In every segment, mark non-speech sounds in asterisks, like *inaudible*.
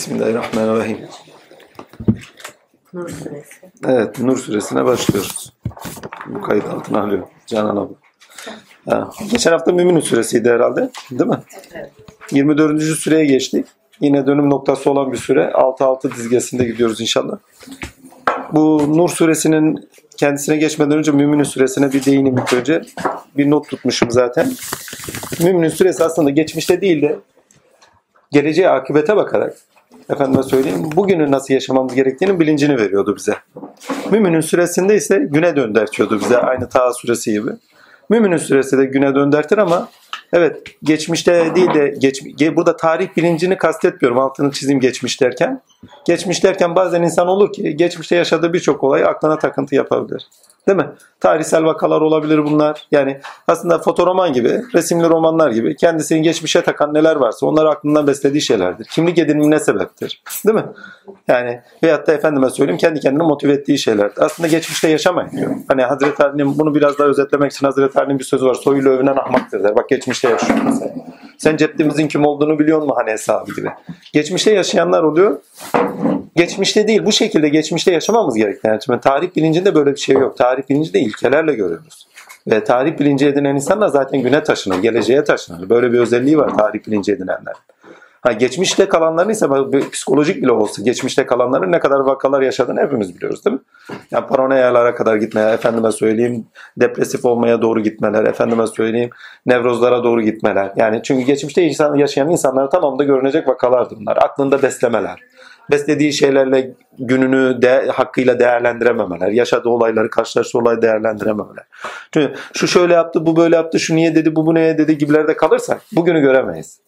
Bismillahirrahmanirrahim. Nur suresi. Evet, Nur suresine başlıyoruz. Bu kayıt altına alıyor Canan abla. Ha, geçen hafta Mümin'in suresiydi herhalde, değil mi? Evet. 24. süreye geçtik. Yine dönüm noktası olan bir süre. 6-6 dizgesinde gidiyoruz inşallah. Bu Nur suresinin kendisine geçmeden önce Mümin'in suresine bir değineyim ilk önce. Bir not tutmuşum zaten. Mümin'in suresi aslında geçmişte değil de geleceğe akıbete bakarak efendime söyleyeyim bugünü nasıl yaşamamız gerektiğinin bilincini veriyordu bize. Mümin'in süresinde ise güne döndertiyordu bize aynı Taha suresi gibi. Mümin'in süresi de güne döndertir ama evet geçmişte değil de geç, ge- burada tarih bilincini kastetmiyorum altını çizeyim geçmiş derken. Geçmiş derken bazen insan olur ki geçmişte yaşadığı birçok olay aklına takıntı yapabilir. Değil mi? Tarihsel vakalar olabilir bunlar. Yani aslında fotoroman gibi, resimli romanlar gibi kendisini geçmişe takan neler varsa onlar aklından beslediği şeylerdir. Kimlik edinimine sebeptir. Değil mi? Yani veyahut da efendime söyleyeyim kendi kendini motive ettiği şeylerdir. Aslında geçmişte yaşamayın diyor. Hani Hazreti Ali'nin bunu biraz daha özetlemek için Hazreti Ali'nin bir sözü var. Soyuyla övünen ahmaktır der. Bak geçmişte yaşıyor mesela. Sen ceddimizin kim olduğunu biliyor musun hani hesabı gibi. Geçmişte yaşayanlar oluyor. Geçmişte değil bu şekilde geçmişte yaşamamız gerektiğini. Yani tarih bilincinde böyle bir şey yok. Tarih bilincinde ilkelerle görüyoruz. Ve tarih bilinci edinen insanlar zaten güne taşınır, geleceğe taşınır. Böyle bir özelliği var tarih bilinci edinenler. Ha, geçmişte kalanların ise psikolojik bile olsa geçmişte kalanların ne kadar vakalar yaşadığını hepimiz biliyoruz değil mi? Yani paranoyalara kadar gitmeye, efendime söyleyeyim depresif olmaya doğru gitmeler, efendime söyleyeyim nevrozlara doğru gitmeler. Yani çünkü geçmişte insan, yaşayan insanların tamamında görünecek vakalardır bunlar. Aklında beslemeler beslediği şeylerle gününü de, hakkıyla değerlendirememeler, yaşadığı olayları, karşılaştığı olayı değerlendirememeler. Çünkü şu şöyle yaptı, bu böyle yaptı, şu niye dedi, bu bu neye dedi gibilerde kalırsak bugünü göremeyiz.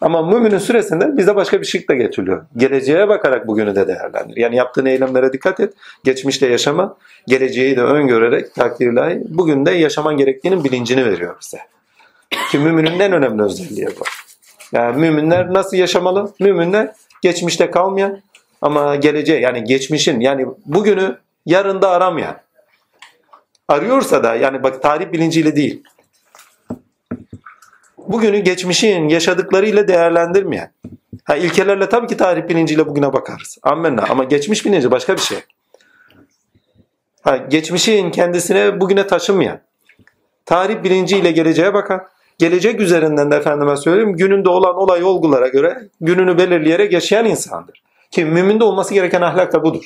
Ama müminin süresinde bize başka bir şık da getiriliyor. Geleceğe bakarak bugünü de değerlendir. Yani yaptığın eylemlere dikkat et. Geçmişte yaşama, geleceği de öngörerek takdir ilahi bugün de yaşaman gerektiğinin bilincini veriyor bize. Ki müminin en önemli özelliği bu. Yani müminler nasıl yaşamalı? Müminler geçmişte kalmayan ama geleceğe yani geçmişin yani bugünü yarında aramayan. Arıyorsa da yani bak tarih bilinciyle değil. Bugünü geçmişin yaşadıklarıyla değerlendirmeyen. Ha, ilkelerle tabii ki tarih bilinciyle bugüne bakarız. Amenna. Ama geçmiş bilinci başka bir şey. Ha, geçmişin kendisine bugüne taşınmayan. Tarih bilinciyle geleceğe bakan. Gelecek üzerinden de efendime söyleyeyim gününde olan olay olgulara göre gününü belirleyerek yaşayan insandır. Ki müminde olması gereken ahlak da budur.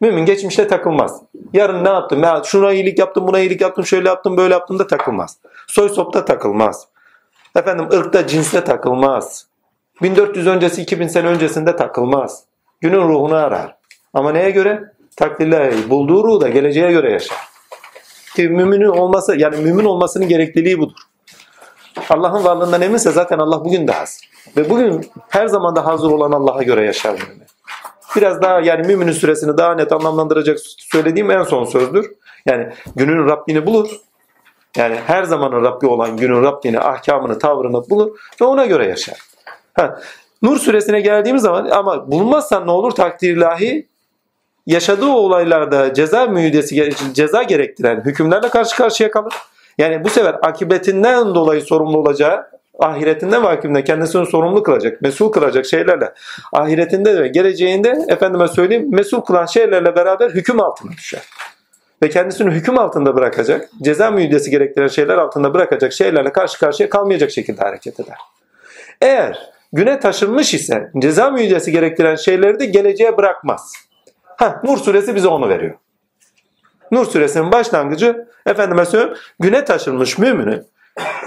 Mümin geçmişte takılmaz. Yarın ne yaptım? Ya şuna iyilik yaptım, buna iyilik yaptım, şöyle yaptım, böyle yaptım da takılmaz. Soy sopta takılmaz. Efendim ırkta, cinste takılmaz. 1400 öncesi, 2000 sene öncesinde takılmaz. Günün ruhunu arar. Ama neye göre? Takdirle bulduğu ruhu da geleceğe göre yaşar. Ki müminin olması, yani mümin olmasının gerekliliği budur. Allah'ın varlığından eminse zaten Allah bugün de hazır. Ve bugün her zaman da hazır olan Allah'a göre yaşar mümin. Biraz daha yani müminin süresini daha net anlamlandıracak söylediğim en son sözdür. Yani günün Rabbini bulur. Yani her zamanın Rabbi olan günün Rabbini, ahkamını, tavrını bulur ve ona göre yaşar. Ha, Nur suresine geldiğimiz zaman ama bulunmazsan ne olur takdir ilahi yaşadığı olaylarda ceza müydesi ceza gerektiren hükümlerle karşı karşıya kalır. Yani bu sefer akıbetinden dolayı sorumlu olacağı ahiretinden ve kendisini sorumlu kılacak, mesul kılacak şeylerle ahiretinde ve geleceğinde efendime söyleyeyim mesul kılan şeylerle beraber hüküm altına düşer. Ve kendisini hüküm altında bırakacak, ceza müydesi gerektiren şeyler altında bırakacak şeylerle karşı karşıya kalmayacak şekilde hareket eder. Eğer güne taşınmış ise ceza müydesi gerektiren şeyleri de geleceğe bırakmaz. Ha, Nur suresi bize onu veriyor. Nur suresinin başlangıcı efendime söyleyeyim güne taşınmış müminin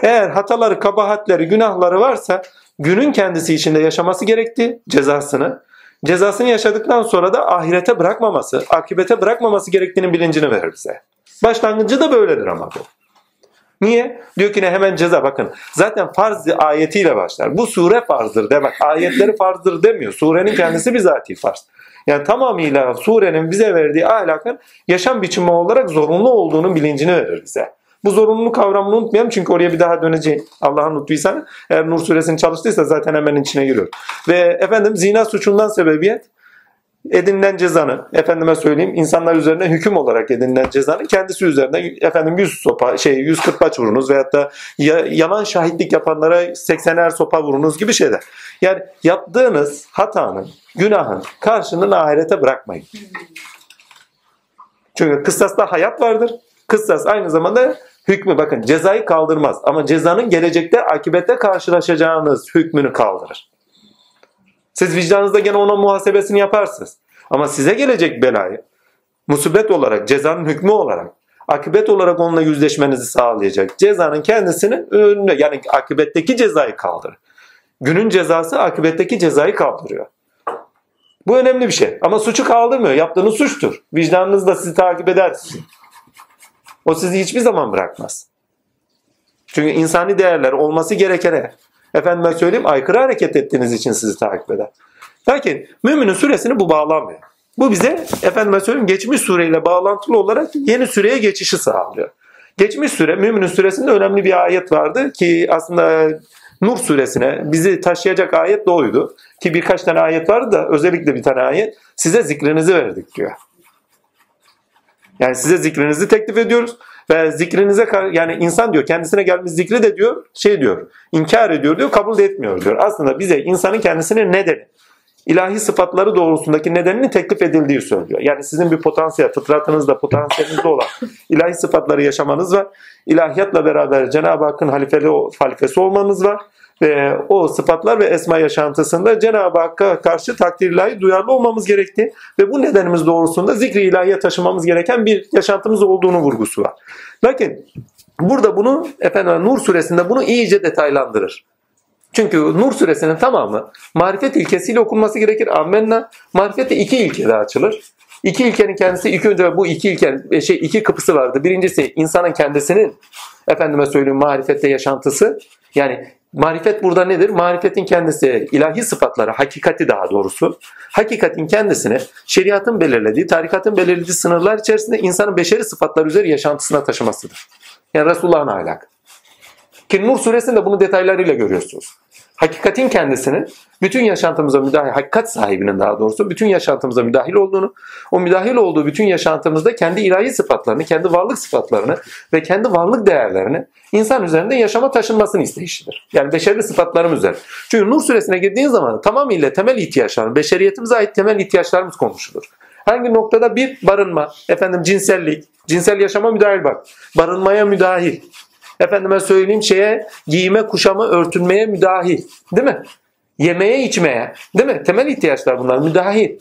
eğer hataları, kabahatleri, günahları varsa günün kendisi içinde yaşaması gerekti cezasını. Cezasını yaşadıktan sonra da ahirete bırakmaması, akibete bırakmaması gerektiğinin bilincini verir bize. Başlangıcı da böyledir ama bu. Niye? Diyor ki ne hemen ceza bakın. Zaten farz ayetiyle başlar. Bu sure farzdır demek. Ayetleri farzdır demiyor. Surenin kendisi bizatihi farz. Yani tamamıyla surenin bize verdiği ahlakın yaşam biçimi olarak zorunlu olduğunun bilincini verir bize. Bu zorunluluk kavramını unutmayalım çünkü oraya bir daha döneceğim. Allah'ın lütfuysa eğer Nur suresini çalıştıysa zaten hemen içine giriyor. Ve efendim zina suçundan sebebiyet edinilen cezanın efendime söyleyeyim insanlar üzerine hüküm olarak edinilen cezanın kendisi üzerine efendim 100 sopa şey 100 kırbaç vurunuz veyahut da ya, yalan şahitlik yapanlara 80'er sopa vurunuz gibi şeyler. Yani yaptığınız hatanın, günahın karşılığını ahirete bırakmayın. Çünkü kıssasta hayat vardır. Kıssas aynı zamanda hükmü bakın cezayı kaldırmaz ama cezanın gelecekte akibette karşılaşacağınız hükmünü kaldırır. Siz vicdanınızda gene onun muhasebesini yaparsınız. Ama size gelecek belayı musibet olarak, cezanın hükmü olarak, akıbet olarak onunla yüzleşmenizi sağlayacak. Cezanın kendisini önüne yani akıbetteki cezayı kaldırır. Günün cezası akıbetteki cezayı kaldırıyor. Bu önemli bir şey. Ama suçu kaldırmıyor. Yaptığınız suçtur. Vicdanınız da sizi takip eder. O sizi hiçbir zaman bırakmaz. Çünkü insani değerler olması gerekene efendime söyleyeyim aykırı hareket ettiğiniz için sizi takip eder. Lakin müminin süresini bu bağlamıyor. Bu bize efendime söyleyeyim geçmiş sureyle bağlantılı olarak yeni süreye geçişi sağlıyor. Geçmiş süre müminin süresinde önemli bir ayet vardı ki aslında Nur suresine bizi taşıyacak ayet de oydu. Ki birkaç tane ayet vardı da özellikle bir tane ayet size zikrinizi verdik diyor. Yani size zikrinizi teklif ediyoruz ve zikrinize yani insan diyor kendisine gelmiş zikri de diyor şey diyor inkar ediyor diyor kabul de etmiyor diyor. Aslında bize insanın kendisine nedeni ilahi sıfatları doğrultusundaki nedenini teklif edildiği söylüyor. Yani sizin bir potansiyel, fıtratınızda, potansiyelinizde olan ilahi sıfatları yaşamanız var. İlahiyatla beraber Cenab-ı Hakk'ın halifeli, halifesi olmanız var. Ve o sıfatlar ve esma yaşantısında Cenab-ı Hakk'a karşı takdir ilahi duyarlı olmamız gerektiği ve bu nedenimiz doğrusunda zikri ilahiye taşımamız gereken bir yaşantımız olduğunu vurgusu var. Lakin burada bunu efendim Nur suresinde bunu iyice detaylandırır. Çünkü Nur suresinin tamamı marifet ilkesiyle okunması gerekir. Ammenna marifet de iki ilkede açılır. İki ilkenin kendisi ilk önce bu iki ilken e, şey iki kapısı vardı. Birincisi insanın kendisinin efendime söyleyeyim marifette yaşantısı. Yani marifet burada nedir? Marifetin kendisi ilahi sıfatları, hakikati daha doğrusu. Hakikatin kendisini şeriatın belirlediği, tarikatın belirlediği sınırlar içerisinde insanın beşeri sıfatlar üzeri yaşantısına taşımasıdır. Yani Resulullah'ın ahlak. Ki Nur suresinde bunu detaylarıyla görüyorsunuz. Hakikatin kendisinin bütün yaşantımıza müdahil, hakikat sahibinin daha doğrusu bütün yaşantımıza müdahil olduğunu, o müdahil olduğu bütün yaşantımızda kendi ilahi sıfatlarını, kendi varlık sıfatlarını ve kendi varlık değerlerini insan üzerinde yaşama taşınmasını isteyişidir. Yani beşerli sıfatlarımız üzerinde. Çünkü Nur suresine girdiğin zaman tamamıyla temel ihtiyaçlarımız, beşeriyetimize ait temel ihtiyaçlarımız konuşulur. Hangi noktada bir barınma, efendim cinsellik, cinsel yaşama müdahil bak, barınmaya müdahil, efendime söyleyeyim şeye giyime, kuşama, örtünmeye müdahil. Değil mi? Yemeye, içmeye. Değil mi? Temel ihtiyaçlar bunlar. Müdahil.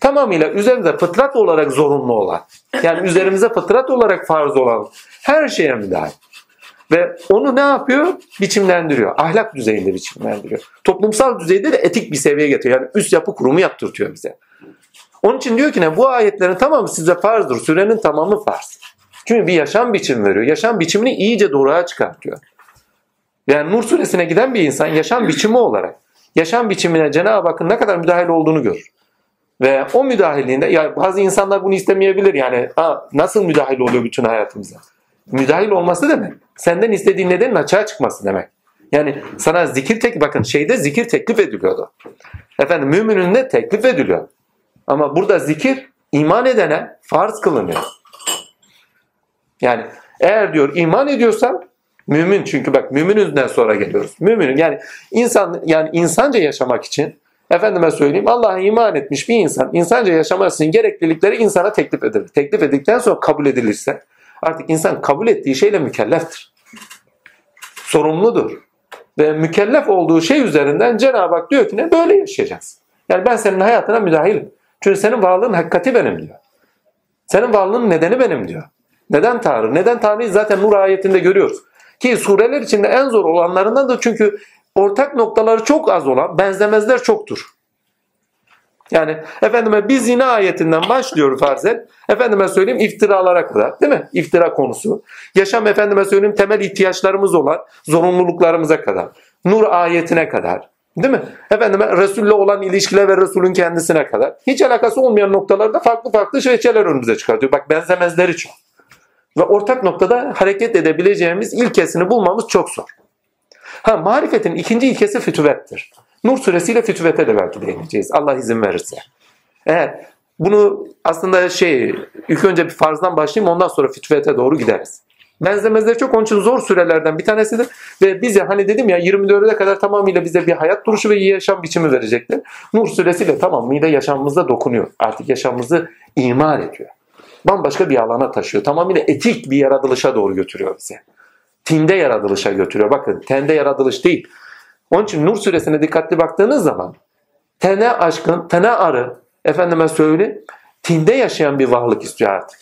Tamamıyla üzerimize fıtrat olarak zorunlu olan, yani *laughs* üzerimize fıtrat olarak farz olan her şeye müdahil. Ve onu ne yapıyor? Biçimlendiriyor. Ahlak düzeyinde biçimlendiriyor. Toplumsal düzeyde de etik bir seviyeye getiriyor. Yani üst yapı kurumu yaptırtıyor bize. Onun için diyor ki ne bu ayetlerin tamamı size farzdır. Sürenin tamamı farz. Çünkü bir yaşam biçimi veriyor. Yaşam biçimini iyice doğruya çıkartıyor. Yani Nur suresine giden bir insan yaşam biçimi olarak yaşam biçimine Cenab-ı Hakk'ın ne kadar müdahil olduğunu görür. Ve o müdahilliğinde ya bazı insanlar bunu istemeyebilir yani ha, nasıl müdahil oluyor bütün hayatımıza? Müdahil olması demek senden istediğin nedenin açığa çıkması demek. Yani sana zikir tek bakın şeyde zikir teklif ediliyordu. Efendim müminin ne teklif ediliyor. Ama burada zikir iman edene farz kılınıyor. Yani eğer diyor iman ediyorsan mümin çünkü bak mümininden sonra geliyoruz. Müminin yani insan yani insanca yaşamak için efendime söyleyeyim Allah'a iman etmiş bir insan insanca yaşaması için gereklilikleri insana teklif edilir. Teklif edildikten sonra kabul edilirse artık insan kabul ettiği şeyle mükelleftir. Sorumludur. Ve mükellef olduğu şey üzerinden Cenab-ı Hak diyor ki ne böyle yaşayacağız. Yani ben senin hayatına müdahilim. Çünkü senin varlığın hakikati benim diyor. Senin varlığın nedeni benim diyor. Neden Tanrı? Neden Tanrı'yı zaten Nur ayetinde görüyoruz. Ki sureler içinde en zor olanlarından da çünkü ortak noktaları çok az olan benzemezler çoktur. Yani efendime biz yine ayetinden başlıyor farz et. Efendime söyleyeyim iftiralara kadar değil mi? İftira konusu. Yaşam efendime söyleyeyim temel ihtiyaçlarımız olan zorunluluklarımıza kadar. Nur ayetine kadar. Değil mi? Efendime Resul'le olan ilişkiler ve Resul'ün kendisine kadar. Hiç alakası olmayan noktalarda farklı farklı şeyler önümüze çıkartıyor. Bak benzemezleri çok. Ve ortak noktada hareket edebileceğimiz ilkesini bulmamız çok zor. Ha marifetin ikinci ilkesi fütüvettir. Nur suresiyle fütüvete de belki değineceğiz. Allah izin verirse. Eğer bunu aslında şey ilk önce bir farzdan başlayayım ondan sonra fütüvete doğru gideriz. Benzemezler çok onun için zor sürelerden bir tanesidir. Ve bize hani dedim ya 24'e kadar tamamıyla bize bir hayat duruşu ve yaşam biçimi verecekler. Nur suresiyle tamamıyla yaşamımıza dokunuyor. Artık yaşamımızı imar ediyor. Bambaşka bir alana taşıyor. Tamamıyla etik bir yaratılışa doğru götürüyor bize. Tinde yaratılışa götürüyor. Bakın tende yaratılış değil. Onun için Nur suresine dikkatli baktığınız zaman tene aşkın, tene arı, efendime söyleyeyim, tinde yaşayan bir varlık istiyor artık.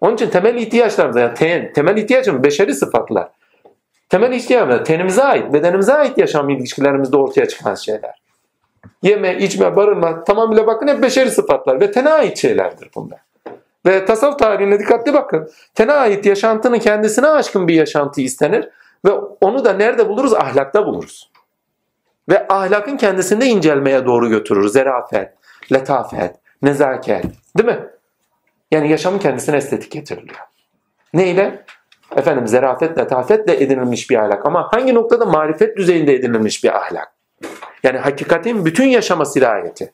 Onun için temel ihtiyaçlarımız yani ten, temel ihtiyacımız beşeri sıfatlar. Temel ihtiyaçlarımız tenimize ait, bedenimize ait yaşam ilişkilerimizde ortaya çıkan şeyler. Yeme, içme, barınma tamamıyla bakın hep beşeri sıfatlar ve tene ait şeylerdir bunlar. Ve tasavvuf tarihine dikkatli bakın. Tene ait yaşantının kendisine aşkın bir yaşantı istenir ve onu da nerede buluruz? Ahlakta buluruz. Ve ahlakın kendisinde incelmeye doğru götürür. Zerafet, letafet, nezaket. Değil mi? Yani yaşamın kendisine estetik getiriliyor. Neyle? Efendim zerafet, letafetle edinilmiş bir ahlak. Ama hangi noktada marifet düzeyinde edinilmiş bir ahlak? Yani hakikatin bütün yaşama sirayeti.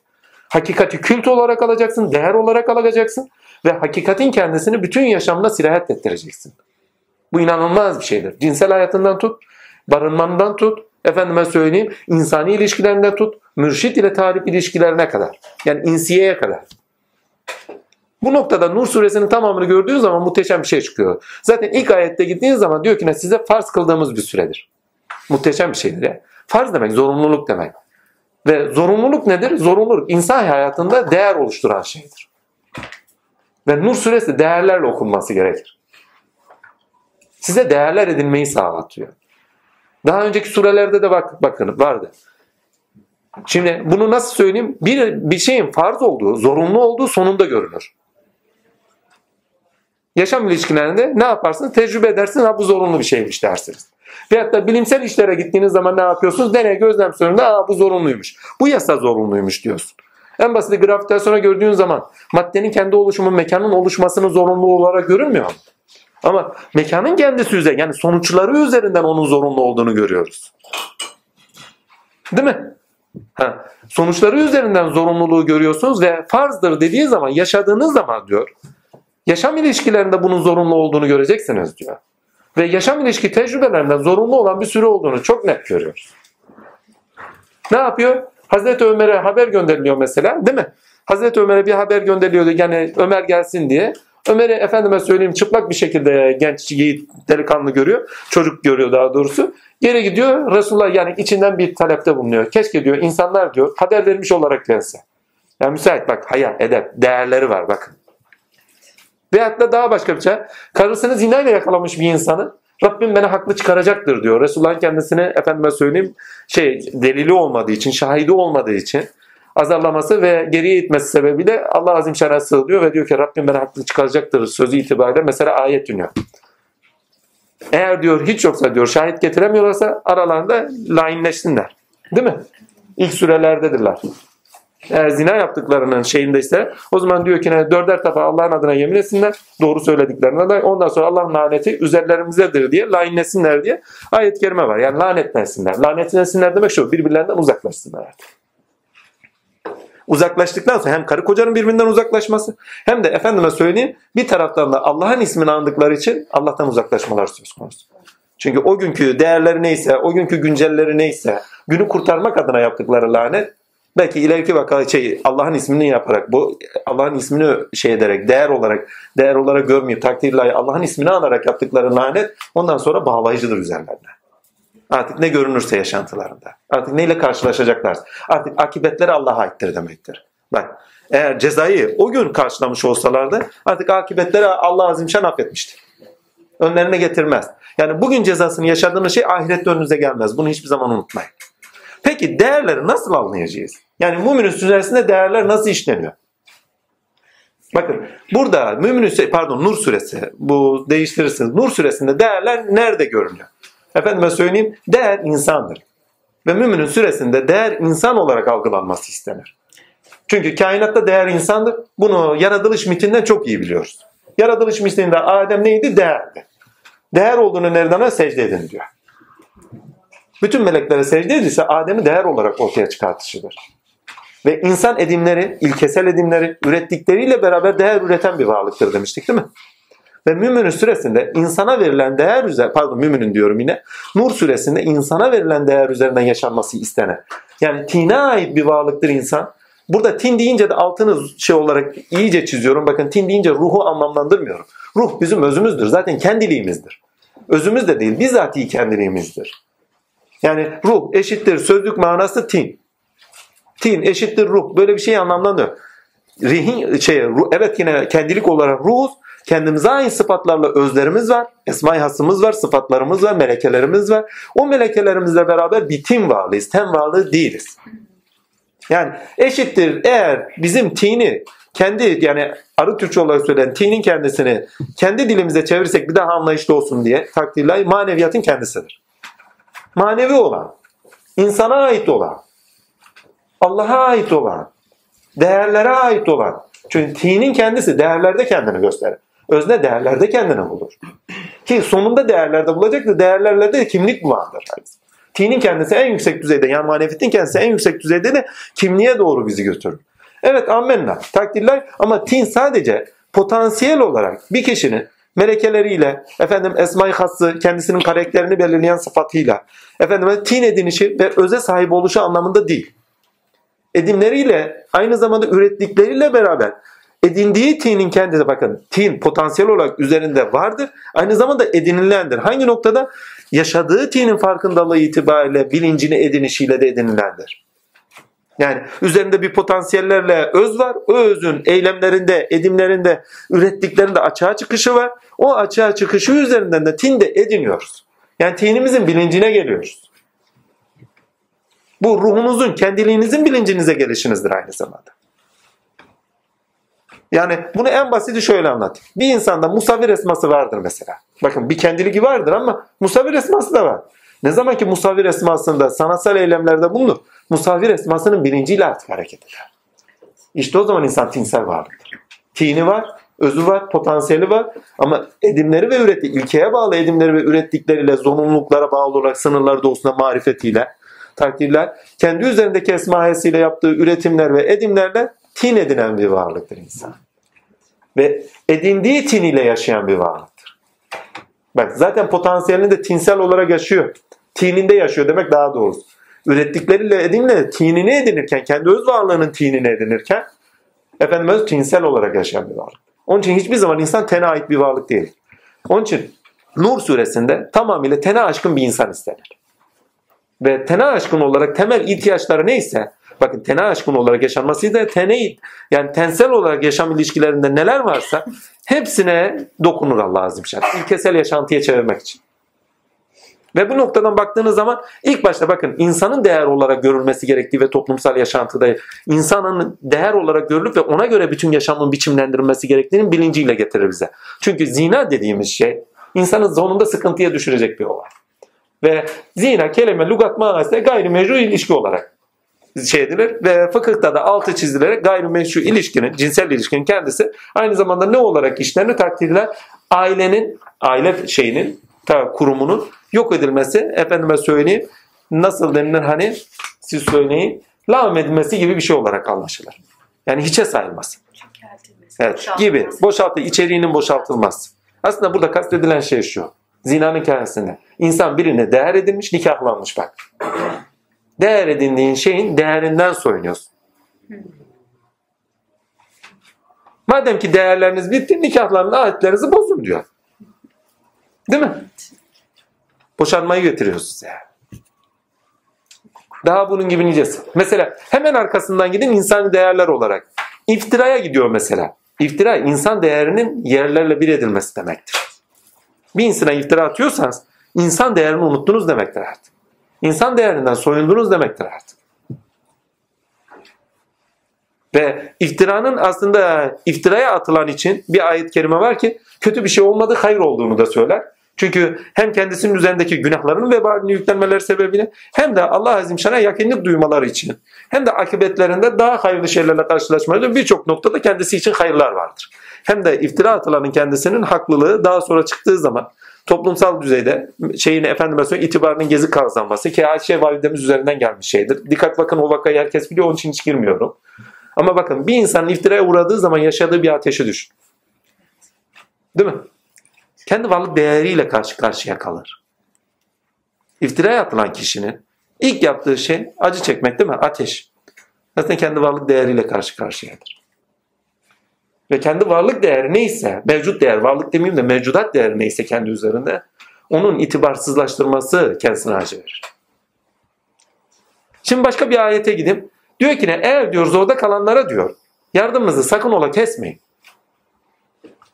Hakikati kült olarak alacaksın, değer olarak alacaksın ve hakikatin kendisini bütün yaşamına sirayet ettireceksin. Bu inanılmaz bir şeydir. Cinsel hayatından tut, barınmandan tut, efendime söyleyeyim insani ilişkilerinden tut, mürşit ile tarif ilişkilerine kadar. Yani insiyeye kadar. Bu noktada Nur suresinin tamamını gördüğün zaman muhteşem bir şey çıkıyor. Zaten ilk ayette gittiğiniz zaman diyor ki ne size farz kıldığımız bir süredir. Muhteşem bir şeydir ya. Farz demek zorunluluk demek. Ve zorunluluk nedir? Zorunluluk insan hayatında değer oluşturan şeydir. Ve Nur suresi değerlerle okunması gerekir. Size değerler edinmeyi sağlatıyor. Daha önceki surelerde de bak, bakın vardı. Şimdi bunu nasıl söyleyeyim? Bir, bir şeyin farz olduğu, zorunlu olduğu sonunda görünür. Yaşam ilişkilerinde ne yaparsınız? Tecrübe edersiniz. Ha bu zorunlu bir şeymiş dersiniz. Veyahut da bilimsel işlere gittiğiniz zaman ne yapıyorsunuz? Deney gözlem sonunda Aa, bu zorunluymuş. Bu yasa zorunluymuş diyorsun. En basit gravitasyona gördüğün zaman maddenin kendi oluşumu mekanın oluşmasının zorunlu olarak görünmüyor mu? Ama mekanın kendisi üzerinde yani sonuçları üzerinden onun zorunlu olduğunu görüyoruz. Değil mi? Ha, sonuçları üzerinden zorunluluğu görüyorsunuz ve farzdır dediği zaman yaşadığınız zaman diyor yaşam ilişkilerinde bunun zorunlu olduğunu göreceksiniz diyor. Ve yaşam ilişki tecrübelerinden zorunlu olan bir süre olduğunu çok net görüyoruz. Ne yapıyor? Hazreti Ömer'e haber gönderiliyor mesela değil mi? Hazreti Ömer'e bir haber gönderiliyordu yani Ömer gelsin diye. Ömer'i efendime söyleyeyim çıplak bir şekilde genç yiğit delikanlı görüyor. Çocuk görüyor daha doğrusu. Geri gidiyor Resulullah yani içinden bir talepte bulunuyor. Keşke diyor insanlar diyor haber vermiş olarak gelse. Yani müsait bak haya, edep, değerleri var bakın. Veyahut da daha başka bir şey. Karısını zinayla yakalamış bir insanı Rabbim beni haklı çıkaracaktır diyor. Resulullah kendisine efendime söyleyeyim şey delili olmadığı için, şahidi olmadığı için azarlaması ve geriye itmesi sebebiyle Allah azim şer'a sığılıyor ve diyor ki Rabbim beni haklı çıkaracaktır sözü itibariyle mesela ayet dinliyor. Eğer diyor hiç yoksa diyor şahit getiremiyorlarsa aralarında lainleşsinler. Değil mi? İlk sürelerdedirler. Eğer zina yaptıklarının şeyindeyse o zaman diyor ki ne, dörder defa Allah'ın adına yemin etsinler. Doğru söylediklerine de ondan sonra Allah'ın laneti üzerlerimizdedir diye lainlesinler diye ayet-i kerime var. Yani lanetlensinler. Lanetlensinler demek şu birbirlerinden uzaklaşsınlar artık. Uzaklaştıktan sonra hem karı kocanın birbirinden uzaklaşması hem de efendime söyleyeyim bir taraftan da Allah'ın ismini andıkları için Allah'tan uzaklaşmalar söz konusu. Çünkü o günkü değerleri neyse, o günkü güncelleri neyse, günü kurtarmak adına yaptıkları lanet belki ileriki vaka şey Allah'ın ismini yaparak bu Allah'ın ismini şey ederek değer olarak değer olarak görmeyip takdirle Allah'ın ismini anarak yaptıkları lanet ondan sonra bağlayıcıdır üzerlerine. Artık ne görünürse yaşantılarında. Artık neyle karşılaşacaklar. Artık akibetleri Allah'a aittir demektir. Bak eğer cezayı o gün karşılamış olsalardı artık akibetleri Allah azimşan affetmiştir. Önlerine getirmez. Yani bugün cezasını yaşadığınız şey ahirette önünüze gelmez. Bunu hiçbir zaman unutmayın. Peki değerleri nasıl anlayacağız? Yani müminin süresinde değerler nasıl işleniyor? Bakın burada Mümin pardon Nur suresi bu değiştirirsiniz. Nur suresinde değerler nerede görünüyor? Efendime söyleyeyim değer insandır. Ve müminin süresinde değer insan olarak algılanması istenir. Çünkü kainatta değer insandır. Bunu yaratılış mitinden çok iyi biliyoruz. Yaratılış mitinde Adem neydi? Değerdi. Değer olduğunu nereden secde edin diyor. Bütün meleklere secde edilse Adem'i değer olarak ortaya çıkartışıdır. Ve insan edimleri, ilkesel edimleri ürettikleriyle beraber değer üreten bir varlıktır demiştik değil mi? Ve Mümin'in süresinde insana verilen değer üzerine, pardon Mümin'in diyorum yine, Nur süresinde insana verilen değer üzerinden yaşanması istenen. Yani tine ait bir varlıktır insan. Burada tin deyince de altını şey olarak iyice çiziyorum. Bakın tin deyince ruhu anlamlandırmıyorum. Ruh bizim özümüzdür. Zaten kendiliğimizdir. Özümüz de değil, bizatihi kendiliğimizdir. Yani ruh eşittir sözlük manası tin. Tin eşittir ruh. Böyle bir şey anlamlanıyor. Rihin, şey, ruh, evet yine kendilik olarak ruhuz. Kendimize ait sıfatlarla özlerimiz var. Esma-i hasımız var, sıfatlarımız var, melekelerimiz var. O melekelerimizle beraber bir tim varlığıyız. Tem varlığı değiliz. Yani eşittir eğer bizim tini kendi yani arı Türkçe olarak söylenen tinin kendisini kendi dilimize çevirirsek bir daha anlayışlı olsun diye takdirler maneviyatın kendisidir. Manevi olan, insana ait olan, Allah'a ait olan, değerlere ait olan. Çünkü tinin kendisi değerlerde kendini gösterir. Özne değerlerde kendini bulur. Ki sonunda değerlerde bulacak da değerlerle de kimlik vardır. Tinin kendisi en yüksek düzeyde yani maneviyetin kendisi en yüksek düzeyde de kimliğe doğru bizi götürür. Evet ammenna takdirler ama tin sadece potansiyel olarak bir kişinin melekeleriyle, efendim esma-i hası, kendisinin karakterini belirleyen sıfatıyla, efendim tin edinişi ve öze sahip oluşu anlamında değil. Edimleriyle, aynı zamanda ürettikleriyle beraber edindiği tinin kendisi bakın tin potansiyel olarak üzerinde vardır. Aynı zamanda edinilendir. Hangi noktada? Yaşadığı tinin farkındalığı itibariyle bilincini edinişiyle de edinilendir. Yani üzerinde bir potansiyellerle öz var. O özün eylemlerinde, edimlerinde, ürettiklerinde açığa çıkışı var. O açığa çıkışı üzerinden de tin de ediniyoruz. Yani tinimizin bilincine geliyoruz. Bu ruhunuzun, kendiliğinizin bilincinize gelişinizdir aynı zamanda. Yani bunu en basiti şöyle anlatayım. Bir insanda musavvir esması vardır mesela. Bakın bir kendiliği vardır ama musavvir esması da var. Ne zaman ki musavvir esmasında sanatsal eylemlerde bulunur, musavvir esmasının bilinciyle artık hareket eder. İşte o zaman insan tinsel varlıktır. Tini var, özü var, potansiyeli var ama edimleri ve üretti, ilkeye bağlı edimleri ve ürettikleriyle, zorunluluklara bağlı olarak sınırları doğusunda marifetiyle, takdirler, kendi üzerindeki esmahesiyle yaptığı üretimler ve edimlerle tin edinen bir varlıktır insan. Ve edindiği tin ile yaşayan bir varlıktır. Bak zaten potansiyelini de tinsel olarak yaşıyor. Tininde yaşıyor demek daha doğrusu. Ürettikleriyle edinle tinini edinirken, kendi öz varlığının tinini edinirken efendim öz tinsel olarak yaşayan bir varlık. Onun için hiçbir zaman insan tene ait bir varlık değil. Onun için Nur suresinde tamamıyla tene aşkın bir insan istenir. Ve tene aşkın olarak temel ihtiyaçları neyse bakın tene aşkın olarak yaşanması da tene yani tensel olarak yaşam ilişkilerinde neler varsa hepsine dokunur Allah azim şart. İlkesel yaşantıya çevirmek için. Ve bu noktadan baktığınız zaman ilk başta bakın insanın değer olarak görülmesi gerektiği ve toplumsal yaşantıda insanın değer olarak görülüp ve ona göre bütün yaşamın biçimlendirilmesi gerektiğinin bilinciyle getirir bize. Çünkü zina dediğimiz şey insanın sonunda sıkıntıya düşürecek bir olay. Ve zina kelime lugat manasında gayrimeşru ilişki olarak şey edilir ve fıkıhta da altı çizilerek gayrimeşru ilişkinin, cinsel ilişkinin kendisi aynı zamanda ne olarak işlerini takdirler? Ailenin, aile şeyinin, kurumunun yok edilmesi, efendime söyleyeyim, nasıl denilir hani siz söyleyin, lağım edilmesi gibi bir şey olarak anlaşılır. Yani hiçe sayılmaz. Evet, gibi. Boşaltı, içeriğinin boşaltılması. Aslında burada kastedilen şey şu. Zinanın kendisinde. İnsan birine değer edilmiş, nikahlanmış bak. Değer edindiğin şeyin değerinden soyunuyorsun. Madem ki değerleriniz bitti, nikahlarınızı, adetlerinizi bozun diyor. Değil mi? Boşanmayı getiriyorsunuz yani. Daha bunun gibi nicesi. Mesela hemen arkasından gidin insani değerler olarak. İftiraya gidiyor mesela. İftira insan değerinin yerlerle bir edilmesi demektir. Bir insana iftira atıyorsanız insan değerini unuttunuz demektir artık. İnsan değerinden soyundunuz demektir artık. Ve iftiranın aslında iftiraya atılan için bir ayet kerime var ki kötü bir şey olmadı hayır olduğunu da söyler. Çünkü hem kendisinin üzerindeki günahların vebalini yüklenmeleri sebebiyle hem de Allah Azim Şan'a yakınlık duymaları için hem de akıbetlerinde daha hayırlı şeylerle karşılaşmaları birçok noktada kendisi için hayırlar vardır. Hem de iftira atılanın kendisinin haklılığı daha sonra çıktığı zaman toplumsal düzeyde şeyini efendime söyleyeyim itibarının gezi kazanması ki Ayşe validemiz üzerinden gelmiş şeydir. Dikkat bakın o vakayı herkes biliyor onun için hiç girmiyorum. Ama bakın bir insanın iftiraya uğradığı zaman yaşadığı bir ateşi düşün. Değil mi? Kendi varlık değeriyle karşı karşıya kalır. İftiraya atılan kişinin ilk yaptığı şey acı çekmek değil mi? Ateş. Zaten kendi varlık değeriyle karşı karşıyadır. Ve kendi varlık değeri neyse, mevcut değer, varlık demeyeyim de mevcudat değeri neyse kendi üzerinde, onun itibarsızlaştırması kendisine acı verir. Şimdi başka bir ayete gidip, diyor ki ne, eğer diyor zorda kalanlara diyor, yardımınızı sakın ola kesmeyin.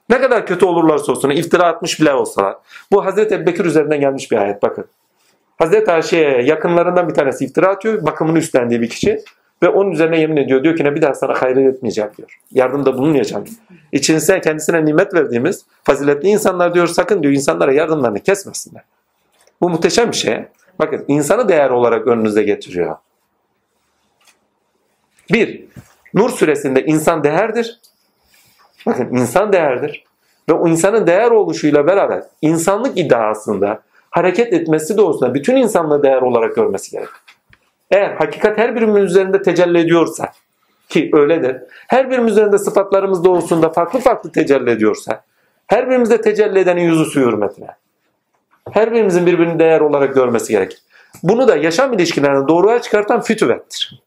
Ne kadar kötü olurlarsa olsun, iftira atmış bile olsalar. Bu Hazreti Ebubekir üzerinden gelmiş bir ayet bakın. Hazreti Ayşe'ye yakınlarından bir tanesi iftira atıyor, bakımını üstlendiği bir kişi. Ve onun üzerine yemin ediyor. Diyor ki ne bir daha sana hayır etmeyeceğim diyor. Yardımda bulunmayacağım. İçinize kendisine nimet verdiğimiz faziletli insanlar diyor sakın diyor insanlara yardımlarını kesmesinler. Bu muhteşem bir şey. Bakın insanı değer olarak önünüze getiriyor. Bir, Nur suresinde insan değerdir. Bakın insan değerdir. Ve o insanın değer oluşuyla beraber insanlık iddiasında hareket etmesi doğrusunda bütün insanlığı değer olarak görmesi gerekir. Eğer hakikat her birimiz üzerinde tecelli ediyorsa ki öyledir. Her birimiz üzerinde sıfatlarımız doğrusunda farklı farklı tecelli ediyorsa her birimizde tecelli edenin yüzü suyu hürmetine. Her birimizin birbirini değer olarak görmesi gerekir. Bunu da yaşam ilişkilerine doğruya çıkartan fütüvettir.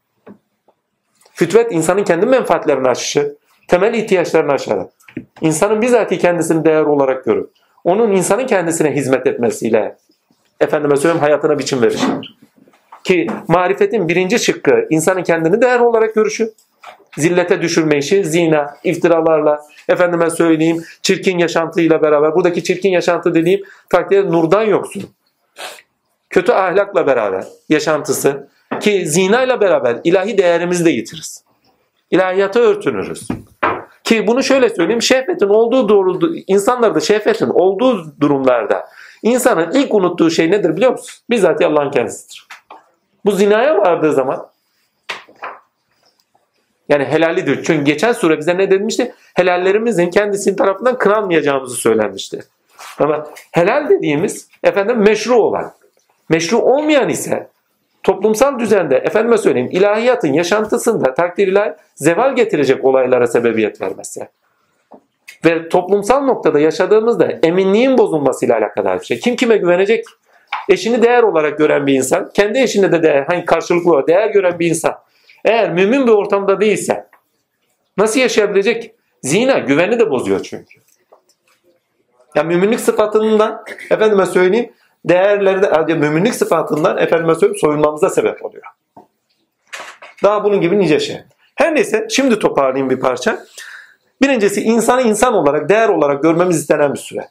Fütüvet insanın kendi menfaatlerini aşışı, temel ihtiyaçlarını aşar. İnsanın bizatihi kendisini değer olarak görür. Onun insanın kendisine hizmet etmesiyle efendime söyleyeyim hayatına biçim verişidir. Ki marifetin birinci şıkkı insanın kendini değer olarak görüşü. Zillete düşürme işi, zina, iftiralarla, efendime söyleyeyim çirkin yaşantıyla beraber. Buradaki çirkin yaşantı dediğim takdir nurdan yoksun. Kötü ahlakla beraber yaşantısı ki zina ile beraber ilahi değerimizi de yitiririz. İlahiyata örtünürüz. Ki bunu şöyle söyleyeyim, şehvetin olduğu doğru, insanlarda şehvetin olduğu durumlarda insanın ilk unuttuğu şey nedir biliyor musun? Bizzat Allah'ın kendisidir. Bu zinaya vardığı zaman yani helallidir. Çünkü geçen sure bize ne demişti? Helallerimizin kendisinin tarafından kınanmayacağımızı söylenmişti. Ama helal dediğimiz efendim meşru olan. Meşru olmayan ise toplumsal düzende efendime söyleyeyim ilahiyatın yaşantısında takdir ilahi zeval getirecek olaylara sebebiyet vermesi. Ve toplumsal noktada yaşadığımızda eminliğin bozulmasıyla alakadar bir şey. Kim kime güvenecek? eşini değer olarak gören bir insan, kendi eşinde de değer, hani karşılıklı olarak değer gören bir insan eğer mümin bir ortamda değilse nasıl yaşayabilecek? Zina güveni de bozuyor çünkü. Ya müminlik sıfatından efendime söyleyeyim değerleri de müminlik sıfatından efendime söyleyeyim soyunmamıza sebep oluyor. Daha bunun gibi nice şey. Her neyse şimdi toparlayayım bir parça. Birincisi insanı insan olarak, değer olarak görmemiz istenen bir süre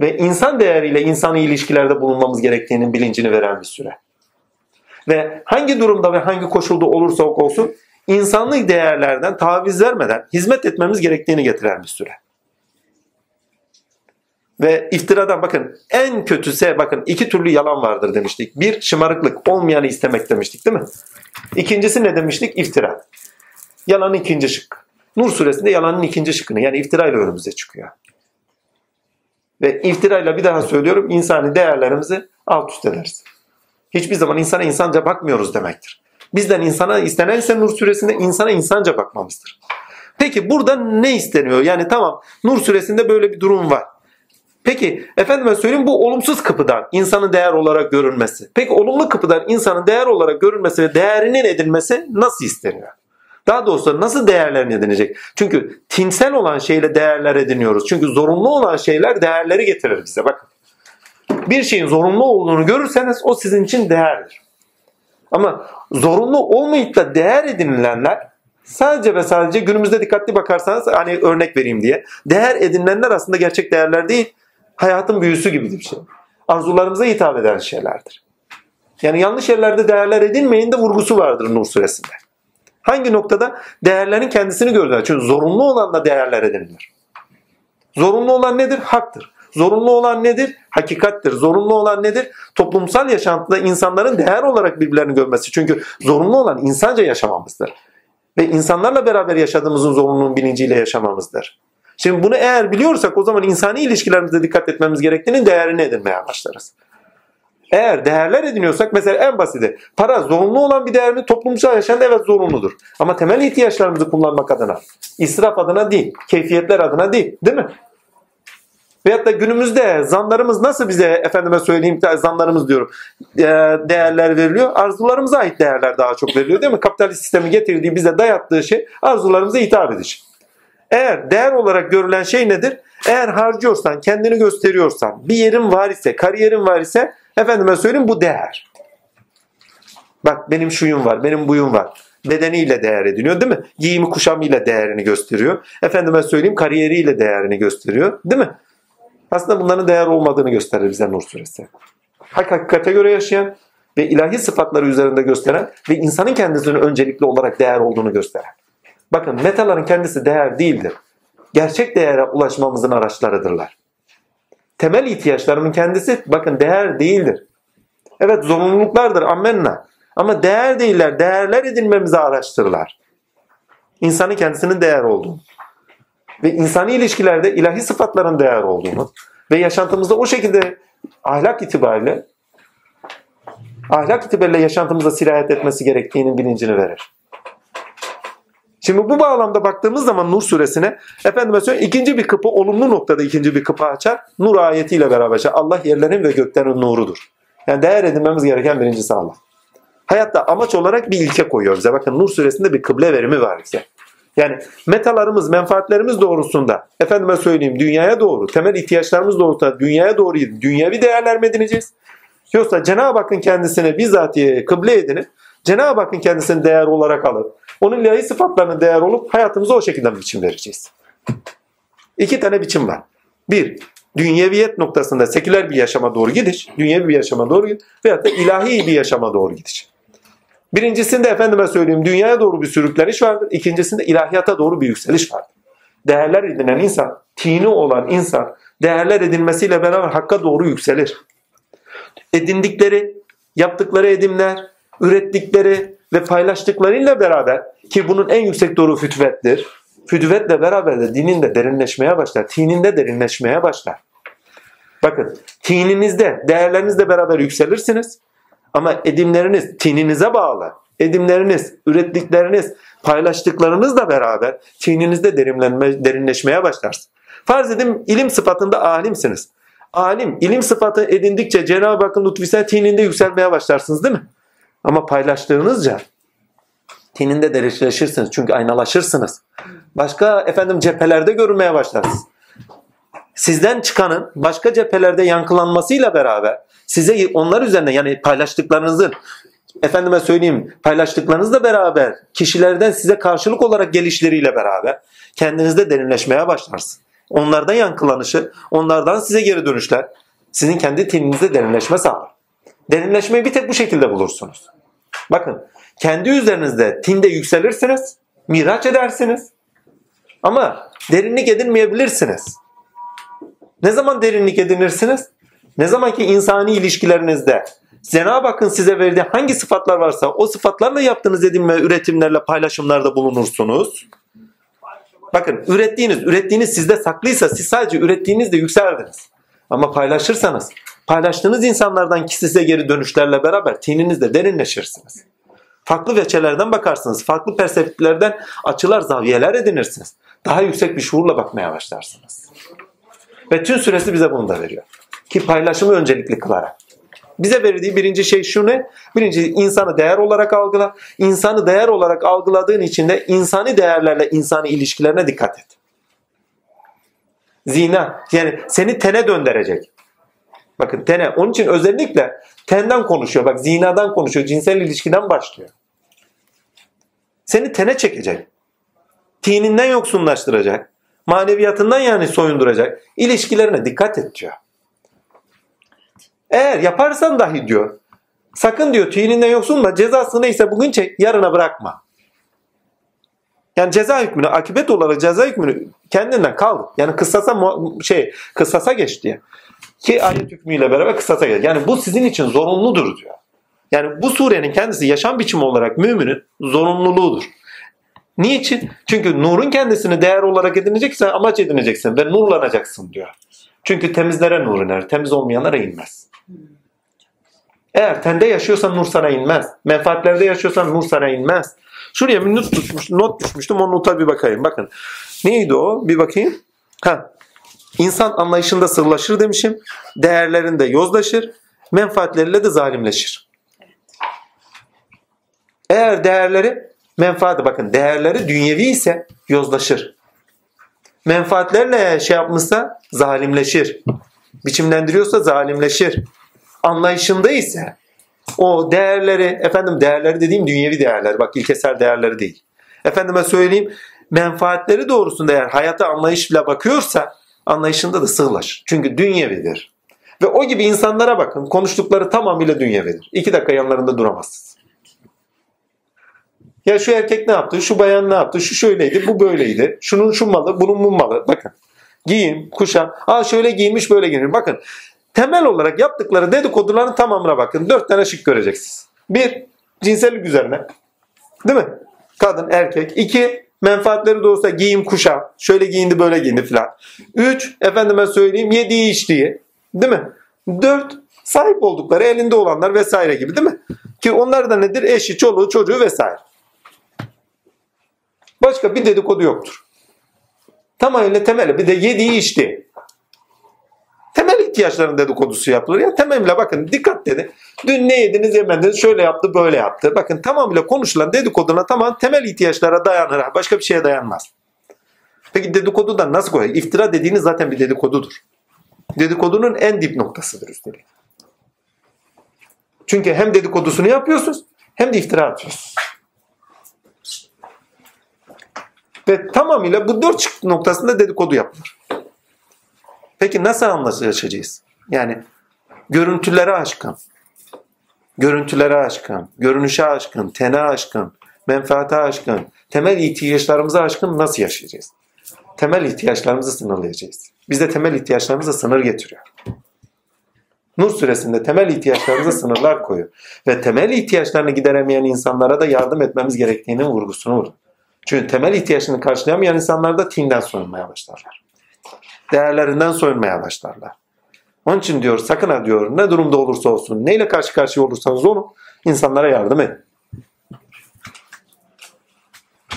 ve insan değeriyle insani ilişkilerde bulunmamız gerektiğinin bilincini veren bir süre. Ve hangi durumda ve hangi koşulda olursa olsun insanlık değerlerden taviz vermeden hizmet etmemiz gerektiğini getiren bir süre. Ve iftiradan bakın en kötüse bakın iki türlü yalan vardır demiştik. Bir şımarıklık olmayanı istemek demiştik değil mi? İkincisi ne demiştik? İftira. Yalanın ikinci şık. Nur suresinde yalanın ikinci şıkkını yani iftirayla önümüze çıkıyor. Ve iftirayla bir daha söylüyorum insani değerlerimizi alt üst ederiz. Hiçbir zaman insana insanca bakmıyoruz demektir. Bizden insana istenen Nur suresinde insana insanca bakmamızdır. Peki burada ne isteniyor? Yani tamam Nur suresinde böyle bir durum var. Peki efendime söyleyeyim bu olumsuz kapıdan insanın değer olarak görünmesi. Peki olumlu kapıdan insanın değer olarak görünmesi ve değerinin edilmesi nasıl isteniyor? Daha doğrusu nasıl değerlerini edinecek? Çünkü tinsel olan şeyle değerler ediniyoruz. Çünkü zorunlu olan şeyler değerleri getirir bize. Bakın. Bir şeyin zorunlu olduğunu görürseniz o sizin için değerdir. Ama zorunlu olmayıp da değer edinilenler sadece ve sadece günümüzde dikkatli bakarsanız hani örnek vereyim diye değer edinilenler aslında gerçek değerler değil hayatın büyüsü gibi bir şey. Arzularımıza hitap eden şeylerdir. Yani yanlış yerlerde değerler edinmeyin de vurgusu vardır Nur suresinde. Hangi noktada? Değerlerin kendisini gördüler. Çünkü zorunlu olan da değerler edinilir. Zorunlu olan nedir? Haktır. Zorunlu olan nedir? Hakikattir. Zorunlu olan nedir? Toplumsal yaşantıda insanların değer olarak birbirlerini görmesi. Çünkü zorunlu olan insanca yaşamamızdır. Ve insanlarla beraber yaşadığımızın zorunluluğun bilinciyle yaşamamızdır. Şimdi bunu eğer biliyorsak o zaman insani ilişkilerimize dikkat etmemiz gerektiğinin değerini edinmeye başlarız. Eğer değerler ediniyorsak mesela en basiti para zorunlu olan bir değer mi? Toplumsal yaşamda evet zorunludur. Ama temel ihtiyaçlarımızı kullanmak adına, israf adına değil, keyfiyetler adına değil değil mi? Veyahut da günümüzde zanlarımız nasıl bize efendime söyleyeyim zanlarımız diyorum e, değerler veriliyor. Arzularımıza ait değerler daha çok veriliyor değil mi? Kapitalist sistemi getirdiği bize dayattığı şey arzularımıza hitap edici. Eğer değer olarak görülen şey nedir? Eğer harcıyorsan, kendini gösteriyorsan, bir yerin var ise, kariyerin var ise efendime söyleyeyim bu değer. Bak benim şuyum var, benim buyum var. Bedeniyle değer ediniyor değil mi? Giyimi kuşamıyla değerini gösteriyor. Efendime söyleyeyim kariyeriyle değerini gösteriyor değil mi? Aslında bunların değer olmadığını gösterir bize Nur suresi. Hakikate göre yaşayan ve ilahi sıfatları üzerinde gösteren ve insanın kendisinin öncelikli olarak değer olduğunu gösteren. Bakın metaların kendisi değer değildir. Gerçek değere ulaşmamızın araçlarıdırlar. Temel ihtiyaçlarının kendisi bakın değer değildir. Evet zorunluluklardır ammenna. Ama değer değiller. Değerler edinmemizi araştırırlar. İnsanın kendisinin değer olduğunu ve insani ilişkilerde ilahi sıfatların değer olduğunu ve yaşantımızda o şekilde ahlak itibariyle ahlak itibariyle yaşantımıza sirayet etmesi gerektiğinin bilincini verir. Şimdi bu bağlamda baktığımız zaman Nur suresine efendime söyleyeyim ikinci bir kapı olumlu noktada ikinci bir kapı açar. Nur ayetiyle beraber açar. Allah yerlerin ve göklerin nurudur. Yani değer edinmemiz gereken birincisi Allah. Hayatta amaç olarak bir ilke koyuyor bize. Bakın Nur suresinde bir kıble verimi var bize. Yani metalarımız, menfaatlerimiz doğrusunda efendime söyleyeyim dünyaya doğru, temel ihtiyaçlarımız doğrusunda dünyaya doğru dünyevi değerler mi edineceğiz? Yoksa Cenab-ı Hakk'ın kendisine bizatihi kıble edinip Cenab-ı Hakk'ın kendisini değer olarak alıp onun ilahi sıfatlarına değer olup hayatımıza o şekilde bir biçim vereceğiz. İki tane biçim var. Bir, dünyeviyet noktasında seküler bir yaşama doğru gidiş, dünyevi bir yaşama doğru gidiş veyahut da ilahi bir yaşama doğru gidiş. Birincisinde efendime söyleyeyim dünyaya doğru bir sürükleniş vardır. İkincisinde ilahiyata doğru bir yükseliş vardır. Değerler edinen insan, tini olan insan değerler edinmesiyle beraber hakka doğru yükselir. Edindikleri, yaptıkları edimler, ürettikleri ve paylaştıklarıyla beraber ki bunun en yüksek doğru fütüvettir. Fütüvetle beraber de dinin de derinleşmeye başlar. Tininde derinleşmeye başlar. Bakın tininizde, değerlerinizle beraber yükselirsiniz. Ama edimleriniz tininize bağlı. Edimleriniz, ürettikleriniz, paylaştıklarınızla beraber tininizde derinlenme, derinleşmeye başlarsınız. Farz edin ilim sıfatında alimsiniz. Alim, ilim sıfatı edindikçe Cenab-ı Hakk'ın lütfüyse tininde yükselmeye başlarsınız değil mi? Ama paylaştığınızca tininde derinleşirsiniz. Çünkü aynalaşırsınız. Başka efendim cephelerde görünmeye başlarsınız. Sizden çıkanın başka cephelerde yankılanmasıyla beraber size onlar üzerine yani paylaştıklarınızın efendime söyleyeyim paylaştıklarınızla beraber kişilerden size karşılık olarak gelişleriyle beraber kendinizde derinleşmeye başlarsın. Onlardan yankılanışı, onlardan size geri dönüşler sizin kendi tininizde derinleşme sağlar. Derinleşmeyi bir tek bu şekilde bulursunuz. Bakın kendi üzerinizde tinde yükselirsiniz, miraç edersiniz ama derinlik edinmeyebilirsiniz. Ne zaman derinlik edinirsiniz? Ne zaman ki insani ilişkilerinizde Cenab-ı Hakk'ın size verdiği hangi sıfatlar varsa o sıfatlarla yaptığınız edinme, üretimlerle, paylaşımlarda bulunursunuz. Bakın ürettiğiniz, ürettiğiniz sizde saklıysa siz sadece ürettiğinizde yükseldiniz. Ama paylaşırsanız, paylaştığınız insanlardan ki size geri dönüşlerle beraber tininizde derinleşirsiniz. Farklı veçelerden bakarsınız, farklı perspektiflerden açılar, zaviyeler edinirsiniz. Daha yüksek bir şuurla bakmaya başlarsınız. Ve tüm süresi bize bunu da veriyor. Ki paylaşımı öncelikli kılarak. Bize verdiği birinci şey şu ne? Birinci insanı değer olarak algıla. İnsanı değer olarak algıladığın için de insani değerlerle insani ilişkilerine dikkat et. Zina yani seni tene döndürecek. Bakın tene onun için özellikle tenden konuşuyor. Bak zinadan konuşuyor. Cinsel ilişkiden başlıyor. Seni tene çekecek. Tininden yoksunlaştıracak. Maneviyatından yani soyunduracak. İlişkilerine dikkat et diyor. Eğer yaparsan dahi diyor sakın diyor tüyininden yoksunla cezası neyse bugün çek yarına bırakma. Yani ceza hükmünü akibet olarak ceza hükmünü kendinden kal. Yani kısasa şey kısasa geç diye. Ki ayet hükmüyle beraber kısasa geç. Yani bu sizin için zorunludur diyor. Yani bu surenin kendisi yaşam biçimi olarak müminin zorunluluğudur. Niçin? Çünkü nurun kendisini değer olarak edineceksen amaç edineceksin ve nurlanacaksın diyor. Çünkü temizlere nur iner, temiz olmayanlara inmez. Eğer tende yaşıyorsan nur sana inmez. Menfaatlerde yaşıyorsan nur sana inmez. Şuraya bir not, tutmuş, not düşmüştüm. O nota bir bakayım. Bakın. Neydi o? Bir bakayım. Ha. İnsan anlayışında sırlaşır demişim. Değerlerinde yozlaşır. Menfaatleriyle de zalimleşir. Eğer değerleri menfaati bakın değerleri dünyevi ise yozlaşır. Menfaatlerle şey yapmışsa zalimleşir. Biçimlendiriyorsa zalimleşir. Anlayışında ise o değerleri efendim değerleri dediğim dünyevi değerler bak ilkesel değerleri değil. Efendime söyleyeyim menfaatleri doğrusunda eğer hayata anlayışla bakıyorsa anlayışında da sığlaşır. Çünkü dünyevidir. Ve o gibi insanlara bakın konuştukları tamamıyla dünyevidir. İki dakika yanlarında duramazsınız. Ya şu erkek ne yaptı, şu bayan ne yaptı, şu şöyleydi, bu böyleydi. Şunun şu malı, bunun bu malı. Bakın giyim, kuşam. Aa şöyle giyinmiş, böyle giyinmiş. Bakın temel olarak yaptıkları dedikoduların tamamına bakın. Dört tane şık göreceksiniz. Bir, cinsellik üzerine. Değil mi? Kadın, erkek. İki, menfaatleri de olsa giyim, kuşam. Şöyle giyindi, böyle giyindi filan. Üç, efendime söyleyeyim yediği içtiği. Değil mi? Dört, sahip oldukları elinde olanlar vesaire gibi değil mi? Ki onlar da nedir? Eşi, çoluğu, çocuğu vesaire. Başka bir dedikodu yoktur. Tamamıyla temeli. Bir de yediği içti. Temel ihtiyaçların dedikodusu yapılır. Ya temeliyle bakın dikkat dedi. Dün ne yediniz yemediniz şöyle yaptı böyle yaptı. Bakın tamamıyla konuşulan dedikoduna tamam temel ihtiyaçlara dayanır. Başka bir şeye dayanmaz. Peki dedikodudan nasıl koyar? İftira dediğiniz zaten bir dedikodudur. Dedikodunun en dip noktasıdır üstelik. Çünkü hem dedikodusunu yapıyorsunuz hem de iftira atıyorsunuz. Ve tamamıyla bu dört noktasında dedikodu yapılır. Peki nasıl anlaşacağız? Yani görüntülere aşkın, görüntülere aşkın, görünüşe aşkın, tene aşkın, menfaate aşkın, temel ihtiyaçlarımıza aşkın nasıl yaşayacağız? Temel ihtiyaçlarımızı sınırlayacağız. Bizde temel ihtiyaçlarımıza sınır getiriyor. Nur suresinde temel ihtiyaçlarımıza sınırlar koyuyor. Ve temel ihtiyaçlarını gideremeyen insanlara da yardım etmemiz gerektiğinin vurgusunu vurdu. Çünkü temel ihtiyaçını karşılayamayan insanlar da tinden soyunmaya başlarlar. Değerlerinden soyunmaya başlarlar. Onun için diyor sakın ha diyor ne durumda olursa olsun neyle karşı karşıya olursanız onu insanlara yardım edin.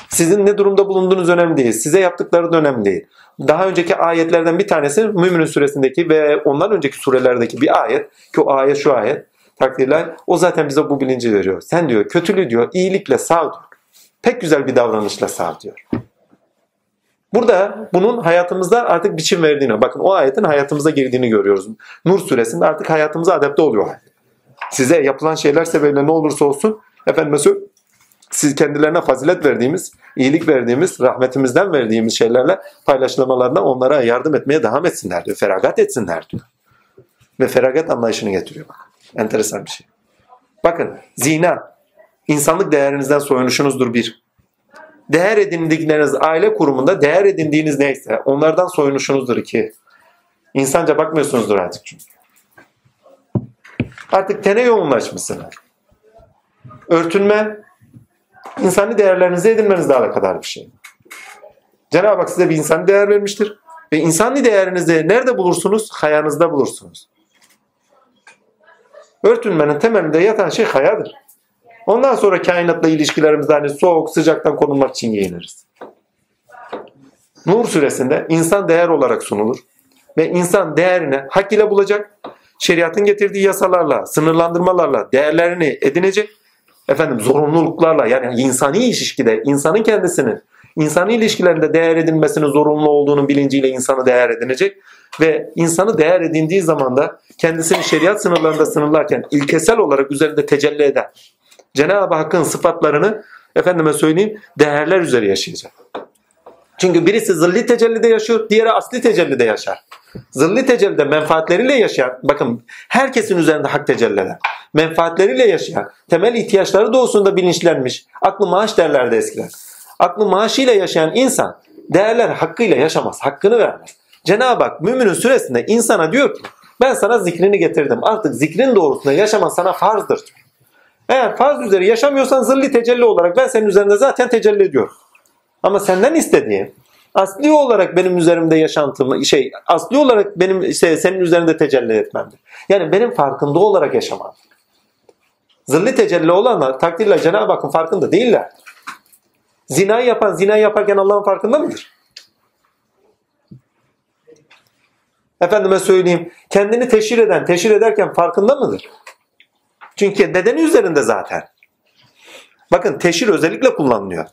Sizin ne durumda bulunduğunuz önemli değil. Size yaptıkları da önemli değil. Daha önceki ayetlerden bir tanesi Müminun suresindeki ve ondan önceki surelerdeki bir ayet ki o ayet şu ayet takdirler o zaten bize bu bilinci veriyor. Sen diyor kötülüğü diyor iyilikle sağ dur. Pek güzel bir davranışla sağ diyor. Burada bunun hayatımızda artık biçim verdiğini, bakın o ayetin hayatımıza girdiğini görüyoruz. Nur suresinde artık hayatımıza adapte oluyor. Size yapılan şeyler sebebiyle ne olursa olsun, efendim mesela siz kendilerine fazilet verdiğimiz, iyilik verdiğimiz, rahmetimizden verdiğimiz şeylerle paylaşılmalarına onlara yardım etmeye devam etsinler diyor. Feragat etsinler diyor. Ve feragat anlayışını getiriyor bak. Enteresan bir şey. Bakın zina, insanlık değerinizden soyunuşunuzdur bir. Değer edindikleriniz aile kurumunda değer edindiğiniz neyse onlardan soyunuşunuzdur iki. İnsanca bakmıyorsunuzdur artık çünkü. Artık tene yoğunlaşmışsınız. Örtünme insani değerlerinizi edinmenizle alakadar bir şey. Cenab-ı Hak size bir insani değer vermiştir. Ve insani değerinizi nerede bulursunuz? Hayanızda bulursunuz. Örtünmenin temelinde yatan şey hayadır. Ondan sonra kainatla ilişkilerimizde hani soğuk sıcaktan korunmak için giyiniriz. Nur suresinde insan değer olarak sunulur. Ve insan değerini hak ile bulacak. Şeriatın getirdiği yasalarla, sınırlandırmalarla değerlerini edinecek. Efendim zorunluluklarla yani insani ilişkide insanın kendisinin insani ilişkilerinde değer edinmesinin zorunlu olduğunun bilinciyle insanı değer edinecek ve insanı değer edindiği zaman da kendisini şeriat sınırlarında sınırlarken ilkesel olarak üzerinde tecelli eden Cenab-ı Hakk'ın sıfatlarını efendime söyleyeyim değerler üzeri yaşayacak. Çünkü birisi zilli tecellide yaşıyor, diğeri asli tecellide yaşar. Zilli tecellide menfaatleriyle yaşayan, bakın herkesin üzerinde hak tecelliler. Menfaatleriyle yaşayan, temel ihtiyaçları doğusunda bilinçlenmiş, aklı maaş derlerdi eskiden. Aklı maaşıyla yaşayan insan değerler hakkıyla yaşamaz, hakkını vermez. Cenab-ı Hak müminin süresinde insana diyor ki ben sana zikrini getirdim. Artık zikrin doğrusunda yaşaman sana farzdır diyor. Eğer farz üzeri yaşamıyorsan zilli tecelli olarak ben senin üzerinde zaten tecelli ediyorum. Ama senden istediğim asli olarak benim üzerimde yaşantımı şey asli olarak benim işte senin üzerinde tecelli etmemdir. Yani benim farkında olarak yaşamam. Zilli tecelli olanlar takdirle Cenab-ı Hakk'ın farkında değiller. Zina yapan zina yaparken Allah'ın farkında mıdır? Efendime söyleyeyim kendini teşhir eden teşhir ederken farkında mıdır? Çünkü nedeni üzerinde zaten. Bakın teşhir özellikle kullanılıyor.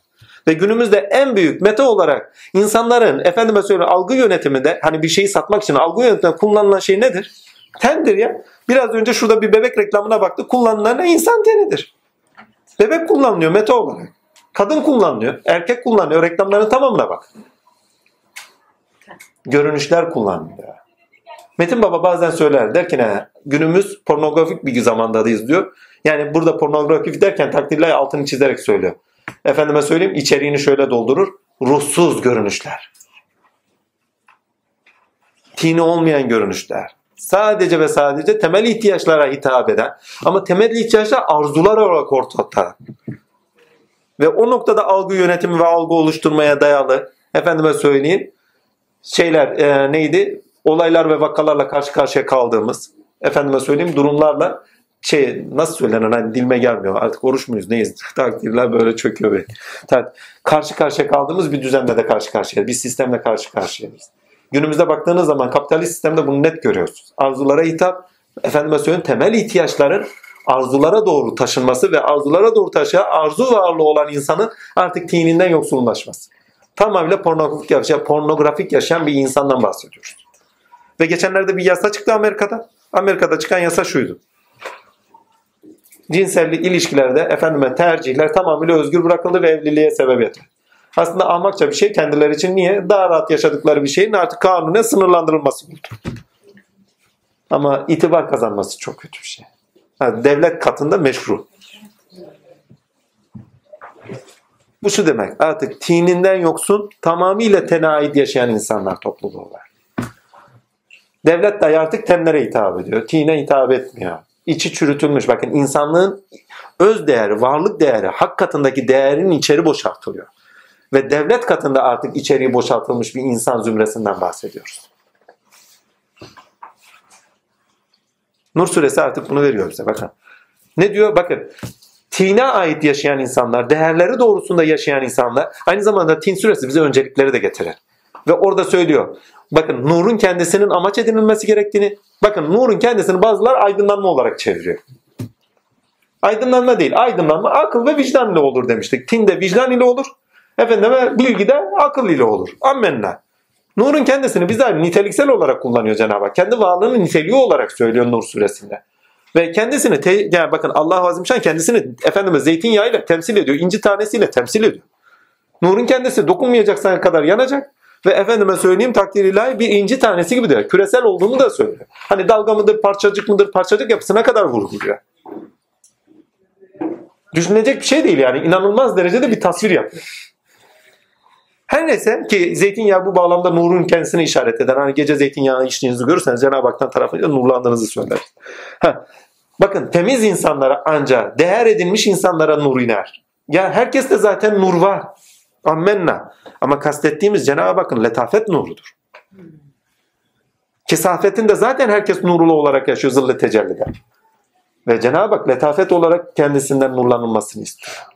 Ve günümüzde en büyük meta olarak insanların efendime söyleyeyim algı yönetiminde hani bir şeyi satmak için algı yönetiminde kullanılan şey nedir? Tendir ya. Biraz önce şurada bir bebek reklamına baktık. Kullanılan insan tenidir. Bebek kullanılıyor meta olarak. Kadın kullanılıyor. Erkek kullanıyor. Reklamların tamamına bak. Görünüşler kullanılıyor. Metin Baba bazen söyler der ki ne günümüz pornografik bir zamandayız diyor. Yani burada pornografik derken takdirle altını çizerek söylüyor. Efendime söyleyeyim içeriğini şöyle doldurur. Ruhsuz görünüşler. Tini olmayan görünüşler. Sadece ve sadece temel ihtiyaçlara hitap eden ama temel ihtiyaçlar arzular olarak ortada. Ve o noktada algı yönetimi ve algı oluşturmaya dayalı efendime söyleyeyim şeyler e, neydi? Olaylar ve vakalarla karşı karşıya kaldığımız efendime söyleyeyim durumlarla şey nasıl söylenir hani dilime gelmiyor artık oruç muyuz neyiz *laughs* takdirler böyle çöküyor be. Karşı karşıya kaldığımız bir düzenle de karşı karşıya bir sistemle karşı karşıyayız. Günümüzde baktığınız zaman kapitalist sistemde bunu net görüyorsunuz. Arzulara hitap, efendime söyleyeyim temel ihtiyaçların arzulara doğru taşınması ve arzulara doğru taşıyan arzu varlığı olan insanın artık tininden yoksullaşması. Tamamıyla pornografik yaşayan, pornografik yaşayan bir insandan bahsediyoruz. Ve geçenlerde bir yasa çıktı Amerika'da. Amerika'da çıkan yasa şuydu cinsellik ilişkilerde efendime tercihler tamamıyla özgür bırakıldı ve evliliğe sebebiyet. Aslında ahmakça bir şey kendileri için niye? Daha rahat yaşadıkları bir şeyin artık kanunen sınırlandırılması. Ama itibar kazanması çok kötü bir şey. Yani devlet katında meşru. Bu şu demek artık tininden yoksun tamamıyla tenait yaşayan insanlar topluluğu var. Devlet de artık tenlere hitap ediyor. Tine hitap etmiyor içi çürütülmüş. Bakın insanlığın öz değeri, varlık değeri, hak katındaki değerinin içeri boşaltılıyor. Ve devlet katında artık içeriği boşaltılmış bir insan zümresinden bahsediyoruz. Nur suresi artık bunu veriyor bize bakın. Ne diyor? Bakın tine ait yaşayan insanlar, değerleri doğrusunda yaşayan insanlar aynı zamanda tin suresi bize öncelikleri de getirir. Ve orada söylüyor. Bakın nurun kendisinin amaç edinilmesi gerektiğini, bakın nurun kendisini bazılar aydınlanma olarak çeviriyor. Aydınlanma değil, aydınlanma akıl ve vicdan ile olur demiştik. Tin de vicdan ile olur, efendime bilgi de akıl ile olur. Ammenna. Nurun kendisini bizler niteliksel olarak kullanıyor Cenab-ı Hak. Kendi varlığının niteliği olarak söylüyor Nur suresinde. Ve kendisini, te, yani bakın Allah-u Azimşan kendisini efendime zeytinyağıyla temsil ediyor, inci tanesiyle temsil ediyor. Nurun kendisi dokunmayacak kadar yanacak. Ve efendime söyleyeyim takdir ilahi bir inci tanesi gibidir. Küresel olduğunu da söylüyor. Hani dalga mıdır, parçacık mıdır, parçacık yapısına kadar vurguluyor. Düşünecek bir şey değil yani. inanılmaz derecede bir tasvir yapıyor. Her neyse ki zeytinyağı bu bağlamda nurun kendisini işaret eder. Hani gece zeytinyağı içtiğinizi görürseniz Cenab-ı Hak'tan tarafıyla nurlandığınızı söyler. Ha. Bakın temiz insanlara ancak değer edilmiş insanlara nur iner. Ya herkeste zaten nur var. Ammenna. Ama kastettiğimiz Cenab-ı Hakk'ın letafet nurudur. Kesafetinde zaten herkes nurlu olarak yaşıyor zilli tecellide. Ve Cenab-ı Hak letafet olarak kendisinden nurlanılmasını istiyor.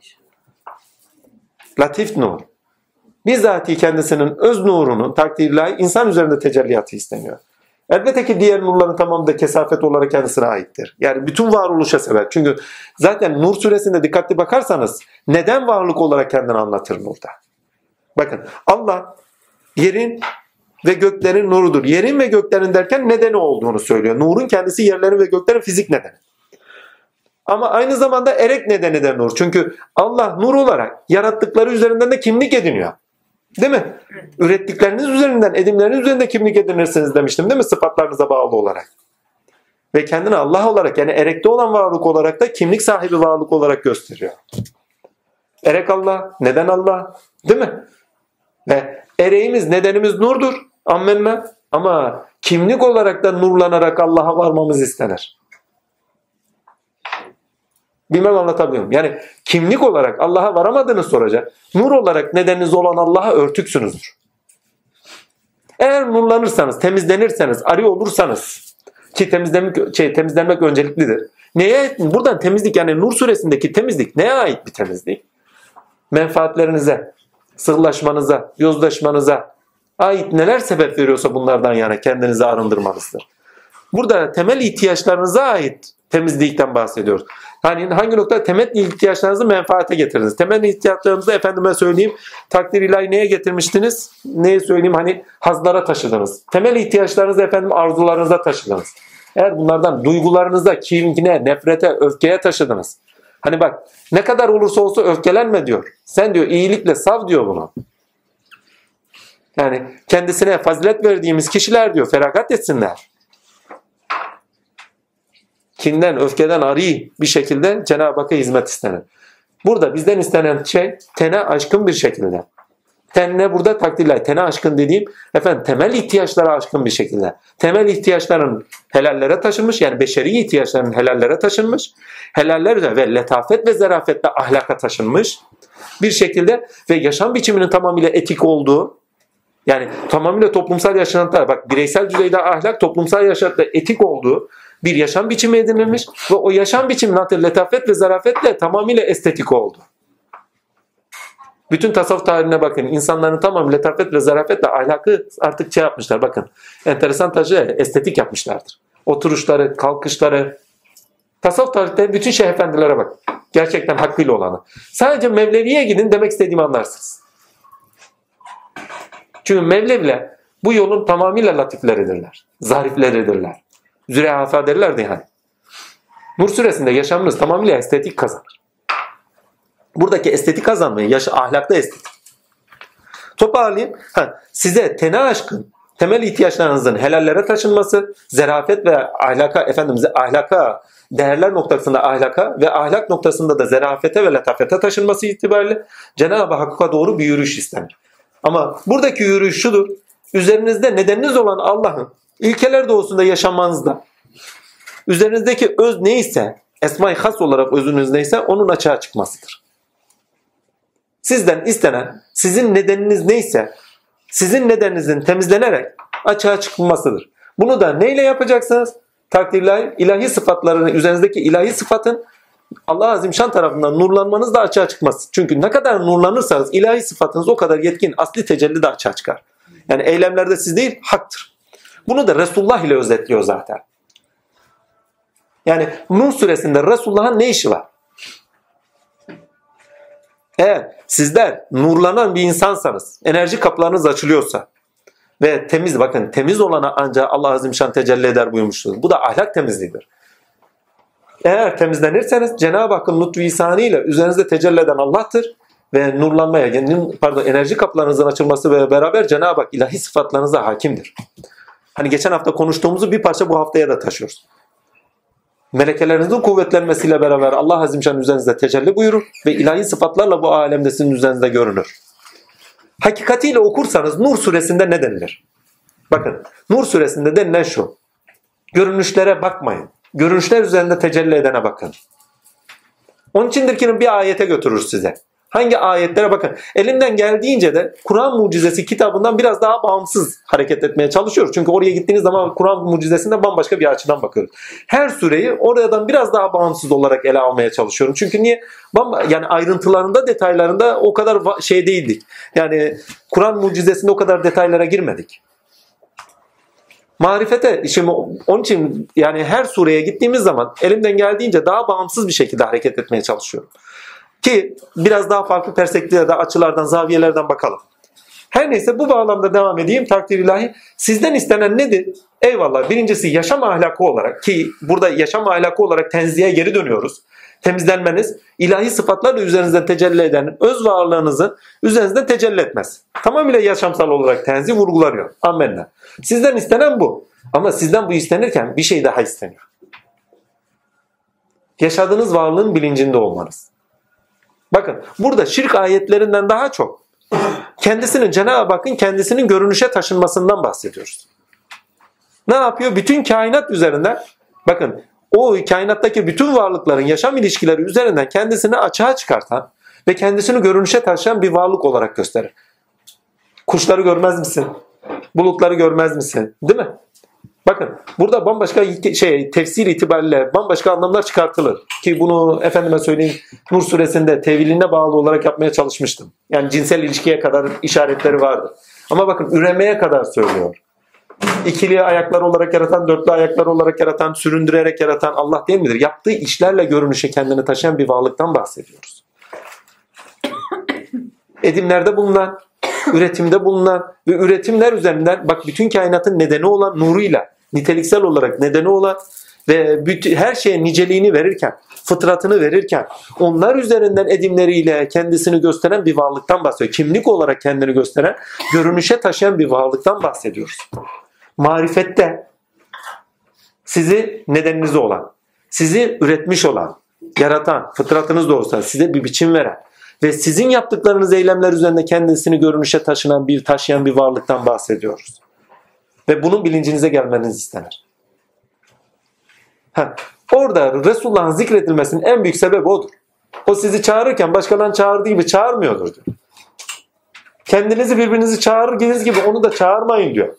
Latif nur. Bizzati kendisinin öz nurunu takdirle insan üzerinde tecelliyatı isteniyor. Elbette ki diğer nurların tamamı da kesafet olarak kendisine aittir. Yani bütün varoluşa sebep. Çünkü zaten Nur suresinde dikkatli bakarsanız neden varlık olarak kendini anlatır Nur'da. Bakın Allah yerin ve göklerin nurudur. Yerin ve göklerin derken nedeni olduğunu söylüyor. Nurun kendisi yerlerin ve göklerin fizik nedeni. Ama aynı zamanda erek nedeni de nur. Çünkü Allah nur olarak yarattıkları üzerinden de kimlik ediniyor. Değil mi? Ürettikleriniz üzerinden, edimleriniz üzerinde kimlik edinirsiniz demiştim değil mi? Sıfatlarınıza bağlı olarak. Ve kendini Allah olarak yani erekte olan varlık olarak da kimlik sahibi varlık olarak gösteriyor. Erek Allah, neden Allah? Değil mi? Ve ereğimiz, nedenimiz nurdur. Ammenna. Ama kimlik olarak da nurlanarak Allah'a varmamız istenir. Bilmem anlatabiliyor muyum? Yani kimlik olarak Allah'a varamadığınız soracak. Nur olarak nedeniniz olan Allah'a örtüksünüzdür. Eğer nurlanırsanız, temizlenirseniz, arı olursanız ki temizlenmek, şey, temizlenmek önceliklidir. Neye buradan temizlik yani Nur suresindeki temizlik neye ait bir temizlik? Menfaatlerinize, sığlaşmanıza, yozlaşmanıza ait neler sebep veriyorsa bunlardan yani kendinizi arındırmanızdır. Burada temel ihtiyaçlarınıza ait temizlikten bahsediyoruz. Hani hangi nokta temel ihtiyaçlarınızı menfaate getirdiniz. Temel ihtiyaçlarınızı efendime söyleyeyim takdir ilahi neye getirmiştiniz? Neye söyleyeyim hani hazlara taşıdınız. Temel ihtiyaçlarınızı efendim arzularınıza taşıdınız. Eğer bunlardan duygularınıza, kine, nefrete, öfkeye taşıdınız. Hani bak ne kadar olursa olsa öfkelenme diyor. Sen diyor iyilikle sav diyor bunu. Yani kendisine fazilet verdiğimiz kişiler diyor feragat etsinler kinden, öfkeden arı bir şekilde Cenab-ı Hakk'a hizmet istenir. Burada bizden istenen şey tene aşkın bir şekilde. Tenine burada takdirler. Tene aşkın dediğim efendim temel ihtiyaçlara aşkın bir şekilde. Temel ihtiyaçların helallere taşınmış yani beşeri ihtiyaçların helallere taşınmış. Helaller de ve letafet ve zarafetle ahlaka taşınmış bir şekilde ve yaşam biçiminin tamamıyla etik olduğu yani tamamıyla toplumsal yaşantılar bak bireysel düzeyde ahlak toplumsal yaşantıda etik olduğu bir yaşam biçimi edinilmiş ve o yaşam biçiminin hatta letafet ve zarafetle tamamıyla estetik oldu. Bütün tasavvuf tarihine bakın. İnsanların tamam letafet ve zarafetle ahlakı artık şey yapmışlar. Bakın enteresan taşı estetik yapmışlardır. Oturuşları, kalkışları. Tasavvuf tarihte bütün şeyh efendilere bak. Gerçekten hakkıyla olanı. Sadece Mevlevi'ye gidin demek istediğimi anlarsınız. Çünkü Mevleviler bu yolun tamamıyla latifleridirler. Zarifleridirler. Zürehafa derlerdi yani. Nur suresinde yaşamınız tamamıyla estetik kazanır. Buradaki estetik kazanmayı yaş ahlakta estetik. Toparlayayım. Ha, size tene aşkın temel ihtiyaçlarınızın helallere taşınması, zerafet ve ahlaka, efendimize ahlaka, değerler noktasında ahlaka ve ahlak noktasında da zerafete ve letafete taşınması itibariyle Cenab-ı Hakk'a doğru bir yürüyüş istenir. Ama buradaki yürüyüş şudur. Üzerinizde nedeniniz olan Allah'ın ilkeler doğusunda yaşamanızda üzerinizdeki öz neyse esma-i has olarak özünüz neyse onun açığa çıkmasıdır. Sizden istenen sizin nedeniniz neyse sizin nedeninizin temizlenerek açığa çıkmasıdır. Bunu da neyle yapacaksınız? Takdirler ilahi sıfatlarını üzerinizdeki ilahi sıfatın Allah Azim Şan tarafından nurlanmanız da açığa çıkmaz. Çünkü ne kadar nurlanırsanız ilahi sıfatınız o kadar yetkin asli tecelli de açığa çıkar. Yani eylemlerde siz değil haktır. Bunu da Resulullah ile özetliyor zaten. Yani Nur suresinde Resulullah'ın ne işi var? Eğer sizler nurlanan bir insansanız, enerji kapılarınız açılıyorsa ve temiz bakın temiz olana ancak Allah Azimşan tecelli eder buyurmuştur. Bu da ahlak temizliğidir. Eğer temizlenirseniz Cenab-ı Hakk'ın lütfu isani ile üzerinizde tecelli eden Allah'tır ve nurlanmaya, pardon enerji kapılarınızın açılması ve beraber Cenab-ı Hak ilahi sıfatlarınıza hakimdir. Hani geçen hafta konuştuğumuzu bir parça bu haftaya da taşıyoruz. Melekelerinizin kuvvetlenmesiyle beraber Allah Azimşan üzerinizde tecelli buyurur ve ilahi sıfatlarla bu alemde sizin üzerinizde görünür. Hakikatiyle okursanız Nur suresinde ne denilir? Bakın Nur suresinde denilen şu. Görünüşlere bakmayın. Görünüşler üzerinde tecelli edene bakın. Onun içindir ki bir ayete götürür size. Hangi ayetlere bakın. Elimden geldiğince de Kur'an mucizesi kitabından biraz daha bağımsız hareket etmeye çalışıyoruz. Çünkü oraya gittiğiniz zaman Kur'an mucizesinde bambaşka bir açıdan bakıyoruz. Her süreyi oradan biraz daha bağımsız olarak ele almaya çalışıyorum. Çünkü niye? Yani ayrıntılarında, detaylarında o kadar şey değildik. Yani Kur'an mucizesinde o kadar detaylara girmedik. Marifete şimdi onun için yani her sureye gittiğimiz zaman elimden geldiğince daha bağımsız bir şekilde hareket etmeye çalışıyorum. Ki biraz daha farklı perspektiflerde, açılardan, zaviyelerden bakalım. Her neyse bu bağlamda devam edeyim takdir ilahi. Sizden istenen nedir? Eyvallah birincisi yaşam ahlakı olarak ki burada yaşam ahlakı olarak tenziye geri dönüyoruz. Temizlenmeniz ilahi sıfatlarla üzerinizden tecelli eden öz varlığınızı üzerinizden tecelli etmez. Tamamıyla yaşamsal olarak tenzi vurgulanıyor. Amenna. Sizden istenen bu. Ama sizden bu istenirken bir şey daha isteniyor. Yaşadığınız varlığın bilincinde olmanız. Bakın burada şirk ayetlerinden daha çok kendisinin Cenab-ı Hakk'ın kendisinin görünüşe taşınmasından bahsediyoruz. Ne yapıyor? Bütün kainat üzerinden bakın o kainattaki bütün varlıkların yaşam ilişkileri üzerinden kendisini açığa çıkartan ve kendisini görünüşe taşıyan bir varlık olarak gösterir. Kuşları görmez misin? Bulutları görmez misin? Değil mi? Bakın burada bambaşka şey tefsir itibariyle bambaşka anlamlar çıkartılır. Ki bunu efendime söyleyeyim Nur suresinde teviline bağlı olarak yapmaya çalışmıştım. Yani cinsel ilişkiye kadar işaretleri vardı. Ama bakın üremeye kadar söylüyor. İkili ayaklar olarak yaratan, dörtlü ayaklar olarak yaratan, süründürerek yaratan Allah değil midir? Yaptığı işlerle görünüşe kendini taşıyan bir varlıktan bahsediyoruz. *coughs* Edimlerde bulunan, *coughs* üretimde bulunan ve üretimler üzerinden bak bütün kainatın nedeni olan nuruyla niteliksel olarak nedeni olan ve bütün, her şeye niceliğini verirken, fıtratını verirken onlar üzerinden edimleriyle kendisini gösteren bir varlıktan bahsediyor. Kimlik olarak kendini gösteren, görünüşe taşıyan bir varlıktan bahsediyoruz. Marifette sizi nedeniniz olan, sizi üretmiş olan, yaratan, fıtratınız da olsa size bir biçim veren, ve sizin yaptıklarınız eylemler üzerinde kendisini görünüşe taşınan bir taşıyan bir varlıktan bahsediyoruz. Ve bunun bilincinize gelmeniz istenir. Ha, orada Resulullah'ın zikredilmesinin en büyük sebebi odur. O sizi çağırırken başkalarını çağırdığı gibi çağırmıyordur diyor. Kendinizi birbirinizi çağırırken gibi onu da çağırmayın diyor.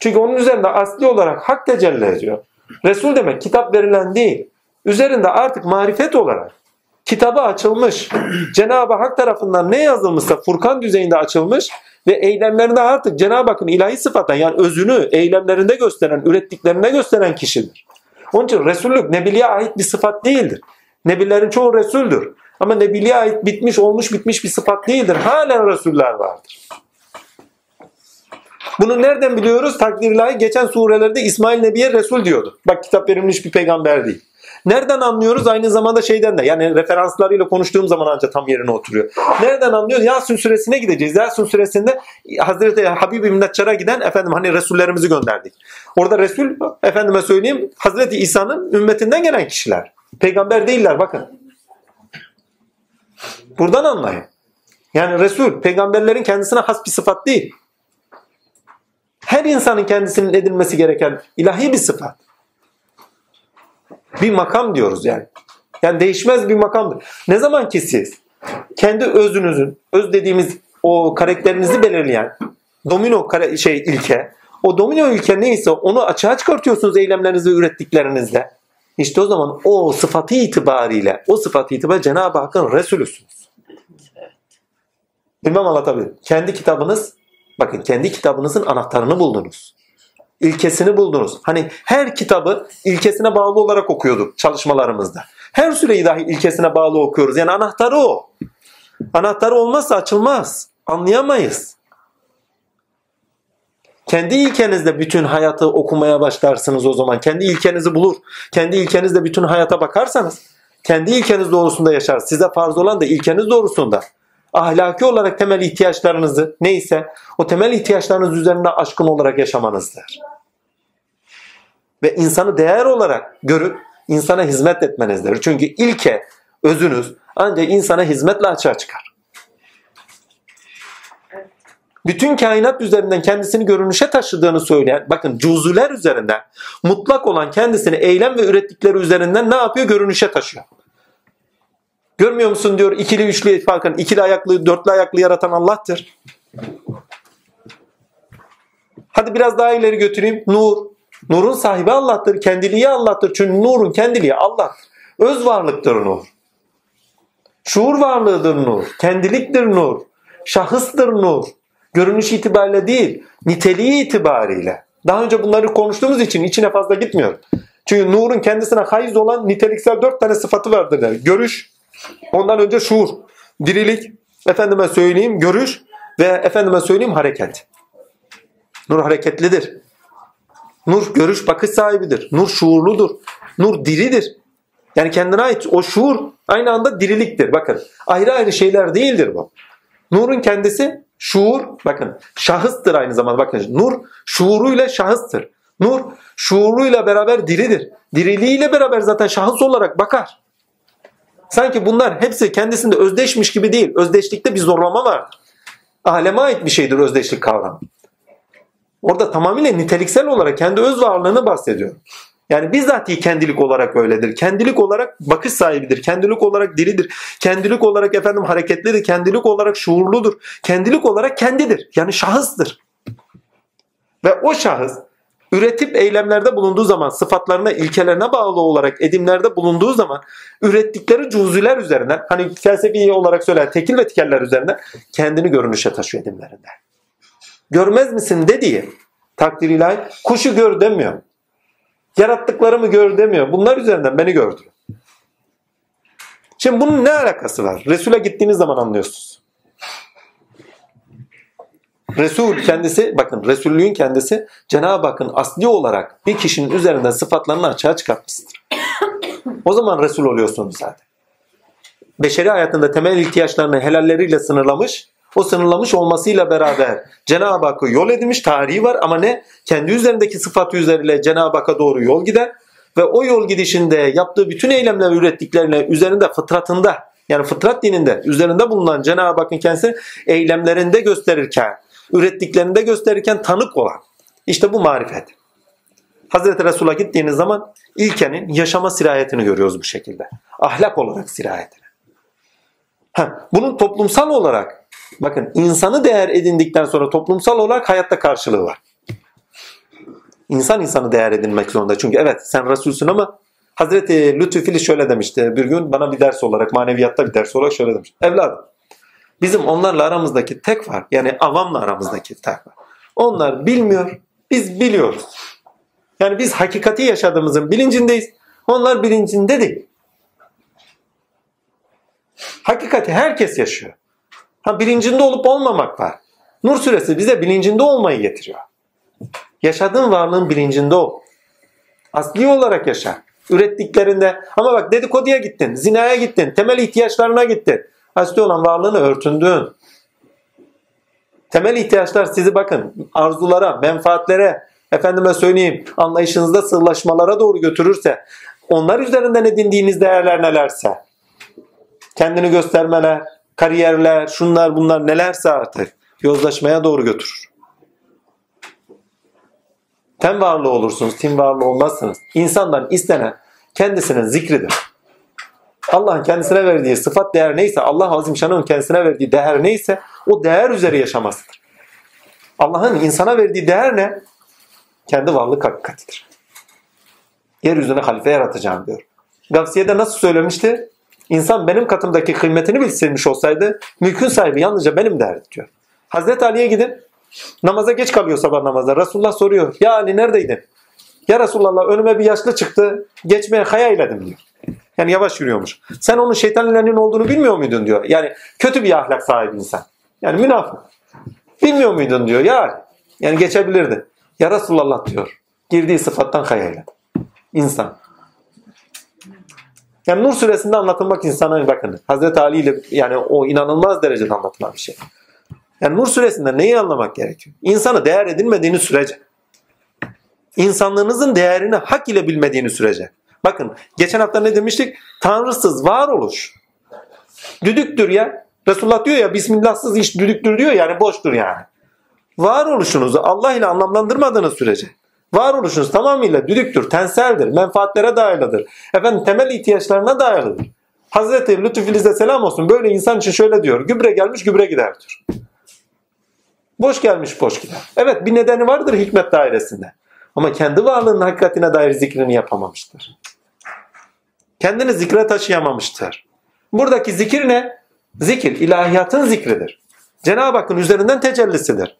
Çünkü onun üzerinde asli olarak hak tecelli ediyor. Resul demek kitap verilen değil. Üzerinde artık marifet olarak kitabı açılmış. *clears throat* Cenab-ı Hak tarafından ne yazılmışsa Furkan düzeyinde açılmış ve eylemlerinde artık Cenab-ı Hakk'ın ilahi sıfatla yani özünü eylemlerinde gösteren, ürettiklerinde gösteren kişidir. Onun için Resullük Nebiliğe ait bir sıfat değildir. Nebilerin çoğu Resul'dür. Ama Nebiliğe ait bitmiş, olmuş, bitmiş bir sıfat değildir. Halen Resuller vardır. Bunu nereden biliyoruz? Takdir ilahi geçen surelerde İsmail Nebi'ye Resul diyordu. Bak kitap verilmiş bir peygamber değil. Nereden anlıyoruz? Aynı zamanda şeyden de yani referanslarıyla konuştuğum zaman ancak tam yerine oturuyor. Nereden anlıyoruz? Yasin suresine gideceğiz. Yasin suresinde Hazreti Habib İbn Neccar'a giden efendim hani Resullerimizi gönderdik. Orada Resul efendime söyleyeyim Hazreti İsa'nın ümmetinden gelen kişiler. Peygamber değiller bakın. Buradan anlayın. Yani Resul peygamberlerin kendisine has bir sıfat değil. Her insanın kendisinin edinmesi gereken ilahi bir sıfat. Bir makam diyoruz yani. Yani değişmez bir makamdır. Ne zaman ki siz kendi özünüzün, öz dediğimiz o karakterinizi belirleyen domino kare, şey ilke, o domino ilke neyse onu açığa çıkartıyorsunuz eylemlerinizle, ürettiklerinizle. İşte o zaman o sıfatı itibariyle, o sıfatı itibariyle Cenab-ı Hakk'ın Resulüsünüz. Bilmem anlatabilirim. Kendi kitabınız, bakın kendi kitabınızın anahtarını buldunuz ilkesini buldunuz. Hani her kitabı ilkesine bağlı olarak okuyorduk çalışmalarımızda. Her süreyi dahi ilkesine bağlı okuyoruz. Yani anahtarı o. Anahtarı olmazsa açılmaz. Anlayamayız. Kendi ilkenizde bütün hayatı okumaya başlarsınız o zaman. Kendi ilkenizi bulur. Kendi ilkenizde bütün hayata bakarsanız kendi ilkeniz doğrusunda yaşar. Size farz olan da ilkeniz doğrusunda. Ahlaki olarak temel ihtiyaçlarınızı neyse o temel ihtiyaçlarınız üzerinde aşkın olarak yaşamanızdır ve insanı değer olarak görüp insana hizmet etmenizdir. Çünkü ilke, özünüz ancak insana hizmetle açığa çıkar. Bütün kainat üzerinden kendisini görünüşe taşıdığını söyleyen, bakın cüzüler üzerinden mutlak olan kendisini eylem ve ürettikleri üzerinden ne yapıyor? Görünüşe taşıyor. Görmüyor musun diyor ikili üçlü bakın ikili ayaklı dörtlü ayaklı yaratan Allah'tır. Hadi biraz daha ileri götüreyim. Nur. Nurun sahibi Allah'tır. Kendiliği Allah'tır. Çünkü nurun kendiliği Allah. Öz varlıktır nur. Şuur varlığıdır nur. Kendiliktir nur. Şahıstır nur. Görünüş itibariyle değil, niteliği itibariyle. Daha önce bunları konuştuğumuz için içine fazla gitmiyorum. Çünkü nurun kendisine haiz olan niteliksel dört tane sıfatı vardır der. Görüş, ondan önce şuur, dirilik, efendime söyleyeyim görüş ve efendime söyleyeyim hareket. Nur hareketlidir. Nur görüş bakış sahibidir. Nur şuurludur. Nur diridir. Yani kendine ait o şuur aynı anda diriliktir. Bakın ayrı ayrı şeyler değildir bu. Nurun kendisi şuur bakın şahıstır aynı zamanda bakın nur şuuruyla şahıstır. Nur şuuruyla beraber diridir. Diriliğiyle beraber zaten şahıs olarak bakar. Sanki bunlar hepsi kendisinde özdeşmiş gibi değil. Özdeşlikte bir zorlama vardır. Aleme ait bir şeydir özdeşlik kavramı. Orada tamamıyla niteliksel olarak kendi öz varlığını bahsediyor. Yani bizzatihi kendilik olarak öyledir. Kendilik olarak bakış sahibidir. Kendilik olarak diridir. Kendilik olarak efendim hareketlidir. Kendilik olarak şuurludur. Kendilik olarak kendidir. Yani şahıstır. Ve o şahıs üretip eylemlerde bulunduğu zaman sıfatlarına, ilkelerine bağlı olarak edimlerde bulunduğu zaman ürettikleri cüzüler üzerinden hani felsefi olarak söyler tekil ve tikeller üzerinden kendini görünüşe taşıyor edimlerinde. Görmez misin dediği takdir ilahi kuşu gör demiyor. Yarattıklarımı gör demiyor. Bunlar üzerinden beni gördü. Şimdi bunun ne alakası var? Resul'e gittiğiniz zaman anlıyorsunuz. Resul kendisi, bakın Resullüğün kendisi Cenab-ı Hakk'ın asli olarak bir kişinin üzerinde sıfatlarını açığa çıkartmıştır. O zaman Resul oluyorsunuz zaten. Beşeri hayatında temel ihtiyaçlarını helalleriyle sınırlamış, o sınırlamış olmasıyla beraber Cenab-ı Hakk'ı yol edilmiş tarihi var ama ne? Kendi üzerindeki sıfatı üzeriyle Cenab-ı Hakk'a doğru yol gider ve o yol gidişinde yaptığı bütün eylemler ürettiklerine üzerinde fıtratında yani fıtrat dininde üzerinde bulunan Cenab-ı Hakk'ın kendisi eylemlerinde gösterirken, ürettiklerinde gösterirken tanık olan. İşte bu marifet. Hazreti Resul'a gittiğiniz zaman ilkenin yaşama sirayetini görüyoruz bu şekilde. Ahlak olarak sirayetini. Ha, bunun toplumsal olarak bakın insanı değer edindikten sonra toplumsal olarak hayatta karşılığı var. İnsan insanı değer edinmek zorunda. Çünkü evet sen Resulsün ama Hazreti Lütfüfili şöyle demişti bir gün bana bir ders olarak maneviyatta bir ders olarak şöyle demiş. Evladım bizim onlarla aramızdaki tek var yani avamla aramızdaki tek var. Onlar bilmiyor biz biliyoruz. Yani biz hakikati yaşadığımızın bilincindeyiz. Onlar bilincinde değil. Hakikati herkes yaşıyor. Ha bilincinde olup olmamak var. Nur suresi bize bilincinde olmayı getiriyor. Yaşadığın varlığın bilincinde ol. Asli olarak yaşa. Ürettiklerinde ama bak dedikoduya gittin, zinaya gittin, temel ihtiyaçlarına gittin. Asli olan varlığını örtündün. Temel ihtiyaçlar sizi bakın arzulara, menfaatlere, efendime söyleyeyim anlayışınızda sığlaşmalara doğru götürürse onlar üzerinden edindiğiniz değerler nelerse kendini göstermeler, kariyerler, şunlar bunlar nelerse artık yozlaşmaya doğru götürür. Ten varlığı olursunuz, tim varlığı olmazsınız. İnsandan istenen kendisinin zikridir. Allah'ın kendisine verdiği sıfat değer neyse, Allah Azim Şan'ın kendisine verdiği değer neyse o değer üzeri yaşamasıdır. Allah'ın insana verdiği değer ne? Kendi varlık hakikatidir. Yeryüzüne halife yaratacağım diyor. Gavsiye'de nasıl söylemişti? İnsan benim katımdaki kıymetini bilsilmiş olsaydı mülkün sahibi yalnızca benim derdi diyor. Hazreti Ali'ye gidin. Namaza geç kalıyor sabah namaza. Resulullah soruyor. Ya Ali neredeydin? Ya Resulullah önüme bir yaşlı çıktı. Geçmeye hayal edim diyor. Yani yavaş yürüyormuş. Sen onun şeytanların olduğunu bilmiyor muydun diyor. Yani kötü bir ahlak sahibi insan. Yani münafık. Bilmiyor muydun diyor. Ya yani geçebilirdi. Ya Resulullah diyor. Girdiği sıfattan et. İnsan. Yani Nur suresinde anlatılmak insana bakın. Hazreti Ali ile yani o inanılmaz derecede anlatılan bir şey. Yani Nur suresinde neyi anlamak gerekiyor? İnsanı değer edilmediğini sürece. İnsanlığınızın değerini hak ile bilmediğini sürece. Bakın geçen hafta ne demiştik? Tanrısız varoluş. Düdüktür ya. Resulullah diyor ya Bismillahsız iş düdüktür diyor yani boştur yani. Varoluşunuzu Allah ile anlamlandırmadığınız sürece. Varoluşunuz tamamıyla düdüktür, tenseldir, menfaatlere dayalıdır. Efendim temel ihtiyaçlarına dayalıdır. Hazreti Lütfü selam olsun böyle insan için şöyle diyor. Gübre gelmiş gübre gider diyor. Boş gelmiş boş gider. Evet bir nedeni vardır hikmet dairesinde. Ama kendi varlığının hakikatine dair zikrini yapamamıştır. Kendini zikre taşıyamamıştır. Buradaki zikir ne? Zikir ilahiyatın zikridir. Cenab-ı Hakk'ın üzerinden tecellisidir.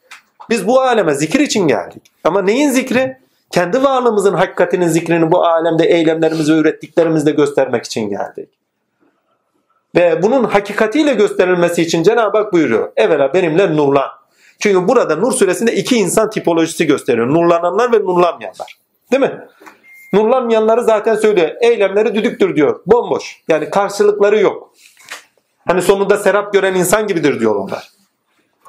Biz bu aleme zikir için geldik. Ama neyin zikri? Kendi varlığımızın hakikatinin zikrini bu alemde eylemlerimizi ürettiklerimizle göstermek için geldik. Ve bunun hakikatiyle gösterilmesi için Cenab-ı Hak buyuruyor. Evvela benimle nurlan. Çünkü burada Nur suresinde iki insan tipolojisi gösteriyor. Nurlananlar ve nurlanmayanlar. Değil mi? Nurlanmayanları zaten söylüyor. Eylemleri düdüktür diyor. Bomboş. Yani karşılıkları yok. Hani sonunda serap gören insan gibidir diyor onlar.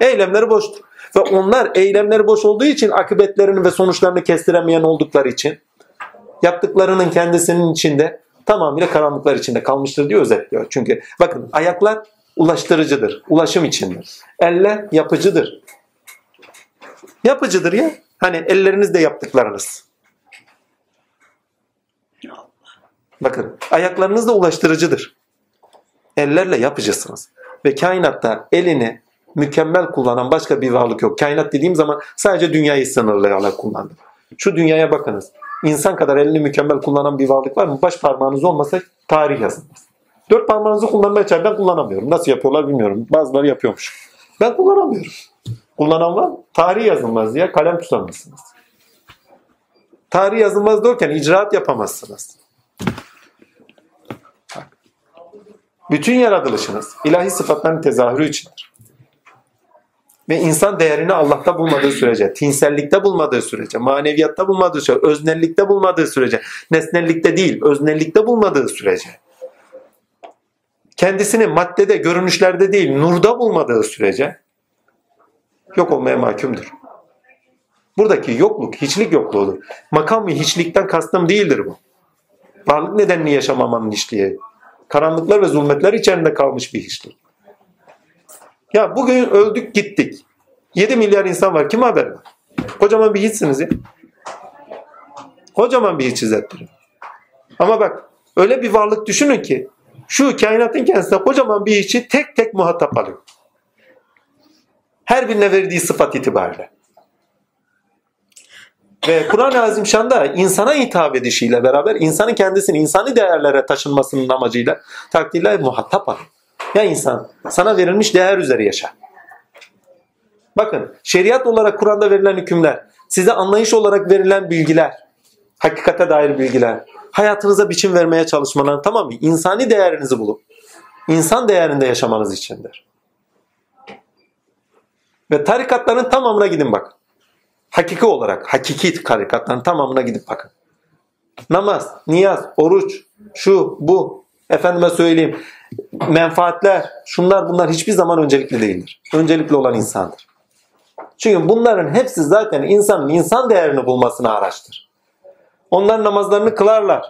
Eylemleri boştur. Ve onlar eylemleri boş olduğu için akıbetlerini ve sonuçlarını kestiremeyen oldukları için yaptıklarının kendisinin içinde tamamıyla karanlıklar içinde kalmıştır diye özetliyor. Çünkü bakın ayaklar ulaştırıcıdır, ulaşım içindir. Eller yapıcıdır. Yapıcıdır ya. Hani ellerinizde yaptıklarınız. Bakın ayaklarınız da ulaştırıcıdır. Ellerle yapıcısınız. Ve kainatta elini mükemmel kullanan başka bir varlık yok. Kainat dediğim zaman sadece dünyayı sınırlayarak kullandım. Şu dünyaya bakınız. İnsan kadar elini mükemmel kullanan bir varlık var mı? Baş parmağınız olmasa tarih yazılmaz. Dört parmağınızı kullanmaya çalışan ben kullanamıyorum. Nasıl yapıyorlar bilmiyorum. Bazıları yapıyormuş. Ben kullanamıyorum. Kullanan var Tarih yazılmaz diye kalem tutamazsınız. Tarih yazılmaz derken icraat yapamazsınız. Bütün yaratılışınız ilahi sıfatların tezahürü içindir. Ve insan değerini Allah'ta bulmadığı sürece, tinsellikte bulmadığı sürece, maneviyatta bulmadığı sürece, öznellikte bulmadığı sürece, nesnellikte değil, öznellikte bulmadığı sürece, kendisini maddede, görünüşlerde değil, nurda bulmadığı sürece yok olmaya mahkumdur. Buradaki yokluk, hiçlik yokluğudur. Makam ve hiçlikten kastım değildir bu. Varlık nedenini yaşamamanın hiçliği. Karanlıklar ve zulmetler içerisinde kalmış bir hiçlik. Ya bugün öldük gittik. 7 milyar insan var. Kim haber var? Kocaman bir hiçsiniz ya. Kocaman bir hiç izlettirin. Ama bak öyle bir varlık düşünün ki şu kainatın kendisinde kocaman bir içi tek tek muhatap alıyor. Her birine verdiği sıfat itibariyle. Ve Kur'an-ı Azimşan'da insana hitap edişiyle beraber insanın kendisini insani değerlere taşınmasının amacıyla takdirle muhatap alıyor. Ya insan sana verilmiş değer üzere yaşa. Bakın şeriat olarak Kur'an'da verilen hükümler, size anlayış olarak verilen bilgiler, hakikate dair bilgiler, hayatınıza biçim vermeye çalışmalar tamam mı? İnsani değerinizi bulup insan değerinde yaşamanız içindir. Ve tarikatların tamamına gidin bak. Hakiki olarak, hakiki tarikatların tamamına gidip bakın. Namaz, niyaz, oruç, şu, bu, efendime söyleyeyim, menfaatler, şunlar bunlar hiçbir zaman öncelikli değildir. Öncelikli olan insandır. Çünkü bunların hepsi zaten insanın insan değerini bulmasını araçtır. Onlar namazlarını kılarlar.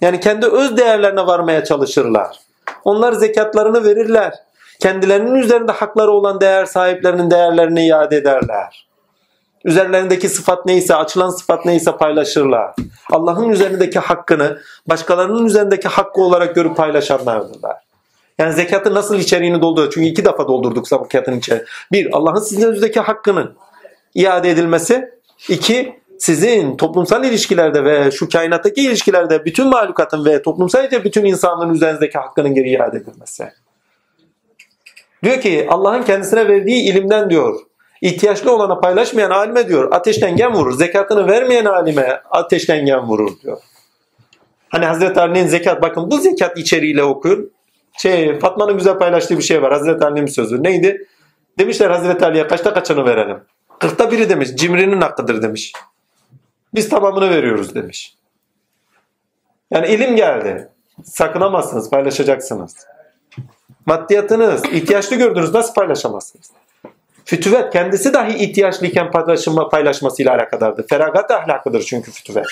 Yani kendi öz değerlerine varmaya çalışırlar. Onlar zekatlarını verirler. Kendilerinin üzerinde hakları olan değer sahiplerinin değerlerini iade ederler. Üzerlerindeki sıfat neyse, açılan sıfat neyse paylaşırlar. Allah'ın üzerindeki hakkını başkalarının üzerindeki hakkı olarak görüp paylaşanlardırlar. Yani zekatın nasıl içeriğini dolduruyor? Çünkü iki defa doldurduk zekatın içeriğini. Bir, Allah'ın sizin üzerindeki hakkının iade edilmesi. İki, sizin toplumsal ilişkilerde ve şu kainattaki ilişkilerde bütün mahlukatın ve toplumsalca bütün insanların üzerinizdeki hakkının geri iade edilmesi. Diyor ki Allah'ın kendisine verdiği ilimden diyor ihtiyaçlı olana paylaşmayan alime diyor ateşten gem vurur. Zekatını vermeyen alime ateşten gem vurur diyor. Hani Hazreti Ali'nin zekat bakın bu zekat içeriğiyle okuyun. Şey Fatma'nın güzel paylaştığı bir şey var. Hazreti Ali'nin sözü. Neydi? Demişler Hazreti Ali'ye kaçta kaçını verelim? Kırkta biri demiş. Cimrinin hakkıdır demiş. Biz tamamını veriyoruz demiş. Yani ilim geldi. Sakınamazsınız, paylaşacaksınız. Maddiyatınız, ihtiyaçlı gördünüz nasıl paylaşamazsınız? Fütüvet kendisi dahi ihtiyaçlıyken paylaşma, paylaşmasıyla alakadardır. Feragat ahlakıdır çünkü fütüvet.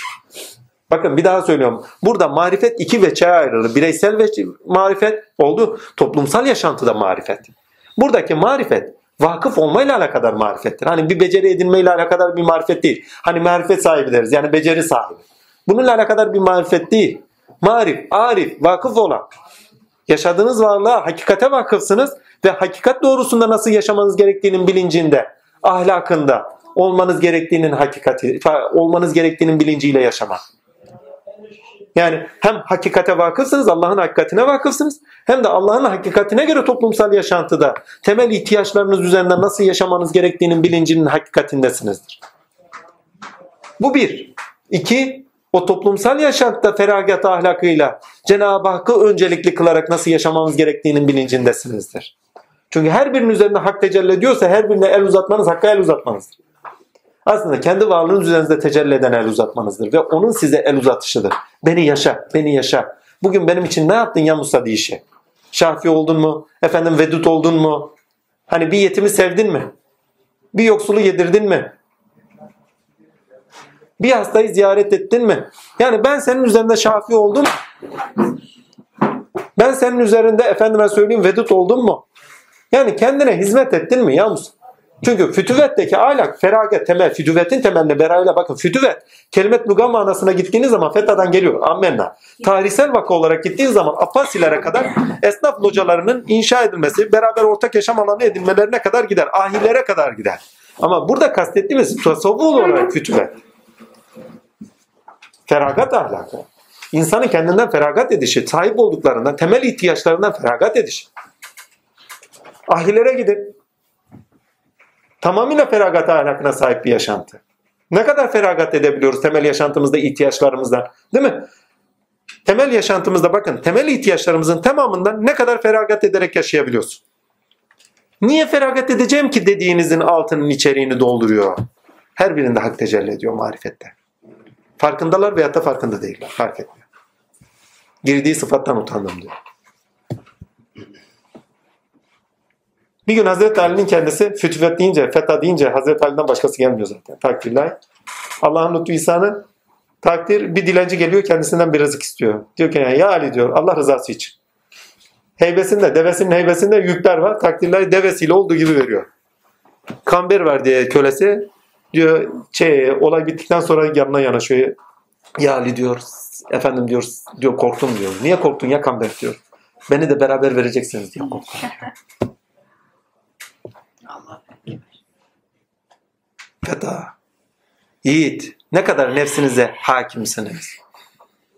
Bakın bir daha söylüyorum. Burada marifet iki veçeye ayrılır. Bireysel ve marifet oldu. Toplumsal yaşantıda marifet. Buradaki marifet vakıf olmayla alakadar marifettir. Hani bir beceri edinmeyle alakadar bir marifet değil. Hani marifet sahibi deriz yani beceri sahibi. Bununla alakadar bir marifet değil. Marif, arif, vakıf olan. Yaşadığınız varlığa hakikate vakıfsınız ve hakikat doğrusunda nasıl yaşamanız gerektiğinin bilincinde, ahlakında olmanız gerektiğinin hakikati, olmanız gerektiğinin bilinciyle yaşamak. Yani hem hakikate vakıfsınız, Allah'ın hakikatine vakıfsınız hem de Allah'ın hakikatine göre toplumsal yaşantıda temel ihtiyaçlarınız üzerinden nasıl yaşamanız gerektiğinin bilincinin hakikatindesinizdir. Bu bir. İki, o toplumsal yaşantıda feragat ahlakıyla Cenab-ı Hakk'ı öncelikli kılarak nasıl yaşamamız gerektiğinin bilincindesinizdir. Çünkü her birinin üzerinde hak tecelli ediyorsa her birine el uzatmanız hakka el uzatmanızdır. Aslında kendi varlığınız üzerinizde tecelli eden el uzatmanızdır ve onun size el uzatışıdır. Beni yaşa, beni yaşa. Bugün benim için ne yaptın ya Musa diyişi? Şafi oldun mu? Efendim vedut oldun mu? Hani bir yetimi sevdin mi? Bir yoksulu yedirdin mi? Bir hastayı ziyaret ettin mi? Yani ben senin üzerinde şafi oldum. Ben senin üzerinde efendime söyleyeyim vedut oldum mu? Yani kendine hizmet ettin mi ya Musa? Çünkü fütüvetteki ahlak, feragat, temel, fütüvetin temeline beraber bakın. Fütüvet, kelimet luga manasına gittiğiniz zaman fetadan geliyor. Ammenna. Tarihsel vaka olarak gittiğiniz zaman Abbasilere kadar esnaf localarının inşa edilmesi, beraber ortak yaşam alanı edinmelerine kadar gider. Ahillere kadar gider. Ama burada kastettiğimiz tasavvuf olarak fütüvet. Feragat ahlakı. İnsanın kendinden feragat edişi, sahip olduklarından, temel ihtiyaçlarından feragat edişi. Ahilere gidin. Tamamıyla feragat ahlakına sahip bir yaşantı. Ne kadar feragat edebiliyoruz temel yaşantımızda ihtiyaçlarımızdan. Değil mi? Temel yaşantımızda bakın temel ihtiyaçlarımızın tamamından ne kadar feragat ederek yaşayabiliyorsun. Niye feragat edeceğim ki dediğinizin altının içeriğini dolduruyor. Her birinde hak tecelli ediyor marifette. Farkındalar veyahut da farkında değiller. Fark etmiyor. Girdiği sıfattan utandım diyor. Bir gün Hazreti Ali'nin kendisi fütüvet deyince, feta deyince Hazreti Ali'den başkası gelmiyor zaten. Takdirler. Allah'ın lütfu ihsanı takdir bir dilenci geliyor kendisinden bir rızık istiyor. Diyor ki ya Ali diyor Allah rızası için. Heybesinde, devesinin heybesinde yükler var. Takdirler devesiyle olduğu gibi veriyor. Kamber var diye kölesi diyor şey, olay bittikten sonra yanına yanaşıyor. Ya Ali diyor efendim diyor diyor korktum diyor. Niye korktun ya kamber diyor. Beni de beraber vereceksiniz diye korktum. Feda. Yiğit. Ne kadar nefsinize hakimsiniz.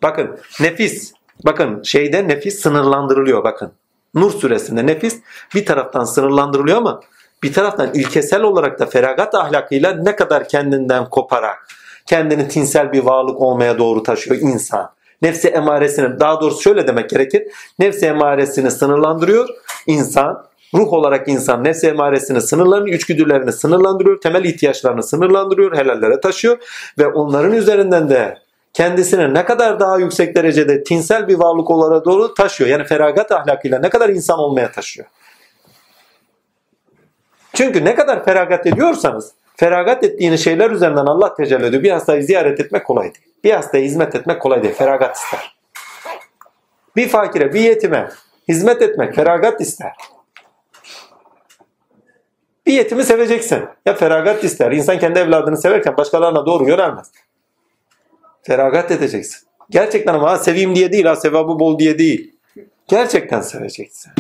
Bakın nefis. Bakın şeyde nefis sınırlandırılıyor bakın. Nur suresinde nefis bir taraftan sınırlandırılıyor ama bir taraftan ilkesel olarak da feragat ahlakıyla ne kadar kendinden koparak kendini tinsel bir varlık olmaya doğru taşıyor insan. Nefsi emaresini daha doğrusu şöyle demek gerekir. Nefsi emaresini sınırlandırıyor insan Ruh olarak insan nefs emaresini sınırlarını, içgüdülerini sınırlandırıyor, temel ihtiyaçlarını sınırlandırıyor, helallere taşıyor ve onların üzerinden de kendisini ne kadar daha yüksek derecede tinsel bir varlık olarak doğru taşıyor. Yani feragat ahlakıyla ne kadar insan olmaya taşıyor. Çünkü ne kadar feragat ediyorsanız, feragat ettiğiniz şeyler üzerinden Allah tecelli ediyor. Bir hastayı ziyaret etmek kolay değil. Bir hastaya hizmet etmek kolay değil. Feragat ister. Bir fakire, bir yetime hizmet etmek feragat ister. Bir yetimi seveceksin. Ya feragat ister. İnsan kendi evladını severken başkalarına doğru yönelmez. Feragat edeceksin. Gerçekten ama ha, seveyim diye değil, ha sevabı bol diye değil. Gerçekten seveceksin.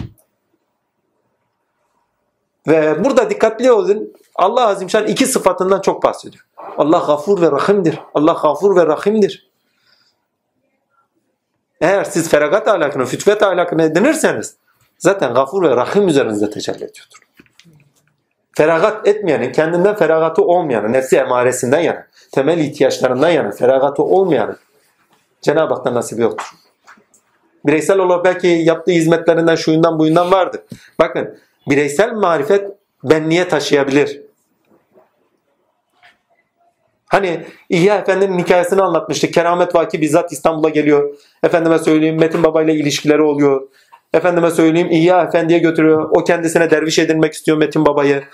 Ve burada dikkatli olun. Allah Azimşan iki sıfatından çok bahsediyor. Allah gafur ve rahimdir. Allah gafur ve rahimdir. Eğer siz feragat ahlakını, fütvet ahlakını edinirseniz zaten gafur ve rahim üzerinizde tecelli ediyordur feragat etmeyenin, kendinden feragatı olmayanın, nefsi emaresinden yana, temel ihtiyaçlarından yana, feragatı olmayanın Cenab-ı Hak'tan nasibi yoktur. Bireysel olarak belki yaptığı hizmetlerinden, şuyundan, buyundan vardır. Bakın, bireysel marifet benliğe taşıyabilir. Hani İhya Efendi'nin hikayesini anlatmıştık. Keramet vaki bizzat İstanbul'a geliyor. Efendime söyleyeyim Metin Baba ile ilişkileri oluyor. Efendime söyleyeyim İhya Efendi'ye götürüyor. O kendisine derviş edinmek istiyor Metin Baba'yı.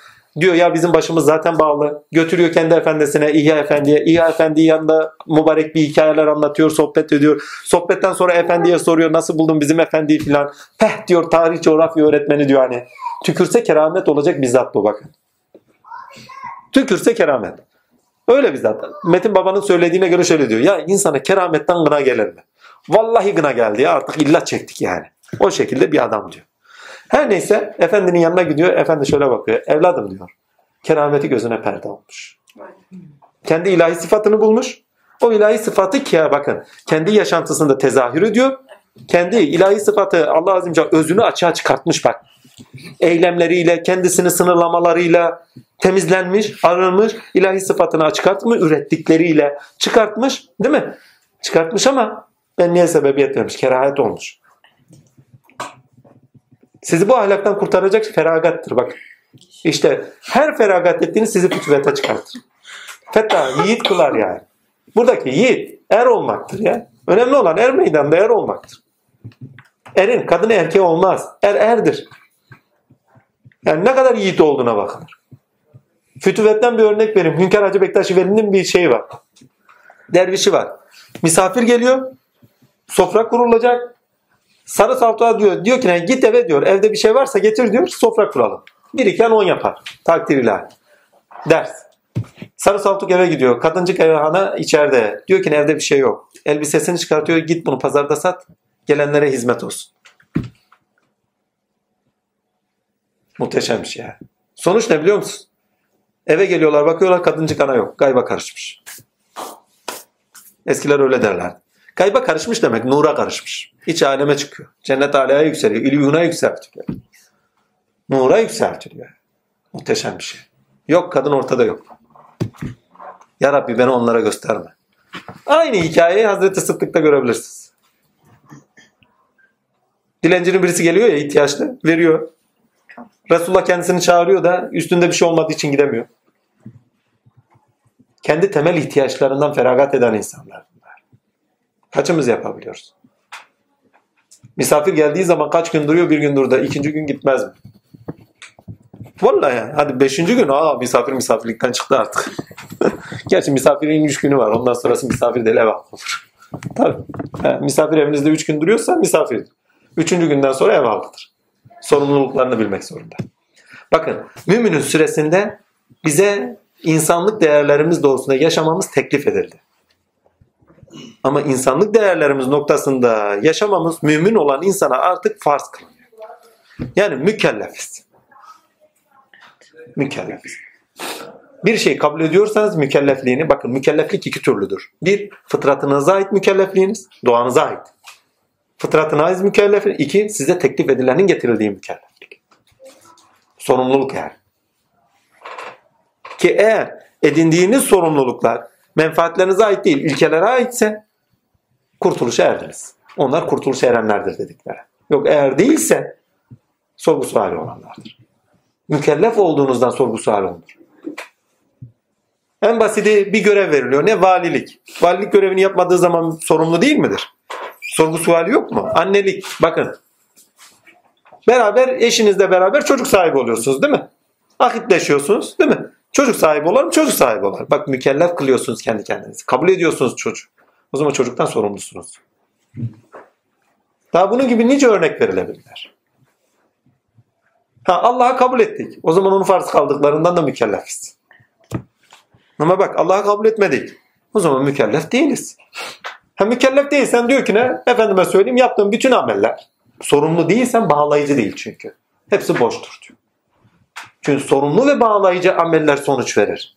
Diyor ya bizim başımız zaten bağlı. Götürüyor kendi efendisine İhya Efendi'ye. İhya Efendi yanında mübarek bir hikayeler anlatıyor, sohbet ediyor. Sohbetten sonra efendiye soruyor nasıl buldun bizim efendiyi filan. Peh diyor tarih coğrafya öğretmeni diyor hani. Tükürse keramet olacak bizzat bu bakın. Tükürse keramet. Öyle bizzat. Metin babanın söylediğine göre şöyle diyor. Ya insana kerametten gına gelir mi? Vallahi gına geldi ya artık illa çektik yani. O şekilde bir adam diyor. Her neyse efendinin yanına gidiyor. Efendi şöyle bakıyor. Evladım diyor. Kerameti gözüne perde olmuş. Kendi ilahi sıfatını bulmuş. O ilahi sıfatı ki bakın kendi yaşantısında tezahür ediyor. Kendi ilahi sıfatı Allah azimce özünü açığa çıkartmış bak. Eylemleriyle, kendisini sınırlamalarıyla temizlenmiş, arınmış, ilahi sıfatını açık artmış, ürettikleriyle çıkartmış değil mi? Çıkartmış ama ben niye sebebiyet vermiş? Kerahet olmuş. Sizi bu ahlaktan kurtaracak feragattır bak. İşte her feragat ettiğiniz sizi fütüvete çıkartır. Feta yiğit kılar yani. Buradaki yiğit er olmaktır ya. Önemli olan er meydanda er olmaktır. Erin kadın erkeği olmaz. Er erdir. Yani ne kadar yiğit olduğuna bakılır. Fütüvetten bir örnek vereyim. Hünkar Hacı Bektaş Veli'nin bir şeyi var. Dervişi var. Misafir geliyor. Sofra kurulacak. Sarı saltuğa diyor, diyor ki git eve diyor evde bir şey varsa getir diyor sofra kuralım. Bir iken on yapar takdir ilahi. Ders. Sarı saltuk eve gidiyor. Kadıncık eve hana içeride. Diyor ki evde bir şey yok. Elbisesini çıkartıyor. Git bunu pazarda sat. Gelenlere hizmet olsun. Muhteşem bir şey ya. Sonuç ne biliyor musun? Eve geliyorlar bakıyorlar kadıncık ana yok. Gayba karışmış. Eskiler öyle derler. Gayba karışmış demek nura karışmış. İç aleme çıkıyor. Cennet alaya yükseliyor. İlyuna yükseltiyor. Nura yükseltiliyor. Muhteşem bir şey. Yok kadın ortada yok. Ya Rabbi beni onlara gösterme. Aynı hikayeyi Hazreti Sıddık'ta görebilirsiniz. Dilencinin birisi geliyor ya ihtiyaçlı veriyor. Resulullah kendisini çağırıyor da üstünde bir şey olmadığı için gidemiyor. Kendi temel ihtiyaçlarından feragat eden insanlar. Kaçımız yapabiliyoruz? Misafir geldiği zaman kaç gün duruyor? Bir gün durdu. İkinci gün gitmez mi? Vallahi yani. Hadi beşinci gün aa misafir misafirlikten çıktı artık. *laughs* Gerçi misafirin üç günü var. Ondan sonrası misafir değil ev olur. Tabii. Yani misafir evinizde üç gün duruyorsa misafir. Üçüncü günden sonra ev halkıdır. Sorumluluklarını bilmek zorunda. Bakın müminin süresinde bize insanlık değerlerimiz doğrusunda yaşamamız teklif edildi. Ama insanlık değerlerimiz noktasında yaşamamız mümin olan insana artık farz kılınıyor. Yani mükellefiz. Mükellefiz. Bir şey kabul ediyorsanız mükellefliğini, bakın mükelleflik iki türlüdür. Bir, fıtratınıza ait mükellefliğiniz, doğanıza ait. Fıtratına ait mükelleflik. İki, size teklif edilenin getirildiği mükelleflik. Sorumluluk yani. Ki eğer edindiğiniz sorumluluklar menfaatlerinize ait değil, ilkelere aitse kurtuluşa erdiniz. Onlar kurtuluşa erenlerdir dedikleri. Yok eğer değilse sorgu suali olanlardır. Mükellef olduğunuzdan sorgu suali olunur. En basiti bir görev veriliyor. Ne? Valilik. Valilik görevini yapmadığı zaman sorumlu değil midir? Sorgu suali yok mu? Annelik. Bakın. Beraber eşinizle beraber çocuk sahibi oluyorsunuz değil mi? Akitleşiyorsunuz değil mi? Çocuk sahibi olalım, çocuk sahibi olalım. Bak mükellef kılıyorsunuz kendi kendinizi. Kabul ediyorsunuz çocuk. O zaman çocuktan sorumlusunuz. Daha bunun gibi nice örnek verilebilirler. Ha Allah'a kabul ettik. O zaman onu farz kaldıklarından da mükellefiz. Ama bak Allah'a kabul etmedik. O zaman mükellef değiliz. Ha mükellef değilsen diyor ki ne? Efendime söyleyeyim yaptığım bütün ameller sorumlu değilsen bağlayıcı değil çünkü. Hepsi boştur diyor. Çünkü sorumlu ve bağlayıcı ameller sonuç verir.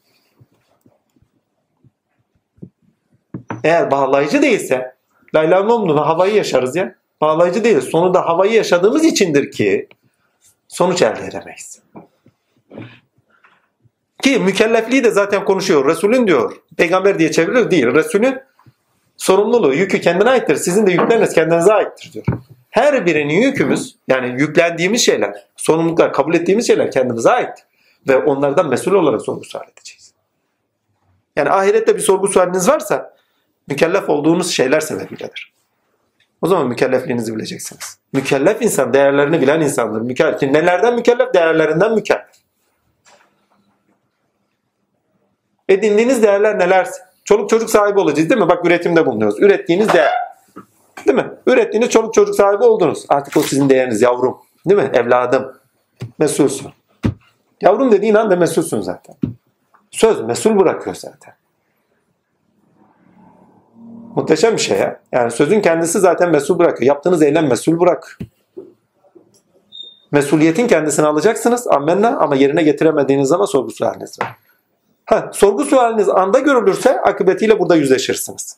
Eğer bağlayıcı değilse Layla Nomlu'na havayı yaşarız ya. Bağlayıcı değil. Sonunda havayı yaşadığımız içindir ki sonuç elde edemeyiz. Ki mükellefliği de zaten konuşuyor. Resulün diyor. Peygamber diye çeviriyor değil. Resulün sorumluluğu, yükü kendine aittir. Sizin de yükleriniz kendinize aittir diyor. Her birinin yükümüz yani yüklendiğimiz şeyler, sorumluluklar, kabul ettiğimiz şeyler kendimize ait. Ve onlardan mesul olarak sorgu sual edeceğiz. Yani ahirette bir sorgu sualiniz varsa mükellef olduğunuz şeyler sebebiyledir. O zaman mükellefliğinizi bileceksiniz. Mükellef insan değerlerini bilen insandır. Mükellef. Nelerden mükellef? Değerlerinden mükellef. Edindiğiniz değerler neler? Çoluk çocuk sahibi olacağız değil mi? Bak üretimde bulunuyoruz. Ürettiğiniz değer. Değil mi? Ürettiğiniz çoluk çocuk sahibi oldunuz. Artık o sizin değeriniz yavrum. Değil mi? Evladım. Mesulsün. Yavrum dediğin anda mesulsün zaten. Söz mesul bırakıyor zaten. Muhteşem bir şey ya. Yani sözün kendisi zaten mesul bırakıyor. Yaptığınız eylem mesul bırak. Mesuliyetin kendisini alacaksınız. Ammenna ama yerine getiremediğiniz zaman sorgu sualiniz var. Ha, sorgu sualiniz anda görülürse akıbetiyle burada yüzleşirsiniz.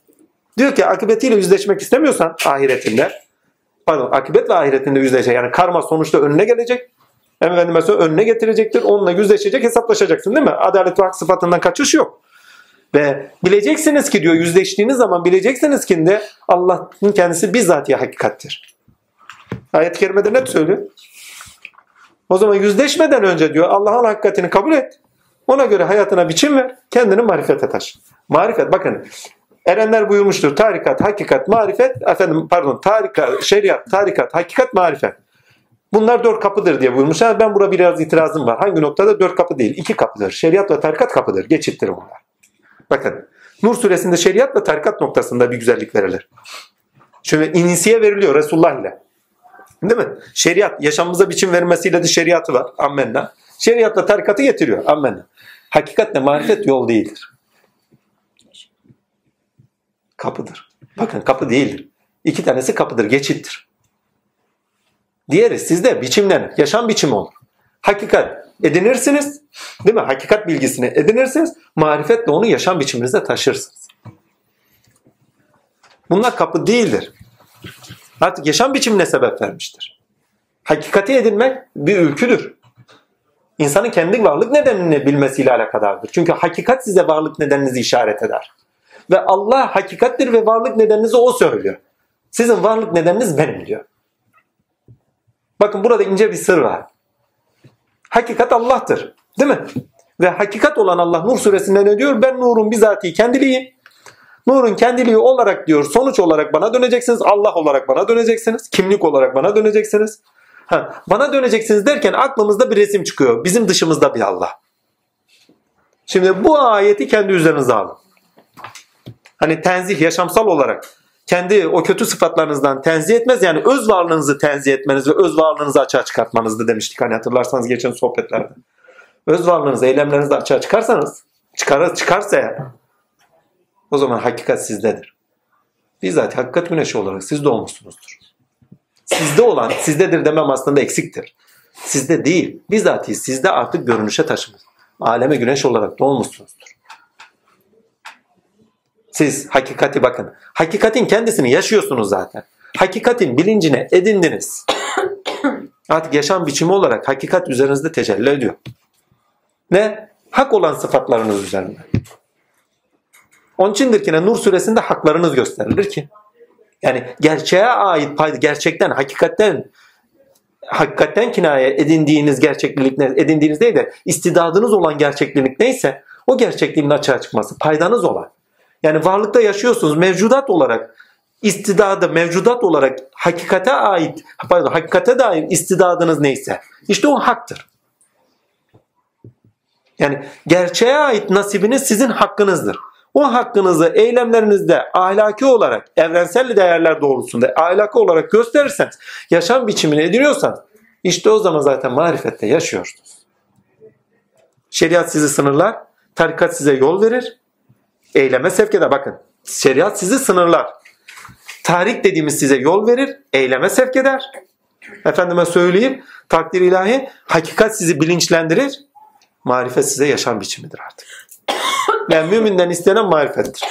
Diyor ki akıbetiyle yüzleşmek istemiyorsan ahiretinde pardon akıbet ve ahiretinde yüzleşecek. Yani karma sonuçta önüne gelecek. Efendim mesela önüne getirecektir. Onunla yüzleşecek hesaplaşacaksın değil mi? Adalet ve hak sıfatından kaçış yok. Ve bileceksiniz ki diyor yüzleştiğiniz zaman bileceksiniz ki de Allah'ın kendisi bizzat ya hakikattir. Ayet-i kerimede ne söylüyor? O zaman yüzleşmeden önce diyor Allah'ın hakikatini kabul et. Ona göre hayatına biçim ver. Kendini marifete taş. Marifet bakın Erenler buyurmuştur. Tarikat, hakikat, marifet, efendim pardon, tarikat, şeriat, tarikat, hakikat, marifet. Bunlar dört kapıdır diye buyurmuşlar. Ben burada biraz itirazım var. Hangi noktada? Dört kapı değil. iki kapıdır. Şeriat ve tarikat kapıdır. Geçittir bunlar. Bakın. Nur suresinde şeriat ve tarikat noktasında bir güzellik verilir. Şöyle inisiye veriliyor Resulullah ile. Değil mi? Şeriat, yaşamımıza biçim vermesiyle de şeriatı var. Ammenna. Şeriatla tarikatı getiriyor. Ammenna. Hakikatle marifet yol değildir. Kapıdır. Bakın kapı değildir. İki tanesi kapıdır, geçittir. Diğeri sizde biçimlenir. Yaşam biçimi olur. Hakikat edinirsiniz. Değil mi? Hakikat bilgisini edinirsiniz. Marifetle onu yaşam biçiminize taşırsınız. Bunlar kapı değildir. Artık yaşam biçimine sebep vermiştir. Hakikati edinmek bir ülküdür. İnsanın kendi varlık nedenini bilmesiyle alakadardır. Çünkü hakikat size varlık nedeninizi işaret eder. Ve Allah hakikattir ve varlık nedeninizi o söylüyor. Sizin varlık nedeniniz benim diyor. Bakın burada ince bir sır var. Hakikat Allah'tır. Değil mi? Ve hakikat olan Allah Nur suresinde ne diyor? Ben nurun bizatihi kendiliği. Nurun kendiliği olarak diyor sonuç olarak bana döneceksiniz. Allah olarak bana döneceksiniz. Kimlik olarak bana döneceksiniz. Ha, bana döneceksiniz derken aklımızda bir resim çıkıyor. Bizim dışımızda bir Allah. Şimdi bu ayeti kendi üzerinize alın. Hani tenzih yaşamsal olarak kendi o kötü sıfatlarınızdan tenzih etmez. Yani öz varlığınızı tenzih etmeniz ve öz varlığınızı açığa çıkartmanızdı demiştik. Hani hatırlarsanız geçen sohbetlerde. Öz varlığınızı, eylemlerinizi açığa çıkarsanız, çıkar, çıkarsa eğer, o zaman hakikat sizdedir. Bizzat hakikat güneşi olarak siz doğmuşsunuzdur. Sizde olan, sizdedir demem aslında eksiktir. Sizde değil. Bizzat sizde artık görünüşe taşımış. Aleme güneş olarak doğmuşsunuzdur. Siz hakikati bakın. Hakikatin kendisini yaşıyorsunuz zaten. Hakikatin bilincine edindiniz. *coughs* Artık yaşam biçimi olarak hakikat üzerinizde tecelli ediyor. Ne? Hak olan sıfatlarınız üzerinde. Onun içindir ki Nur suresinde haklarınız gösterilir ki. Yani gerçeğe ait payda, gerçekten, hakikatten hakikatten kinaye edindiğiniz gerçeklik ne, edindiğiniz değil de istidadınız olan gerçeklik neyse o gerçekliğin açığa çıkması, paydanız olan. Yani varlıkta yaşıyorsunuz mevcudat olarak istidadı mevcudat olarak hakikate ait pardon hakikate dair istidadınız neyse işte o haktır. Yani gerçeğe ait nasibiniz sizin hakkınızdır. O hakkınızı eylemlerinizde ahlaki olarak evrensel değerler doğrultusunda ahlaki olarak gösterirseniz yaşam biçimini ediniyorsanız işte o zaman zaten marifette yaşıyorsunuz. Şeriat sizi sınırlar, tarikat size yol verir, eyleme sevk eder. Bakın şeriat sizi sınırlar. Tarik dediğimiz size yol verir, eyleme sevk eder. Efendime söyleyeyim, takdir ilahi, hakikat sizi bilinçlendirir, marifet size yaşam biçimidir artık. Yani müminden istenen marifettir.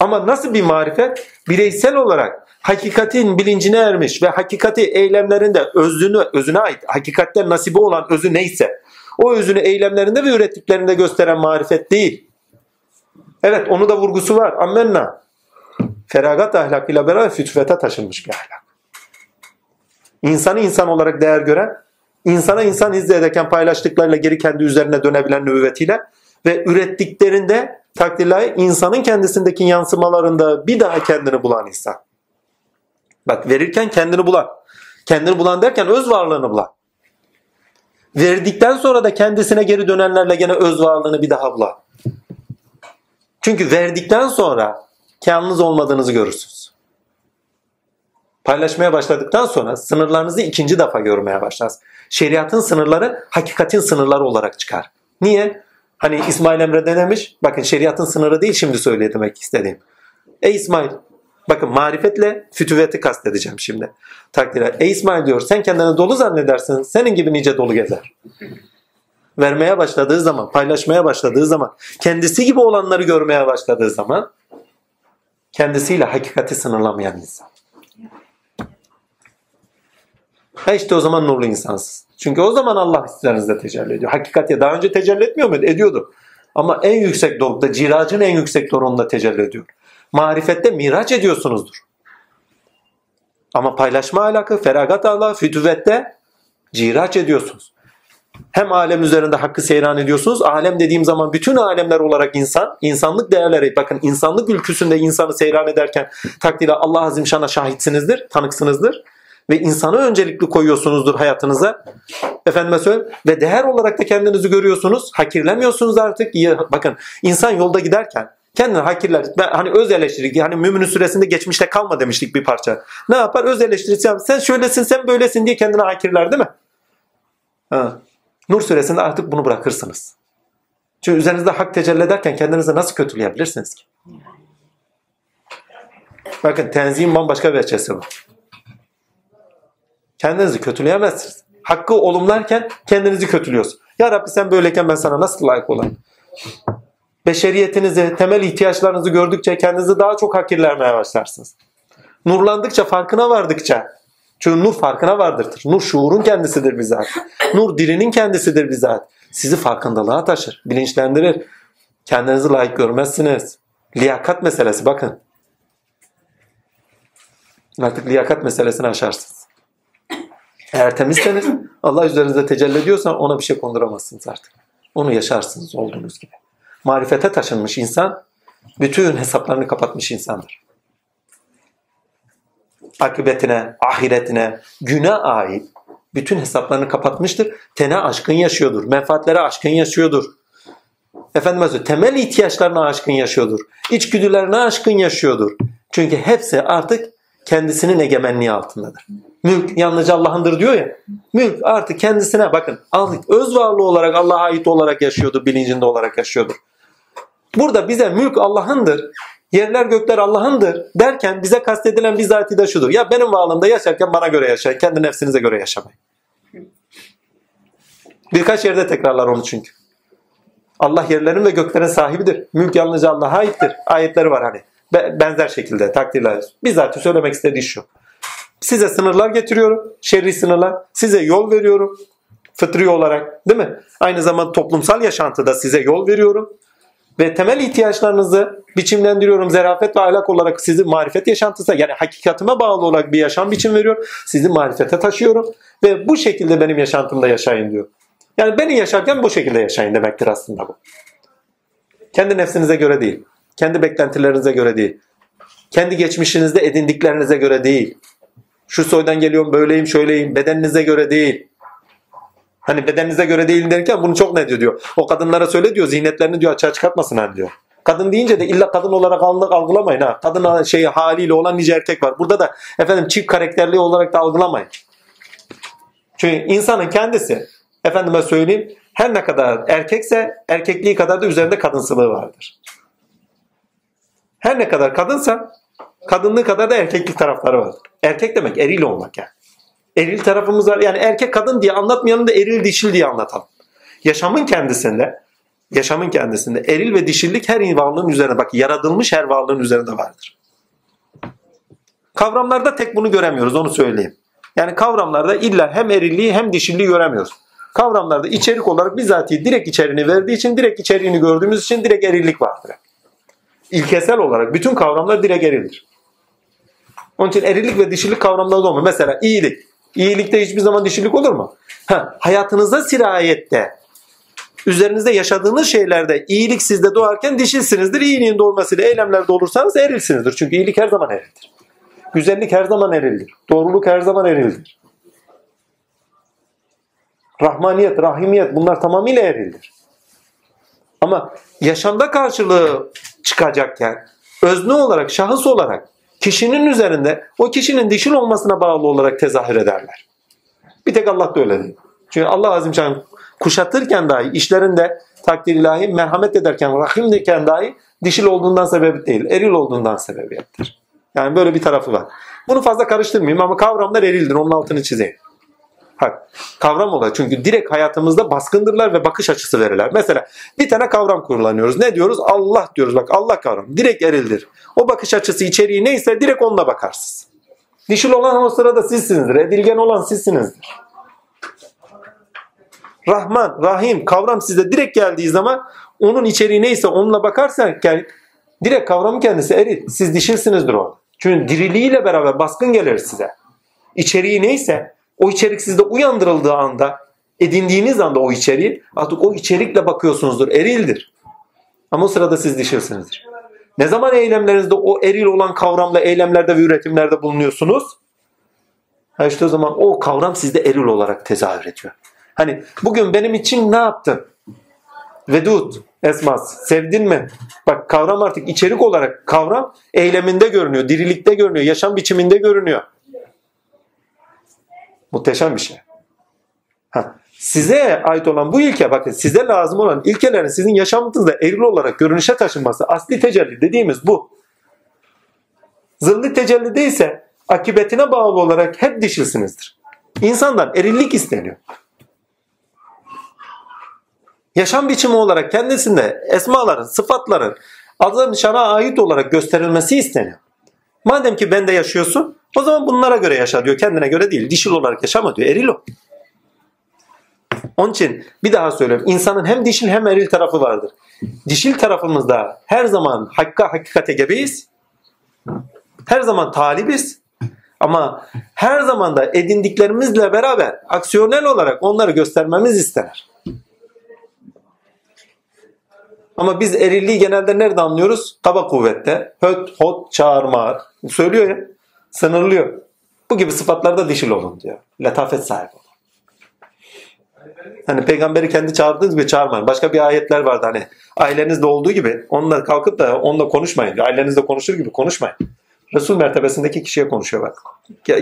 Ama nasıl bir marifet? Bireysel olarak hakikatin bilincine ermiş ve hakikati eylemlerinde özünü, özüne ait, hakikatten nasibi olan özü neyse o özünü eylemlerinde ve ürettiklerinde gösteren marifet değil. Evet onu da vurgusu var. Ammenna. Feragat ahlakıyla beraber fütüvete taşınmış bir ahlak. İnsanı insan olarak değer gören, insana insan hizmet paylaştıklarıyla geri kendi üzerine dönebilen nübüvvetiyle ve ürettiklerinde takdirlahi insanın kendisindeki yansımalarında bir daha kendini bulan insan. Bak verirken kendini bulan. Kendini bulan derken öz varlığını bulan. Verdikten sonra da kendisine geri dönenlerle gene öz varlığını bir daha bulan. Çünkü verdikten sonra yalnız olmadığınızı görürsünüz. Paylaşmaya başladıktan sonra sınırlarınızı ikinci defa görmeye başlarsınız. Şeriatın sınırları hakikatin sınırları olarak çıkar. Niye? Hani İsmail Emre ne demiş? Bakın şeriatın sınırı değil şimdi söyle demek istediğim. Ey İsmail bakın marifetle fütüveti kastedeceğim şimdi. Takdire. Ey İsmail diyor sen kendini dolu zannedersin. Senin gibi nice dolu gezer. Vermeye başladığı zaman, paylaşmaya başladığı zaman, kendisi gibi olanları görmeye başladığı zaman kendisiyle hakikati sınırlamayan insan. Ha işte o zaman nurlu insansız. Çünkü o zaman Allah üzerinizde tecelli ediyor. Hakikati daha önce tecelli etmiyor muydu? Ediyordu. Ama en yüksek dorukta, ciracın en yüksek dorukunda tecelli ediyor. Marifette miraç ediyorsunuzdur. Ama paylaşma alakı, feragat Allah, fütüvette ciraç ediyorsunuz. Hem alem üzerinde hakkı seyran ediyorsunuz. Alem dediğim zaman bütün alemler olarak insan, insanlık değerleri, bakın insanlık ülküsünde insanı seyran ederken takdirde Allah Azim Şan'a şahitsinizdir, tanıksınızdır ve insanı öncelikli koyuyorsunuzdur hayatınıza. Efendime söyleyeyim. Ve değer olarak da kendinizi görüyorsunuz. Hakirlemiyorsunuz artık. Bakın insan yolda giderken kendini hakirler. Ben, hani öz eleştiri. Hani Mümin'in süresinde geçmişte kalma demiştik bir parça. Ne yapar? Öz eleştirisi. Sen şöylesin sen böylesin diye kendini hakirler değil mi? Ha. Nur suresinde artık bunu bırakırsınız. Çünkü üzerinizde hak tecelli ederken kendinizi nasıl kötüleyebilirsiniz ki? Bakın tenzihin bambaşka bir veçesi var. Kendinizi kötüleyemezsiniz. Hakkı olumlarken kendinizi kötülüyorsunuz. Ya Rabbi sen böyleyken ben sana nasıl layık olayım? Beşeriyetinizi, temel ihtiyaçlarınızı gördükçe kendinizi daha çok hakirlemeye başlarsınız. Nurlandıkça, farkına vardıkça, çünkü nur farkına vardırtır. Nur şuurun kendisidir bizzat. Nur dilinin kendisidir bizzat. Sizi farkındalığa taşır, bilinçlendirir. Kendinizi layık görmezsiniz. Liyakat meselesi bakın. Artık liyakat meselesini aşarsınız. Eğer temizseniz Allah üzerinizde tecelli ediyorsa ona bir şey konduramazsınız artık. Onu yaşarsınız olduğunuz gibi. Marifete taşınmış insan bütün hesaplarını kapatmış insandır. Akıbetine, ahiretine, güne ait bütün hesaplarını kapatmıştır. Tene aşkın yaşıyordur. Menfaatlere aşkın yaşıyordur. Efendim söyleyeyim, temel ihtiyaçlarına aşkın yaşıyordur. İçgüdülerine aşkın yaşıyordur. Çünkü hepsi artık kendisinin egemenliği altındadır. Mülk yalnızca Allah'ındır diyor ya. Mülk artık kendisine bakın öz varlığı olarak Allah'a ait olarak yaşıyordur, bilincinde olarak yaşıyordur. Burada bize mülk Allah'ındır, yerler gökler Allah'ındır derken bize kastedilen bizatihi de şudur. Ya benim varlığımda yaşarken bana göre yaşayın, kendi nefsinize göre yaşamayın. Birkaç yerde tekrarlar onu çünkü. Allah yerlerin ve göklerin sahibidir. Mülk yalnızca Allah'a aittir. Ayetleri var hani. Benzer şekilde takdirler. Bizzat söylemek istediği şu. Size sınırlar getiriyorum. Şerri sınırlar. Size yol veriyorum. Fıtri olarak değil mi? Aynı zamanda toplumsal yaşantıda size yol veriyorum. Ve temel ihtiyaçlarınızı biçimlendiriyorum. Zerafet ve ahlak olarak sizi marifet yaşantısı yani hakikatime bağlı olarak bir yaşam biçim veriyor. Sizi marifete taşıyorum. Ve bu şekilde benim yaşantımda yaşayın diyor. Yani beni yaşarken bu şekilde yaşayın demektir aslında bu. Kendi nefsinize göre değil. Kendi beklentilerinize göre değil. Kendi geçmişinizde edindiklerinize göre değil. Şu soydan geliyorum böyleyim şöyleyim bedeninize göre değil. Hani bedeninize göre değil derken bunu çok ne diyor diyor. O kadınlara söyle diyor zihnetlerini diyor açığa çıkartmasınlar diyor. Kadın deyince de illa kadın olarak algılamayın ha. Kadın şey haliyle olan nice erkek var. Burada da efendim çift karakterli olarak da algılamayın. Çünkü insanın kendisi efendime söyleyeyim her ne kadar erkekse erkekliği kadar da üzerinde kadınsılığı vardır. Her ne kadar kadınsa kadınlığı kadar da erkeklik tarafları vardır. Erkek demek eril olmak yani. Eril tarafımız var. Yani erkek kadın diye anlatmayalım da eril dişil diye anlatalım. Yaşamın kendisinde yaşamın kendisinde eril ve dişillik her varlığın üzerine bak yaratılmış her varlığın üzerinde vardır. Kavramlarda tek bunu göremiyoruz onu söyleyeyim. Yani kavramlarda illa hem erilliği hem dişilliği göremiyoruz. Kavramlarda içerik olarak bizatihi direkt içeriğini verdiği için direkt içeriğini gördüğümüz için direkt erillik vardır. İlkesel olarak bütün kavramlar direkt erildir. Onun için erillik ve dişilik kavramları da olmuyor. Mesela iyilik. İyilikte hiçbir zaman dişilik olur mu? Ha, hayatınızda sirayette üzerinizde yaşadığınız şeylerde iyilik sizde doğarken dişilsinizdir. İyiliğin doğmasıyla eylemlerde olursanız erilsinizdir. Çünkü iyilik her zaman erildir. Güzellik her zaman erildir. Doğruluk her zaman erildir. Rahmaniyet, rahimiyet bunlar tamamıyla erildir. Ama yaşamda karşılığı çıkacakken özne olarak, şahıs olarak kişinin üzerinde o kişinin dişil olmasına bağlı olarak tezahür ederler. Bir tek Allah da öyle değil. Çünkü Allah Azim Şan kuşatırken dahi işlerinde takdir ilahi merhamet ederken rahim derken dahi dişil olduğundan sebep değil, eril olduğundan sebebiyettir. Yani böyle bir tarafı var. Bunu fazla karıştırmayayım ama kavramlar erildir. Onun altını çizeyim. Bak, kavram olarak çünkü direkt hayatımızda baskındırlar ve bakış açısı verirler. Mesela bir tane kavram kullanıyoruz. Ne diyoruz? Allah diyoruz. Bak Allah kavram. Direkt erildir. O bakış açısı içeriği neyse direkt onunla bakarsınız. Dişil olan o sırada sizsinizdir. Edilgen olan sizsinizdir. Rahman, Rahim kavram size direkt geldiği zaman onun içeriği neyse onunla bakarsan yani direkt kavramın kendisi eril. Siz dişilsinizdir orada. Çünkü diriliğiyle beraber baskın gelir size. İçeriği neyse o içerik sizde uyandırıldığı anda, edindiğiniz anda o içeriği artık o içerikle bakıyorsunuzdur. Erildir. Ama o sırada siz dişilsinizdir. Ne zaman eylemlerinizde o eril olan kavramla eylemlerde ve üretimlerde bulunuyorsunuz? Ha işte o zaman o kavram sizde eril olarak tezahür ediyor. Hani bugün benim için ne yaptın? Vedud, esmas, sevdin mi? Bak kavram artık içerik olarak kavram eyleminde görünüyor, dirilikte görünüyor, yaşam biçiminde görünüyor. Muhteşem bir şey. Ha, size ait olan bu ilke bakın size lazım olan ilkelerin sizin yaşamınızda eril olarak görünüşe taşınması asli tecelli dediğimiz bu. Zıllı tecelli değilse akibetine bağlı olarak hep dişilsinizdir. İnsandan erillik isteniyor. Yaşam biçimi olarak kendisinde esmaların, sıfatların azam şana ait olarak gösterilmesi isteniyor. Madem ki bende yaşıyorsun o zaman bunlara göre yaşa diyor. Kendine göre değil. Dişil olarak yaşama diyor. Eril o. Onun için bir daha söylüyorum. İnsanın hem dişil hem eril tarafı vardır. Dişil tarafımızda her zaman hakka hakikate gebeyiz. Her zaman talibiz. Ama her zaman da edindiklerimizle beraber aksiyonel olarak onları göstermemiz istenir. Ama biz erilliği genelde nerede anlıyoruz? Kaba kuvvette. Höt, hot, çağırma. Söylüyor ya. Sınırlıyor. Bu gibi sıfatlarda dişil olun diyor. Letafet sahibi olun. Hani peygamberi kendi çağırdığınız gibi çağırmayın. Başka bir ayetler vardı hani ailenizde olduğu gibi onunla kalkıp da onunla konuşmayın. Ailenizde konuşur gibi konuşmayın. Resul mertebesindeki kişiye konuşuyor bak.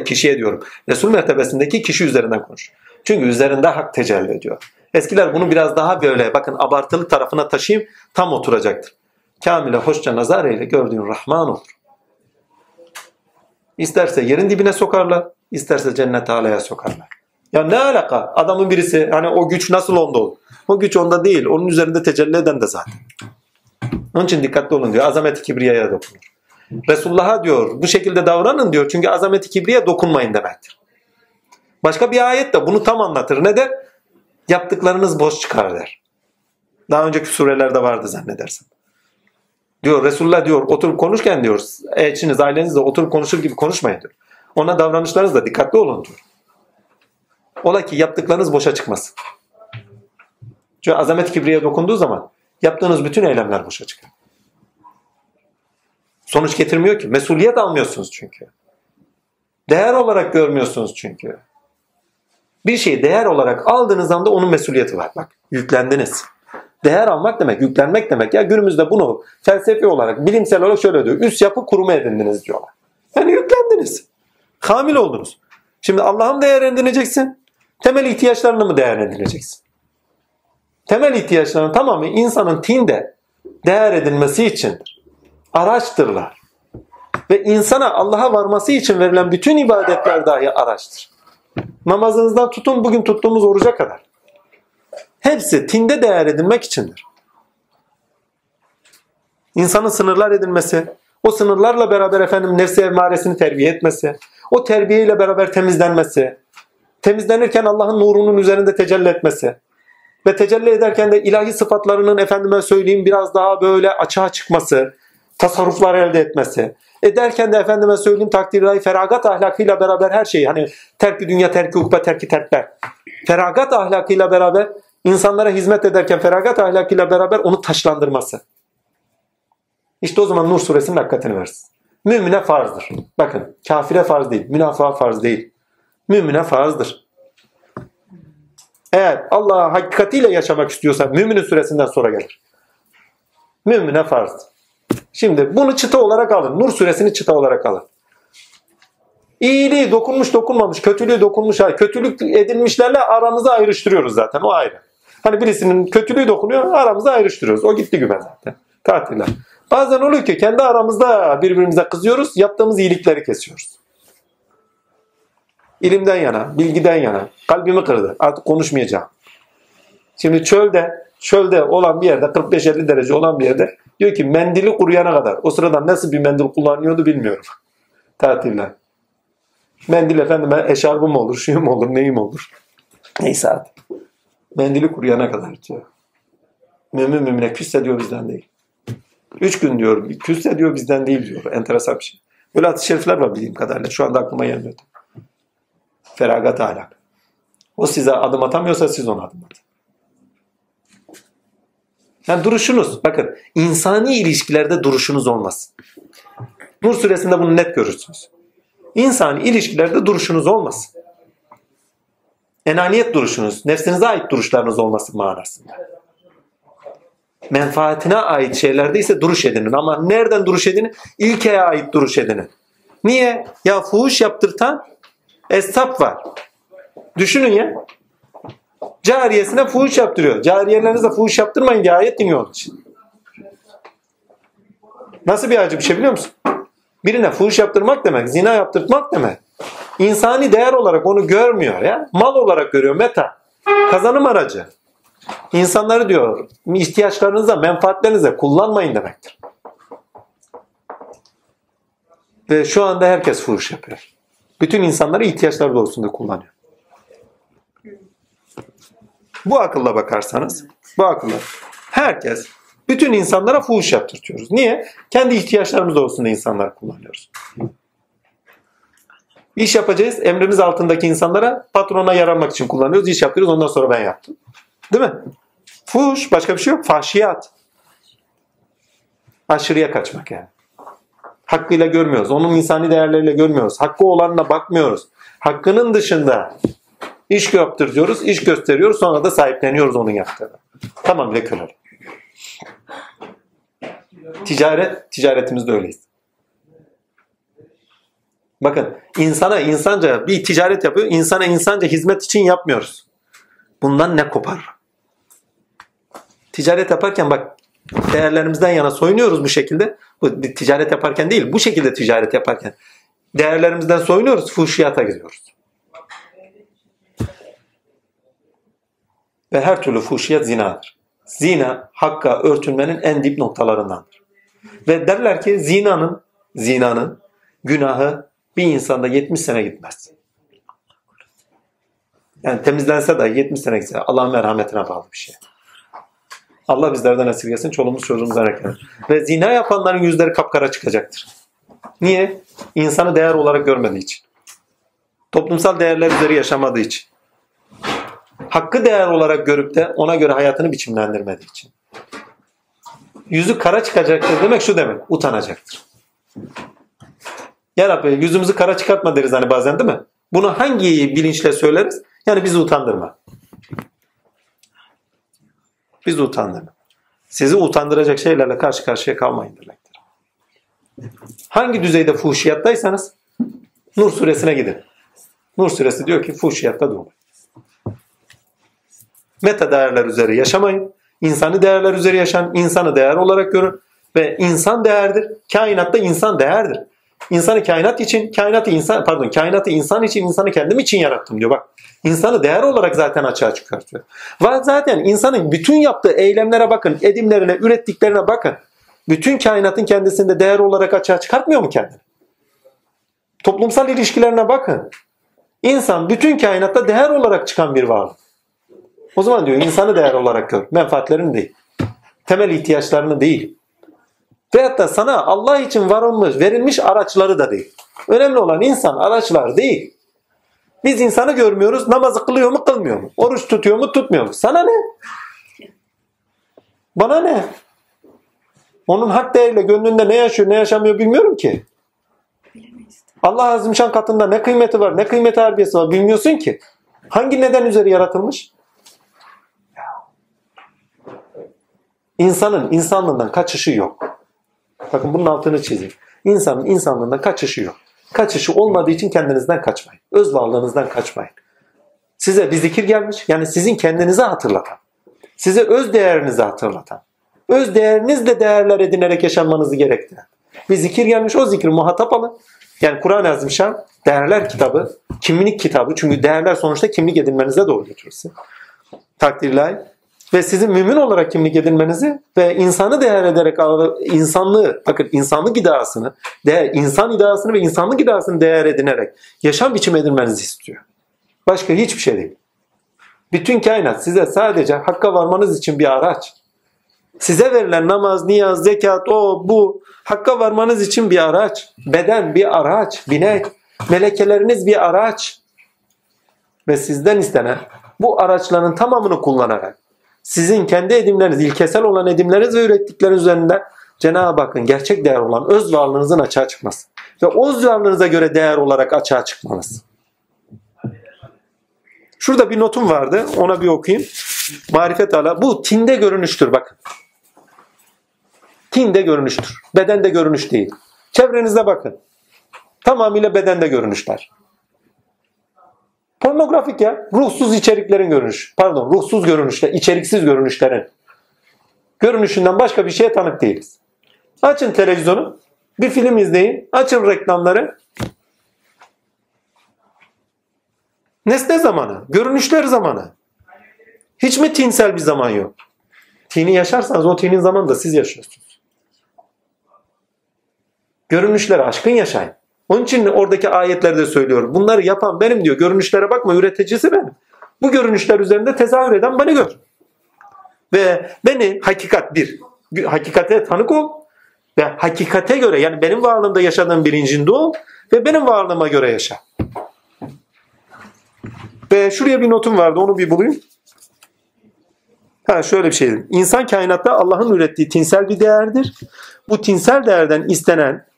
Kişiye diyorum. Resul mertebesindeki kişi üzerinden konuş. Çünkü üzerinde hak tecelli ediyor. Eskiler bunu biraz daha böyle bakın abartılı tarafına taşıyayım tam oturacaktır. Kamile hoşça nazar eyle gördüğün Rahman olur. İsterse yerin dibine sokarlar, isterse cennet alaya sokarlar. Ya ne alaka? Adamın birisi hani o güç nasıl onda olur? O güç onda değil. Onun üzerinde tecelli eden de zaten. Onun için dikkatli olun diyor. Azamet-i kibriyaya dokunur. Resulullah'a diyor bu şekilde davranın diyor. Çünkü azamet-i kibriye dokunmayın demektir. Başka bir ayet de bunu tam anlatır. Ne der? Yaptıklarınız boş çıkar der. Daha önceki surelerde vardı zannedersin. Diyor Resulullah diyor oturup konuşken diyor eşiniz ailenizle oturup konuşur gibi konuşmayın diyor. Ona davranışlarınızda dikkatli olun diyor. Ola ki yaptıklarınız boşa çıkmasın. Çünkü azamet kibriye dokunduğu zaman yaptığınız bütün eylemler boşa çıkar. Sonuç getirmiyor ki. Mesuliyet almıyorsunuz çünkü. Değer olarak görmüyorsunuz çünkü. Bir şeyi değer olarak aldığınız anda onun mesuliyeti var. Bak yüklendiniz. Değer almak demek, yüklenmek demek. Ya günümüzde bunu felsefi olarak, bilimsel olarak şöyle diyor. Üst yapı kurumu edindiniz diyorlar. Yani yüklendiniz. Kamil oldunuz. Şimdi Allah'a mı değer edineceksin? Temel ihtiyaçlarını mı değer edineceksin? Temel ihtiyaçların tamamı insanın tinde değer edilmesi içindir. Araçtırlar. Ve insana Allah'a varması için verilen bütün ibadetler dahi araçtır. Namazınızdan tutun bugün tuttuğumuz oruca kadar. Hepsi tinde değer edilmek içindir. İnsanın sınırlar edilmesi, o sınırlarla beraber efendim nefsi emaresini terbiye etmesi, o terbiyeyle beraber temizlenmesi, temizlenirken Allah'ın nurunun üzerinde tecelli etmesi ve tecelli ederken de ilahi sıfatlarının efendime söyleyeyim biraz daha böyle açığa çıkması, tasarruflar elde etmesi. Ederken de efendime söyleyeyim takdirlahi feragat ahlakıyla beraber her şeyi hani terki dünya, terki ukbe, terki terkler. Feragat ahlakıyla beraber insanlara hizmet ederken feragat ahlakıyla beraber onu taşlandırması. İşte o zaman Nur suresinin hakikatini versin. Mümine farzdır. Bakın kafire farz değil, münafığa farz değil. Mümine farzdır. Eğer Allah'a hakikatiyle yaşamak istiyorsan müminin süresinden sonra gelir. Mümine farz. Şimdi bunu çıta olarak alın. Nur suresini çıta olarak alın. İyiliği dokunmuş dokunmamış, kötülüğü dokunmuş, kötülük edilmişlerle aramızı ayrıştırıyoruz zaten o ayrı. Hani birisinin kötülüğü dokunuyor aramızı ayrıştırıyoruz. O gitti güven zaten. Tatiller. Bazen oluyor ki kendi aramızda birbirimize kızıyoruz, yaptığımız iyilikleri kesiyoruz. İlimden yana, bilgiden yana. Kalbimi kırdı. Artık konuşmayacağım. Şimdi çölde, çölde olan bir yerde, 45-50 derece olan bir yerde diyor ki mendili kuruyana kadar. O sırada nasıl bir mendil kullanıyordu bilmiyorum. Tatiller. Mendil efendime eşarbım olur, şuyum olur, neyim olur. Neyse artık. Mendili kuruyana kadar diyor. Mümin mümine küsse diyor bizden değil. Üç gün diyor, küsse diyor bizden değil diyor. Enteresan bir şey. Böyle hadis-i şerifler var bildiğim kadarıyla. Şu anda aklıma gelmiyor. Feragat ahlak. O size adım atamıyorsa siz ona adım atın. Yani duruşunuz, bakın insani ilişkilerde duruşunuz olmaz. Nur suresinde bunu net görürsünüz. İnsani ilişkilerde duruşunuz olmaz. Enaniyet duruşunuz, nefsinize ait duruşlarınız olması manasında. Menfaatine ait şeylerde ise duruş edinin. Ama nereden duruş edinin? İlkeye ait duruş edinin. Niye? Ya fuhuş yaptırtan esnaf var. Düşünün ya. Cariyesine fuhuş yaptırıyor. Cariyelerinize fuhuş yaptırmayın diye ayet iniyor onun için. Nasıl bir acı bir şey biliyor musun? Birine fuhuş yaptırmak demek, zina yaptırmak demek. İnsani değer olarak onu görmüyor ya. Mal olarak görüyor meta. Kazanım aracı. İnsanları diyor ihtiyaçlarınıza, menfaatlerinize kullanmayın demektir. Ve şu anda herkes fuhuş yapıyor. Bütün insanları ihtiyaçları doğrusunda kullanıyor. Bu akılla bakarsanız, bu akılla herkes, bütün insanlara fuhuş yaptırtıyoruz. Niye? Kendi ihtiyaçlarımız doğrusunda insanları kullanıyoruz. İş yapacağız, emrimiz altındaki insanlara patrona yaranmak için kullanıyoruz. İş yaptırıyoruz, ondan sonra ben yaptım. Değil mi? Fuhuş, başka bir şey yok. Fahşiyat. Aşırıya kaçmak yani. Hakkıyla görmüyoruz. Onun insani değerleriyle görmüyoruz. Hakkı olanına bakmıyoruz. Hakkının dışında iş yaptırıyoruz, iş gösteriyoruz. Sonra da sahipleniyoruz onun yaptığını. Tamam bile kırarım. Ticaret, ticaretimizde öyleyiz. Bakın insana insanca bir ticaret yapıyor. İnsana insanca hizmet için yapmıyoruz. Bundan ne kopar? Ticaret yaparken bak değerlerimizden yana soyunuyoruz bu şekilde. Bu ticaret yaparken değil, bu şekilde ticaret yaparken. Değerlerimizden soyunuyoruz, fuhşiyata giriyoruz. Ve her türlü fuhşiyat zinadır. Zina hakka örtünmenin en dip noktalarındandır. Ve derler ki zinanın zinanın günahı bir insanda 70 sene gitmez. Yani temizlense de 70 sene gitse Allah'ın merhametine bağlı bir şey. Allah bizlerden esirgesin, çoluğumuz çocuğumuzdan ekler. Ve zina yapanların yüzleri kapkara çıkacaktır. Niye? İnsanı değer olarak görmediği için. Toplumsal değerler üzeri yaşamadığı için. Hakkı değer olarak görüp de ona göre hayatını biçimlendirmediği için. Yüzü kara çıkacaktır demek şu demek. Utanacaktır. Ya Rabbi yüzümüzü kara çıkartma deriz hani bazen değil mi? Bunu hangi bilinçle söyleriz? Yani bizi utandırma. Bizi utandırma. Sizi utandıracak şeylerle karşı karşıya kalmayın demektir. Hangi düzeyde fuhşiyattaysanız Nur suresine gidin. Nur suresi diyor ki fuhşiyatta durmayın. Meta değerler üzeri yaşamayın. İnsani değerler üzeri yaşan, insanı değer olarak görün. Ve insan değerdir. Kainatta insan değerdir. İnsanı kainat için, kainatı insan, pardon, kainatı insan için, insanı kendim için yarattım diyor. Bak, insanı değer olarak zaten açığa çıkartıyor. Ve zaten insanın bütün yaptığı eylemlere bakın, edimlerine, ürettiklerine bakın. Bütün kainatın kendisinde değer olarak açığa çıkartmıyor mu kendini? Toplumsal ilişkilerine bakın. İnsan bütün kainatta değer olarak çıkan bir varlık. O zaman diyor insanı değer olarak gör. Menfaatlerini değil. Temel ihtiyaçlarını değil. Veyahut da sana Allah için varılmış, verilmiş araçları da değil. Önemli olan insan araçlar değil. Biz insanı görmüyoruz. Namazı kılıyor mu kılmıyor mu? Oruç tutuyor mu tutmuyor mu? Sana ne? Bana ne? Onun hak değeriyle gönlünde ne yaşıyor ne yaşamıyor bilmiyorum ki. Allah Azimşan katında ne kıymeti var ne kıymeti harbiyesi var bilmiyorsun ki. Hangi neden üzeri yaratılmış? İnsanın insanlığından kaçışı yok. Bakın bunun altını çizeyim. İnsanın insanlığından kaçışı yok. Kaçışı olmadığı için kendinizden kaçmayın. Öz varlığınızdan kaçmayın. Size bir zikir gelmiş. Yani sizin kendinize hatırlatan. Size öz değerinizi hatırlatan. Öz değerinizle değerler edinerek yaşanmanızı gerektiren. Bir zikir gelmiş o zikri muhatap alın. Yani Kur'an-ı Azimşan değerler kitabı, kimlik kitabı. Çünkü değerler sonuçta kimlik edinmenize doğru götürür. Takdirler ve sizin mümin olarak kimlik edinmenizi ve insanı değer ederek insanlığı, bakın insanlık iddiasını, değer, insan iddiasını ve insanlık iddiasını değer edinerek yaşam biçimi edinmenizi istiyor. Başka hiçbir şey değil. Bütün kainat size sadece hakka varmanız için bir araç. Size verilen namaz, niyaz, zekat, o, bu, hakka varmanız için bir araç. Beden bir araç, binek. Melekeleriniz bir araç. Ve sizden istenen bu araçların tamamını kullanarak sizin kendi edimleriniz, ilkesel olan edimleriniz ve ürettikleriniz üzerinde Cenab-ı Hakk'ın gerçek değer olan öz varlığınızın açığa çıkması. Ve öz varlığınıza göre değer olarak açığa çıkmanız. Şurada bir notum vardı. Ona bir okuyayım. Marifet ala. Bu tinde görünüştür bakın. Tinde görünüştür. Bedende görünüş değil. Çevrenizde bakın. Tamamıyla bedende görünüşler. Pornografik ya. Ruhsuz içeriklerin görünüş. Pardon ruhsuz görünüşler, içeriksiz görünüşlerin görünüşünden başka bir şeye tanık değiliz. Açın televizyonu, bir film izleyin, açın reklamları. Nesne zamanı, görünüşler zamanı. Hiç mi tinsel bir zaman yok? Tini yaşarsanız o tinin zamanı da siz yaşıyorsunuz. Görünüşleri aşkın yaşayın. Onun için oradaki ayetlerde söylüyor. Bunları yapan benim diyor. Görünüşlere bakma üreticisi benim. Bu görünüşler üzerinde tezahür eden beni gör. Ve beni hakikat bir, hakikate tanık ol ve hakikate göre yani benim varlığımda yaşadığım bilincinde ol ve benim varlığıma göre yaşa. Ve şuraya bir notum vardı onu bir bulayım. Ha şöyle bir şey. İnsan kainatta Allah'ın ürettiği tinsel bir değerdir. Bu tinsel değerden istenen,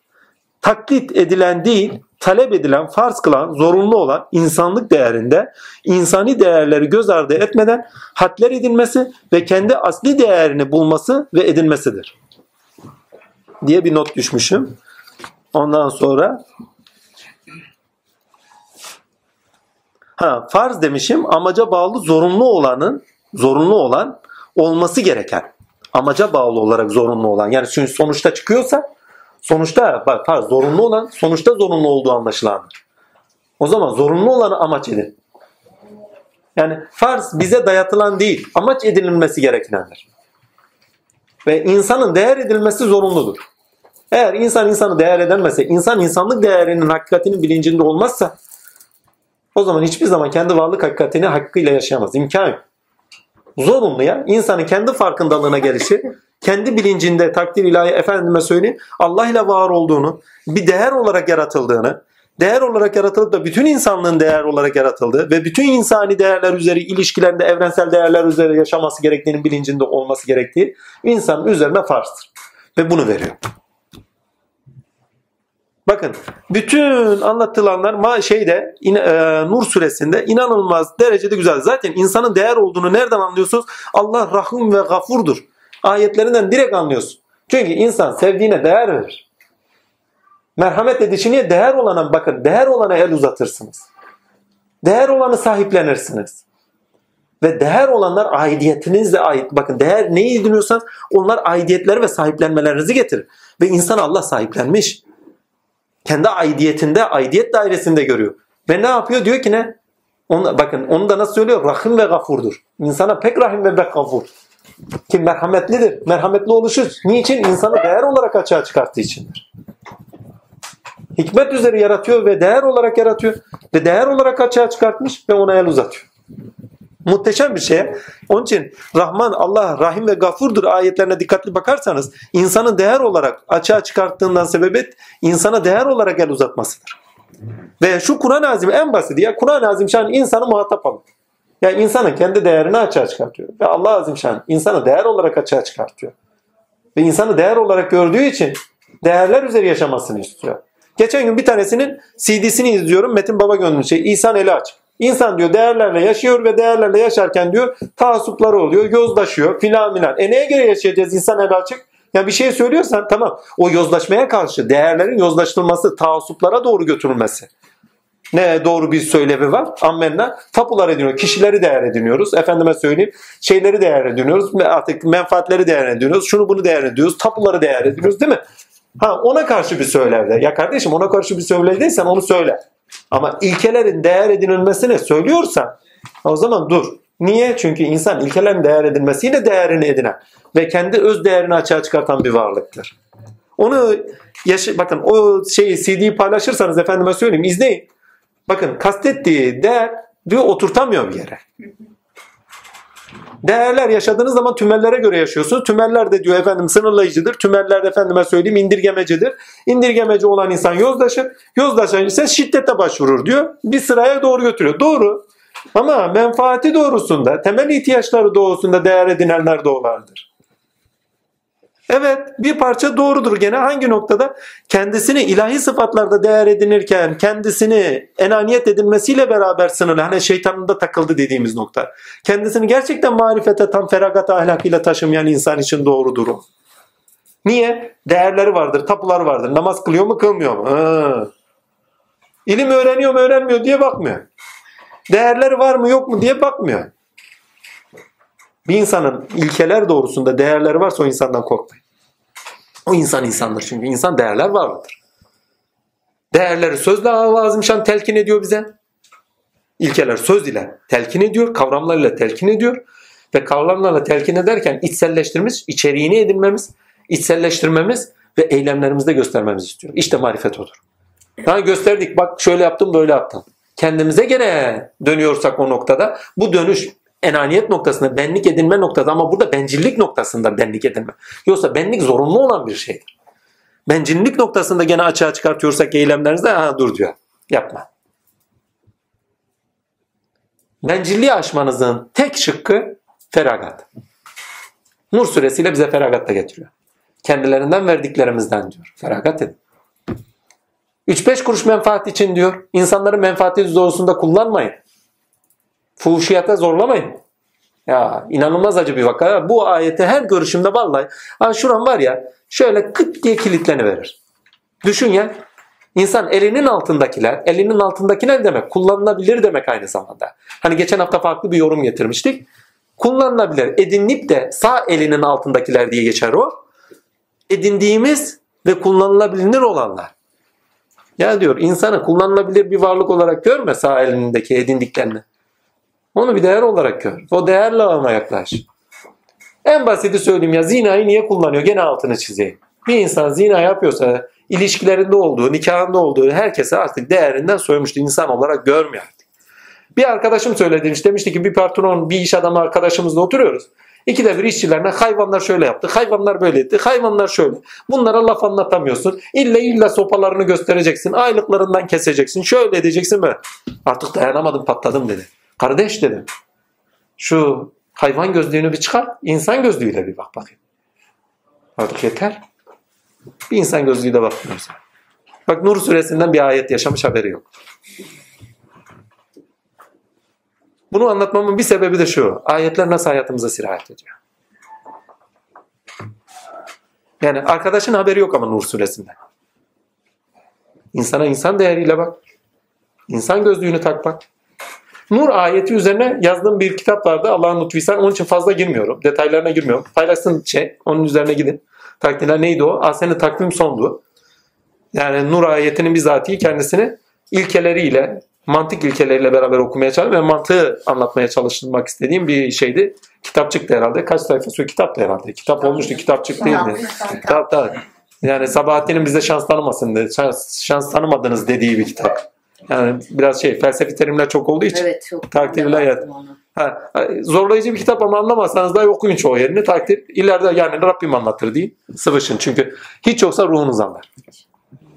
taklit edilen değil, talep edilen, farz kılan, zorunlu olan insanlık değerinde insani değerleri göz ardı etmeden hadler edilmesi ve kendi asli değerini bulması ve edinmesidir. Diye bir not düşmüşüm. Ondan sonra ha farz demişim amaca bağlı zorunlu olanın zorunlu olan olması gereken amaca bağlı olarak zorunlu olan yani sonuçta çıkıyorsa sonuçta bak farz zorunlu olan sonuçta zorunlu olduğu anlaşılandır. O zaman zorunlu olanı amaç edin. Yani farz bize dayatılan değil, amaç edinilmesi gerekendir. Ve insanın değer edilmesi zorunludur. Eğer insan insanı değer edemezse, insan insanlık değerinin hakikatinin bilincinde olmazsa o zaman hiçbir zaman kendi varlık hakikatini hakkıyla yaşayamaz. İmkan yok. Zorunlu ya. İnsanın kendi farkındalığına gelişi, *laughs* kendi bilincinde takdir ilahi efendime söyleyeyim Allah ile var olduğunu, bir değer olarak yaratıldığını, değer olarak yaratılıp da bütün insanlığın değer olarak yaratıldığı ve bütün insani değerler üzeri ilişkilerinde evrensel değerler üzeri yaşaması gerektiğinin bilincinde olması gerektiği insanın üzerine farzdır. Ve bunu veriyor. Bakın bütün anlatılanlar şeyde in, e, Nur suresinde inanılmaz derecede güzel. Zaten insanın değer olduğunu nereden anlıyorsunuz? Allah rahim ve gafurdur. Ayetlerinden direkt anlıyorsun. Çünkü insan sevdiğine değer verir. Merhamet edişine değer olana bakın değer olana el uzatırsınız. Değer olanı sahiplenirsiniz. Ve değer olanlar aidiyetinizle ait. Bakın değer neyi ediniyorsanız onlar aidiyetleri ve sahiplenmelerinizi getirir. Ve insan Allah sahiplenmiş kendi aidiyetinde, aidiyet dairesinde görüyor. Ve ne yapıyor? Diyor ki ne? Onu, bakın onu da nasıl söylüyor? Rahim ve gafurdur. İnsana pek rahim ve pek gafur. Ki merhametlidir. Merhametli oluşu niçin? İnsanı değer olarak açığa çıkarttığı içindir. Hikmet üzere yaratıyor ve değer olarak yaratıyor. Ve değer olarak açığa çıkartmış ve ona el uzatıyor. Muhteşem bir şey. Onun için Rahman, Allah, Rahim ve Gafurdur ayetlerine dikkatli bakarsanız insanı değer olarak açığa çıkarttığından sebebet insana değer olarak el uzatmasıdır. Ve şu Kur'an-ı Azim en basit ya Kur'an-ı Azimşan insanı muhatap alır. Yani insanın kendi değerini açığa çıkartıyor. Ve Allah Azimşan insanı değer olarak açığa çıkartıyor. Ve insanı değer olarak gördüğü için değerler üzeri yaşamasını istiyor. Geçen gün bir tanesinin CD'sini izliyorum. Metin Baba gönlü şey İhsan Eli Aç. İnsan diyor değerlerle yaşıyor ve değerlerle yaşarken diyor taassupları oluyor, yozlaşıyor filan filan. E neye göre yaşayacağız insan el açık? Ya bir şey söylüyorsan tamam o yozlaşmaya karşı değerlerin yozlaştırılması, taassuplara doğru götürülmesi. Ne doğru bir söylevi var? Ammenna. Tapular ediniyor. Kişileri değer ediniyoruz. Efendime söyleyeyim. Şeyleri değer ediniyoruz. Artık menfaatleri değer ediniyoruz. Şunu bunu değer ediyoruz. Tapuları değer ediniyoruz değil mi? Ha ona karşı bir söylevde. Ya kardeşim ona karşı bir söylevdeysen onu söyle. Ama ilkelerin değer edinilmesini söylüyorsan o zaman dur. Niye? Çünkü insan ilkelerin değer edilmesiyle değerini edinen ve kendi öz değerini açığa çıkartan bir varlıktır. Onu yaşı, bakın o şeyi CD'yi paylaşırsanız efendime söyleyeyim izleyin. Bakın kastettiği değer diyor oturtamıyor bir yere. Değerler yaşadığınız zaman tümellere göre yaşıyorsunuz. Tümeller de diyor efendim sınırlayıcıdır. Tümeller de efendime söyleyeyim indirgemecidir. İndirgemeci olan insan yozlaşır. Yozlaşan ise şiddete başvurur diyor. Bir sıraya doğru götürüyor. Doğru. Ama menfaati doğrusunda, temel ihtiyaçları doğrusunda değer edinenler de olardır. Evet bir parça doğrudur gene hangi noktada? Kendisini ilahi sıfatlarda değer edinirken kendisini enaniyet edilmesiyle beraber sınırlı. Hani şeytanın da takıldı dediğimiz nokta. Kendisini gerçekten marifete tam feragat ahlakıyla taşımayan insan için doğru durum. Niye? Değerleri vardır, tapuları vardır. Namaz kılıyor mu kılmıyor mu? Ha. İlim öğreniyor mu öğrenmiyor diye bakmıyor. Değerleri var mı yok mu diye bakmıyor. Bir insanın ilkeler doğrusunda değerleri varsa o insandan korkmayın. O insan insandır çünkü insan değerler varlıdır. Değerleri sözle ağzım şan telkin ediyor bize. İlkeler söz ile telkin ediyor, kavramlarla telkin ediyor ve kavramlarla telkin ederken içselleştirmiş, içeriğini edinmemiz, içselleştirmemiz ve eylemlerimizde göstermemizi istiyor. İşte marifet odur. Daha gösterdik bak şöyle yaptım böyle yaptım. Kendimize gene dönüyorsak o noktada bu dönüş enaniyet noktasında, benlik edinme noktada ama burada bencillik noktasında benlik edinme. Yoksa benlik zorunlu olan bir şeydir. Bencillik noktasında gene açığa çıkartıyorsak eylemlerinizde ha dur diyor. Yapma. Bencilliği aşmanızın tek şıkkı feragat. Nur suresiyle bize feragat da getiriyor. Kendilerinden verdiklerimizden diyor. Feragat edin. 3-5 kuruş menfaat için diyor. İnsanların menfaati doğrusunda kullanmayın. Fuhuşiyata zorlamayın. Ya inanılmaz acı bir vaka. Bu ayeti her görüşümde vallahi ha şuram var ya şöyle kıt diye kilitleniverir. Düşün ya İnsan elinin altındakiler, elinin altındakiler demek kullanılabilir demek aynı zamanda. Hani geçen hafta farklı bir yorum getirmiştik. Kullanılabilir, edinip de sağ elinin altındakiler diye geçer o. Edindiğimiz ve kullanılabilir olanlar. Ya diyor insanı kullanılabilir bir varlık olarak görme sağ elindeki edindiklerini. Onu bir değer olarak gör. O değerle ona yaklaş. En basiti söyleyeyim ya zinayı niye kullanıyor? Gene altını çizeyim. Bir insan zina yapıyorsa ilişkilerinde olduğu, nikahında olduğu herkese artık değerinden soymuştu. insan olarak görmüyor artık. Bir arkadaşım söyledi demişti ki bir patron, bir iş adamı arkadaşımızla oturuyoruz. İkide bir işçilerine hayvanlar şöyle yaptı, hayvanlar böyle etti, hayvanlar şöyle. Bunlara laf anlatamıyorsun. İlle illa sopalarını göstereceksin, aylıklarından keseceksin, şöyle edeceksin böyle. Artık dayanamadım patladım dedi. Kardeş dedim. Şu hayvan gözlüğünü bir çıkar, insan gözlüğüyle bir bak bakayım. Artık yeter. Bir insan gözlüğüyle bakmıyoruz. Bak Nur suresinden bir ayet yaşamış haberi yok. Bunu anlatmamın bir sebebi de şu. Ayetler nasıl hayatımıza sirayet ediyor. Yani arkadaşın haberi yok ama Nur suresinden. İnsana insan değeriyle bak. İnsan gözlüğünü tak bak. Nur ayeti üzerine yazdığım bir kitap vardı. Allah'ın lütfuysan. Onun için fazla girmiyorum. Detaylarına girmiyorum. Paylaşsın şey. Onun üzerine gidin. Takdirler neydi o? Aslında takvim sondu. Yani Nur ayetinin bizatihi kendisini ilkeleriyle, mantık ilkeleriyle beraber okumaya çalıştım ve mantığı anlatmaya çalışmak istediğim bir şeydi. Kitap çıktı herhalde. Kaç sayfa sayfası kitap da herhalde. Kitap olmuştu, kitap çıktı değildi. Kitap da. Yani Sabahattin'in bize şans tanımasın dedi. Şans, şans tanımadınız dediği bir kitap. Yani biraz şey felsefi terimler çok olduğu için. Evet çok. Takdirle hayat. Ha, zorlayıcı bir kitap ama anlamazsanız da okuyun çoğu yerini. Takdir ileride yani Rabbim anlatır deyin. Sıvışın çünkü hiç yoksa ruhunuz anlar.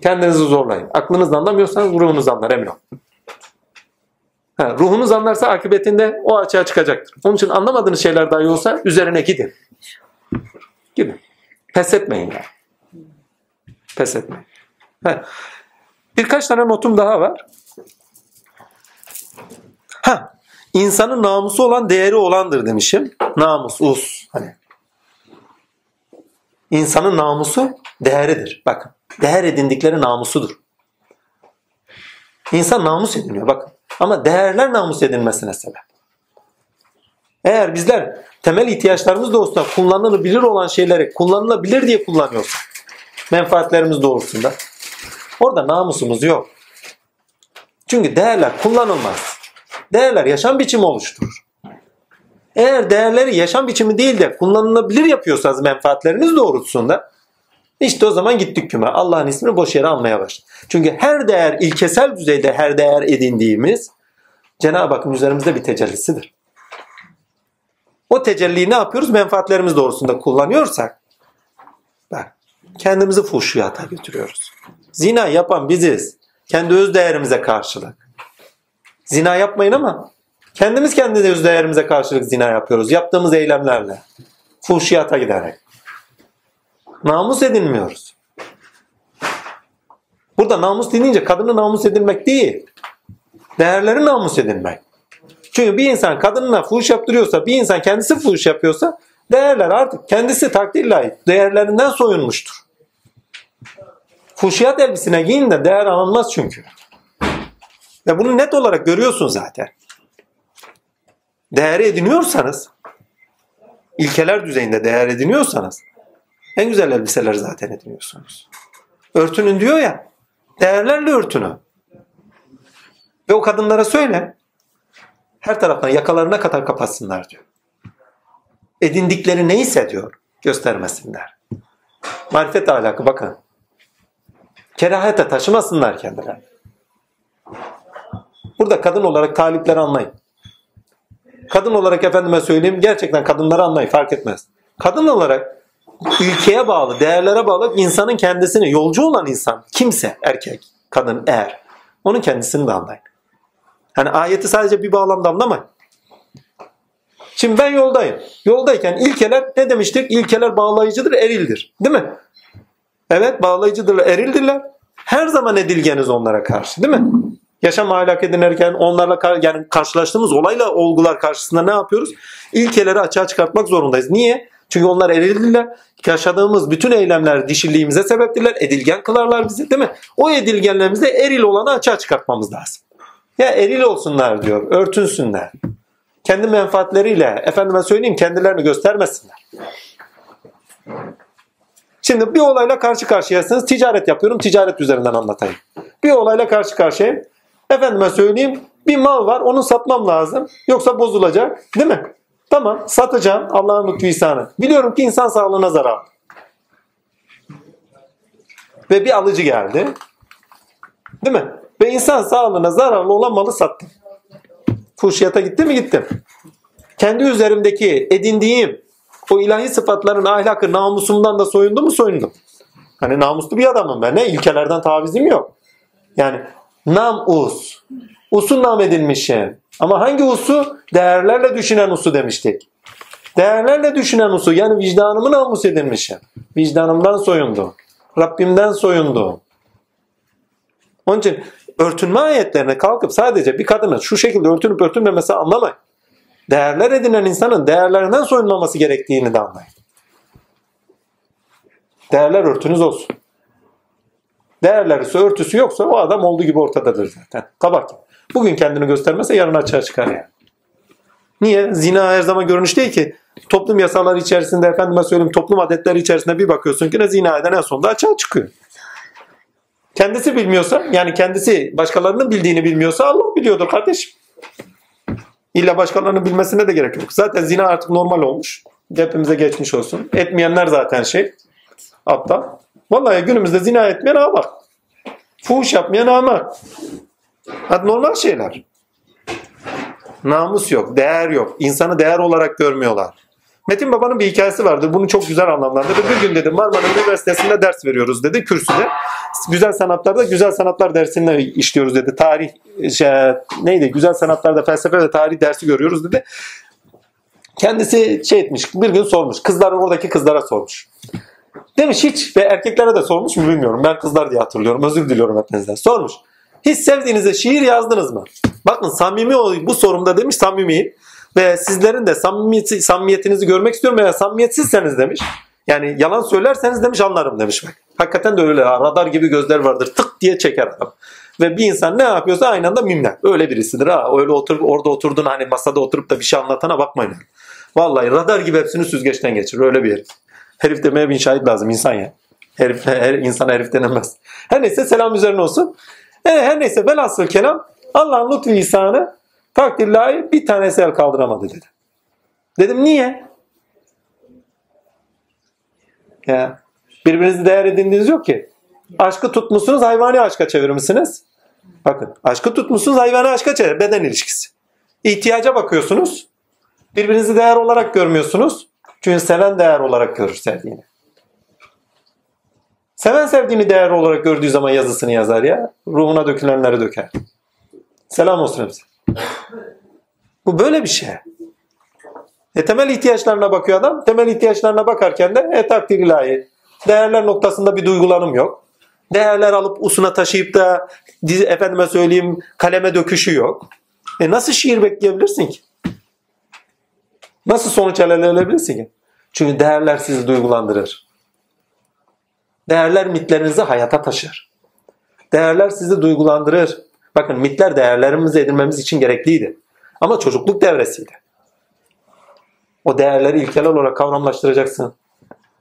Kendinizi zorlayın. Aklınız anlamıyorsanız ruhunuz anlar emin olun. Ha, ruhunuz anlarsa akıbetinde o açığa çıkacaktır. Onun için anlamadığınız şeyler dahi olsa üzerine gidin. Gidin. Pes etmeyin yani. Pes etmeyin. Ha. Birkaç tane notum daha var. Ha, insanın namusu olan değeri olandır demişim. Namus, us. Hani. İnsanın namusu değeridir. Bakın. Değer edindikleri namusudur. İnsan namus ediniyor bakın. Ama değerler namus edilmesine sebep. Eğer bizler temel ihtiyaçlarımız doğrusunda kullanılabilir olan şeyleri kullanılabilir diye kullanıyorsak menfaatlerimiz doğrusunda orada namusumuz yok. Çünkü değerler kullanılmaz. Değerler yaşam biçimi oluşturur. Eğer değerleri yaşam biçimi değil de kullanılabilir yapıyorsanız menfaatleriniz doğrultusunda işte o zaman gittik küme. Allah'ın ismini boş yere almaya başladık. Çünkü her değer ilkesel düzeyde her değer edindiğimiz Cenab-ı Hakk'ın üzerimizde bir tecellisidir. O tecelliyi ne yapıyoruz? Menfaatlerimiz doğrusunda kullanıyorsak bak kendimizi fuhşiyata götürüyoruz. Zina yapan biziz. Kendi öz değerimize karşılık. Zina yapmayın ama kendimiz kendi öz değerimize karşılık zina yapıyoruz. Yaptığımız eylemlerle. Fuhşiyata giderek. Namus edinmiyoruz. Burada namus deyince kadını namus edilmek değil. Değerleri namus edinmek. Çünkü bir insan kadınına fuhuş yaptırıyorsa, bir insan kendisi fuhuş yapıyorsa değerler artık kendisi takdirle ait. Değerlerinden soyunmuştur. Fuhşiyat elbisine giyin de değer alınmaz çünkü. Ve bunu net olarak görüyorsun zaten. değer ediniyorsanız, ilkeler düzeyinde değer ediniyorsanız en güzel elbiseler zaten ediniyorsunuz. Örtünün diyor ya, değerlerle örtünü. Ve o kadınlara söyle, her taraftan yakalarına kadar kapatsınlar diyor. Edindikleri neyse diyor, göstermesinler. Marifet ahlakı bakın. Kerahete taşımasınlar kendilerini. Burada kadın olarak talipleri anlayın. Kadın olarak efendime söyleyeyim gerçekten kadınları anlayın fark etmez. Kadın olarak ülkeye bağlı, değerlere bağlı insanın kendisini, yolcu olan insan kimse, erkek, kadın, er, onun kendisini de anlayın. Hani ayeti sadece bir bağlamda anlamayın. Şimdi ben yoldayım. Yoldayken ilkeler ne demiştik? İlkeler bağlayıcıdır, erildir. Değil mi? Evet bağlayıcıdırlar, erildirler. Her zaman edilgeniz onlara karşı değil mi? Yaşam ahlak edinirken onlarla kar yani karşılaştığımız olayla olgular karşısında ne yapıyoruz? İlkeleri açığa çıkartmak zorundayız. Niye? Çünkü onlar erildiler. Yaşadığımız bütün eylemler dişiliğimize sebeptirler. Edilgen kılarlar bizi değil mi? O edilgenlerimizde eril olanı açığa çıkartmamız lazım. Ya eril olsunlar diyor. Örtünsünler. Kendi menfaatleriyle efendime söyleyeyim kendilerini göstermesinler. Şimdi bir olayla karşı karşıyasınız. Ticaret yapıyorum. Ticaret üzerinden anlatayım. Bir olayla karşı karşıyayım. Efendime söyleyeyim bir mal var onu satmam lazım. Yoksa bozulacak. Değil mi? Tamam satacağım Allah'ın lütfu ihsanı. Biliyorum ki insan sağlığına zarar. Ve bir alıcı geldi. Değil mi? Ve insan sağlığına zararlı olan malı sattım. Fuhşiyata gitti mi? Gittim. Kendi üzerimdeki edindiğim o ilahi sıfatların ahlakı namusumdan da soyundu mu? Soyundum. Hani namuslu bir adamım ben. Ne? İlkelerden tavizim yok. Yani nam us. Usu nam edilmişim. Ama hangi usu? Değerlerle düşünen usu demiştik. Değerlerle düşünen usu yani vicdanımı namus edilmişim. Vicdanımdan soyundum. Rabbimden soyundum. Onun için örtünme ayetlerine kalkıp sadece bir kadının şu şekilde örtünüp örtünmemesi anlamayın. Değerler edinen insanın değerlerinden soyunmaması gerektiğini de anlayın. Değerler örtünüz olsun. Değerleri örtüsü yoksa o adam olduğu gibi ortadadır zaten. Kabak. Bugün kendini göstermezse yarın açığa çıkar yani. Niye? Zina her zaman görünüş değil ki. Toplum yasaları içerisinde efendime söyleyeyim toplum adetleri içerisinde bir bakıyorsun ki ne zina eden en sonunda açığa çıkıyor. Kendisi bilmiyorsa yani kendisi başkalarının bildiğini bilmiyorsa Allah biliyordur kardeşim. İlla başkalarının bilmesine de gerek yok. Zaten zina artık normal olmuş. Hepimize geçmiş olsun. Etmeyenler zaten şey. Hatta. Vallahi günümüzde zina etmeyen ama bak. Fuhuş yapmayan ama. Hadi normal şeyler. Namus yok, değer yok. İnsanı değer olarak görmüyorlar. Metin Baba'nın bir hikayesi vardır. Bunu çok güzel anlamlandırdı. Bir gün dedi Marmara Üniversitesi'nde ders veriyoruz dedi kürsüde. Güzel sanatlarda güzel sanatlar dersinde işliyoruz dedi. Tarih şey, neydi? Güzel sanatlarda felsefe ve tarih dersi görüyoruz dedi. Kendisi şey etmiş bir gün sormuş. Kızların oradaki kızlara sormuş. Demiş hiç ve erkeklere de sormuş mu bilmiyorum. Ben kızlar diye hatırlıyorum. Özür diliyorum hepinizden. Sormuş. Hiç sevdiğinizde şiir yazdınız mı? Bakın samimi ol bu sorumda demiş samimiyim. Ve sizlerin de samimiyeti, samimiyetinizi görmek istiyorum veya samimiyetsizseniz demiş. Yani yalan söylerseniz demiş anlarım demiş bak. Hakikaten de öyle. Radar gibi gözler vardır. Tık diye çeker adam. Ve bir insan ne yapıyorsa aynı anda mimler. Öyle birisidir ha. Öyle oturup orada oturduğun hani masada oturup da bir şey anlatana bakmayın. Vallahi radar gibi hepsini süzgeçten geçirir. Öyle bir herif. Herif demeye bin şahit lazım insan ya. Herif, her, insan herif denemez. Her neyse selam üzerine olsun. E, her neyse velhasıl kelam Allah'ın lütfu ihsanı takdirlahi bir tanesi el kaldıramadı dedi. Dedim niye? Ya birbirinizi değer edindiğiniz yok ki. Aşkı tutmuşsunuz hayvani aşka çevirmişsiniz. Bakın aşkı tutmuşsunuz hayvani aşka çevir. Beden ilişkisi. İhtiyaca bakıyorsunuz. Birbirinizi değer olarak görmüyorsunuz. Çünkü seven değer olarak görür sevdiğini. Seven sevdiğini değer olarak gördüğü zaman yazısını yazar ya. Ruhuna dökülenleri döker. Selam olsun hepsi. Bu böyle bir şey. E temel ihtiyaçlarına bakıyor adam. Temel ihtiyaçlarına bakarken de e takdir ilahi. Değerler noktasında bir duygulanım yok. Değerler alıp usuna taşıyıp da efendime söyleyeyim kaleme döküşü yok. E nasıl şiir bekleyebilirsin ki? Nasıl sonuç elde edebilirsin ki? Çünkü değerler sizi duygulandırır. Değerler mitlerinizi hayata taşır. Değerler sizi duygulandırır. Bakın mitler değerlerimizi edinmemiz için gerekliydi. Ama çocukluk devresiydi. O değerleri ilkeler olarak kavramlaştıracaksın.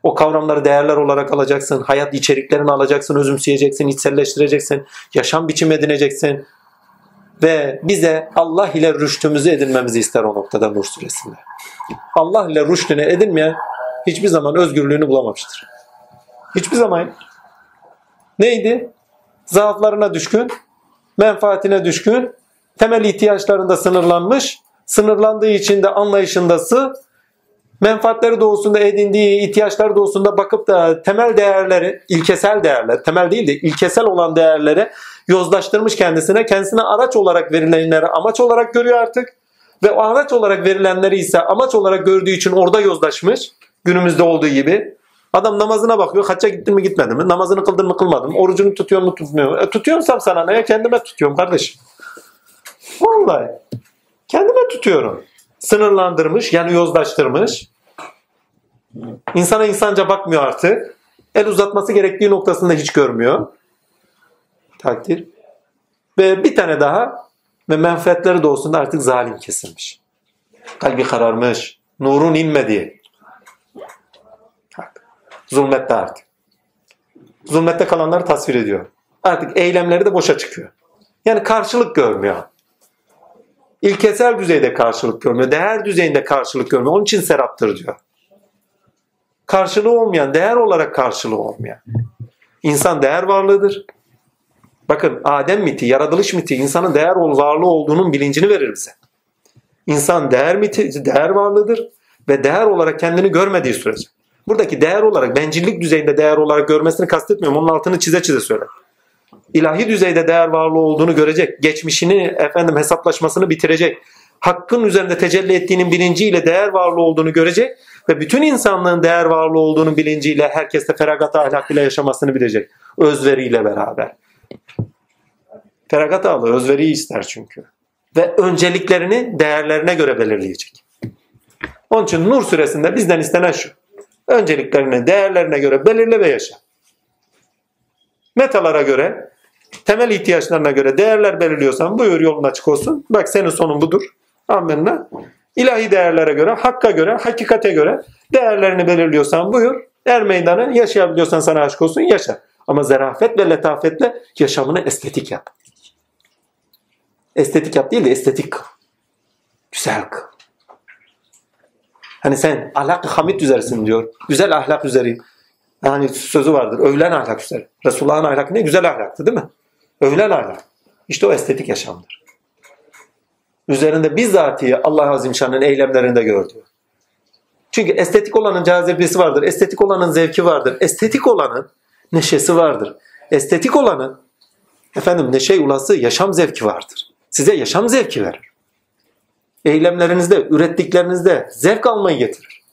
O kavramları değerler olarak alacaksın. Hayat içeriklerini alacaksın, özümseyeceksin, içselleştireceksin. Yaşam biçimi edineceksin. Ve bize Allah ile rüştümüzü edinmemizi ister o noktada Nur suresinde. Allah ile rüştünü edinmeyen hiçbir zaman özgürlüğünü bulamamıştır. Hiçbir zaman. Neydi? Zaaflarına düşkün, menfaatine düşkün, temel ihtiyaçlarında sınırlanmış, sınırlandığı için de anlayışındası, menfaatleri doğusunda edindiği ihtiyaçlar doğusunda bakıp da temel değerleri, ilkesel değerler, temel değil de ilkesel olan değerleri yozlaştırmış kendisine, kendisine araç olarak verilenleri amaç olarak görüyor artık. Ve o araç olarak verilenleri ise amaç olarak gördüğü için orada yozlaşmış. Günümüzde olduğu gibi. Adam namazına bakıyor. Hacca gittin mi gitmedin mi? Namazını kıldın mı kılmadın mı? Orucunu tutuyor mu tutmuyor mu? E, tutuyorsam sana ne? Kendime tutuyorum kardeşim. Vallahi. Kendime tutuyorum. Sınırlandırmış yani yozlaştırmış. İnsana insanca bakmıyor artık. El uzatması gerektiği noktasında hiç görmüyor. Takdir. Ve bir tane daha ve menfaatleri doğusunda artık zalim kesilmiş. Kalbi kararmış. Nurun inmediği. Zulmette artık. Zulmette kalanları tasvir ediyor. Artık eylemleri de boşa çıkıyor. Yani karşılık görmüyor. İlkesel düzeyde karşılık görmüyor. Değer düzeyinde karşılık görmüyor. Onun için seraptır diyor. Karşılığı olmayan, değer olarak karşılığı olmayan. İnsan değer varlığıdır. Bakın Adem miti, yaratılış miti insanın değer varlığı olduğunun bilincini verir bize. İnsan değer miti, değer varlığıdır ve değer olarak kendini görmediği sürece. Buradaki değer olarak, bencillik düzeyinde değer olarak görmesini kastetmiyorum. Onun altını çize çize söyle. İlahi düzeyde değer varlığı olduğunu görecek. Geçmişini efendim hesaplaşmasını bitirecek. Hakkın üzerinde tecelli ettiğinin bilinciyle değer varlığı olduğunu görecek ve bütün insanlığın değer varlığı olduğunu bilinciyle herkes de feragat ahlakıyla yaşamasını bilecek. Özveriyle beraber. Feragat ağlı özveriyi ister çünkü. Ve önceliklerini değerlerine göre belirleyecek. Onun için Nur suresinde bizden istenen şu. Önceliklerini değerlerine göre belirle ve yaşa. Metalara göre, temel ihtiyaçlarına göre değerler belirliyorsan buyur yolun açık olsun. Bak senin sonun budur. Amenna. İlahi değerlere göre, hakka göre, hakikate göre değerlerini belirliyorsan buyur. Er meydanı yaşayabiliyorsan sana aşk olsun yaşa. Ama zarafet ve letafetle yaşamını estetik yap. Estetik yap değil de estetik kıl. Güzel kıl. Hani sen ahlak-ı hamid üzerisin diyor. Güzel ahlak üzereyim. Yani sözü vardır. Övlen ahlak üzere. Resulullah'ın ahlakı ne? Güzel ahlaktı değil mi? Övlen ahlak. İşte o estetik yaşamdır. Üzerinde bizzatihi Allah Azimşan'ın eylemlerinde gördüğü. Çünkü estetik olanın cazibesi vardır. Estetik olanın zevki vardır. Estetik olanın neşesi vardır. Estetik olanın efendim neşe ulası yaşam zevki vardır. Size yaşam zevki verir. Eylemlerinizde, ürettiklerinizde zevk almayı getirir.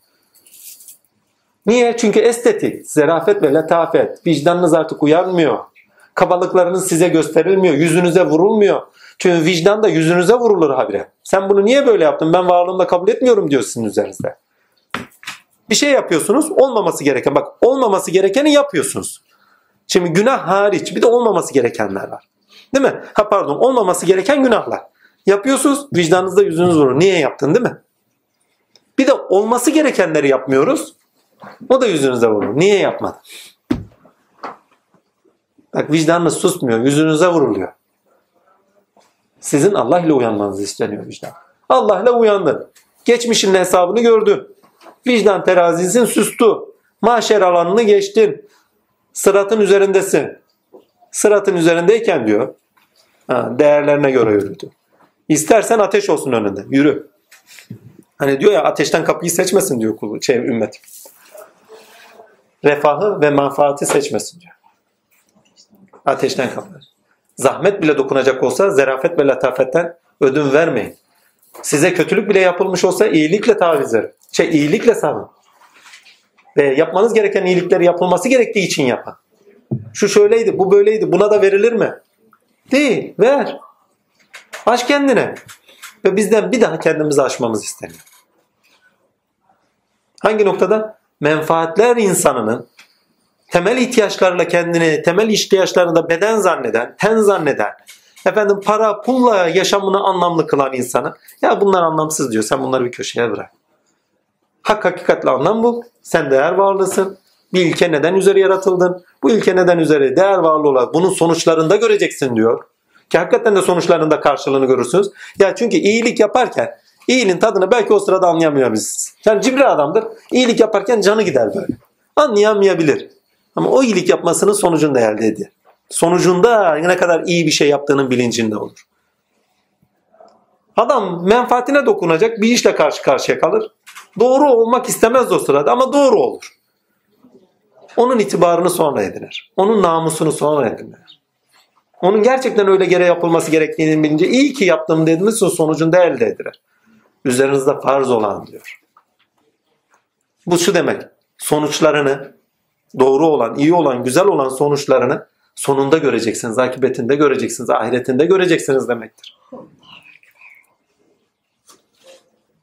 Niye? Çünkü estetik, zerafet ve letafet. Vicdanınız artık uyanmıyor. Kabalıklarınız size gösterilmiyor. Yüzünüze vurulmuyor. Çünkü vicdan da yüzünüze vurulur habire. Sen bunu niye böyle yaptın? Ben varlığımda kabul etmiyorum diyor sizin üzerinizde. Bir şey yapıyorsunuz. Olmaması gereken. Bak olmaması gerekeni yapıyorsunuz. Şimdi günah hariç bir de olmaması gerekenler var. Değil mi? Ha pardon olmaması gereken günahlar. Yapıyorsunuz vicdanınızda yüzünüz vurur. Niye yaptın değil mi? Bir de olması gerekenleri yapmıyoruz. O da yüzünüze vurur. Niye yapmadın? Bak vicdanınız susmuyor. Yüzünüze vuruluyor. Sizin Allah ile uyanmanız isteniyor vicdan. Allah ile uyandın. Geçmişin hesabını gördün. Vicdan terazisin sustu. Mahşer alanını geçtin. Sıratın üzerindesin. Sıratın üzerindeyken diyor. Ha, değerlerine göre yürüdü. İstersen ateş olsun önünde. Yürü. Hani diyor ya ateşten kapıyı seçmesin diyor kulu, şey, ümmet. Refahı ve manfaati seçmesin diyor. Ateşten kapı. Zahmet bile dokunacak olsa zerafet ve latafetten ödün vermeyin. Size kötülük bile yapılmış olsa iyilikle taviz verin. Şey iyilikle savun. Ve yapmanız gereken iyilikleri yapılması gerektiği için yapın. Şu şöyleydi, bu böyleydi, buna da verilir mi? Değil, ver. Aç kendine. Ve bizden bir daha kendimizi aşmamız isteniyor. Hangi noktada? Menfaatler insanının temel ihtiyaçlarla kendini, temel ihtiyaçlarını da beden zanneden, ten zanneden, efendim para, pulla yaşamını anlamlı kılan insanı ya bunlar anlamsız diyor. Sen bunları bir köşeye bırak. Hak hakikatle anlam bul. Sen değer varlısın. Bir ilke neden üzeri yaratıldın? Bu ilke neden üzeri değer varlığı olarak bunun sonuçlarında göreceksin diyor. Ki hakikaten de sonuçlarında karşılığını görürsünüz. Ya çünkü iyilik yaparken iyiliğin tadını belki o sırada anlayamayabilirsiniz. Yani cimri adamdır. İyilik yaparken canı gider böyle. Anlayamayabilir. Ama o iyilik yapmasının sonucunda elde ediyor. Sonucunda ne kadar iyi bir şey yaptığının bilincinde olur. Adam menfaatine dokunacak bir işle karşı karşıya kalır. Doğru olmak istemez o sırada ama doğru olur. Onun itibarını sonra edinir. Onun namusunu sonra edinir. Onun gerçekten öyle gere yapılması gerektiğini bilince iyi ki yaptım dediğimiz sonucunda elde edilir. Üzerinizde farz olan diyor. Bu şu demek. Sonuçlarını doğru olan, iyi olan, güzel olan sonuçlarını sonunda göreceksiniz. Akibetinde göreceksiniz. Ahiretinde göreceksiniz demektir.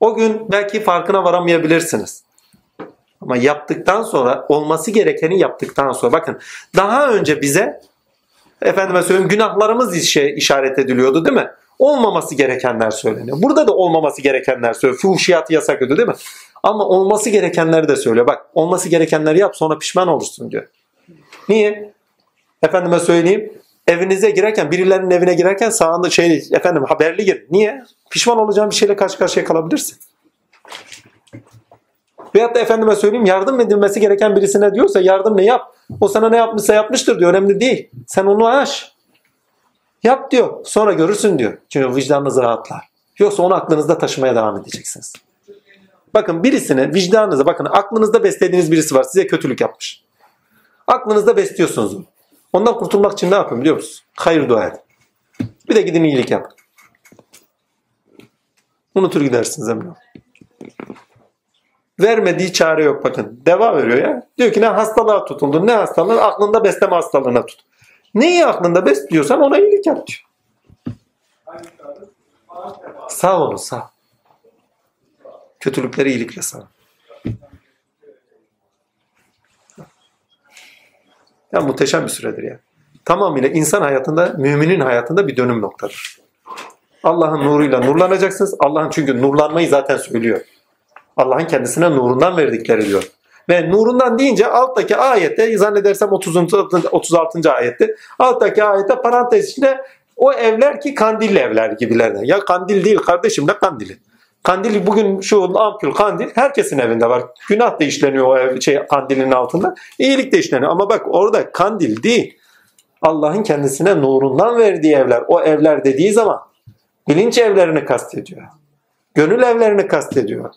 O gün belki farkına varamayabilirsiniz. Ama yaptıktan sonra olması gerekeni yaptıktan sonra bakın daha önce bize efendime söyleyeyim günahlarımız işe işaret ediliyordu değil mi? Olmaması gerekenler söyleniyor. Burada da olmaması gerekenler söylüyor. Fuhşiyatı yasak ediyor değil mi? Ama olması gerekenleri de söylüyor. Bak olması gerekenleri yap sonra pişman olursun diyor. Niye? Efendime söyleyeyim evinize girerken birilerinin evine girerken sağında şey efendim haberli gir. Niye? Pişman olacağın bir şeyle karşı karşıya kalabilirsin. Veyahut da efendime söyleyeyim yardım edilmesi gereken birisine diyorsa yardım ne yap. O sana ne yapmışsa yapmıştır diyor. Önemli değil. Sen onu aş. Yap diyor. Sonra görürsün diyor. Çünkü vicdanınız rahatlar. Yoksa onu aklınızda taşımaya devam edeceksiniz. Bakın birisine vicdanınıza bakın aklınızda beslediğiniz birisi var. Size kötülük yapmış. Aklınızda besliyorsunuz onu. Ondan kurtulmak için ne yapın biliyor musunuz? Hayır dua edin. Bir de gidin iyilik yapın. Unutur gidersiniz emin. Vermediği çare yok bakın. Deva veriyor ya. Diyor ki ne hastalığa tutuldun ne hastalığı aklında besleme hastalığına tut. Neyi aklında besliyorsan ona iyilik yap diyor. Sağ olun sağ. Kötülükleri iyilikle sağ. Ya muhteşem bir süredir ya. Tamamıyla insan hayatında, müminin hayatında bir dönüm noktadır. Allah'ın nuruyla nurlanacaksınız. Allah'ın çünkü nurlanmayı zaten söylüyor. Allah'ın kendisine nurundan verdikleri diyor. Ve nurundan deyince alttaki ayette zannedersem 30. 36. ayette alttaki ayette parantez içinde o evler ki kandilli evler gibilerden. Ya kandil değil kardeşim ne kandili? Kandil bugün şu ampul kandil herkesin evinde var. Günah da işleniyor o ev, şey, kandilin altında. İyilik de işleniyor. Ama bak orada kandil değil. Allah'ın kendisine nurundan verdiği evler. O evler dediği zaman bilinç evlerini kastediyor. Gönül evlerini kastediyor.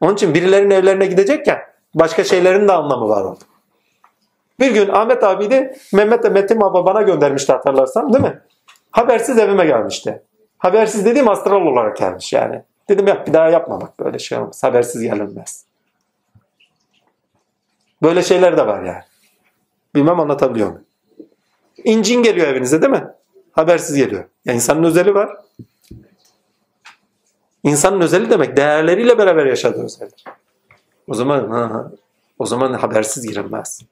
Onun için birilerinin evlerine gidecekken başka şeylerin de anlamı var orada. Bir gün Ahmet abi de Mehmet de Metin baba bana göndermişti hatırlarsan değil mi? Habersiz evime gelmişti. Habersiz dediğim astral olarak gelmiş yani. Dedim yap bir daha yapma bak böyle şey olmaz. Habersiz gelinmez. Böyle şeyler de var yani. Bilmem anlatabiliyor muyum? İncin geliyor evinize değil mi? Habersiz geliyor. Ya insanın özeli var. İnsanın özeli demek değerleriyle beraber yaşadığı özeldir. O zaman ha, o zaman habersiz girilmez.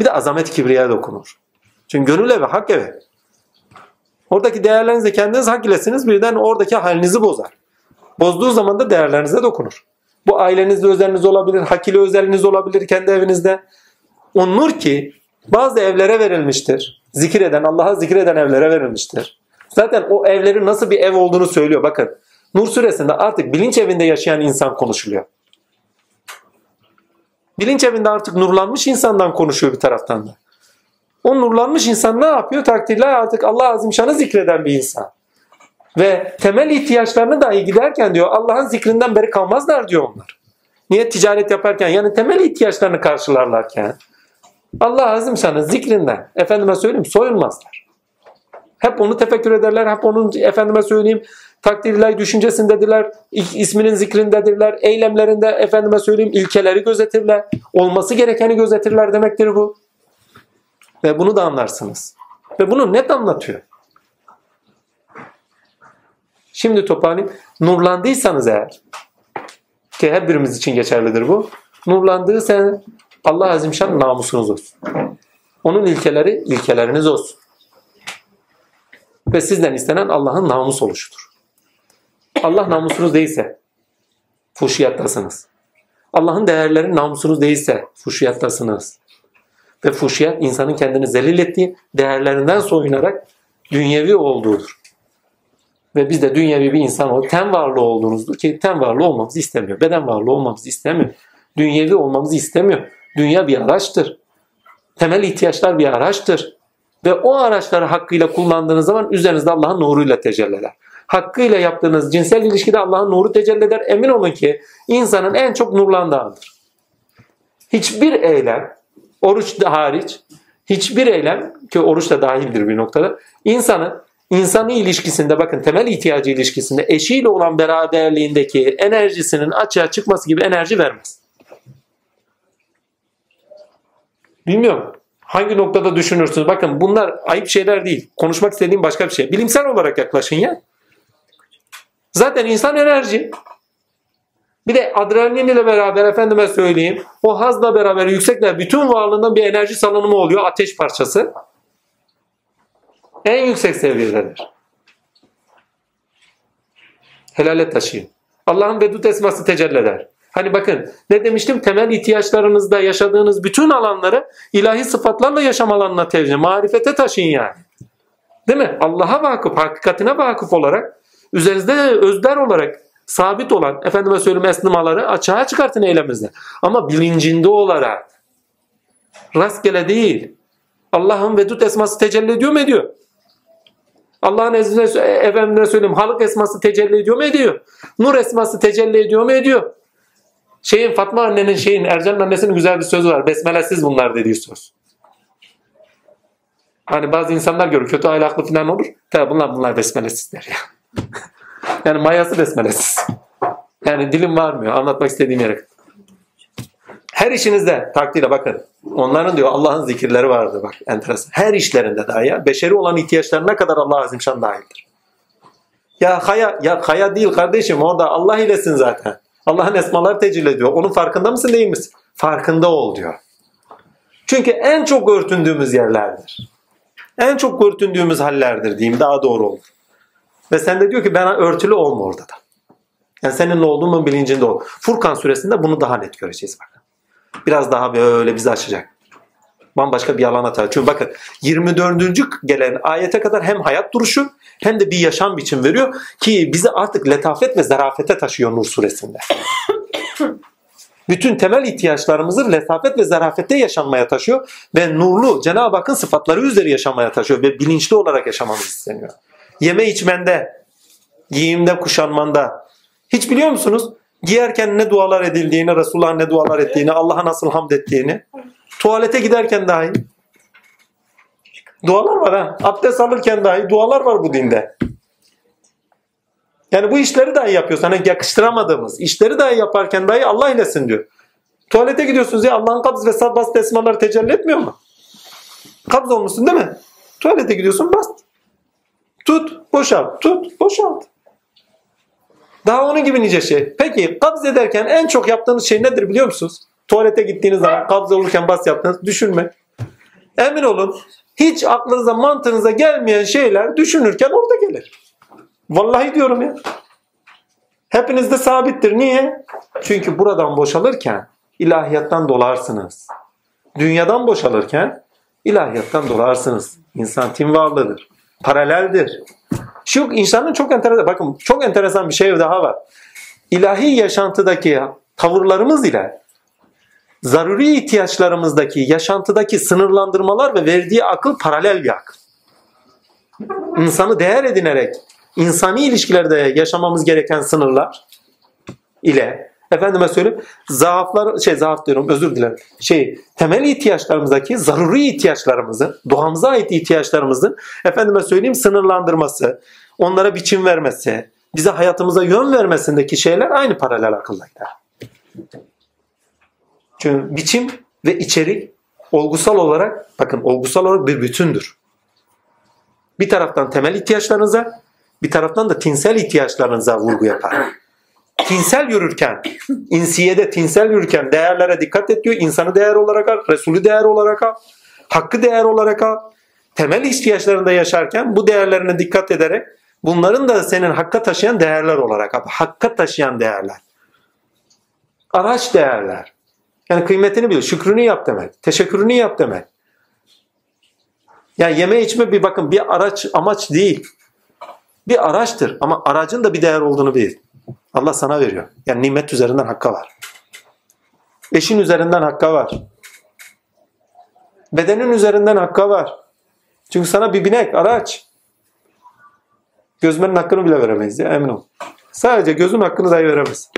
Bir de azamet kibriye dokunur. Çünkü gönül evi, hak evi. Oradaki değerlerinizi kendiniz hak ilesiniz birden oradaki halinizi bozar. Bozduğu zaman da değerlerinize dokunur. Bu ailenizde özeliniz olabilir, hak ile özeliniz olabilir kendi evinizde. O nur ki bazı evlere verilmiştir. Zikreden, Allah'a zikreden evlere verilmiştir. Zaten o evlerin nasıl bir ev olduğunu söylüyor. Bakın Nur suresinde artık bilinç evinde yaşayan insan konuşuluyor. Bilinç evinde artık nurlanmış insandan konuşuyor bir taraftan da. O nurlanmış insan ne yapıyor? Takdirle artık Allah azimşanı zikreden bir insan. Ve temel ihtiyaçlarını dahi giderken diyor Allah'ın zikrinden beri kalmazlar diyor onlar. Niye ticaret yaparken yani temel ihtiyaçlarını karşılarlarken Allah azimşanın zikrinden efendime söyleyeyim soyulmazlar. Hep onu tefekkür ederler. Hep onun efendime söyleyeyim takdirler düşüncesindedirler. isminin zikrindedirler. Eylemlerinde efendime söyleyeyim ilkeleri gözetirler. Olması gerekeni gözetirler demektir bu. Ve bunu da anlarsınız. Ve bunu net anlatıyor. Şimdi toparlayayım. Nurlandıysanız eğer ki her birimiz için geçerlidir bu. Nurlandığı sen Allah Azimşan namusunuz olsun. Onun ilkeleri ilkeleriniz olsun. Ve sizden istenen Allah'ın namus oluşudur. Allah namusunuz değilse Fuşiyattasınız. Allah'ın değerleri namusunuz değilse fuşiyattasınız. Ve fuşiyat insanın kendini zelil ettiği, değerlerinden soyunarak dünyevi olduğudur. Ve biz de dünyevi bir insan ol, ten varlığı olduğunuzdur ki ten varlığı olmamızı istemiyor. Beden varlığı olmamızı istemiyor. Dünyevi olmamızı istemiyor. Dünya bir araçtır. Temel ihtiyaçlar bir araçtır. Ve o araçları hakkıyla kullandığınız zaman üzerinizde Allah'ın nuruyla tecelli eder. Hakkıyla yaptığınız cinsel ilişkide Allah'ın nuru tecelli eder. Emin olun ki insanın en çok nurlandığı andır. Hiçbir eylem, oruç da hariç, hiçbir eylem ki oruç da dahildir bir noktada, insanın insani ilişkisinde bakın temel ihtiyacı ilişkisinde eşiyle olan beraberliğindeki enerjisinin açığa çıkması gibi enerji vermez. Bilmiyorum. Hangi noktada düşünürsünüz? Bakın bunlar ayıp şeyler değil. Konuşmak istediğim başka bir şey. Bilimsel olarak yaklaşın ya. Zaten insan enerji. Bir de adrenalin ile beraber efendime söyleyeyim o hazla beraber yüksekler bütün varlığından bir enerji salınımı oluyor ateş parçası. En yüksek seviyededir. Helale taşıyın. Allah'ın vedud esması tecelli eder. Hani bakın ne demiştim temel ihtiyaçlarınızda yaşadığınız bütün alanları ilahi sıfatlarla yaşam alanına tevcih, marifete taşıyın yani. Değil mi? Allah'a vakıf, hakikatine vakıf olarak üzerinizde özler olarak sabit olan efendime söyleyeyim esnimaları açığa çıkartın eyleminizde. Ama bilincinde olarak rastgele değil. Allah'ın vedud esması tecelli ediyor mu ediyor? Allah'ın ezdine efendime söyleyeyim halık esması tecelli ediyor mu ediyor? Nur esması tecelli ediyor mu ediyor? Şeyin Fatma annenin şeyin Ercan'ın annesinin güzel bir sözü var. Besmelesiz bunlar dediği söz. Hani bazı insanlar görür kötü ahlaklı falan olur. Tabi bunlar bunlar besmelesiz der ya. *laughs* yani mayası besmelesiz. Yani dilim varmıyor anlatmak istediğim yere. Her işinizde takdirle bakın. Onların diyor Allah'ın zikirleri vardır bak enteresan. Her işlerinde daha ya. Beşeri olan ihtiyaçlarına kadar Allah azimşan dahildir. Ya haya, ya haya değil kardeşim orada Allah ilesin zaten. Allah'ın esmaları tecelli ediyor. Onun farkında mısın değil misin? Farkında ol diyor. Çünkü en çok örtündüğümüz yerlerdir. En çok örtündüğümüz hallerdir diyeyim daha doğru olur. Ve sen de diyor ki ben örtülü olma orada da. Yani senin olduğumun bilincinde ol. Furkan suresinde bunu daha net göreceğiz bakın. Biraz daha böyle bizi açacak. Bambaşka bir alana tabi. Çünkü bakın 24. gelen ayete kadar hem hayat duruşu hem de bir yaşam biçim veriyor ki bizi artık letafet ve zarafete taşıyor Nur suresinde. *coughs* Bütün temel ihtiyaçlarımızı letafet ve zarafette yaşanmaya taşıyor ve nurlu Cenab-ı Hakk'ın sıfatları üzeri yaşamaya taşıyor ve bilinçli olarak yaşamamız isteniyor. Yeme içmende, giyimde, kuşanmanda. Hiç biliyor musunuz? Giyerken ne dualar edildiğini, Resulullah'ın ne dualar ettiğini, Allah'a nasıl hamd ettiğini. Tuvalete giderken dahi. Dualar var ha. Abdest alırken dahi dualar var bu dinde. Yani bu işleri dahi yapıyorsun. Hani yakıştıramadığımız işleri dahi yaparken dahi Allah ilesin diyor. Tuvalete gidiyorsunuz ya Allah'ın kabz ve sad bas tesmaları tecelli etmiyor mu? Kabz olmuşsun değil mi? Tuvalete gidiyorsun bas. Tut, boşalt, tut, boşalt. Daha onun gibi nice şey. Peki kabz ederken en çok yaptığınız şey nedir biliyor musunuz? Tuvalete gittiğiniz zaman kabz olurken bas yaptığınız düşünmek. Emin olun hiç aklınıza mantığınıza gelmeyen şeyler düşünürken orada gelir. Vallahi diyorum ya. Hepinizde sabittir. Niye? Çünkü buradan boşalırken ilahiyattan dolarsınız. Dünyadan boşalırken ilahiyattan dolarsınız. İnsan tim varlığıdır. Paraleldir. Şu insanın çok enteresan, bakın çok enteresan bir şey daha var. İlahi yaşantıdaki tavırlarımız ile zaruri ihtiyaçlarımızdaki yaşantıdaki sınırlandırmalar ve verdiği akıl paralel bir akıl. İnsanı değer edinerek insani ilişkilerde yaşamamız gereken sınırlar ile efendime söyleyeyim zaaflar şey zaaf diyorum özür dilerim. Şey temel ihtiyaçlarımızdaki zaruri ihtiyaçlarımızı, doğamıza ait ihtiyaçlarımızın efendime söyleyeyim sınırlandırması, onlara biçim vermesi, bize hayatımıza yön vermesindeki şeyler aynı paralel akıldaydı. Çünkü biçim ve içerik olgusal olarak bakın olgusal olarak bir bütündür. Bir taraftan temel ihtiyaçlarınıza, bir taraftan da tinsel ihtiyaçlarınıza vurgu yapar. Tinsel yürürken, insiyede tinsel yürürken değerlere dikkat et diyor. İnsanı değer olarak al, Resulü değer olarak al, hakkı değer olarak al. Temel ihtiyaçlarında yaşarken bu değerlerine dikkat ederek bunların da senin hakka taşıyan değerler olarak al. Hakka taşıyan değerler. Araç değerler. Yani kıymetini bil, şükrünü yap demek, teşekkürünü yap demek. Yani yeme içme bir bakın bir araç amaç değil. Bir araçtır ama aracın da bir değer olduğunu bil. Allah sana veriyor. Yani nimet üzerinden hakka var. Eşin üzerinden hakka var. Bedenin üzerinden hakka var. Çünkü sana bir binek, araç. Gözmenin hakkını bile veremeyiz ya emin ol. Sadece gözün hakkını dahi veremez.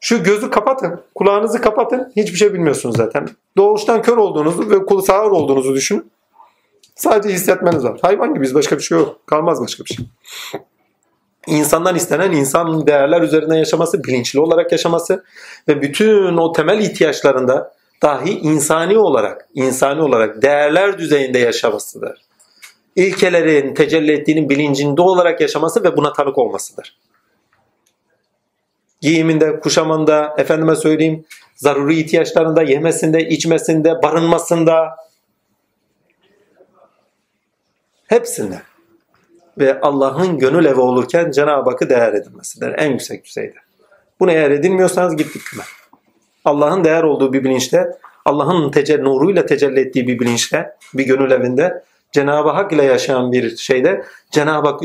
Şu gözü kapatın, kulağınızı kapatın. Hiçbir şey bilmiyorsunuz zaten. Doğuştan kör olduğunuzu ve kulu sağır olduğunuzu düşünün. Sadece hissetmeniz var. Hayvan gibiyiz başka bir şey yok. Kalmaz başka bir şey. İnsandan istenen insan değerler üzerinden yaşaması, bilinçli olarak yaşaması ve bütün o temel ihtiyaçlarında dahi insani olarak, insani olarak değerler düzeyinde yaşamasıdır. İlkelerin tecelli ettiğinin bilincinde olarak yaşaması ve buna tanık olmasıdır. Giyiminde, kuşamında, efendime söyleyeyim, zaruri ihtiyaçlarında, yemesinde, içmesinde, barınmasında, hepsinde. Ve Allah'ın gönül evi olurken Cenab-ı Hakk'ı değer edilmesidir en yüksek düzeyde. Bunu eğer edinmiyorsanız gittik küme. Allah'ın değer olduğu bir bilinçte, Allah'ın tecelli, nuruyla tecelli ettiği bir bilinçte, bir gönül evinde, Cenab-ı Hak ile yaşayan bir şeyde Cenab-ı Hak,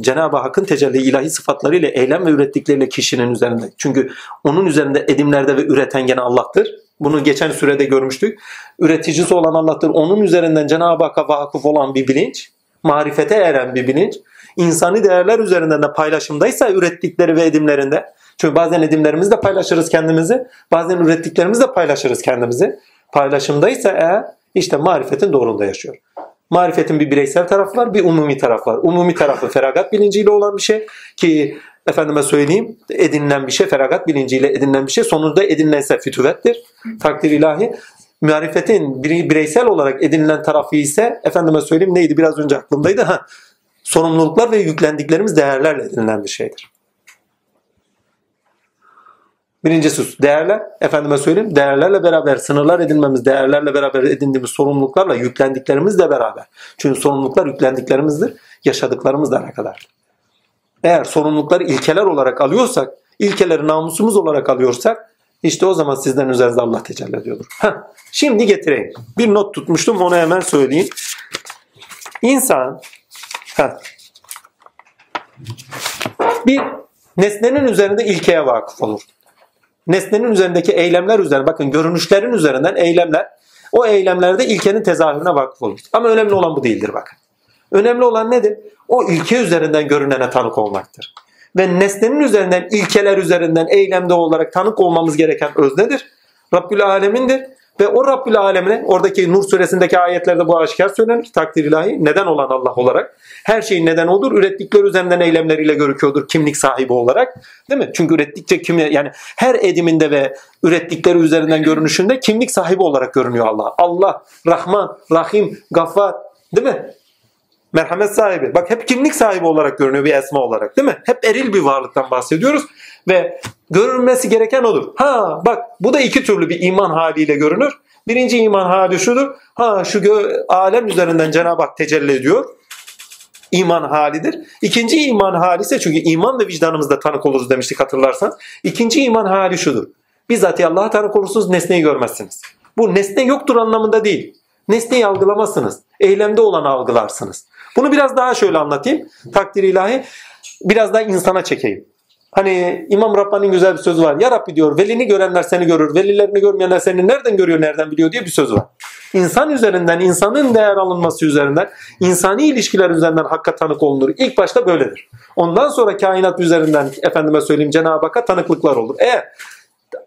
Cenab-ı Hakk'ın tecelli ilahi sıfatlarıyla eylem ve ürettikleriyle kişinin üzerinde. Çünkü onun üzerinde edimlerde ve üreten gene Allah'tır. Bunu geçen sürede görmüştük. Üreticisi olan Allah'tır. Onun üzerinden Cenab-ı Hakk'a vakıf olan bir bilinç, marifete eren bir bilinç, insani değerler üzerinden de paylaşımdaysa ürettikleri ve edimlerinde çünkü bazen edimlerimizle paylaşırız kendimizi, bazen ürettiklerimizle paylaşırız kendimizi. Paylaşımdaysa eğer işte marifetin doğrunda yaşıyor. Marifetin bir bireysel tarafı var, bir umumi tarafı var. Umumi tarafı feragat bilinciyle olan bir şey ki efendime söyleyeyim edinilen bir şey, feragat bilinciyle edinilen bir şey. Sonunda edinilense fütüvettir. Takdir ilahi. Marifetin bireysel olarak edinilen tarafı ise efendime söyleyeyim neydi biraz önce aklımdaydı. Ha, sorumluluklar ve yüklendiklerimiz değerlerle edinilen bir şeydir. Birincisi değerler, efendime söyleyeyim, değerlerle beraber sınırlar edinmemiz, değerlerle beraber edindiğimiz sorumluluklarla yüklendiklerimizle beraber. Çünkü sorumluluklar yüklendiklerimizdir, yaşadıklarımızla alakadar. Eğer sorumlulukları ilkeler olarak alıyorsak, ilkeleri namusumuz olarak alıyorsak, işte o zaman sizden üzerinizde Allah tecelli ediyordur. Heh, şimdi getireyim. Bir not tutmuştum, onu hemen söyleyeyim. İnsan, heh, bir nesnenin üzerinde ilkeye vakıf olur nesnenin üzerindeki eylemler üzerine bakın görünüşlerin üzerinden eylemler o eylemlerde ilkenin tezahürüne vakıf olur. Ama önemli olan bu değildir bakın. Önemli olan nedir? O ilke üzerinden görünene tanık olmaktır. Ve nesnenin üzerinden, ilkeler üzerinden eylemde olarak tanık olmamız gereken öz nedir? Rabbül Alemin'dir. Ve o Rabbül Alemine oradaki Nur suresindeki ayetlerde bu aşikar söylenir. Takdir ilahi neden olan Allah olarak. Her şeyin neden olur. Ürettikleri üzerinden eylemleriyle görüküyordur kimlik sahibi olarak. Değil mi? Çünkü ürettikçe kim yani her ediminde ve ürettikleri üzerinden görünüşünde kimlik sahibi olarak görünüyor Allah. Allah, Rahman, Rahim, Gaffar. Değil mi? Merhamet sahibi. Bak hep kimlik sahibi olarak görünüyor bir esma olarak değil mi? Hep eril bir varlıktan bahsediyoruz. Ve görünmesi gereken odur. Ha bak bu da iki türlü bir iman haliyle görünür. Birinci iman hali şudur. Ha şu gö- alem üzerinden Cenab-ı Hak tecelli ediyor. İman halidir. İkinci iman hali ise çünkü iman ve vicdanımızda tanık oluruz demiştik hatırlarsanız. İkinci iman hali şudur. Bizzat Allah'a tanık olursunuz nesneyi görmezsiniz. Bu nesne yoktur anlamında değil. Nesneyi algılamazsınız. Eylemde olanı algılarsınız. Bunu biraz daha şöyle anlatayım. Takdir ilahi. Biraz daha insana çekeyim. Hani İmam Rabbani'nin güzel bir sözü var. Ya Rabbi diyor velini görenler seni görür. Velilerini görmeyenler seni nereden görüyor, nereden biliyor diye bir söz var. İnsan üzerinden, insanın değer alınması üzerinden, insani ilişkiler üzerinden hakka tanık olunur. İlk başta böyledir. Ondan sonra kainat üzerinden efendime söyleyeyim Cenab-ı Hakk'a tanıklıklar olur. Eğer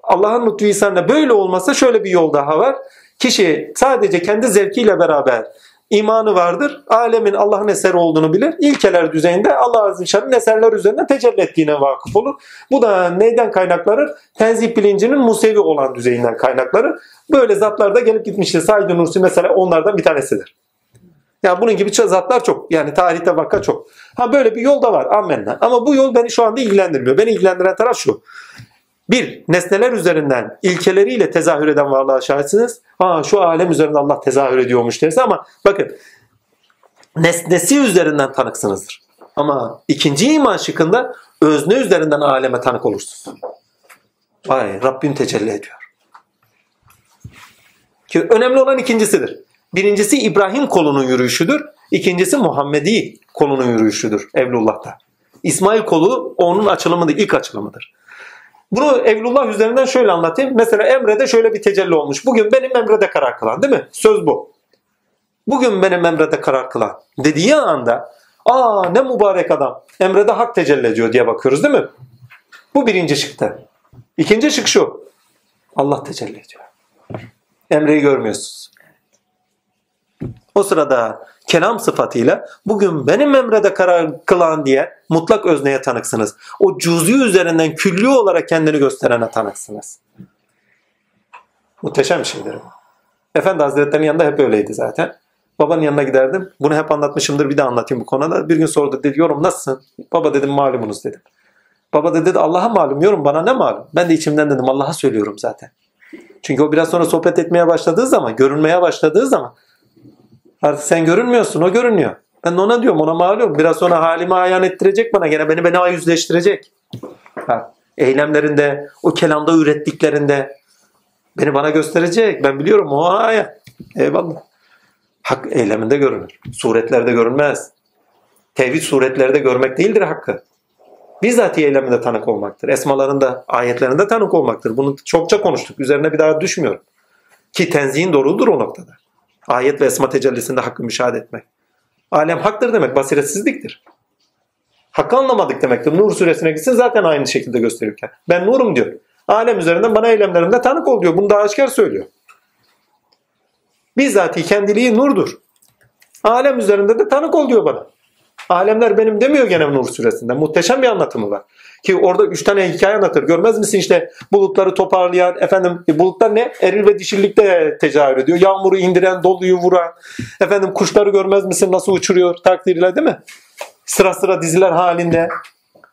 Allah'ın lütfu ihsanla böyle olmasa şöyle bir yol daha var. Kişi sadece kendi zevkiyle beraber imanı vardır. Alemin Allah'ın eseri olduğunu bilir. İlkeler düzeyinde Allah Azze eserler üzerinden tecelli ettiğine vakıf olur. Bu da neyden kaynaklanır? Tenzih bilincinin musevi olan düzeyinden kaynaklanır. Böyle zatlar da gelip gitmiştir. Said Nursi mesela onlardan bir tanesidir. Yani bunun gibi zatlar çok. Yani tarihte vaka çok. Ha böyle bir yol da var. Amenna. Ama bu yol beni şu anda ilgilendirmiyor. Beni ilgilendiren taraf şu. Bir, nesneler üzerinden ilkeleriyle tezahür eden varlığa şahitsiniz. Ha şu alem üzerinde Allah tezahür ediyormuş derse ama bakın nesnesi üzerinden tanıksınızdır. Ama ikinci iman şıkkında özne üzerinden aleme tanık olursunuz. Vay Rabbim tecelli ediyor. Ki önemli olan ikincisidir. Birincisi İbrahim kolunun yürüyüşüdür. İkincisi Muhammedi kolunun yürüyüşüdür Evlullah'ta. İsmail kolu onun açılımıdır, ilk açılımıdır. Bunu Evlullah üzerinden şöyle anlatayım. Mesela Emre'de şöyle bir tecelli olmuş. Bugün benim Emre'de karar kılan değil mi? Söz bu. Bugün benim Emre'de karar kılan dediği anda aa ne mübarek adam. Emre'de hak tecelli ediyor diye bakıyoruz değil mi? Bu birinci şıkta. İkinci şık şu. Allah tecelli ediyor. Emre'yi görmüyorsunuz. O sırada kelam sıfatıyla bugün benim emrede karar kılan diye mutlak özneye tanıksınız. O cüz'i üzerinden külli olarak kendini gösterene tanıksınız. Muhteşem bir şeydir bu. Efendi Hazretleri'nin yanında hep öyleydi zaten. Babanın yanına giderdim. Bunu hep anlatmışımdır bir de anlatayım bu konuda. Bir gün sordu dedi yorum nasılsın? Baba dedim malumunuz dedim. Baba da dedi Allah'a malum yorum bana ne malum? Ben de içimden dedim Allah'a söylüyorum zaten. Çünkü o biraz sonra sohbet etmeye başladığı zaman, görünmeye başladığı zaman artık sen görünmüyorsun, o görünüyor. Ben de ona diyorum, ona malum. Biraz sonra halimi ayan ettirecek bana, gene beni bana yüzleştirecek. Ha, eylemlerinde, o kelamda ürettiklerinde beni bana gösterecek. Ben biliyorum o aya. Eyvallah. Hak eyleminde görünür. Suretlerde görünmez. Tevhid suretlerde görmek değildir hakkı bizzat eyleminde tanık olmaktır. Esmalarında, ayetlerinde tanık olmaktır. Bunu çokça konuştuk. Üzerine bir daha düşmüyorum. Ki tenzihin doğrudur o noktada. Ayet ve esma tecellisinde hakkı müşahede etmek. Alem haktır demek basiretsizliktir. Hakkı anlamadık demektir. Nur suresine gitsin zaten aynı şekilde gösterirken. Ben nurum diyor. Alem üzerinden bana eylemlerimde tanık ol diyor. Bunu daha aşikar söylüyor. Bizzati kendiliği nurdur. Alem üzerinde de tanık ol diyor bana. Alemler benim demiyor gene Nur suresinde. Muhteşem bir anlatımı var. Ki orada üç tane hikaye anlatır. Görmez misin işte bulutları toparlayan, efendim e, bulutlar ne? Eril ve dişillikte tecavür ediyor. Yağmuru indiren, doluyu vuran. Efendim kuşları görmez misin nasıl uçuruyor takdirle değil mi? Sıra sıra diziler halinde.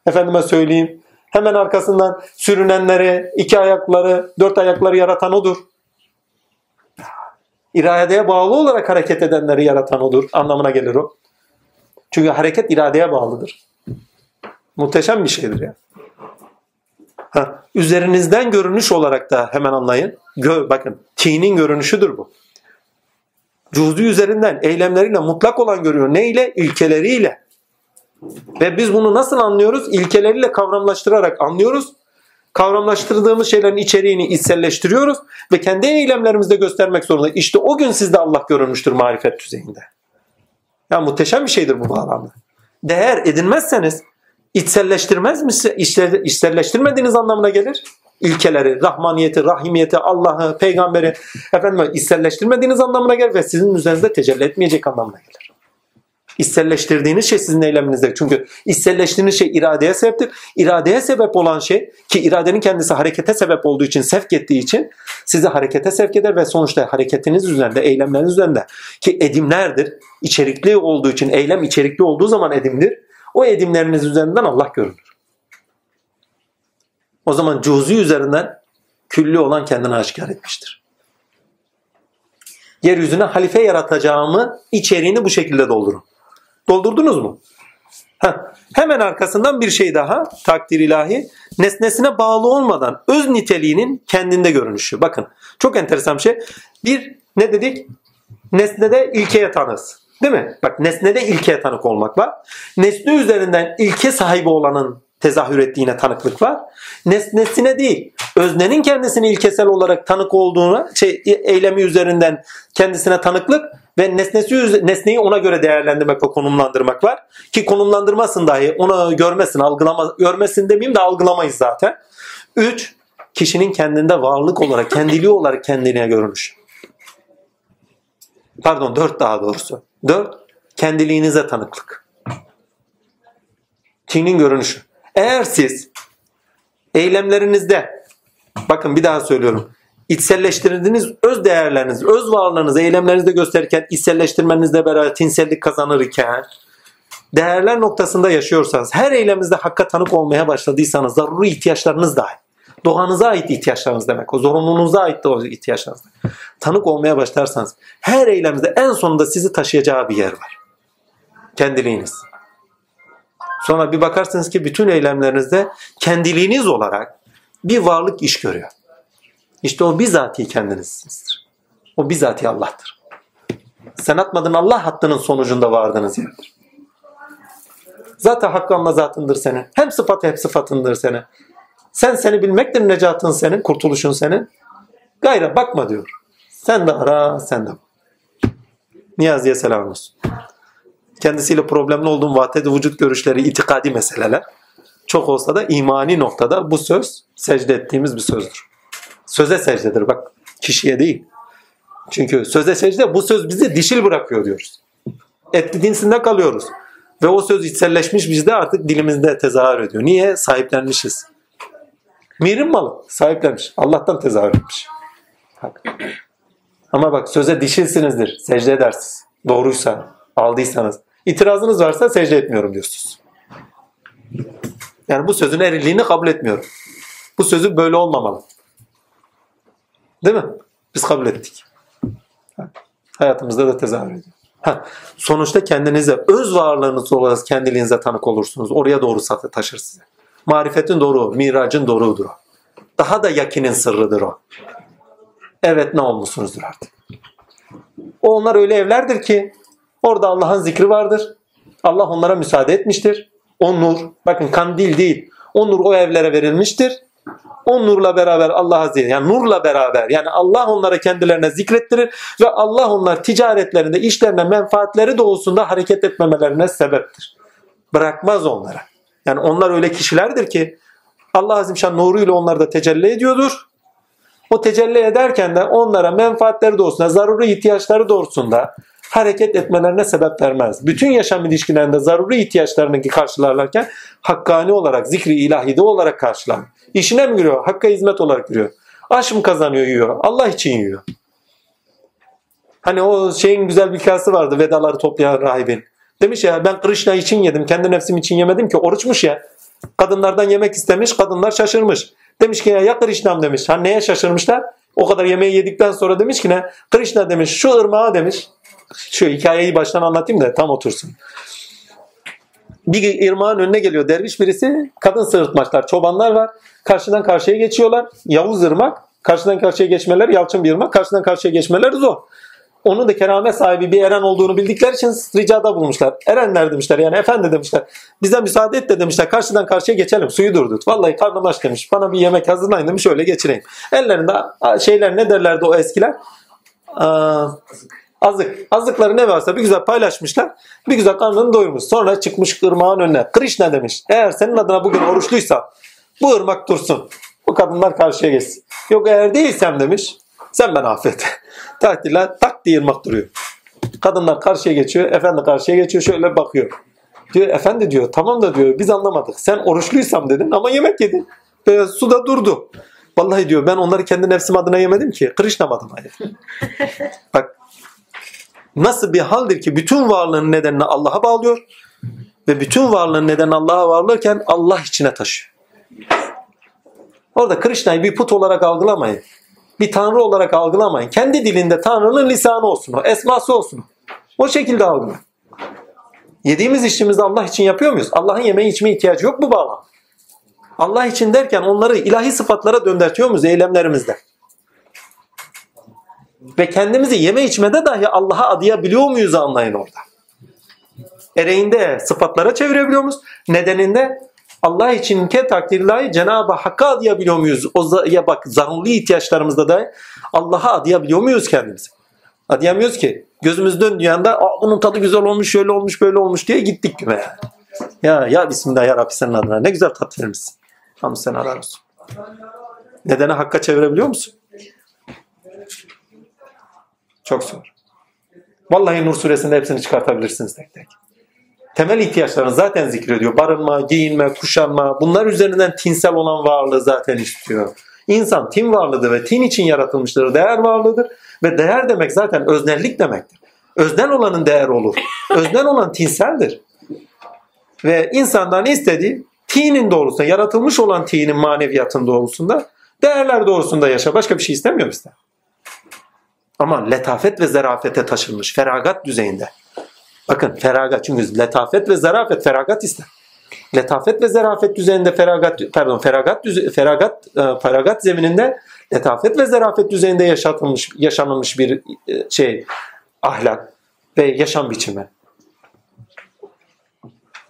Efendime söyleyeyim. Hemen arkasından sürünenleri, iki ayakları, dört ayakları yaratan odur. İradeye bağlı olarak hareket edenleri yaratan odur. Anlamına gelir o. Çünkü hareket iradeye bağlıdır. Muhteşem bir şeydir ya. Ha, üzerinizden görünüş olarak da hemen anlayın. Gör, bakın tinin görünüşüdür bu. Cüzdü üzerinden eylemleriyle mutlak olan görüyor. Neyle? İlkeleriyle. Ve biz bunu nasıl anlıyoruz? İlkeleriyle kavramlaştırarak anlıyoruz. Kavramlaştırdığımız şeylerin içeriğini içselleştiriyoruz ve kendi eylemlerimizde göstermek zorunda. İşte o gün sizde Allah görünmüştür marifet düzeyinde. Ya muhteşem bir şeydir bu bağlamda. Değer edinmezseniz içselleştirmez mi? İçselleştirmediğiniz anlamına gelir. İlkeleri, rahmaniyeti, rahimiyeti, Allah'ı, peygamberi efendim içselleştirmediğiniz anlamına gelir ve sizin üzerinizde tecelli etmeyecek anlamına gelir. İçselleştirdiğiniz şey sizin eyleminizde. Çünkü içselleştirdiğiniz şey iradeye sebeptir. İradeye sebep olan şey ki iradenin kendisi harekete sebep olduğu için, sevk ettiği için sizi harekete sevk eder ve sonuçta hareketiniz üzerinde, eylemleriniz üzerinde ki edimlerdir. İçerikli olduğu için, eylem içerikli olduğu zaman edimdir. O edimleriniz üzerinden Allah görünür. O zaman cüz'i üzerinden külli olan kendini aşikar etmiştir. Yeryüzüne halife yaratacağımı içeriğini bu şekilde doldurun. Doldurdunuz mu? Heh. Hemen arkasından bir şey daha takdir ilahi. Nesnesine bağlı olmadan öz niteliğinin kendinde görünüşü. Bakın çok enteresan bir şey. Bir ne dedik? Nesnede ilkeye tanız. Değil mi? Bak nesnede ilkeye tanık olmak var. Nesne üzerinden ilke sahibi olanın tezahür ettiğine tanıklık var. Nesnesine değil, öznenin kendisini ilkesel olarak tanık olduğuna, şey, eylemi üzerinden kendisine tanıklık ve nesnesi nesneyi ona göre değerlendirmek ve konumlandırmak var. Ki konumlandırmasın dahi ona görmesin, algılama, görmesin demeyeyim de algılamayız zaten. Üç, kişinin kendinde varlık olarak, kendiliği olarak kendine görünüş. Pardon dört daha doğrusu. Dört, kendiliğinize tanıklık. Tinin görünüşü. Eğer siz eylemlerinizde, bakın bir daha söylüyorum, içselleştirdiğiniz öz değerleriniz, öz varlığınızı eylemlerinizde gösterirken içselleştirmenizle beraber tinsellik kazanır iken değerler noktasında yaşıyorsanız, her eyleminizde hakka tanık olmaya başladıysanız zaruri ihtiyaçlarınız dahil. Doğanıza ait ihtiyaçlarınız demek. O zorunluluğunuza ait de o ihtiyaçlarınız. Tanık olmaya başlarsanız her eylemde en sonunda sizi taşıyacağı bir yer var. Kendiliğiniz. Sonra bir bakarsınız ki bütün eylemlerinizde kendiliğiniz olarak bir varlık iş görüyor. İşte o bizatihi kendinizsizdir. O bizatihi Allah'tır. Sen atmadın Allah hattının sonucunda vardığınız yerdir. Zaten hakkı ama zatındır senin. Hem sıfatı hep sıfatındır senin. Sen seni bilmektir necatın senin, kurtuluşun senin. Gayra bakma diyor. Sen de ara, sen de. Niyazi'ye selam olsun. Kendisiyle problemli olduğum vahdedi vücut görüşleri itikadi meseleler. Çok olsa da imani noktada bu söz secde ettiğimiz bir sözdür. Söze secdedir bak. Kişiye değil. Çünkü söze secde bu söz bizi dişil bırakıyor diyoruz. Etli dinsinde kalıyoruz. Ve o söz içselleşmiş bizde artık dilimizde tezahür ediyor. Niye? Sahiplenmişiz. Mirin malı. Sahiplenmiş. Allah'tan tezahür etmiş. Bak. Ama bak söze dişilsinizdir. Secde edersiniz. Doğruysa, aldıysanız. İtirazınız varsa secde etmiyorum diyorsunuz. Yani bu sözün erilliğini kabul etmiyorum. Bu sözü böyle olmamalı. Değil mi? Biz kabul ettik. Hayatımızda da tezahür ediyor. Ha, sonuçta kendinize, öz varlığınız olarak kendiliğinize tanık olursunuz. Oraya doğru taşır size. Marifetin doğru, miracın doğrudur o. Daha da yakinin sırrıdır o. Evet ne olmuşsunuzdur artık. O onlar öyle evlerdir ki orada Allah'ın zikri vardır. Allah onlara müsaade etmiştir. O nur, bakın kandil değil. O nur o evlere verilmiştir. O nurla beraber Allah Azze yani nurla beraber yani Allah onlara kendilerine zikrettirir ve Allah onlar ticaretlerinde, işlerine, menfaatleri doğusunda hareket etmemelerine sebeptir. Bırakmaz onlara. Yani onlar öyle kişilerdir ki Allah Azimşan nuruyla onlarda tecelli ediyordur. O tecelli ederken de onlara menfaatleri doğrusunda, zaruri ihtiyaçları doğrusunda hareket etmelerine sebep vermez. Bütün yaşam ilişkilerinde zaruri ihtiyaçlarını karşılarlarken hakkani olarak, zikri ilahide olarak karşılar. İşine mi giriyor? Hakka hizmet olarak giriyor. Aş mı kazanıyor yiyor? Allah için yiyor. Hani o şeyin güzel bir hikayesi vardı Vedaları toplayan rahibin. Demiş ya ben Krishna için yedim. Kendi nefsim için yemedim ki. Oruçmuş ya. Kadınlardan yemek istemiş. Kadınlar şaşırmış. Demiş ki ya, Krishna'm demiş. Ha neye şaşırmışlar? O kadar yemeği yedikten sonra demiş ki ne? Krishna demiş şu ırmağa demiş. Şu hikayeyi baştan anlatayım da tam otursun. Bir ırmağın önüne geliyor derviş birisi. Kadın sığırtmaçlar, çobanlar var. Karşıdan karşıya geçiyorlar. Yavuz ırmak. Karşıdan karşıya geçmeler yalçın bir ırmak. Karşıdan karşıya geçmeler zor. Onun da keramet sahibi bir eren olduğunu bildikleri için ricada bulmuşlar. Erenler demişler yani efendi demişler. Bize müsaade et de demişler. Karşıdan karşıya geçelim. Suyu durdurt. Vallahi karnım aç demiş. Bana bir yemek hazırlayın demiş. Öyle geçireyim. Ellerinde şeyler ne derlerdi o eskiler? Aa, azık. Azıkları ne varsa bir güzel paylaşmışlar. Bir güzel karnını doyurmuş. Sonra çıkmış ırmağın önüne. Krishna demiş. Eğer senin adına bugün oruçluysa bu ırmak dursun. Bu kadınlar karşıya geçsin. Yok eğer değilsem demiş. Sen ben affet. *laughs* Tahtila tak diye ırmak duruyor. Kadınlar karşıya geçiyor. Efendi karşıya geçiyor. Şöyle bakıyor. Diyor efendi diyor tamam da diyor biz anlamadık. Sen oruçluysam dedin ama yemek yedin. Böyle suda durdu. Vallahi diyor ben onları kendi nefsim adına yemedim ki. Krishna adına yedim. *laughs* Bak nasıl bir haldir ki bütün varlığın nedenini Allah'a bağlıyor ve bütün varlığın nedeni Allah'a bağlarken Allah içine taşıyor. Orada Krishna'yı bir put olarak algılamayın. Bir tanrı olarak algılamayın. Kendi dilinde tanrının lisanı olsun o. Esması olsun o. şekilde algılayın. Yediğimiz içtiğimizi Allah için yapıyor muyuz? Allah'ın yemeği içmeye ihtiyacı yok bu bağlam. Allah için derken onları ilahi sıfatlara döndürtüyor muyuz eylemlerimizde? Ve kendimizi yeme içmede dahi Allah'a adayabiliyor muyuz anlayın orada. Ereğinde sıfatlara çevirebiliyor muyuz? Nedeninde Allah için ke takdirlahi Cenab-ı Hakk'a adayabiliyor muyuz? O ya bak zaruri ihtiyaçlarımızda da Allah'a adayabiliyor muyuz kendimizi? Adayamıyoruz ki. Gözümüz döndüğü anda bunun tadı güzel olmuş, şöyle olmuş, böyle olmuş diye gittik güme. Ya ya Bismillah ya Rabbi senin adına ne güzel tat vermişsin. Hamd sen arar olsun. Nedeni Hakk'a çevirebiliyor musun? Çok zor. Vallahi Nur suresinde hepsini çıkartabilirsiniz tek tek. Temel ihtiyaçlarını zaten zikrediyor. Barınma, giyinme, kuşanma. Bunlar üzerinden tinsel olan varlığı zaten istiyor. İnsan tin varlığıdır ve tin için yaratılmıştır. Değer varlığıdır. Ve değer demek zaten öznellik demektir. Öznel olanın değer olur. Öznel olan tinseldir. Ve insandan istediği tinin doğrusunda, yaratılmış olan tinin maneviyatın doğrusunda, değerler doğrusunda yaşa. Başka bir şey istemiyor bizden. Ama letafet ve zerafete taşınmış, feragat düzeyinde. Bakın feragat çünkü letafet ve zarafet feragat ister. letafet ve zarafet düzeyinde feragat pardon feragat düze, feragat e, feragat zemininde letafet ve zarafet düzeyinde yaşatılmış yaşanılmış bir e, şey ahlak ve yaşam biçimi.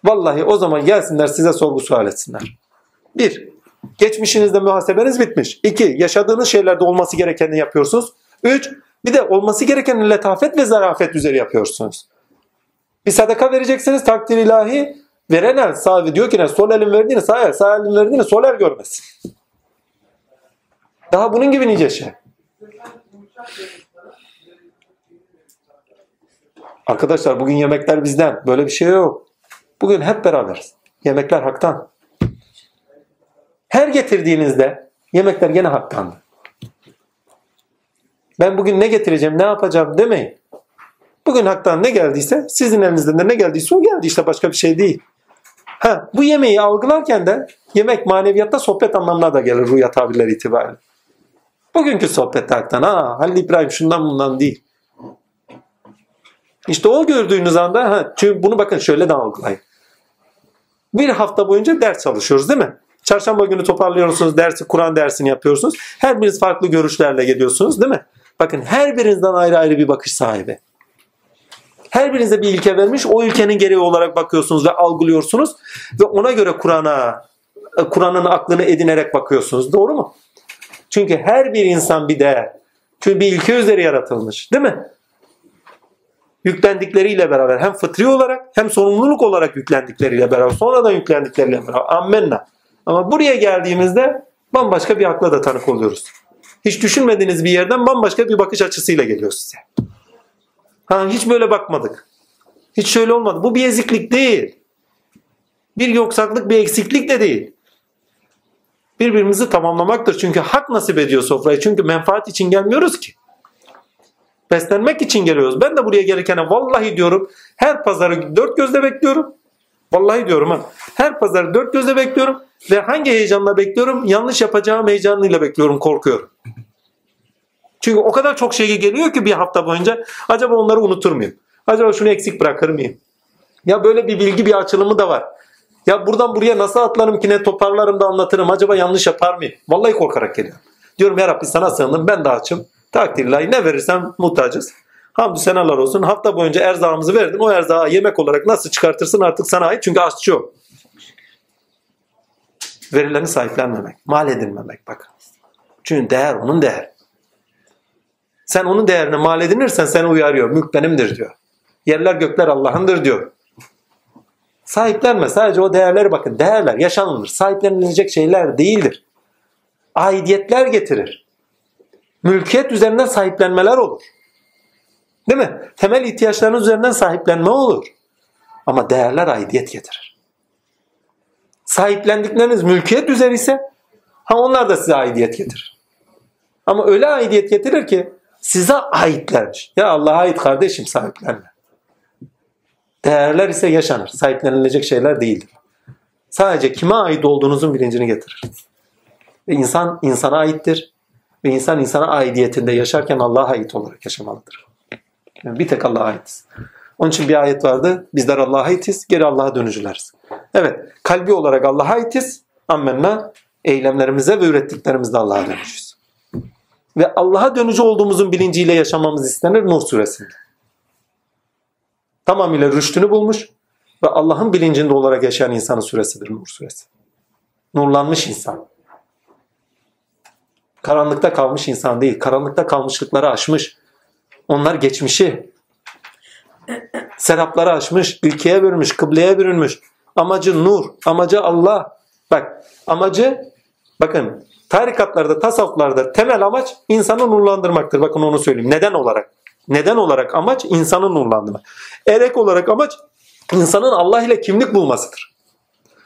Vallahi o zaman gelsinler size sorgu sual etsinler. Bir, geçmişinizde muhasebeniz bitmiş. İki, yaşadığınız şeylerde olması gerekeni yapıyorsunuz. Üç, bir de olması gereken letafet ve zarafet üzeri yapıyorsunuz. Bir sadaka vereceksiniz takdir ilahi. Veren el sahibi diyor ki ne sol elin verdiğini sağ el, sağ elin verdiğini sol el görmesin. Daha bunun gibi nice şey. Arkadaşlar bugün yemekler bizden. Böyle bir şey yok. Bugün hep beraberiz. Yemekler haktan. Her getirdiğinizde yemekler gene haktandı. Ben bugün ne getireceğim, ne yapacağım demeyin. Bugün haktan ne geldiyse, sizin elinizden de ne geldiyse o geldi işte başka bir şey değil. Ha, bu yemeği algılarken de yemek maneviyatta sohbet anlamına da gelir rüya tabirleri itibariyle. Bugünkü sohbet haktan. Ha, Halil İbrahim şundan bundan değil. İşte o gördüğünüz anda ha, çünkü bunu bakın şöyle de algılayın. Bir hafta boyunca ders çalışıyoruz değil mi? Çarşamba günü toparlıyorsunuz dersi, Kur'an dersini yapıyorsunuz. Her biriniz farklı görüşlerle geliyorsunuz değil mi? Bakın her birinizden ayrı ayrı bir bakış sahibi. Her birinize bir ilke vermiş. O ülkenin gereği olarak bakıyorsunuz ve algılıyorsunuz. Ve ona göre Kur'an'a, Kur'an'ın aklını edinerek bakıyorsunuz. Doğru mu? Çünkü her bir insan bir değer. Çünkü bir ilke üzeri yaratılmış. Değil mi? Yüklendikleriyle beraber hem fıtri olarak hem sorumluluk olarak yüklendikleriyle beraber sonradan yüklendikleriyle beraber. Ammenna. Ama buraya geldiğimizde bambaşka bir akla da tanık oluyoruz. Hiç düşünmediğiniz bir yerden bambaşka bir bakış açısıyla geliyor size. Ha, hiç böyle bakmadık. Hiç şöyle olmadı. Bu bir eziklik değil. Bir yoksaklık, bir eksiklik de değil. Birbirimizi tamamlamaktır. Çünkü hak nasip ediyor sofrayı. Çünkü menfaat için gelmiyoruz ki. Beslenmek için geliyoruz. Ben de buraya gelirken vallahi diyorum her pazarı dört gözle bekliyorum. Vallahi diyorum ha. Her pazarı dört gözle bekliyorum. Ve hangi heyecanla bekliyorum? Yanlış yapacağım heyecanıyla bekliyorum, korkuyorum. Çünkü o kadar çok şey geliyor ki bir hafta boyunca acaba onları unutur muyum? Acaba şunu eksik bırakır mıyım? Ya böyle bir bilgi bir açılımı da var. Ya buradan buraya nasıl atlarım ki ne toparlarım da anlatırım. Acaba yanlış yapar mıyım? Vallahi korkarak geliyorum. Diyorum ya Rabbi sana sığındım ben de açım. Takdirlahi ne verirsem muhtacız. Hamdü senalar olsun. Hafta boyunca erzağımızı verdin. O erzağı yemek olarak nasıl çıkartırsın artık sana ait. Çünkü aşçı yok. Verilerini sahiplenmemek. Mal edinmemek bakın. Çünkü değer onun değer. Sen onun değerini mal edinirsen seni uyarıyor. Mülk benimdir diyor. Yerler gökler Allah'ındır diyor. Sahiplenme. Sadece o değerleri bakın. Değerler yaşanılır. Sahiplenilecek şeyler değildir. Aidiyetler getirir. Mülkiyet üzerinden sahiplenmeler olur. Değil mi? Temel ihtiyaçların üzerinden sahiplenme olur. Ama değerler aidiyet getirir. Sahiplendikleriniz mülkiyet üzeri ise ha onlar da size aidiyet getirir. Ama öyle aidiyet getirir ki size aitlermiş. Ya Allah'a ait kardeşim sahiplenme. Değerler ise yaşanır. Sahiplenilecek şeyler değildir. Sadece kime ait olduğunuzun bilincini getirir. Ve insan insana aittir. Ve insan insana aidiyetinde yaşarken Allah'a ait olarak yaşamalıdır. Yani bir tek Allah'a aitiz. Onun için bir ayet vardı. Bizler Allah'a aitiz, geri Allah'a dönücüleriz. Evet, kalbi olarak Allah'a aitiz. Ammenna eylemlerimize ve ürettiklerimizde Allah'a dönüşüz. Ve Allah'a dönücü olduğumuzun bilinciyle yaşamamız istenir Nur suresinde. Tamamıyla rüştünü bulmuş ve Allah'ın bilincinde olarak yaşayan insanın suresidir Nur suresi. Nurlanmış insan. Karanlıkta kalmış insan değil. Karanlıkta kalmışlıkları aşmış. Onlar geçmişi. Serapları aşmış. Ülkeye bürünmüş. Kıbleye bürünmüş. Amacı nur. Amacı Allah. Bak amacı bakın tarikatlarda, tasavvuflarda temel amaç insanı nurlandırmaktır. Bakın onu söyleyeyim. Neden olarak? Neden olarak amaç insanı nurlandırmak. Erek olarak amaç insanın Allah ile kimlik bulmasıdır.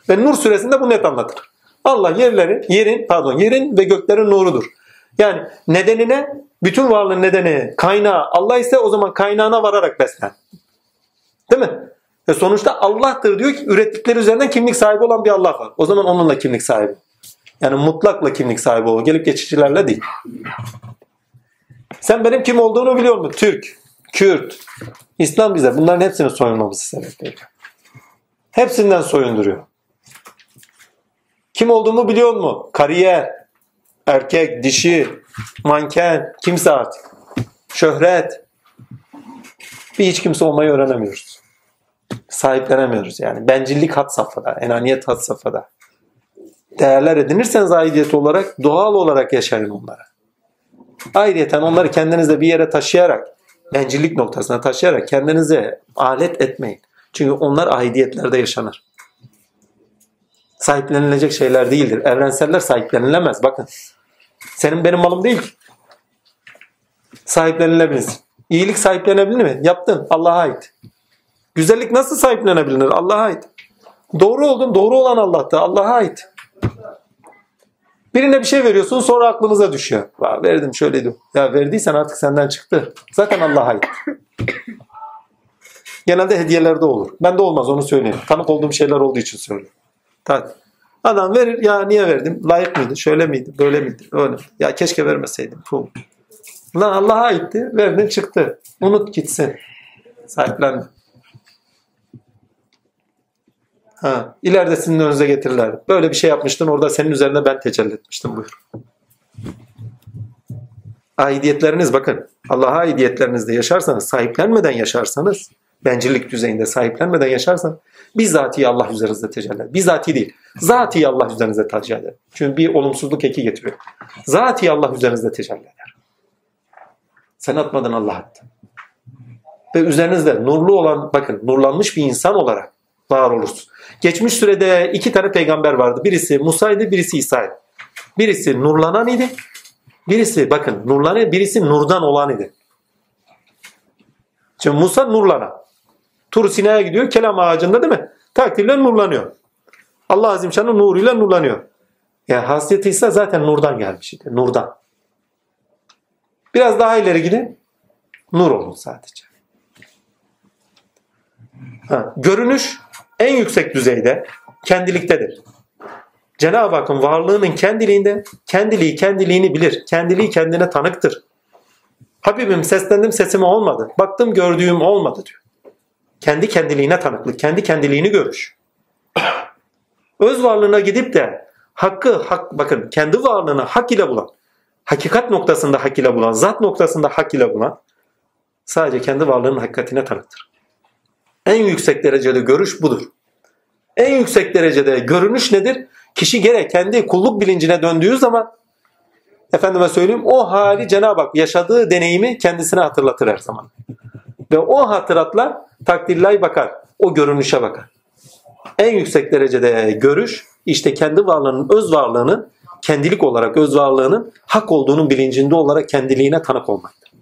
Ve Nur suresinde bu net anlatır. Allah yerleri, yerin, pardon, yerin ve göklerin nurudur. Yani nedenine, bütün varlığın nedeni, kaynağı Allah ise o zaman kaynağına vararak beslen. Değil mi? Ve sonuçta Allah'tır diyor ki ürettikleri üzerinden kimlik sahibi olan bir Allah var. O zaman onunla kimlik sahibi. Yani mutlakla kimlik sahibi ol. Gelip geçicilerle değil. Sen benim kim olduğunu biliyor musun? Türk, Kürt, İslam bize bunların hepsini soyunmamızı sebep veriyor. Hepsinden soyunduruyor. Kim olduğumu biliyor mu? Kariyer, erkek, dişi, manken, kimse artık. Şöhret. Bir hiç kimse olmayı öğrenemiyoruz. Sahiplenemiyoruz yani. Bencillik had safhada, enaniyet had safhada. Değerler edinirseniz aidiyet olarak doğal olarak yaşayın onlara. Ayrıyeten onları kendinizde bir yere taşıyarak, bencillik noktasına taşıyarak kendinize alet etmeyin. Çünkü onlar aidiyetlerde yaşanır. Sahiplenilecek şeyler değildir. Evrenseller sahiplenilemez. Bakın. Senin benim malım değil. Sahiplenilebilir. İyilik sahiplenebilir mi? Yaptın. Allah'a ait. Güzellik nasıl sahiplenebilir? Allah'a ait. Doğru oldun. Doğru olan Allah'ta. Allah'a ait. Birine bir şey veriyorsun sonra aklınıza düşüyor. Ya verdim şöyleydi. Ya verdiysen artık senden çıktı. Zaten Allah'a ait. Genelde hediyelerde olur. Ben de olmaz onu söyleyeyim. Tanık olduğum şeyler olduğu için söylüyorum. Tabii. Adam verir ya niye verdim? Layık mıydı? Şöyle miydi? Böyle miydi? Öyle. Ya keşke vermeseydim. Pum. Lan Allah'a aitti. Verdin çıktı. Unut gitsin. Sahiplendi. Ha, ileride sizin önünüze getirirler. Böyle bir şey yapmıştın orada senin üzerinde ben tecelli etmiştim buyur. Aidiyetleriniz bakın Allah'a aidiyetlerinizde yaşarsanız sahiplenmeden yaşarsanız bencillik düzeyinde sahiplenmeden yaşarsanız bizzatihi Allah üzerinizde tecelli eder. Bizzatihi değil. Zatihi Allah üzerinizde tecelli eder. Çünkü bir olumsuzluk eki getiriyor. Zatihi Allah üzerinizde tecelli eder. Sen atmadın Allah attı. Ve üzerinizde nurlu olan bakın nurlanmış bir insan olarak var olursun. Geçmiş sürede iki tane peygamber vardı. Birisi Musa'ydı, birisi İsa'ydı. Birisi nurlanan idi. Birisi bakın nurlanan, birisi nurdan olan idi. Şimdi Musa nurlanan. Tur Sina'ya gidiyor. Kelam ağacında değil mi? Takdirle nurlanıyor. Allah Azim Şan'ın nuruyla nurlanıyor. Yani Hazreti İsa zaten nurdan gelmiş idi. Nurdan. Biraz daha ileri gidin. Nur olun sadece. Ha, görünüş en yüksek düzeyde kendiliktedir. Cenab-ı Hakk'ın varlığının kendiliğinde kendiliği kendiliğini bilir. Kendiliği kendine tanıktır. Habibim seslendim sesime olmadı. Baktım gördüğüm olmadı diyor. Kendi kendiliğine tanıklık, kendi kendiliğini görüş. Öz varlığına gidip de hakkı hak bakın kendi varlığını hak ile bulan, hakikat noktasında hak ile bulan, zat noktasında hak ile bulan sadece kendi varlığının hakikatine tanıktır. En yüksek derecede görüş budur. En yüksek derecede görünüş nedir? Kişi gerek kendi kulluk bilincine döndüğü zaman efendime söyleyeyim o hali Cenab-ı Hak yaşadığı deneyimi kendisine hatırlatır her zaman. Ve o hatıratla takdirlay bakar. O görünüşe bakar. En yüksek derecede görüş işte kendi varlığının, öz varlığının kendilik olarak öz varlığının hak olduğunun bilincinde olarak kendiliğine tanık olmaktır.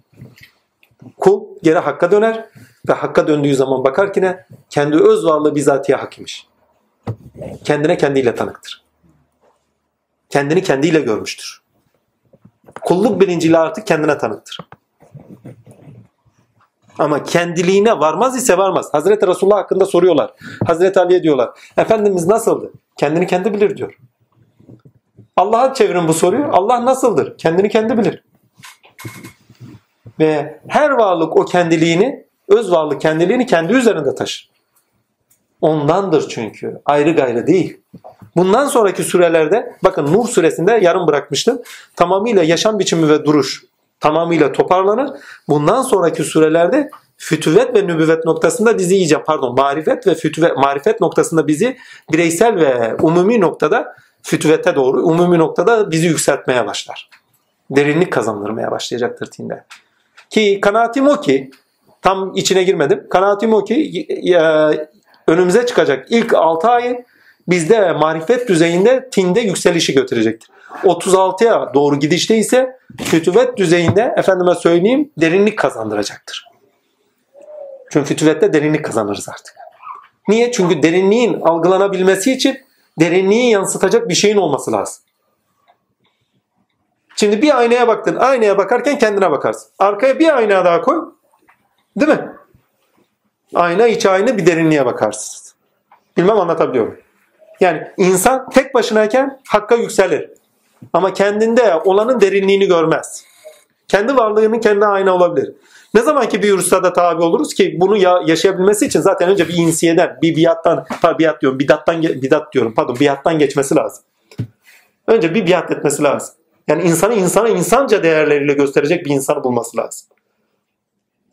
Kul geri hakka döner ve hakka döndüğü zaman bakar ki ne? Kendi öz varlığı bizatihi hak imiş. Kendine kendiyle tanıktır. Kendini kendiyle görmüştür. Kulluk bilinciyle artık kendine tanıktır. Ama kendiliğine varmaz ise varmaz. Hazreti Resulullah hakkında soruyorlar. Hazreti Ali'ye diyorlar. Efendimiz nasıldı? Kendini kendi bilir diyor. Allah'a çevirin bu soruyu. Allah nasıldır? Kendini kendi bilir. Ve her varlık o kendiliğini, öz varlık kendiliğini kendi üzerinde taşır. Ondandır çünkü. Ayrı gayrı değil. Bundan sonraki sürelerde bakın Nur suresinde yarım bırakmıştım. Tamamıyla yaşam biçimi ve duruş tamamıyla toparlanır. Bundan sonraki sürelerde fütüvet ve nübüvvet noktasında bizi iyice pardon marifet ve fütüvet marifet noktasında bizi bireysel ve umumi noktada fütüvete doğru umumi noktada bizi yükseltmeye başlar. Derinlik kazandırmaya başlayacaktır tinde. Ki kanaatim o ki tam içine girmedim. Kanaatim o ki önümüze çıkacak ilk 6 ayı bizde marifet düzeyinde tinde yükselişi götürecektir. 36'ya doğru gidişte ise fütüvet düzeyinde efendime söyleyeyim derinlik kazandıracaktır. Çünkü fütüvette derinlik kazanırız artık. Niye? Çünkü derinliğin algılanabilmesi için derinliği yansıtacak bir şeyin olması lazım. Şimdi bir aynaya baktın. Aynaya bakarken kendine bakarsın. Arkaya bir ayna daha koy. Değil mi? Ayna iç ayna bir derinliğe bakarsınız. Bilmem anlatabiliyor muyum? Yani insan tek başınayken hakka yükselir. Ama kendinde olanın derinliğini görmez. Kendi varlığının kendi ayna olabilir. Ne zaman ki bir ürsada tabi oluruz ki bunu ya yaşayabilmesi için zaten önce bir insiyeden, bir biattan, pardon biat diyorum, bidattan, bidat diyorum, pardon biattan geçmesi lazım. Önce bir biat etmesi lazım. Yani insanı insana insanca değerleriyle gösterecek bir insanı bulması lazım.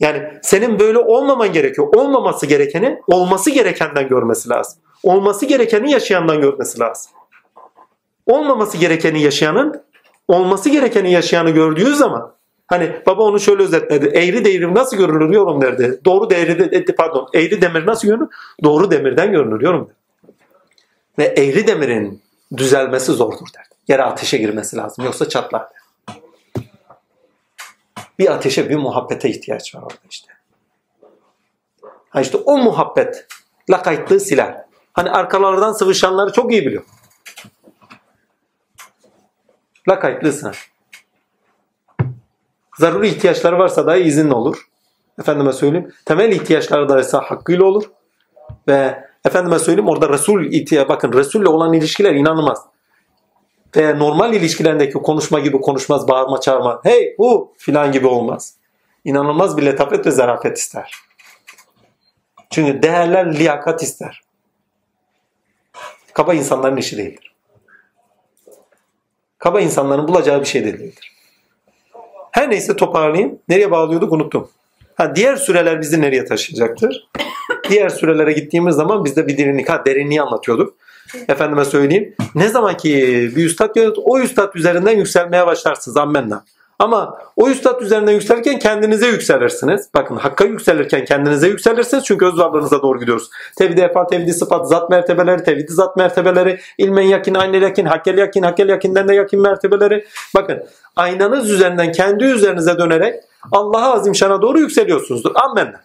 Yani senin böyle olmaman gerekiyor. Olmaması gerekeni olması gerekenden görmesi lazım. Olması gerekeni yaşayandan görmesi lazım. Olmaması gerekeni yaşayanın olması gerekeni yaşayanı gördüğü zaman hani baba onu şöyle özetledi. Eğri devrim nasıl görülür yorum derdi. Doğru devri de, pardon eğri demir nasıl görünür? Doğru demirden görünür yorum derdi. Ve eğri demirin düzelmesi zordur derdi. Yere ateşe girmesi lazım yoksa çatlar derdi. Bir ateşe bir muhabbete ihtiyaç var orada işte. Ha işte o muhabbet lakaytlığı siler. Hani arkalardan sıvışanları çok iyi biliyor. Lakaytlığı sınar. Zaruri ihtiyaçları varsa da izinli olur. Efendime söyleyeyim. Temel ihtiyaçları da ise hakkıyla olur. Ve efendime söyleyeyim orada Resul ihtiya bakın Resul'le olan ilişkiler inanılmaz ve normal ilişkilerindeki konuşma gibi konuşmaz, bağırma çağırma, hey bu filan gibi olmaz. İnanılmaz bir letafet ve zarafet ister. Çünkü değerler liyakat ister. Kaba insanların işi değildir. Kaba insanların bulacağı bir şey de değildir. Her neyse toparlayayım. Nereye bağlıyorduk unuttum. Ha, diğer süreler bizi nereye taşıyacaktır? diğer sürelere gittiğimiz zaman biz de bir derinlik, ha, derinliği anlatıyorduk. Efendime söyleyeyim. Ne zaman ki bir üstad görür, o üstad üzerinden yükselmeye başlarsınız. Ammenna. Ama o üstad üzerinden yükselirken kendinize yükselirsiniz. Bakın hakka yükselirken kendinize yükselirsiniz. Çünkü öz varlığınıza doğru gidiyoruz. Tevhid efa, tevhid sıfat, zat mertebeleri, tevhid zat mertebeleri, ilmen yakin, aynel yakin, hakkel yakin, hakkel yakinden de yakin mertebeleri. Bakın aynanız üzerinden kendi üzerinize dönerek Allah'a azimşana doğru yükseliyorsunuzdur. Ammenna.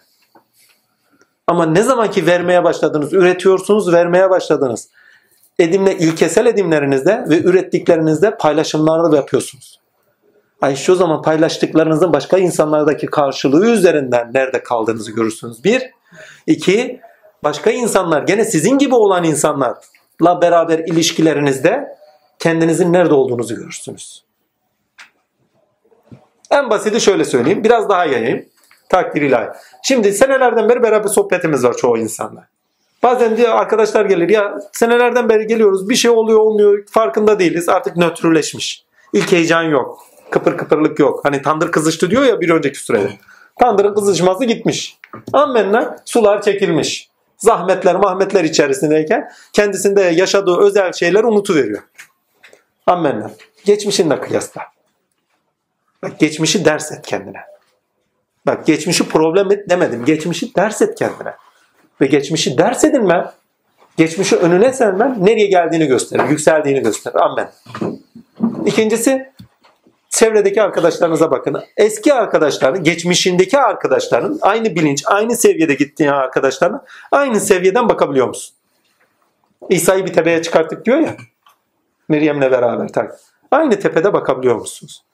Ama ne zaman ki vermeye başladınız, üretiyorsunuz, vermeye başladınız edimle ilkesel edimlerinizde ve ürettiklerinizde paylaşımlarda yapıyorsunuz. Ay şu zaman paylaştıklarınızın başka insanlardaki karşılığı üzerinden nerede kaldığınızı görürsünüz. Bir. iki başka insanlar gene sizin gibi olan insanlarla beraber ilişkilerinizde kendinizin nerede olduğunuzu görürsünüz. En basiti şöyle söyleyeyim. Biraz daha yayayım. Takdir ilahi. Şimdi senelerden beri beraber sohbetimiz var çoğu insanla. Bazen diyor arkadaşlar gelir ya senelerden beri geliyoruz bir şey oluyor olmuyor farkında değiliz artık nötrleşmiş. İlk heyecan yok. Kıpır kıpırlık yok. Hani tandır kızıştı diyor ya bir önceki sürede. Tandırın kızışması gitmiş. Ammenna sular çekilmiş. Zahmetler mahmetler içerisindeyken kendisinde yaşadığı özel şeyler unutuveriyor. Ammenna. Geçmişinle kıyasla. Bak geçmişi ders et kendine. Bak geçmişi problem et demedim. Geçmişi ders et kendine ve geçmişi ders edinmen, geçmişi önüne sermen nereye geldiğini gösterir, yükseldiğini gösterir. Amen. İkincisi çevredeki arkadaşlarınıza bakın. Eski arkadaşların, geçmişindeki arkadaşların aynı bilinç, aynı seviyede gittiği arkadaşlarına aynı seviyeden bakabiliyor musun? İsa'yı bir tepeye çıkarttık diyor ya. Meryem'le beraber tak. Aynı tepede bakabiliyor musunuz?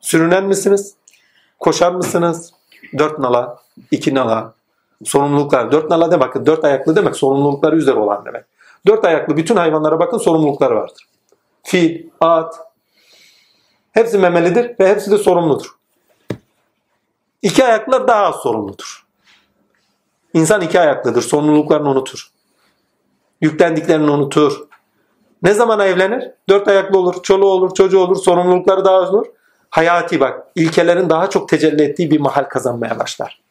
Sürünen misiniz? Koşan mısınız? Dört nala, iki nala, Sorumluluklar. Dört nala de bakın. Dört ayaklı demek sorumlulukları üzere olan demek. Dört ayaklı bütün hayvanlara bakın sorumlulukları vardır. Fil, at. Hepsi memelidir ve hepsi de sorumludur. İki ayaklılar daha az sorumludur. İnsan iki ayaklıdır. Sorumluluklarını unutur. Yüklendiklerini unutur. Ne zaman evlenir? Dört ayaklı olur, çoluğu olur, çocuğu olur, sorumlulukları daha az olur. Hayati bak, ilkelerin daha çok tecelli ettiği bir mahal kazanmaya başlar.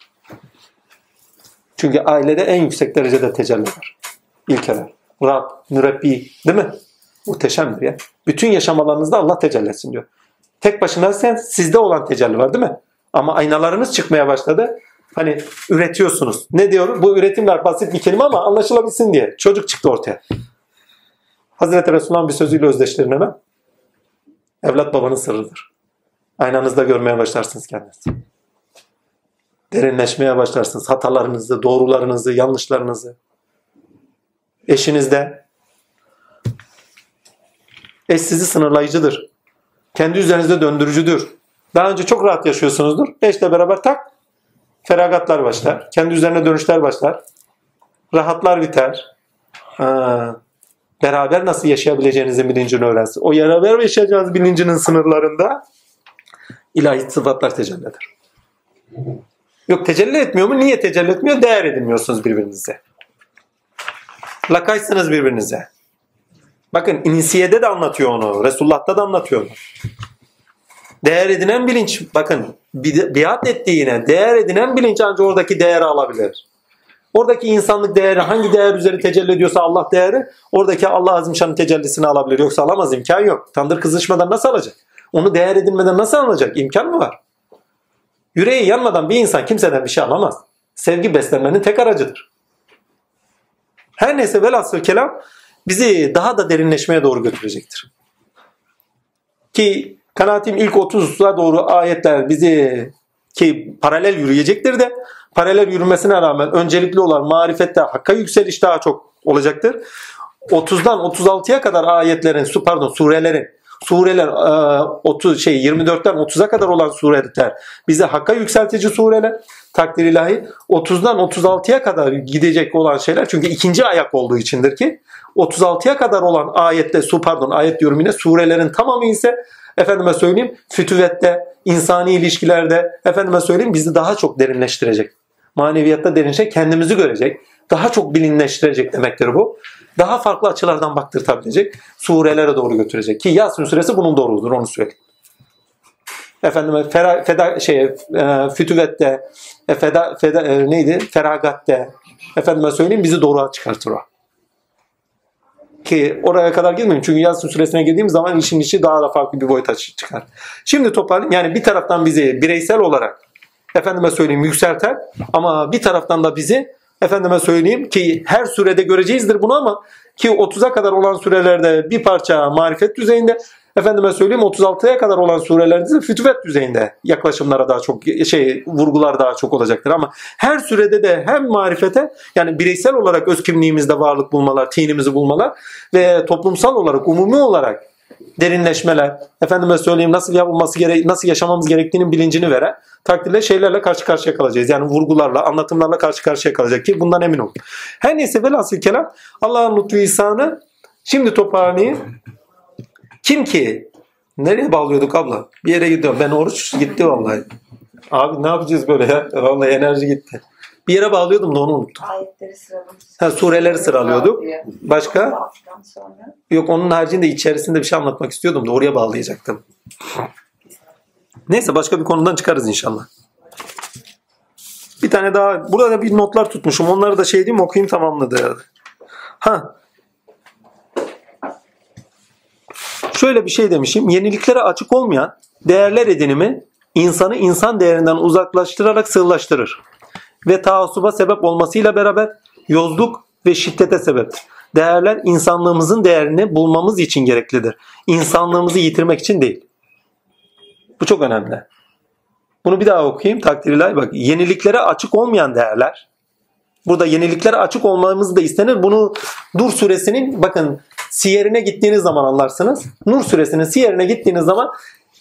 Çünkü ailede en yüksek derecede tecelli var. İlkeler. Rab, mürebbi değil mi? Muhteşemdir ya. Bütün yaşam alanınızda Allah tecelli etsin diyor. Tek başına sen sizde olan tecelli var değil mi? Ama aynalarınız çıkmaya başladı. Hani üretiyorsunuz. Ne diyor? Bu üretimler basit bir kelime ama anlaşılabilsin diye. Çocuk çıktı ortaya. Hazreti Resulullah'ın bir sözüyle özdeşlerin hemen. Evlat babanın sırrıdır. Aynanızda görmeye başlarsınız kendinizi derinleşmeye başlarsınız. Hatalarınızı, doğrularınızı, yanlışlarınızı. Eşinizde. Eş sizi sınırlayıcıdır. Kendi üzerinizde döndürücüdür. Daha önce çok rahat yaşıyorsunuzdur. Eşle beraber tak feragatlar başlar. Kendi üzerine dönüşler başlar. Rahatlar biter. Ha, beraber nasıl yaşayabileceğinizin bilincini öğrensin. O beraber yaşayacağınız bilincinin sınırlarında ilahi sıfatlar tecelli eder. Yok tecelli etmiyor mu? Niye tecelli etmiyor? Değer edinmiyorsunuz birbirinize. Lakaysınız birbirinize. Bakın inisiyede de anlatıyor onu. Resulullah'ta da anlatıyor onu. Değer edinen bilinç. Bakın biat ettiğine değer edinen bilinç ancak oradaki değeri alabilir. Oradaki insanlık değeri hangi değer üzeri tecelli ediyorsa Allah değeri oradaki Allah Azimşan'ın tecellisini alabilir. Yoksa alamaz imkan yok. Tandır kızışmadan nasıl alacak? Onu değer edinmeden nasıl alacak? İmkan mı var? Yüreği yanmadan bir insan kimseden bir şey alamaz. Sevgi beslenmenin tek aracıdır. Her neyse velhasıl kelam bizi daha da derinleşmeye doğru götürecektir. Ki kanaatim ilk 30'a doğru ayetler bizi ki paralel yürüyecektir de paralel yürümesine rağmen öncelikli olan marifette hakka yükseliş daha çok olacaktır. 30'dan 36'ya kadar ayetlerin, pardon surelerin sureler 30 e, şey 24'ten 30'a kadar olan sureler bize hakka yükseltici sureler takdir ilahi 30'dan 36'ya kadar gidecek olan şeyler çünkü ikinci ayak olduğu içindir ki 36'ya kadar olan ayette su pardon ayet diyorum yine surelerin tamamı ise efendime söyleyeyim fütüvette insani ilişkilerde efendime söyleyeyim bizi daha çok derinleştirecek. Maneviyatta derinleşecek kendimizi görecek. Daha çok bilinleştirecek demektir bu daha farklı açılardan baktırtabilecek surelere doğru götürecek. Ki Yasin suresi bunun doğrudur onu söyleyeyim. Efendim fera, feda şey e, fütüvette e, feda, feda e, neydi? Feragatte efendime söyleyeyim bizi doğruya çıkartır o. Ki oraya kadar girmeyeyim. Çünkü Yasin suresine girdiğim zaman işin işi daha da farklı bir boyuta çıkar. Şimdi toparlayayım. Yani bir taraftan bizi bireysel olarak efendime söyleyeyim yükselter ama bir taraftan da bizi efendime söyleyeyim ki her sürede göreceğizdir bunu ama ki 30'a kadar olan sürelerde bir parça marifet düzeyinde efendime söyleyeyim 36'ya kadar olan surelerde de fütüvet düzeyinde yaklaşımlara daha çok şey vurgular daha çok olacaktır. Ama her sürede de hem marifete yani bireysel olarak öz kimliğimizde varlık bulmalar, tinimizi bulmalar ve toplumsal olarak umumi olarak derinleşmeler, efendime söyleyeyim nasıl yapılması gerek, nasıl yaşamamız gerektiğinin bilincini veren takdirle şeylerle karşı karşıya kalacağız. Yani vurgularla, anlatımlarla karşı karşıya kalacak ki bundan emin olun. Her neyse velhasıl kelam Allah'ın lütfu ihsanı şimdi toparlayayım. Kim ki? Nereye bağlıyorduk abla? Bir yere gidiyorum. Ben oruç gitti vallahi. Abi ne yapacağız böyle ya? Vallahi enerji gitti. Bir yere bağlıyordum da onu unuttum. Ayetleri sıralamıştık. Ha, sureleri sıralıyorduk. Başka? Yok onun haricinde içerisinde bir şey anlatmak istiyordum da oraya bağlayacaktım. Neyse başka bir konudan çıkarız inşallah. Bir tane daha burada da bir notlar tutmuşum. Onları da şey diyeyim okuyayım tamamladı. Ha. Şöyle bir şey demişim. Yeniliklere açık olmayan değerler edinimi insanı insan değerinden uzaklaştırarak sığlaştırır ve taassuba sebep olmasıyla beraber yozluk ve şiddete sebep. Değerler insanlığımızın değerini bulmamız için gereklidir. İnsanlığımızı yitirmek için değil. Bu çok önemli. Bunu bir daha okuyayım takdirler. Bak yeniliklere açık olmayan değerler. Burada yeniliklere açık olmamız da istenir. Bunu Dur suresinin bakın siyerine gittiğiniz zaman anlarsınız. Nur suresinin siyerine gittiğiniz zaman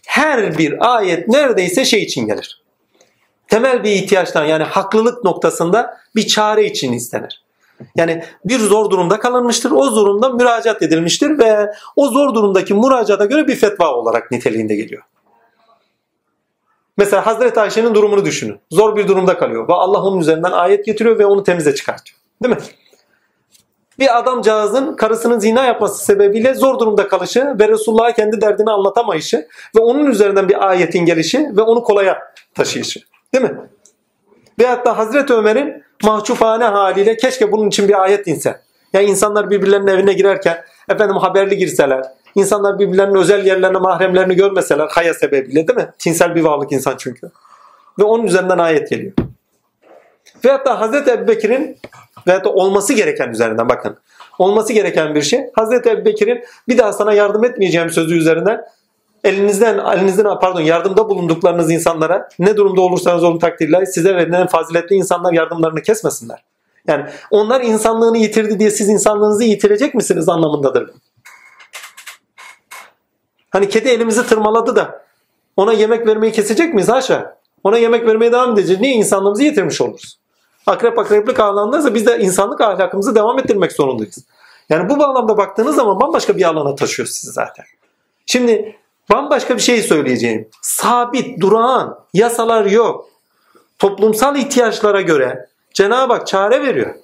her bir ayet neredeyse şey için gelir temel bir ihtiyaçtan yani haklılık noktasında bir çare için istenir. Yani bir zor durumda kalınmıştır. O durumda müracaat edilmiştir ve o zor durumdaki müracaata göre bir fetva olarak niteliğinde geliyor. Mesela Hazreti Ayşe'nin durumunu düşünün. Zor bir durumda kalıyor ve Allah onun üzerinden ayet getiriyor ve onu temize çıkartıyor. Değil mi? Bir adamcağızın karısının zina yapması sebebiyle zor durumda kalışı ve Resulullah'a kendi derdini anlatamayışı ve onun üzerinden bir ayetin gelişi ve onu kolaya taşıyışı. Değil mi? Veyahut da Hazreti Ömer'in mahcupane haliyle keşke bunun için bir ayet inse. Yani insanlar birbirlerinin evine girerken efendim haberli girseler, insanlar birbirlerinin özel yerlerine mahremlerini görmeseler haya sebebiyle değil mi? Tinsel bir varlık insan çünkü. Ve onun üzerinden ayet geliyor. Veyahut da Hazreti Ebubekir'in veyahut da olması gereken üzerinden bakın. Olması gereken bir şey. Hazreti Ebubekir'in bir daha sana yardım etmeyeceğim sözü üzerinden elinizden elinizden pardon yardımda bulunduklarınız insanlara ne durumda olursanız olun takdirler size verilen faziletli insanlar yardımlarını kesmesinler. Yani onlar insanlığını yitirdi diye siz insanlığınızı yitirecek misiniz anlamındadır. Hani kedi elimizi tırmaladı da ona yemek vermeyi kesecek miyiz haşa? Ona yemek vermeye devam edeceğiz. Niye insanlığımızı yitirmiş oluruz? Akrep akreplik alanlarsa biz de insanlık ahlakımızı devam ettirmek zorundayız. Yani bu bağlamda baktığınız zaman bambaşka bir alana taşıyor sizi zaten. Şimdi Bambaşka bir şey söyleyeceğim. Sabit, durağan, yasalar yok. Toplumsal ihtiyaçlara göre Cenab-ı Hak çare veriyor.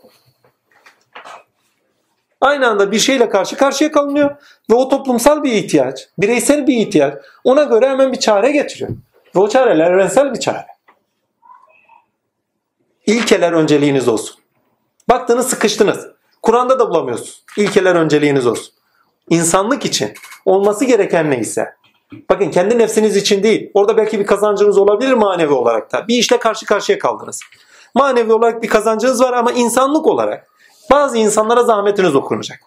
Aynı anda bir şeyle karşı karşıya kalınıyor ve o toplumsal bir ihtiyaç, bireysel bir ihtiyaç ona göre hemen bir çare getiriyor. Ve o çareler evrensel bir çare. İlkeler önceliğiniz olsun. Baktınız sıkıştınız. Kur'an'da da bulamıyorsunuz. İlkeler önceliğiniz olsun. İnsanlık için olması gereken neyse. Bakın kendi nefsiniz için değil. Orada belki bir kazancınız olabilir manevi olarak da. Bir işle karşı karşıya kaldınız. Manevi olarak bir kazancınız var ama insanlık olarak bazı insanlara zahmetiniz okunacak.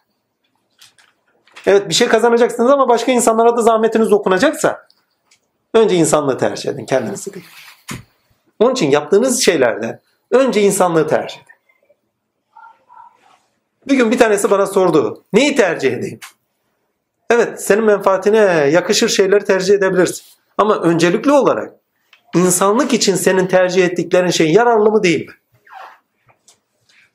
Evet bir şey kazanacaksınız ama başka insanlara da zahmetiniz okunacaksa önce insanlığı tercih edin kendinizi değil. Onun için yaptığınız şeylerde önce insanlığı tercih edin. Bir gün bir tanesi bana sordu. Neyi tercih edeyim? Evet senin menfaatine yakışır şeyleri tercih edebilirsin. Ama öncelikli olarak insanlık için senin tercih ettiklerin şey yararlı mı değil mi?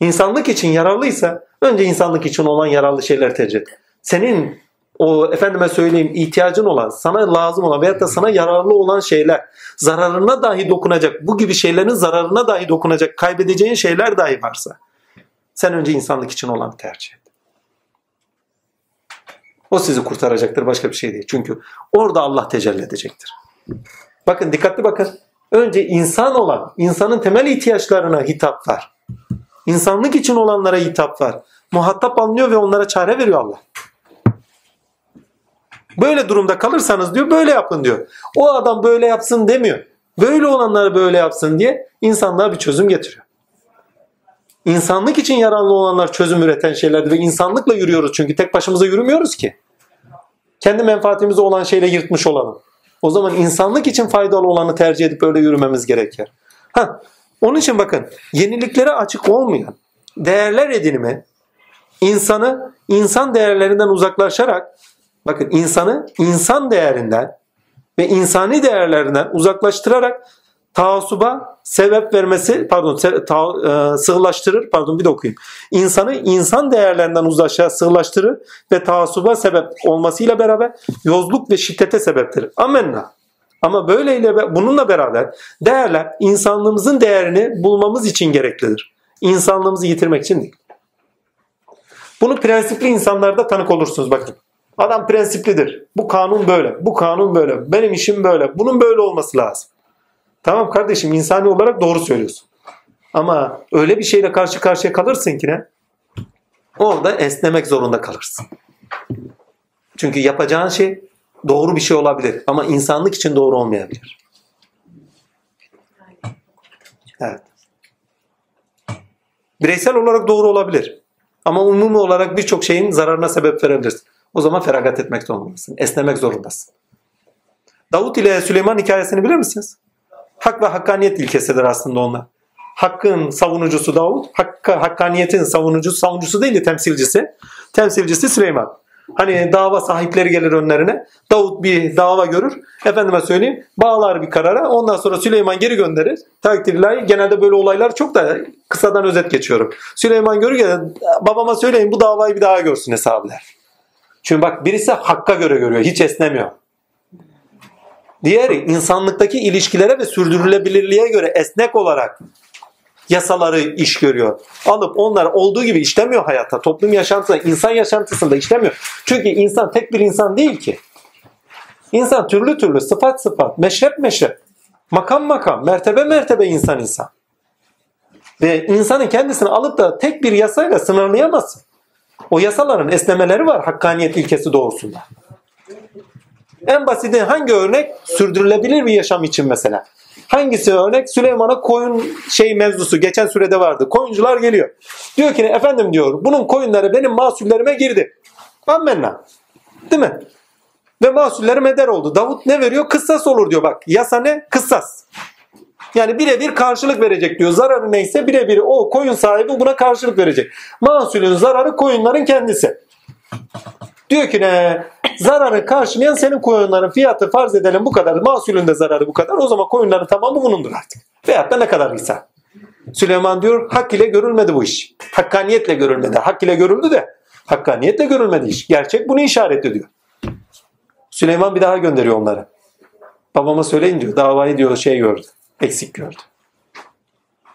İnsanlık için yararlıysa önce insanlık için olan yararlı şeyler tercih et. Senin o efendime söyleyeyim ihtiyacın olan, sana lazım olan veyahut da sana yararlı olan şeyler, zararına dahi dokunacak, bu gibi şeylerin zararına dahi dokunacak, kaybedeceğin şeyler dahi varsa sen önce insanlık için olanı tercih et. O sizi kurtaracaktır başka bir şey değil. Çünkü orada Allah tecelli edecektir. Bakın dikkatli bakın. Önce insan olan, insanın temel ihtiyaçlarına hitap var. İnsanlık için olanlara hitap var. Muhatap alınıyor ve onlara çare veriyor Allah. Böyle durumda kalırsanız diyor böyle yapın diyor. O adam böyle yapsın demiyor. Böyle olanları böyle yapsın diye insanlığa bir çözüm getiriyor. İnsanlık için yararlı olanlar çözüm üreten şeylerdi ve insanlıkla yürüyoruz çünkü tek başımıza yürümüyoruz ki. Kendi menfaatimize olan şeyle yırtmış olalım. O zaman insanlık için faydalı olanı tercih edip öyle yürümemiz gerekir. Ha, onun için bakın yeniliklere açık olmayan değerler edinimi insanı insan değerlerinden uzaklaşarak bakın insanı insan değerinden ve insani değerlerinden uzaklaştırarak taassuba sebep vermesi pardon ta, e, sığlaştırır pardon bir de okuyayım. İnsanı insan değerlerinden uzaklaşa sığlaştırır ve taassuba sebep olmasıyla beraber yozluk ve şiddete sebeptir. Amenna. Ama böyleyle bununla beraber değerler insanlığımızın değerini bulmamız için gereklidir. İnsanlığımızı yitirmek için değil. Bunu prensipli insanlarda tanık olursunuz bakın. Adam prensiplidir. Bu kanun böyle. Bu kanun böyle. Benim işim böyle. Bunun böyle olması lazım. Tamam kardeşim insani olarak doğru söylüyorsun. Ama öyle bir şeyle karşı karşıya kalırsın ki ne? Orada esnemek zorunda kalırsın. Çünkü yapacağın şey doğru bir şey olabilir ama insanlık için doğru olmayabilir. Evet. Bireysel olarak doğru olabilir. Ama umumi olarak birçok şeyin zararına sebep verebilirsin. O zaman feragat etmek zorundasın. Esnemek zorundasın. Davut ile Süleyman hikayesini bilir misiniz? Hak ve hakkaniyet ilkesidir aslında onlar. Hakkın savunucusu Davut, hakka, hakkaniyetin savunucusu, savunucusu değil de temsilcisi. Temsilcisi Süleyman. Hani dava sahipleri gelir önlerine. Davut bir dava görür. Efendime söyleyeyim bağlar bir karara. Ondan sonra Süleyman geri gönderir. Takdirlahi genelde böyle olaylar çok da kısadan özet geçiyorum. Süleyman görür ya babama söyleyin bu davayı bir daha görsün hesabı der. Çünkü bak birisi hakka göre görüyor. Hiç esnemiyor. Diğeri insanlıktaki ilişkilere ve sürdürülebilirliğe göre esnek olarak yasaları iş görüyor. Alıp onlar olduğu gibi işlemiyor hayatta. Toplum yaşantısında, insan yaşantısında işlemiyor. Çünkü insan tek bir insan değil ki. İnsan türlü türlü, sıfat sıfat, meşrep meşrep, makam makam, mertebe mertebe insan insan. Ve insanın kendisini alıp da tek bir yasayla sınırlayamazsın. O yasaların esnemeleri var hakkaniyet ilkesi doğrusunda. En basiti hangi örnek? Sürdürülebilir bir yaşam için mesela. Hangisi örnek? Süleyman'a koyun şey mevzusu geçen sürede vardı. Koyuncular geliyor. Diyor ki efendim diyor bunun koyunları benim mahsullerime girdi. Ammenna. Değil mi? Ve mahsullerim eder oldu. Davut ne veriyor? Kıssas olur diyor bak. Yasa ne? Kıssas. Yani birebir karşılık verecek diyor. Zararı neyse birebir o koyun sahibi buna karşılık verecek. Mahsulün zararı koyunların kendisi. Diyor ki ne? Zararı karşılayan senin koyunların fiyatı farz edelim bu kadar. Mahsulün de zararı bu kadar. O zaman koyunların tamamı bunundur artık. Veyahut da ne kadarıysa. Süleyman diyor hak ile görülmedi bu iş. Hakkaniyetle görülmedi. Hak ile görüldü de hakkaniyetle görülmedi iş. Gerçek bunu işaret ediyor. Süleyman bir daha gönderiyor onları. Babama söyleyin diyor. Davayı diyor şey gördü. Eksik gördü.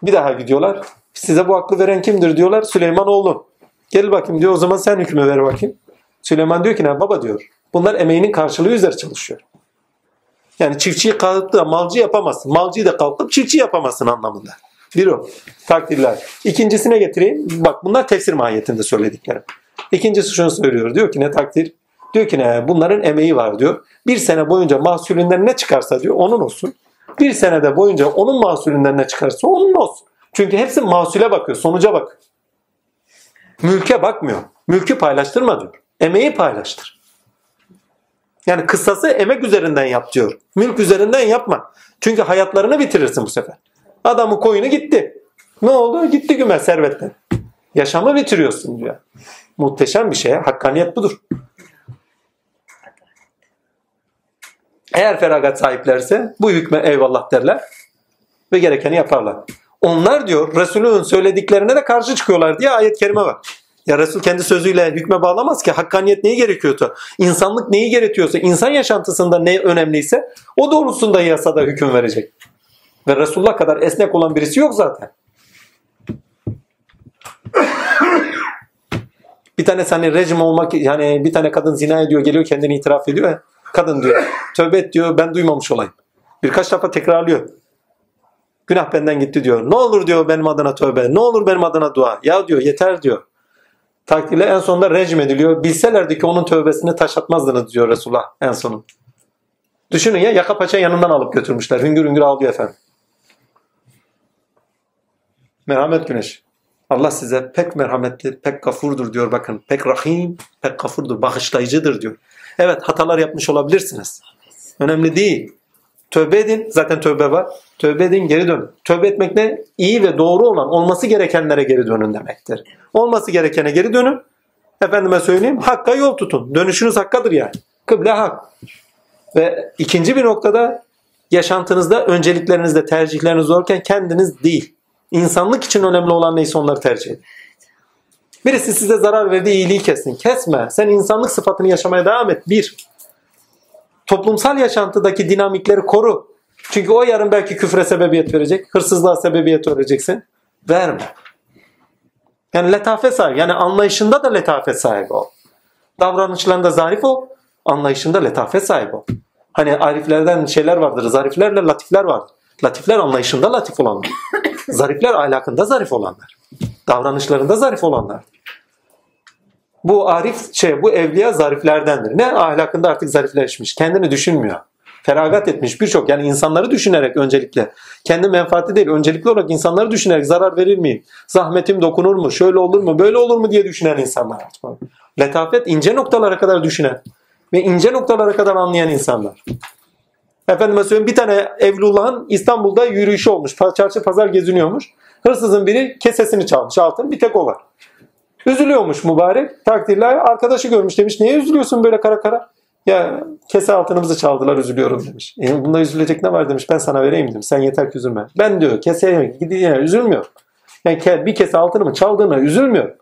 Bir daha gidiyorlar. Size bu aklı veren kimdir diyorlar. Süleyman oğlu. Gel bakayım diyor o zaman sen hükmü ver bakayım. Süleyman diyor ki ne baba diyor. Bunlar emeğinin karşılığı üzere çalışıyor. Yani çiftçiyi kalkıp da malcı yapamazsın. Malcıyı da kalkıp çiftçi yapamazsın anlamında. Bir o. Takdirler. İkincisine getireyim. Bak bunlar tefsir mahiyetinde söylediklerim. İkincisi şunu söylüyor. Diyor ki ne takdir? Diyor ki ne bunların emeği var diyor. Bir sene boyunca mahsulünden ne çıkarsa diyor onun olsun. Bir senede boyunca onun mahsulünden ne çıkarsa onun olsun. Çünkü hepsi mahsule bakıyor, sonuca bak. Mülke bakmıyor. Mülkü paylaştırma diyor. Emeği paylaştır. Yani kıssası emek üzerinden yap diyor. Mülk üzerinden yapma. Çünkü hayatlarını bitirirsin bu sefer. Adamın koyunu gitti. Ne oldu? Gitti güme servetten. Yaşamı bitiriyorsun diyor. Muhteşem bir şey. Hakkaniyet budur. Eğer feragat sahiplerse bu hükme eyvallah derler ve gerekeni yaparlar. Onlar diyor Resulün söylediklerine de karşı çıkıyorlar diye ayet-i kerime var. Ya Resul kendi sözüyle hükme bağlamaz ki. Hakkaniyet neyi gerekiyorsa, insanlık neyi gerekiyorsa, insan yaşantısında ne önemliyse o doğrultusunda yasada hüküm verecek. Ve Resulullah kadar esnek olan birisi yok zaten. *coughs* Bir tane hani rejim olmak yani bir tane kadın zina ediyor geliyor kendini itiraf ediyor ya. Kadın diyor tövbe et diyor ben duymamış olayım. Birkaç defa tekrarlıyor. Günah benden gitti diyor. Ne olur diyor benim adına tövbe. Ne olur benim adına dua. Ya diyor yeter diyor. Takdirle en sonunda rejim ediliyor. Bilselerdi ki onun tövbesini taş atmazdınız diyor Resulullah en sonu. Düşünün ya yaka paça yanından alıp götürmüşler. Hüngür hüngür ağlıyor efendim. Merhamet güneş. Allah size pek merhametli, pek gafurdur diyor bakın. Pek rahim, pek gafurdur, bağışlayıcıdır diyor. Evet hatalar yapmış olabilirsiniz. Önemli değil. Tövbe edin. Zaten tövbe var. Tövbe edin geri dönün. Tövbe etmek ne? İyi ve doğru olan olması gerekenlere geri dönün demektir. Olması gerekene geri dönün. Efendime söyleyeyim hakka yol tutun. Dönüşünüz hakkadır yani. Kıble hak. Ve ikinci bir noktada yaşantınızda önceliklerinizde tercihleriniz zorken kendiniz değil. İnsanlık için önemli olan neyse onları tercih edin. Birisi size zarar verdiği iyiliği kesin. Kesme. Sen insanlık sıfatını yaşamaya devam et. Bir. Toplumsal yaşantıdaki dinamikleri koru. Çünkü o yarın belki küfre sebebiyet verecek. Hırsızlığa sebebiyet vereceksin. Verme. Yani letafet sahibi. Yani anlayışında da letafet sahibi ol. Davranışlarında zarif ol. Anlayışında letafet sahibi ol. Hani ariflerden şeyler vardır. Zariflerle latifler vardır. Latifler anlayışında latif olanlar. *coughs* Zarifler ahlakında zarif olanlar. Davranışlarında zarif olanlar. Bu arif şey bu evliya zariflerdendir. Ne ahlakında artık zarifleşmiş. Kendini düşünmüyor. Feragat etmiş birçok yani insanları düşünerek öncelikle kendi menfaati değil öncelikli olarak insanları düşünerek zarar verir miyim? Zahmetim dokunur mu? Şöyle olur mu? Böyle olur mu diye düşünen insanlar. Letafet ince noktalara kadar düşünen ve ince noktalara kadar anlayan insanlar. Efendime söyleyeyim bir tane Evlullah'ın İstanbul'da yürüyüşü olmuş. Çarşı pazar geziniyormuş. Hırsızın biri kesesini çalmış altın. Bir tek o var. Üzülüyormuş mübarek. Takdirler arkadaşı görmüş demiş. Niye üzülüyorsun böyle kara kara? Ya kese altınımızı çaldılar üzülüyorum demiş. E, bunda üzülecek ne var demiş. Ben sana vereyim dedim. Sen yeter ki üzülme. Ben diyor keseye gideyim üzülmüyor. Yani bir kese altınımı çaldığına üzülmüyor.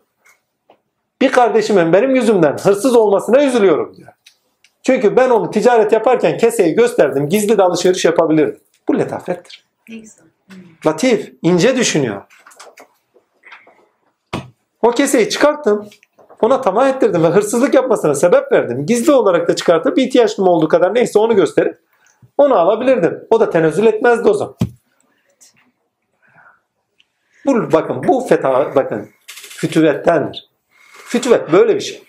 Bir kardeşimin benim yüzümden hırsız olmasına üzülüyorum diyor. Çünkü ben onu ticaret yaparken keseyi gösterdim. Gizli de alışveriş yapabilirdim. Bu letafettir. Latif, ince düşünüyor. O keseyi çıkarttım. Ona tamah ettirdim ve hırsızlık yapmasına sebep verdim. Gizli olarak da çıkartıp ihtiyacım olduğu kadar neyse onu gösterip onu alabilirdim. O da tenezzül etmezdi o zaman. Bu, bakın bu feta bakın fütüvettendir. Fütüvet böyle bir şey.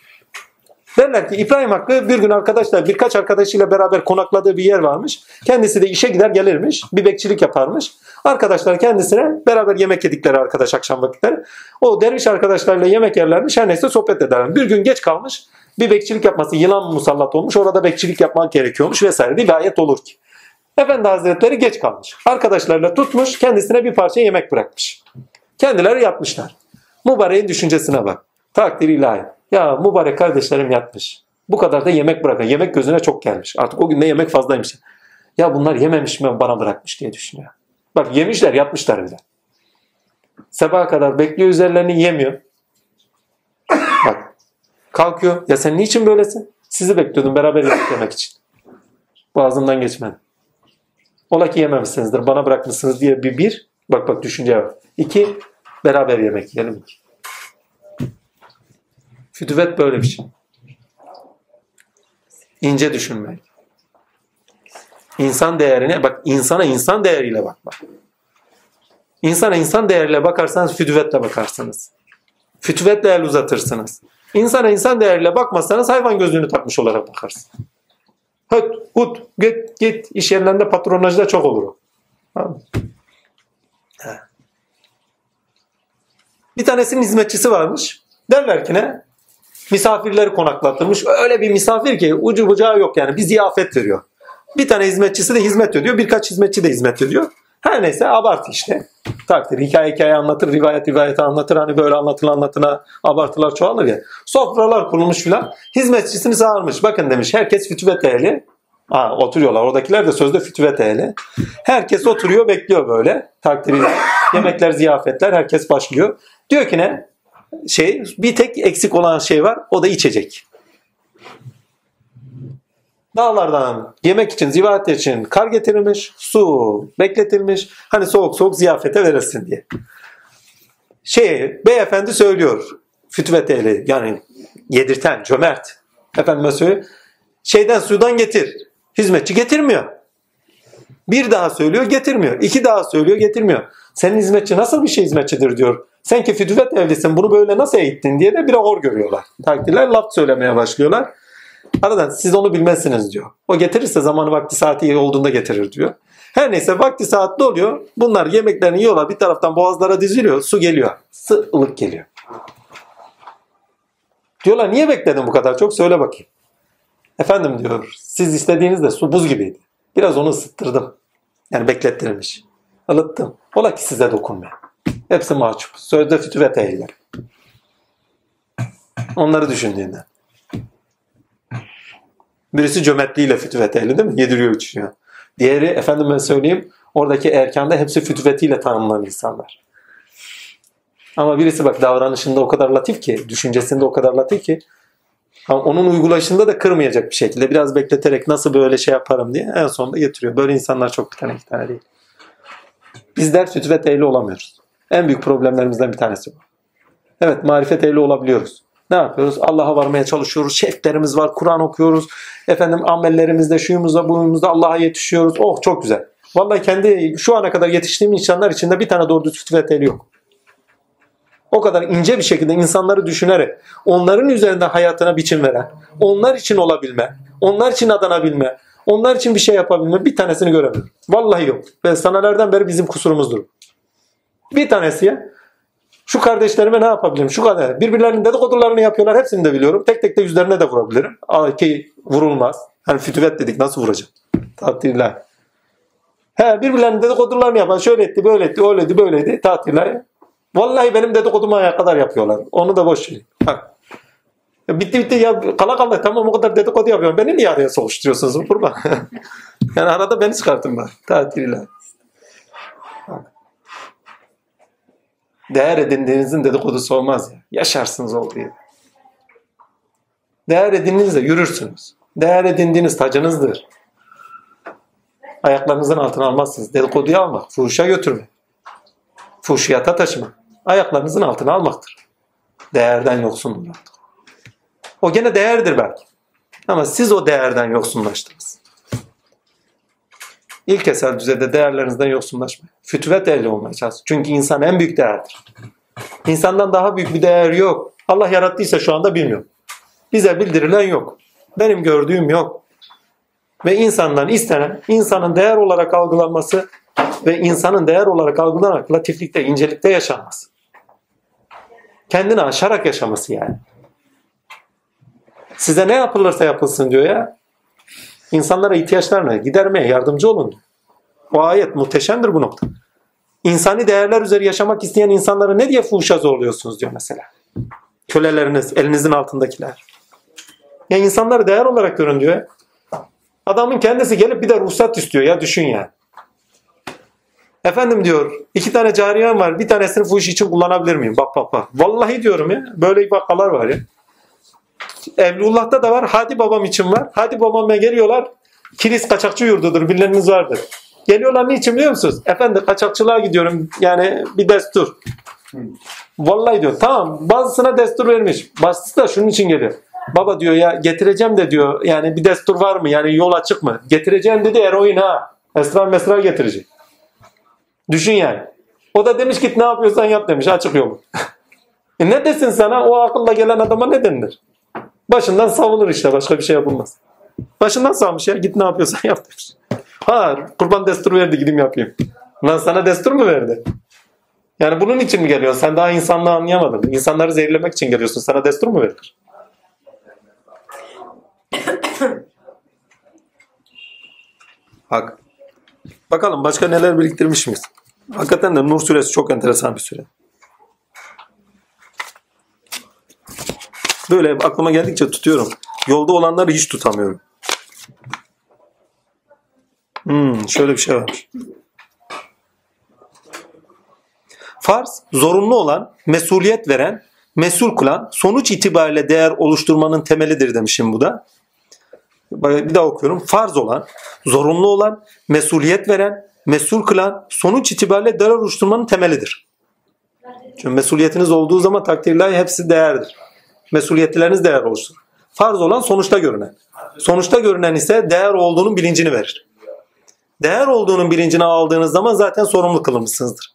Derler ki İbrahim Hakkı bir gün arkadaşlar birkaç arkadaşıyla beraber konakladığı bir yer varmış. Kendisi de işe gider gelirmiş. Bir bekçilik yaparmış. Arkadaşlar kendisine beraber yemek yedikleri arkadaş akşam vakitleri. O derviş arkadaşlarıyla yemek yerlermiş. Her neyse sohbet ederler. Bir gün geç kalmış. Bir bekçilik yapması yılan musallat olmuş. Orada bekçilik yapmak gerekiyormuş vesaire diye bir ayet olur ki. Efendi Hazretleri geç kalmış. Arkadaşlarıyla tutmuş kendisine bir parça yemek bırakmış. Kendileri yatmışlar. Mübareğin düşüncesine bak. Takdir ilahi. Ya mübarek kardeşlerim yatmış. Bu kadar da yemek bırakın. Yemek gözüne çok gelmiş. Artık o gün de yemek fazlaymış. Ya bunlar yememiş mi bana bırakmış diye düşünüyor. Bak yemişler yatmışlar bile. Sabaha kadar bekliyor üzerlerini yemiyor. Bak kalkıyor. Ya sen niçin böylesin? Sizi bekliyordum beraber yemek için. Boğazımdan geçmedi. Ola ki yememişsinizdir. Bana bırakmışsınız diye bir bir. Bak bak düşünce var. İki beraber yemek yiyelim. Fütüvet böyle bir şey. İnce düşünmek. İnsan değerine bak insana insan değeriyle bakma. İnsana insan değeriyle bakarsanız fütüvetle bakarsınız. Fütüvetle el uzatırsınız. İnsana insan değeriyle bakmazsanız hayvan gözlüğünü takmış olarak bakarsın. Hıt, hut, git, git. İş yerlerinde patronajda çok olur. Bir tanesinin hizmetçisi varmış. Derler ki ne? Misafirleri konaklattırmış. Öyle bir misafir ki ucu bucağı yok yani. Bir ziyafet veriyor. Bir tane hizmetçisi de hizmet ediyor. Birkaç hizmetçi de hizmet ediyor. Her neyse abartı işte. Takdir. Hikaye hikaye anlatır, rivayet rivayet anlatır. Hani böyle anlatılan anlatına abartılar çoğalır ya. Sofralar kurulmuş filan. Hizmetçisini çağırmış. Bakın demiş herkes fütüvet ehli. Ha, oturuyorlar. Oradakiler de sözde fütüvet ehli. Herkes oturuyor bekliyor böyle. Takdiriyle. Yemekler, ziyafetler herkes başlıyor. Diyor ki ne? Şey, bir tek eksik olan şey var. O da içecek. Dağlardan yemek için, ziyafet için kar getirilmiş, su bekletilmiş. Hani soğuk soğuk ziyafete verilsin diye. Şey, beyefendi söylüyor. Fütüvet ehli yani yedirten, cömert. Efendime söylüyor. Şeyden sudan getir. Hizmetçi getirmiyor. Bir daha söylüyor getirmiyor. İki daha söylüyor getirmiyor. Senin hizmetçi nasıl bir şey hizmetçidir diyor. Sen ki fütüvet evlisin bunu böyle nasıl eğittin diye de bir hor görüyorlar. Takdirler laf söylemeye başlıyorlar. Aradan siz onu bilmezsiniz diyor. O getirirse zamanı vakti saati olduğunda getirir diyor. Her neyse vakti saatli oluyor. Bunlar yemeklerini yiyorlar. Bir taraftan boğazlara diziliyor. Su geliyor. Sı ılık geliyor. Diyorlar niye bekledin bu kadar çok? Söyle bakayım. Efendim diyor siz istediğinizde su buz gibiydi. Biraz onu ısıttırdım. Yani beklettirilmiş. Ilıttım. Ola ki size dokunmuyor. Hepsi mahcup. Sözde fütüvet ehliler. Onları düşündüğünden. Birisi cömertliğiyle fütüvet ehli değil mi? Yediriyor içiyor. Diğeri efendime söyleyeyim oradaki erkanda hepsi fütüvetiyle tanımlanan insanlar. Ama birisi bak davranışında o kadar latif ki, düşüncesinde o kadar latif ki ama onun uygulayışında da kırmayacak bir şekilde biraz bekleterek nasıl böyle şey yaparım diye en sonunda getiriyor. Böyle insanlar çok bir tane iki tane değil. Bizler fütüvet ehli olamıyoruz. En büyük problemlerimizden bir tanesi bu. Evet marifet ehli olabiliyoruz. Ne yapıyoruz? Allah'a varmaya çalışıyoruz. Şeflerimiz var. Kur'an okuyoruz. Efendim amellerimizde, şuyumuzda, buyumuzda Allah'a yetişiyoruz. Oh çok güzel. Vallahi kendi şu ana kadar yetiştiğim insanlar içinde bir tane doğru düz fütüvet ehli yok. O kadar ince bir şekilde insanları düşünerek onların üzerinde hayatına biçim veren, onlar için olabilme, onlar için adanabilme, onlar için bir şey yapabilme bir tanesini göremiyorum. Vallahi yok. Ve sanalardan beri bizim kusurumuzdur. Bir tanesi ya. Şu kardeşlerime ne yapabilirim? Şu kadar. Birbirlerinin dedikodularını yapıyorlar. Hepsini de biliyorum. Tek tek de yüzlerine de vurabilirim. Ki vurulmaz. Hani fütüvet dedik. Nasıl vuracağım? Tatiller. He, birbirlerinin dedikodularını yapan şöyle etti, böyle etti, öyleydi, böyleydi. Tatiller. Vallahi benim dedikoduma kadar yapıyorlar. Onu da boş verin. Bak. Ya bitti bitti ya kala kala tamam o kadar dedikodu yapıyorum. Beni niye araya sokuşturuyorsunuz kurban? *laughs* yani arada beni çıkartın bak. Tatiller. Değer edindiğinizin dedikodusu olmaz ya. Yaşarsınız olduğu gibi. Değer edindiğinizde yürürsünüz. Değer edindiğiniz tacınızdır. Ayaklarınızın altına almazsınız. Dedikoduyu almak, fuhuşa götürmek. Fuhşiyata taşımak. Ayaklarınızın altına almaktır. Değerden yoksunluktır. O gene değerdir belki. Ama siz o değerden yoksunlaştınız. İlk eser düzeyde değerlerinizden yoksunlaşmayın. Fütüvet ehli olmaya çalışın. Çünkü insan en büyük değerdir. İnsandan daha büyük bir değer yok. Allah yarattıysa şu anda bilmiyorum. Bize bildirilen yok. Benim gördüğüm yok. Ve insandan istenen, insanın değer olarak algılanması ve insanın değer olarak algılanarak latiflikte, incelikte yaşanması. Kendini aşarak yaşaması yani. Size ne yapılırsa yapılsın diyor ya. İnsanlara ihtiyaçlarını gidermeye yardımcı olun. O ayet muhteşemdir bu nokta. İnsani değerler üzeri yaşamak isteyen insanları ne diye fuhuşa zorluyorsunuz diyor mesela. Köleleriniz, elinizin altındakiler. Ya insanları değer olarak görün diyor. Adamın kendisi gelip bir de ruhsat istiyor ya düşün ya. Efendim diyor iki tane cariyem var bir tanesini fuhuş için kullanabilir miyim? Bak bak bak. Vallahi diyorum ya böyle vakalar var ya. Evlullah'ta da var. Hadi babam için var. Hadi babama geliyorlar. Kilis kaçakçı yurdudur. Bileniniz vardır. Geliyorlar niçin biliyor musunuz? Efendim kaçakçılığa gidiyorum. Yani bir destur. Vallahi diyor tamam bazısına destur vermiş. Bazısı da şunun için geliyor. Baba diyor ya getireceğim de diyor yani bir destur var mı? Yani yol açık mı? Getireceğim dedi eroin ha. Esrar mesrar getirecek. Düşün yani. O da demiş git ne yapıyorsan yap demiş açık yolu. *laughs* e ne desin sana o akılla gelen adama ne denilir? Başından savunur işte başka bir şey yapılmaz. Başından savmış ya git ne yapıyorsan *laughs* yap demiş. Ha kurban destur verdi gideyim yapayım. Lan sana destur mu verdi? Yani bunun için mi geliyorsun? Sen daha insanlığı anlayamadın. İnsanları zehirlemek için geliyorsun. Sana destur mu verilir? *coughs* Bak. Bakalım başka neler biriktirmiş miyiz? Hakikaten de Nur suresi çok enteresan bir süre. Böyle aklıma geldikçe tutuyorum. Yolda olanları hiç tutamıyorum. Hmm, şöyle bir şey var. Farz, zorunlu olan, mesuliyet veren, mesul kılan, sonuç itibariyle değer oluşturmanın temelidir demişim bu da. Bir daha okuyorum. Farz olan, zorunlu olan, mesuliyet veren, mesul kılan, sonuç itibariyle değer oluşturmanın temelidir. Çünkü mesuliyetiniz olduğu zaman takdirler hepsi değerdir. Mesuliyetleriniz değer oluşturur. Farz olan sonuçta görünen. Sonuçta görünen ise değer olduğunun bilincini verir. Değer olduğunun bilincini aldığınız zaman zaten sorumlu kılınmışsınızdır.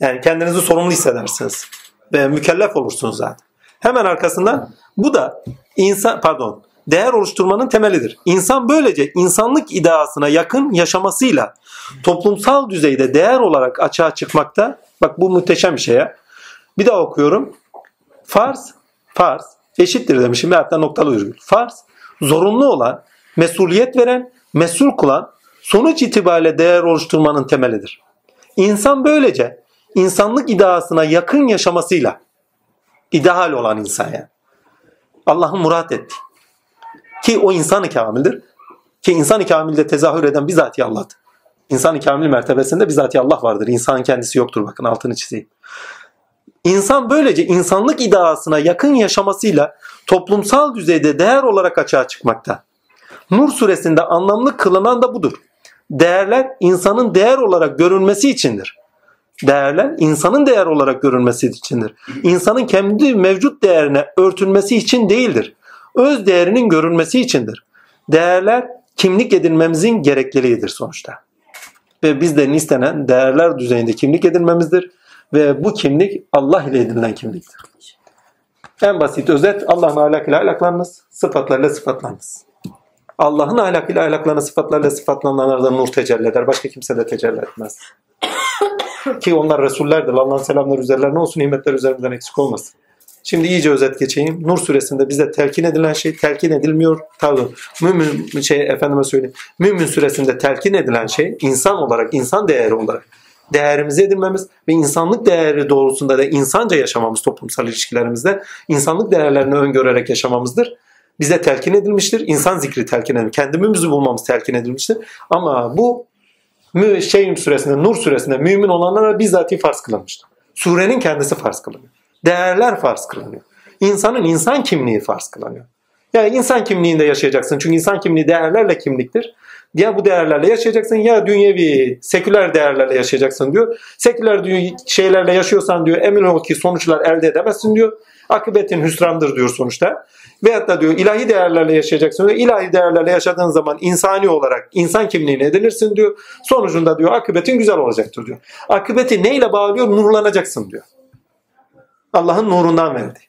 Yani kendinizi sorumlu hissedersiniz. Ve mükellef olursunuz zaten. Hemen arkasından bu da insan pardon değer oluşturmanın temelidir. İnsan böylece insanlık ideasına yakın yaşamasıyla toplumsal düzeyde değer olarak açığa çıkmakta. Bak bu muhteşem bir şey ya. Bir daha okuyorum. Farz, farz eşittir demişim ve hatta noktalı virgül. Farz zorunlu olan, mesuliyet veren, mesul kılan, sonuç itibariyle değer oluşturmanın temelidir. İnsan böylece insanlık ideasına yakın yaşamasıyla ideal olan insan yani. Allah'ın murat etti. Ki o insanı kamildir. Ki insanı kamilde tezahür eden bizatihi Allah'tır. İnsan-ı kamil mertebesinde bizatihi Allah vardır. İnsanın kendisi yoktur bakın altını çizeyim. İnsan böylece insanlık ideasına yakın yaşamasıyla toplumsal düzeyde değer olarak açığa çıkmakta. Nur suresinde anlamlı kılınan da budur. Değerler insanın değer olarak görünmesi içindir. Değerler insanın değer olarak görünmesi içindir. İnsanın kendi mevcut değerine örtülmesi için değildir. Öz değerinin görünmesi içindir. Değerler kimlik edinmemizin gerekliliğidir sonuçta. Ve bizden istenen değerler düzeyinde kimlik edinmemizdir. Ve bu kimlik Allah ile edinilen kimliktir. En basit özet Allah'ın ahlakıyla ahlaklanınız, sıfatlarıyla sıfatlanınız. Allah'ın ahlakıyla ahlaklarına sıfatlarla sıfatlananlardan nur tecelli eder. Başka kimse de tecelli etmez. Ki onlar Resullerdir. Allah'ın selamları üzerlerine olsun, nimetler üzerimizden eksik olmasın. Şimdi iyice özet geçeyim. Nur suresinde bize telkin edilen şey telkin edilmiyor. Pardon. Mümin şey efendime söyleyeyim. Mümin suresinde telkin edilen şey insan olarak, insan değeri olarak değerimizi edinmemiz ve insanlık değeri doğrultusunda da insanca yaşamamız toplumsal ilişkilerimizde insanlık değerlerini öngörerek yaşamamızdır. Bize telkin edilmiştir. İnsan zikri telkin edilmiştir. Kendimizi bulmamız telkin edilmiştir. Ama bu Şeyim suresinde, Nur suresinde mümin olanlara bizzati farz kılınmıştır. Surenin kendisi farz kılınıyor. Değerler farz kılınıyor. İnsanın insan kimliği farz kılınıyor. Yani insan kimliğinde yaşayacaksın. Çünkü insan kimliği değerlerle kimliktir. Ya bu değerlerle yaşayacaksın ya dünyevi, seküler değerlerle yaşayacaksın diyor. Seküler şeylerle yaşıyorsan diyor emin ol ki sonuçlar elde edemezsin diyor. Akıbetin hüsrandır diyor sonuçta. Veyahut da diyor ilahi değerlerle yaşayacaksın diyor. İlahi değerlerle yaşadığın zaman insani olarak insan kimliğini edinirsin diyor. Sonucunda diyor akıbetin güzel olacaktır diyor. Akıbeti neyle bağlıyor? Nurlanacaksın diyor. Allah'ın nurundan verdi.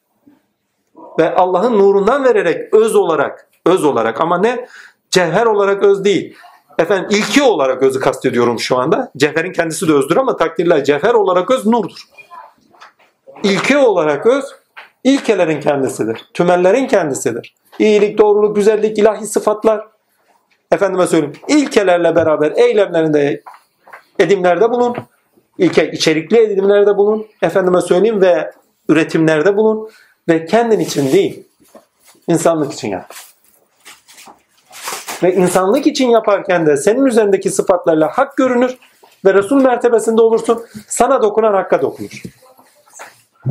Ve Allah'ın nurundan vererek öz olarak, öz olarak ama ne? Cevher olarak öz değil. Efendim ilki olarak özü kastediyorum şu anda. Cevherin kendisi de özdür ama takdirler cevher olarak öz nurdur. İlki olarak öz ilkelerin kendisidir. Tümellerin kendisidir. İyilik, doğruluk, güzellik, ilahi sıfatlar. Efendime söyleyeyim. İlkelerle beraber eylemlerinde edimlerde bulun. İlke içerikli edimlerde bulun. Efendime söyleyeyim ve üretimlerde bulun. Ve kendin için değil, insanlık için yap. Ve insanlık için yaparken de senin üzerindeki sıfatlarla hak görünür ve Resul mertebesinde olursun. Sana dokunan hakka dokunur.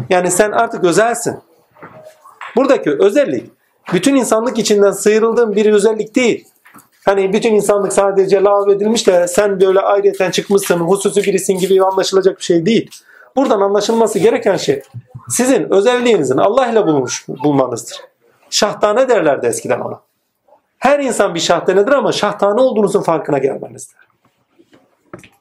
Yani sen artık özelsin. Buradaki özellik bütün insanlık içinden sıyrıldığın bir özellik değil. Hani bütün insanlık sadece lağv edilmiş de sen böyle ayrıyeten çıkmışsın, hususi birisin gibi anlaşılacak bir şey değil. Buradan anlaşılması gereken şey sizin özelliğinizin Allah ile bulmuş bulmanızdır. Şahtane derlerdi eskiden ona. Her insan bir şahtanedir ama şahtane olduğunuzun farkına gelmenizdir.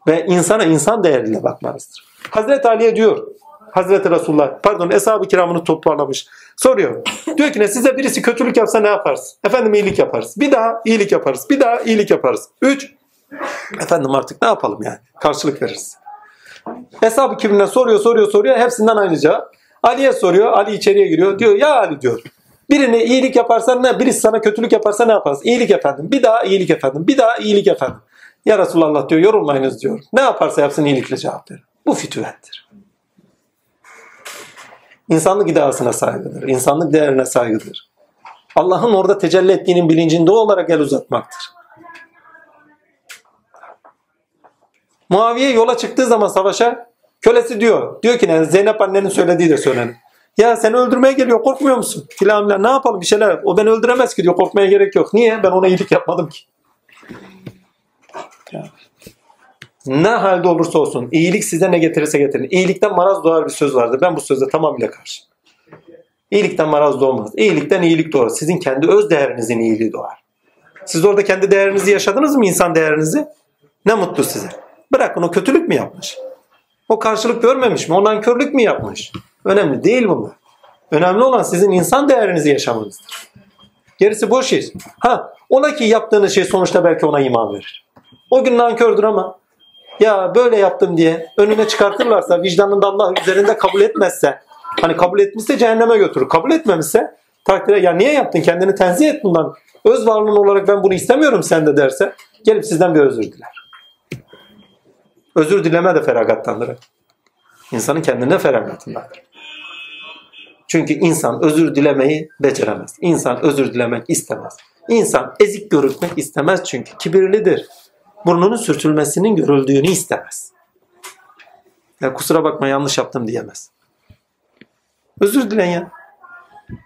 Ve insana insan değeriyle bakmanızdır. Hazreti Ali'ye diyor Hazreti Resulullah pardon Eshab-ı Kiram'ını toparlamış. Soruyor. Diyor ki ne size birisi kötülük yapsa ne yaparsın? Efendim iyilik yaparız. Bir daha iyilik yaparız. Bir daha iyilik yaparız. Üç. Efendim artık ne yapalım yani? Karşılık veririz. Eshab-ı soruyor soruyor soruyor. Hepsinden aynı cevap. Ali'ye soruyor. Ali içeriye giriyor. Diyor ya Ali diyor. Birine iyilik yaparsan ne? Birisi sana kötülük yaparsa ne yaparsın? İyilik efendim. Bir daha iyilik efendim. Bir daha iyilik efendim. Ya Resulallah diyor yorulmayınız diyor. Ne yaparsa yapsın iyilikle cevap verir. Bu fütüvettir. İnsanlık ideasına saygıdır. İnsanlık değerine saygıdır. Allah'ın orada tecelli ettiğinin bilincinde olarak el uzatmaktır. Muaviye yola çıktığı zaman savaşa kölesi diyor. Diyor ki ne? Zeynep annenin söylediği de söylenir. Ya seni öldürmeye geliyor korkmuyor musun? Filan ne yapalım bir şeyler. O beni öldüremez ki diyor korkmaya gerek yok. Niye? Ben ona iyilik yapmadım ki. Ne halde olursa olsun iyilik size ne getirirse getirin. İyilikten maraz doğar bir söz vardır. Ben bu söze tamamıyla karşı. İyilikten maraz doğmaz. İyilikten iyilik doğar. Sizin kendi öz değerinizin iyiliği doğar. Siz orada kendi değerinizi yaşadınız mı insan değerinizi? Ne mutlu size. Bırakın o kötülük mü yapmış? O karşılık görmemiş mi? Ondan körlük mü yapmış? Önemli değil bunlar. Önemli olan sizin insan değerinizi yaşamanızdır. Gerisi boş iş. Ha, ona ki yaptığınız şey sonuçta belki ona iman verir. O gün nankördür ama ya böyle yaptım diye önüne çıkartırlarsa vicdanında Allah üzerinde kabul etmezse hani kabul etmişse cehenneme götürür. Kabul etmemişse takdire ya niye yaptın kendini tenzih et bundan. Öz varlığın olarak ben bunu istemiyorum sen de derse gelip sizden bir özür diler. Özür dileme de feragattandır. İnsanın kendine feragatındadır. Çünkü insan özür dilemeyi beceremez. İnsan özür dilemek istemez. İnsan ezik görülmek istemez çünkü kibirlidir. Burnunun sürtülmesinin görüldüğünü istemez. Ya kusura bakma yanlış yaptım diyemez. Özür dileyin ya.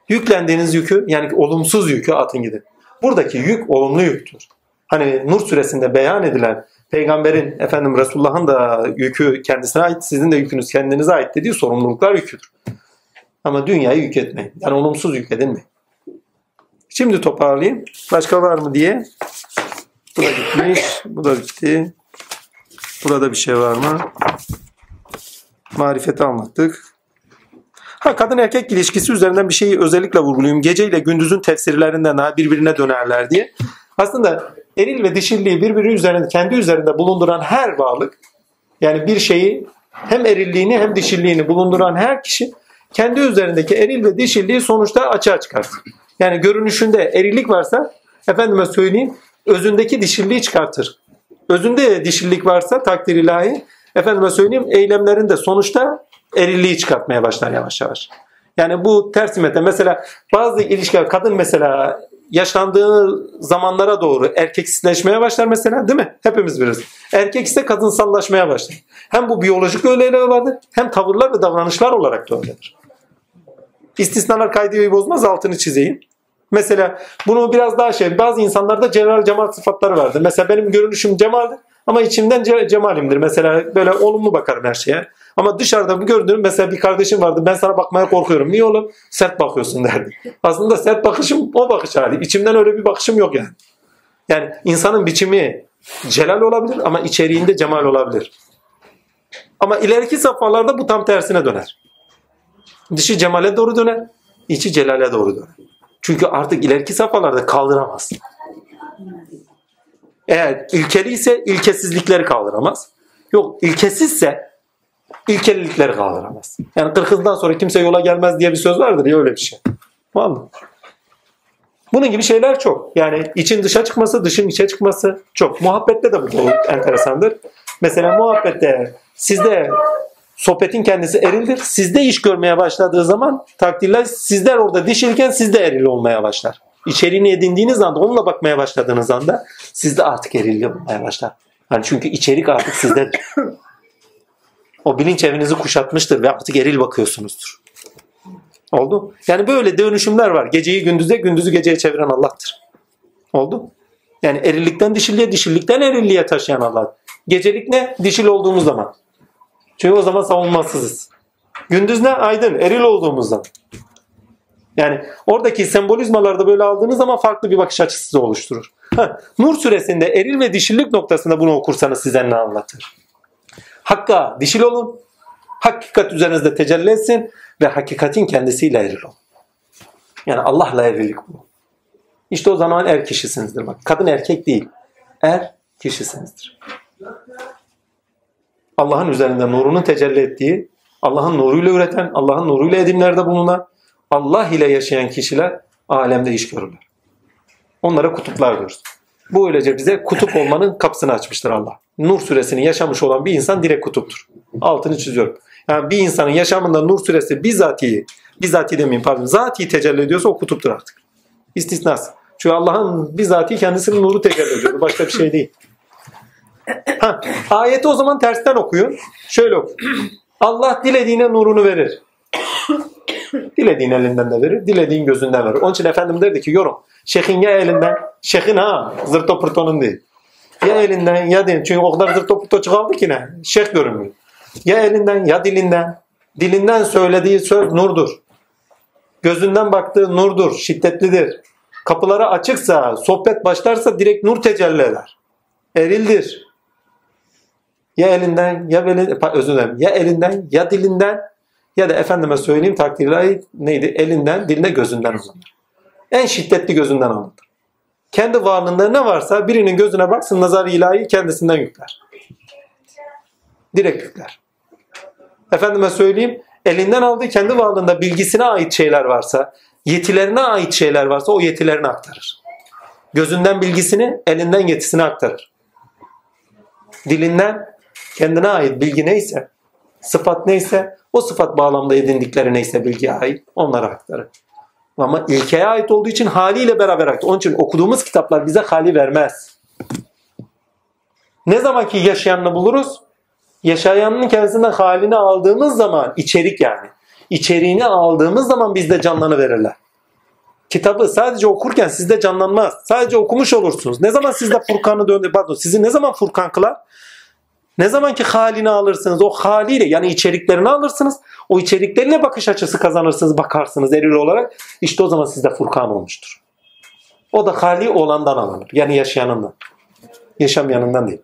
Yüklendiğiniz yükü yani olumsuz yükü atın gidin. Buradaki yük olumlu yüktür. Hani Nur suresinde beyan edilen peygamberin efendim Resulullah'ın da yükü kendisine ait sizin de yükünüz kendinize ait dediği sorumluluklar yüküdür. Ama dünyayı yük etmeyin. Yani olumsuz yük edinmeyin. Şimdi toparlayayım. Başka var mı diye. Bu da gitmiş. Bu da bitti. Burada bir şey var mı? Marifeti anlattık. Ha kadın erkek ilişkisi üzerinden bir şeyi özellikle vurgulayayım. Gece ile gündüzün tefsirlerinden daha birbirine dönerler diye. Aslında eril ve dişilliği birbiri üzerinde kendi üzerinde bulunduran her varlık yani bir şeyi hem erilliğini hem dişilliğini bulunduran her kişi kendi üzerindeki eril ve dişilliği sonuçta açığa çıkartır. Yani görünüşünde erillik varsa efendime söyleyeyim özündeki dişilliği çıkartır. Özünde dişillik varsa takdir ilahi efendime söyleyeyim eylemlerinde sonuçta erilliği çıkartmaya başlar yavaş yavaş. Yani bu ters mesela bazı ilişkiler kadın mesela yaşlandığı zamanlara doğru erkeksizleşmeye başlar mesela değil mi? Hepimiz biliriz. Erkek ise kadınsallaşmaya başlar. Hem bu biyolojik öğeleri vardır hem tavırlar ve davranışlar olarak da öyledir. İstisnalar kaydı bozmaz altını çizeyim. Mesela bunu biraz daha şey bazı insanlarda celal cemal sıfatları vardır. Mesela benim görünüşüm cemaldir ama içimden ce- cemalimdir. Mesela böyle olumlu bakarım her şeye. Ama dışarıda bu gördüğüm mesela bir kardeşim vardı. Ben sana bakmaya korkuyorum. Niye oğlum? Sert bakıyorsun *laughs* derdi. Aslında sert bakışım o bakış hali. İçimden öyle bir bakışım yok yani. Yani insanın biçimi celal olabilir ama içeriğinde cemal olabilir. Ama ileriki safhalarda bu tam tersine döner. Dışı cemale doğru döner, içi celale doğru döner. Çünkü artık ileriki safhalarda kaldıramaz. Eğer ilkeli ise ilkesizlikleri kaldıramaz. Yok ilkesizse ilkelilikleri kaldıramaz. Yani kırkından sonra kimse yola gelmez diye bir söz vardır ya öyle bir şey. Vallahi. Bunun gibi şeyler çok. Yani için dışa çıkması, dışın içe çıkması çok. Muhabbette de bu çok enteresandır. Mesela muhabbette sizde sohbetin kendisi erildir. Sizde iş görmeye başladığı zaman takdirler sizler orada dişilken sizde eril olmaya başlar. İçeriğini edindiğiniz anda onunla bakmaya başladığınız anda sizde artık eril olmaya başlar. Yani çünkü içerik artık sizdedir. O bilinç evinizi kuşatmıştır ve artık eril bakıyorsunuzdur. Oldu? Yani böyle dönüşümler var. Geceyi gündüze, gündüzü geceye çeviren Allah'tır. Oldu? Yani erillikten dişilliğe, dişillikten erilliğe taşıyan Allah. Gecelik ne? Dişil olduğumuz zaman. Çünkü o zaman savunmasızız. Gündüz ne? Aydın, eril olduğumuzdan. Yani oradaki sembolizmalarda böyle aldığınız zaman farklı bir bakış açısı oluşturur. Ha, Nur suresinde eril ve dişillik noktasında bunu okursanız size ne anlatır? Hakka dişil olun, hakikat üzerinizde tecelli etsin ve hakikatin kendisiyle eril olun. Yani Allah'la evlilik bu. İşte o zaman er kişisinizdir. Bak, kadın erkek değil. Er kişisinizdir. Allah'ın üzerinde nurunu tecelli ettiği, Allah'ın nuruyla üreten, Allah'ın nuruyla edimlerde bulunan, Allah ile yaşayan kişiler alemde iş görürler. Onlara kutuplar diyoruz. Bu öylece bize kutup olmanın kapısını açmıştır Allah. Nur süresini yaşamış olan bir insan direkt kutuptur. Altını çiziyorum. Yani bir insanın yaşamında nur süresi bizzatihi, bizzati demeyeyim pardon, zati tecelli ediyorsa o kutuptur artık. İstisnas. Çünkü Allah'ın bizzati kendisinin nuru tecelli ediyor. Başka bir şey değil. Ha, ayeti o zaman tersten okuyun. Şöyle okuyun. Allah dilediğine nurunu verir. Dilediğin elinden de verir, dilediğin gözünden verir. Onun için efendim derdi ki yorum. Şeyhin ya elinden, şeyhin ha zırto pırtonun değil. Ya elinden ya değil. Çünkü o kadar pırto çıkardı ki ne? Şeyh görünmüyor. Ya elinden ya dilinden. Dilinden söylediği söz nurdur. Gözünden baktığı nurdur, şiddetlidir. Kapıları açıksa, sohbet başlarsa direkt nur tecelli eder. Erildir. Ya elinden ya beli, özür dilerim. Ya elinden ya dilinden ya da efendime söyleyeyim takdirle neydi? Elinden, diline, gözünden alınır. En şiddetli gözünden alınır. Kendi varlığında ne varsa birinin gözüne baksın nazar ilahi kendisinden yükler. Direkt yükler. Efendime söyleyeyim elinden aldığı kendi varlığında bilgisine ait şeyler varsa, yetilerine ait şeyler varsa o yetilerini aktarır. Gözünden bilgisini, elinden yetisini aktarır. Dilinden kendine ait bilgi neyse, sıfat neyse, o sıfat bağlamda edindikleri neyse bilgiye ait onlara aktarır. Ama ilkeye ait olduğu için haliyle beraber aktarır. Onun için okuduğumuz kitaplar bize hali vermez. Ne zaman ki yaşayanını buluruz? Yaşayanın kendisinden halini aldığımız zaman içerik yani. İçeriğini aldığımız zaman bizde canlanı verirler. Kitabı sadece okurken sizde canlanmaz. Sadece okumuş olursunuz. Ne zaman sizde Furkan'ı döndür, pardon sizi ne zaman Furkan kılar? Ne zaman ki halini alırsınız, o haliyle yani içeriklerini alırsınız, o içerikleriyle bakış açısı kazanırsınız, bakarsınız eril olarak. İşte o zaman sizde Furkan olmuştur. O da hali olandan alınır. Yani yaşayanından. Yaşamayanından değil.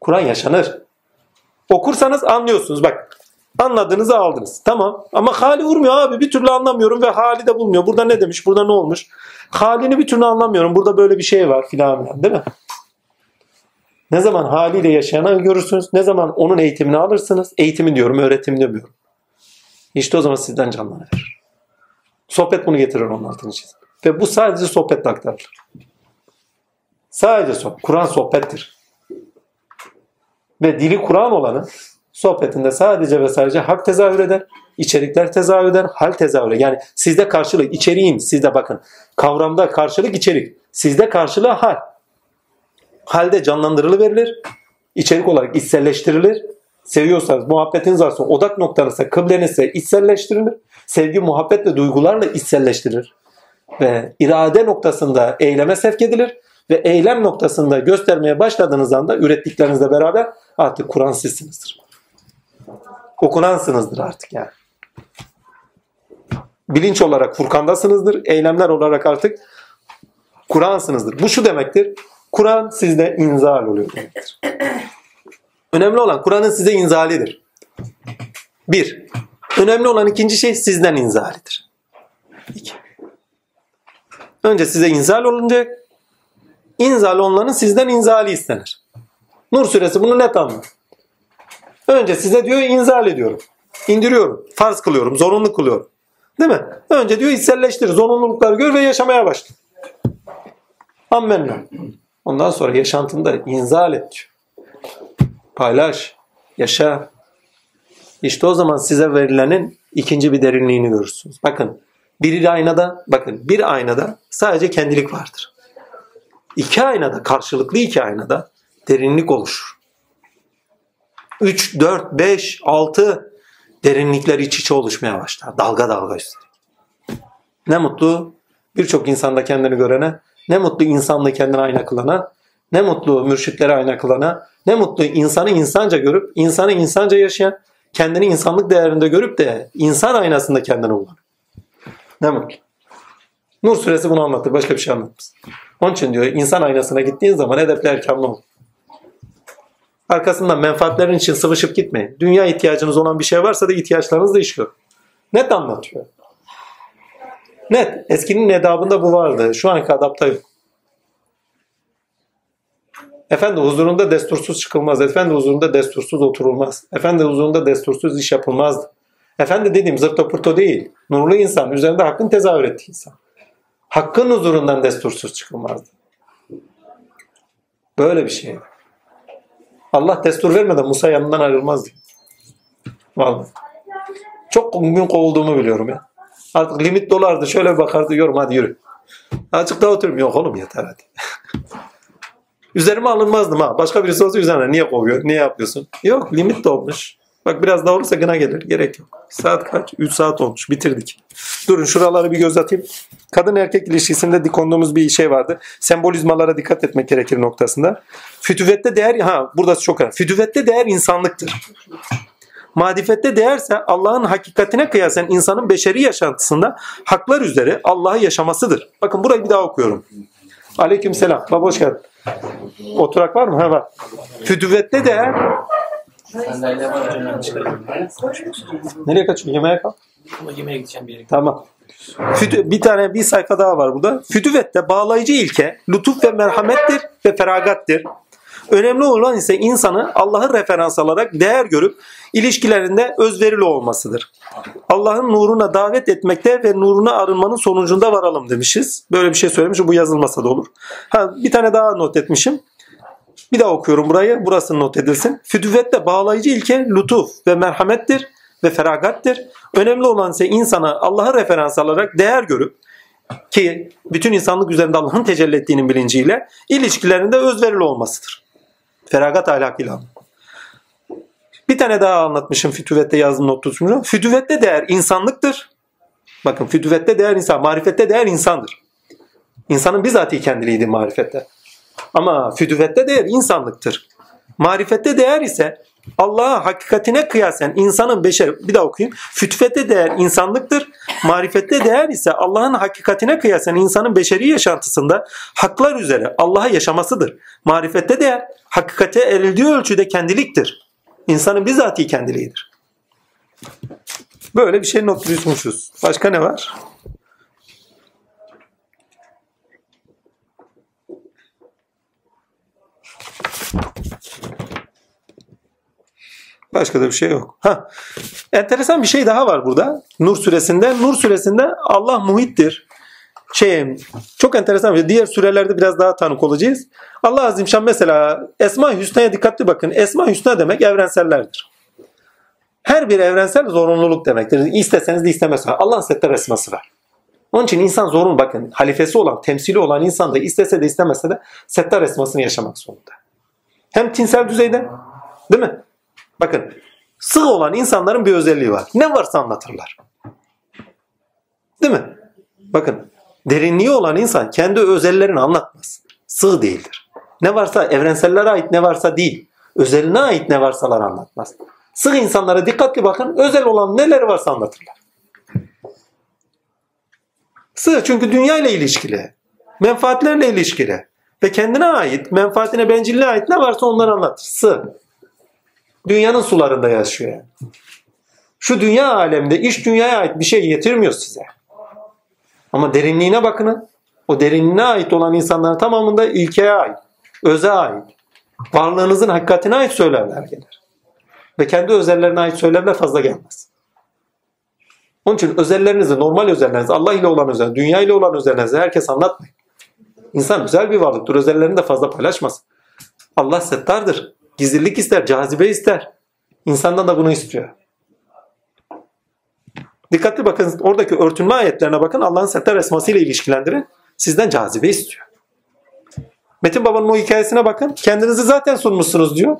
Kur'an yaşanır. Okursanız anlıyorsunuz. Bak anladığınızı aldınız. Tamam ama hali vurmuyor abi. Bir türlü anlamıyorum ve hali de bulmuyor. Burada ne demiş? Burada ne olmuş? Halini bir türlü anlamıyorum. Burada böyle bir şey var filan filan değil mi? Ne zaman haliyle yaşayanı görürsünüz. Ne zaman onun eğitimini alırsınız. Eğitimi diyorum, öğretim demiyorum. İşte o zaman sizden canlanır. Sohbet bunu getirir onun altını çizim. Ve bu sadece sohbetle aktarılır. Sadece sohbet. Kur'an sohbettir. Ve dili Kur'an olanın sohbetinde sadece ve sadece hak tezahür eder, içerikler tezahür eder, hal tezahür eder. Yani sizde karşılık, içeriğin sizde bakın. Kavramda karşılık içerik. Sizde karşılığı hal. Halde canlandırılıverilir. içerik olarak içselleştirilir. Seviyorsanız, muhabbetiniz varsa, odak noktanızsa, kıblenizse içselleştirilir. Sevgi, muhabbet ve duygularla içselleştirilir. Ve irade noktasında eyleme sevk edilir. Ve eylem noktasında göstermeye başladığınız anda ürettiklerinizle beraber artık Kur'an sizsinizdir. Okunansınızdır artık yani. Bilinç olarak Furkan'dasınızdır. Eylemler olarak artık Kur'ansınızdır. Bu şu demektir. Kur'an sizde inzal oluyor demektir. Önemli olan Kur'an'ın size inzalidir. Bir. Önemli olan ikinci şey sizden inzalidir. İki. Önce size inzal olunacak. İnzal olunanın sizden inzali istenir. Nur suresi bunu net anlıyor. Önce size diyor inzal ediyorum. İndiriyorum. Farz kılıyorum. Zorunlu kılıyorum. Değil mi? Önce diyor içselleştir. Zorunlulukları gör ve yaşamaya başla. Ammenna. Ondan sonra yaşantında inzal et diyor. Paylaş. Yaşa. İşte o zaman size verilenin ikinci bir derinliğini görürsünüz. Bakın bir aynada bakın bir aynada sadece kendilik vardır. İki aynada karşılıklı iki aynada derinlik oluşur. 3, 4, 5, 6 derinlikler iç içe oluşmaya başlar. Dalga dalga üstelik. Ne mutlu birçok insanda kendini görene, ne mutlu insanlığı kendine ayna kılana, ne mutlu mürşitlere ayna kılana, Ne mutlu insanı insanca görüp, insanı insanca yaşayan, kendini insanlık değerinde görüp de insan aynasında kendini bulan. Ne mutlu. Nur suresi bunu anlatır. Başka bir şey anlatmaz. Onun için diyor insan aynasına gittiğin zaman edepli erkamlı ol. Arkasından menfaatlerin için sıvışıp gitmeyin. Dünya ihtiyacınız olan bir şey varsa da ihtiyaçlarınızla iş görün. Net anlatıyor. Net. Eskinin edabında bu vardı. Şu anki adapta yok. Efendi huzurunda destursuz çıkılmaz. Efendi huzurunda destursuz oturulmaz. Efendi huzurunda destursuz iş yapılmazdı. Efendi dediğim zırto pırto değil. Nurlu insan. Üzerinde hakkın tezahür ettiği insan. Hakkın huzurundan destursuz çıkılmazdı. Böyle bir şey. Allah destur vermeden Musa yanından ayrılmazdı. Vallahi. Çok gün kovulduğumu biliyorum ya. Artık limit dolardı. Şöyle bakardı. Yorum hadi yürü. Daha oturuyorum. Yok oğlum yeter hadi. *laughs* Üzerime alınmazdım ha. Başka birisi olsa üzerine niye kovuyor? Niye yapıyorsun? Yok limit dolmuş. Bak biraz daha olursa gına gelir. Gerek yok. Saat kaç? 3 saat olmuş. Bitirdik. Durun şuraları bir göz atayım. Kadın erkek ilişkisinde dikonduğumuz bir şey vardı. Sembolizmalara dikkat etmek gerekir noktasında. Fütüvette değer, ha burası çok önemli. Fütüvette değer insanlıktır. Marifette değerse Allah'ın hakikatine kıyasen insanın beşeri yaşantısında haklar üzere Allah'ı yaşamasıdır. Bakın burayı bir daha okuyorum. Aleyküm selam. Baba hoş geldin. Oturak var mı? Ha var. Fütüvette değer. Nereye kaçıyorsun? Yemeğe kal. Yemeğe gideceğim bir yere. Tamam. Fütü, bir tane bir sayfa daha var burada. Fütüvette bağlayıcı ilke lütuf ve merhamettir ve feragattır. Önemli olan ise insanı Allah'ı referans alarak değer görüp ilişkilerinde özverili olmasıdır. Allah'ın nuruna davet etmekte ve nuruna arınmanın sonucunda varalım demişiz. Böyle bir şey söylemişim. Bu yazılmasa da olur. Ha, bir tane daha not etmişim. Bir daha okuyorum burayı. Burası not edilsin. Fütüvette bağlayıcı ilke lütuf ve merhamettir ve feragattır. Önemli olan ise insana Allah'ı referans alarak değer görüp ki bütün insanlık üzerinde Allah'ın tecelli ettiğinin bilinciyle ilişkilerinde özverili olmasıdır. Feragat ahlakıyla. Bir tane daha anlatmışım fütüvette yazdım not tutmuşum. Fütüvette değer insanlıktır. Bakın fütüvette değer insan, marifette değer insandır. İnsanın bizatihi kendiliğidir marifette. Ama fütüvette değer insanlıktır. Marifette değer ise Allah'a hakikatine kıyasen insanın beşer bir daha okuyayım. Fütüvette değer insanlıktır. Marifette değer ise Allah'ın hakikatine kıyasen insanın beşeri yaşantısında haklar üzere Allah'a yaşamasıdır. Marifette değer hakikate erildiği ölçüde kendiliktir. İnsanın bizatihi kendiliğidir. Böyle bir şey not düşmüşüz. Başka ne var? Başka da bir şey yok. Ha. Enteresan bir şey daha var burada. Nur suresinde. Nur suresinde Allah muhittir. Şey, çok enteresan bir şey. Diğer sürelerde biraz daha tanık olacağız. Allah Azimşan mesela Esma-i Hüsna'ya dikkatli bakın. Esma-i Hüsna demek evrensellerdir. Her bir evrensel zorunluluk demektir. İsteseniz de istemezseniz. Allah'ın settar esması var. Onun için insan zorun bakın halifesi olan, temsili olan insan da istese de istemese de settar esmasını yaşamak zorunda. Hem tinsel düzeyde değil mi? Bakın sığ olan insanların bir özelliği var. Ne varsa anlatırlar. Değil mi? Bakın derinliği olan insan kendi özellerini anlatmaz. Sığ değildir. Ne varsa evrensellere ait ne varsa değil. Özeline ait ne varsalar anlatmaz. Sığ insanlara dikkatli bakın. Özel olan neleri varsa anlatırlar. Sığ çünkü dünya ile ilişkili. Menfaatlerle ilişkili. Ve kendine ait, menfaatine, bencilliğe ait ne varsa onları anlatır. Sığ. Dünyanın sularında yaşıyor yani. Şu dünya aleminde iş dünyaya ait bir şey getirmiyor size. Ama derinliğine bakın. O derinliğine ait olan insanların tamamında ilkeye ait, öze ait, varlığınızın hakikatine ait söylemler gelir. Ve kendi özellerine ait söylemler fazla gelmez. Onun için özellerinizi, normal özellerinizi, Allah ile olan özel, dünya ile olan özellerinizi herkes anlatmayın. İnsan güzel bir varlıktır. Özellerini de fazla paylaşmasın. Allah settardır. Gizlilik ister, cazibe ister. İnsandan da bunu istiyor. Dikkatli bakın oradaki örtünme ayetlerine bakın. Allah'ın settar esmasıyla ilişkilendirin. Sizden cazibe istiyor. Metin Baba'nın o hikayesine bakın. Kendinizi zaten sunmuşsunuz diyor.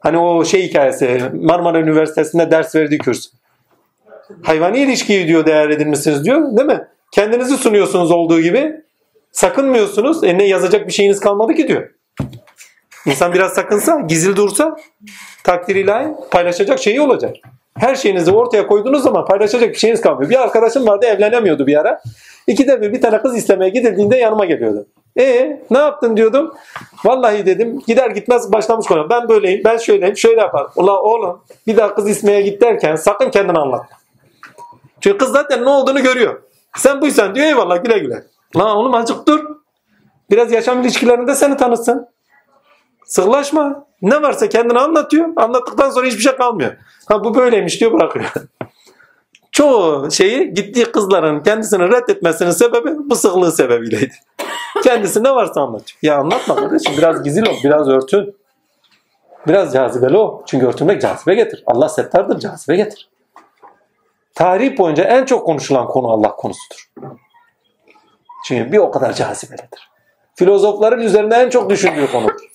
Hani o şey hikayesi Marmara Üniversitesi'nde ders verdiği kürs. Hayvani ilişkiyi diyor değer edilmişsiniz diyor. Değil mi? Kendinizi sunuyorsunuz olduğu gibi. Sakınmıyorsunuz. E ne yazacak bir şeyiniz kalmadı ki diyor. İnsan biraz sakınsa, gizli dursa takdir ilahi paylaşacak şeyi olacak. Her şeyinizi ortaya koyduğunuz zaman paylaşacak bir şeyiniz kalmıyor. Bir arkadaşım vardı evlenemiyordu bir ara. İkide bir bir tane kız istemeye gidildiğinde yanıma geliyordu. E ne yaptın diyordum. Vallahi dedim gider gitmez başlamış konu. Ben böyleyim, ben şöyleyim, şöyle yaparım. Ula oğlum bir daha kız istemeye git derken sakın kendini anlatma. Çünkü kız zaten ne olduğunu görüyor. Sen buysan diyor eyvallah güle güle. Lan oğlum azıcık dur. Biraz yaşam ilişkilerinde seni tanısın. Sığlaşma. Ne varsa kendini anlatıyor. Anlattıktan sonra hiçbir şey kalmıyor. Ha bu böyleymiş diyor bırakıyor. *laughs* Çoğu şeyi gittiği kızların kendisini reddetmesinin sebebi bu sıklığı sebebiyleydi. *laughs* Kendisi ne varsa anlatıyor. Ya anlatma kardeşim biraz gizli ol, biraz örtün. Biraz cazibeli ol. Çünkü örtünmek cazibe getir. Allah settardır cazibe getir. Tarih boyunca en çok konuşulan konu Allah konusudur. Çünkü bir o kadar cazibelidir. Filozofların üzerinde en çok düşündüğü konudur.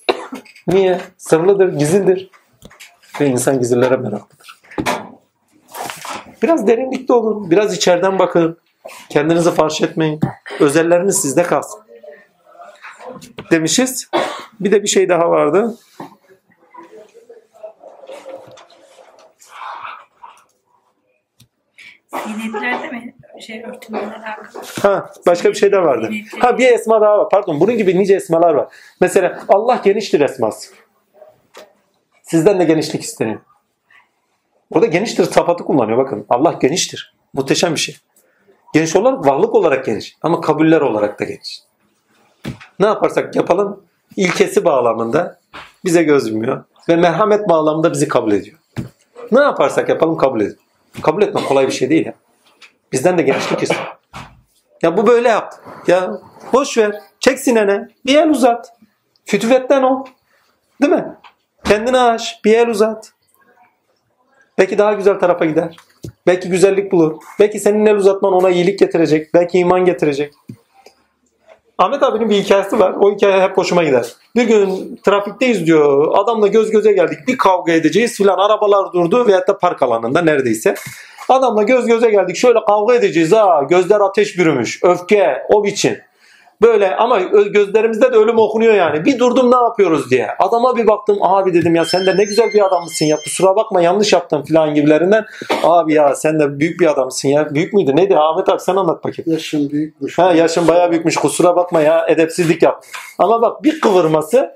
Niye? Sırlıdır, gizlidir. Ve insan gizlilere meraklıdır. Biraz derinlikte olun. Biraz içeriden bakın. Kendinizi farş etmeyin. Özelleriniz sizde kalsın. Demişiz. Bir de bir şey daha vardı. Zinetlerde mi şey alakalı? Ha, başka bir şey de vardı. Ha bir esma daha var. Pardon. Bunun gibi nice esmalar var. Mesela Allah geniştir esması. Sizden de genişlik isteniyor. Burada geniştir sıfatı kullanıyor. Bakın Allah geniştir. Muhteşem bir şey. Geniş olarak varlık olarak geniş. Ama kabuller olarak da geniş. Ne yaparsak yapalım ilkesi bağlamında bize göz yumuyor. Ve merhamet bağlamında bizi kabul ediyor. Ne yaparsak yapalım kabul ediyor. Kabul etmek kolay bir şey değil ya. Bizden de genişlik istiyor. Ya bu böyle yaptı. Ya boş ver. Çek sinene. Bir el uzat. Fütüvetten ol. Değil mi? Kendini aş. Bir el uzat. Belki daha güzel tarafa gider. Belki güzellik bulur. Belki senin el uzatman ona iyilik getirecek. Belki iman getirecek. Ahmet abinin bir hikayesi var. O hikaye hep hoşuma gider. Bir gün trafikteyiz diyor. Adamla göz göze geldik. Bir kavga edeceğiz filan. Arabalar durdu veyahut da park alanında neredeyse. Adamla göz göze geldik. Şöyle kavga edeceğiz ha. Gözler ateş bürümüş. Öfke o biçim. Böyle ama gözlerimizde de ölüm okunuyor yani. Bir durdum ne yapıyoruz diye. Adama bir baktım abi dedim ya sen de ne güzel bir adammışsın ya. Kusura bakma yanlış yaptım filan gibilerinden. Abi ya sen de büyük bir adamsın ya. Büyük müydü? Neydi? Ahmet abi sen anlat bakayım. Yaşım büyükmüş. Ha yaşın bayağı büyükmüş kusura bakma ya edepsizlik yap. Ama bak bir kıvırması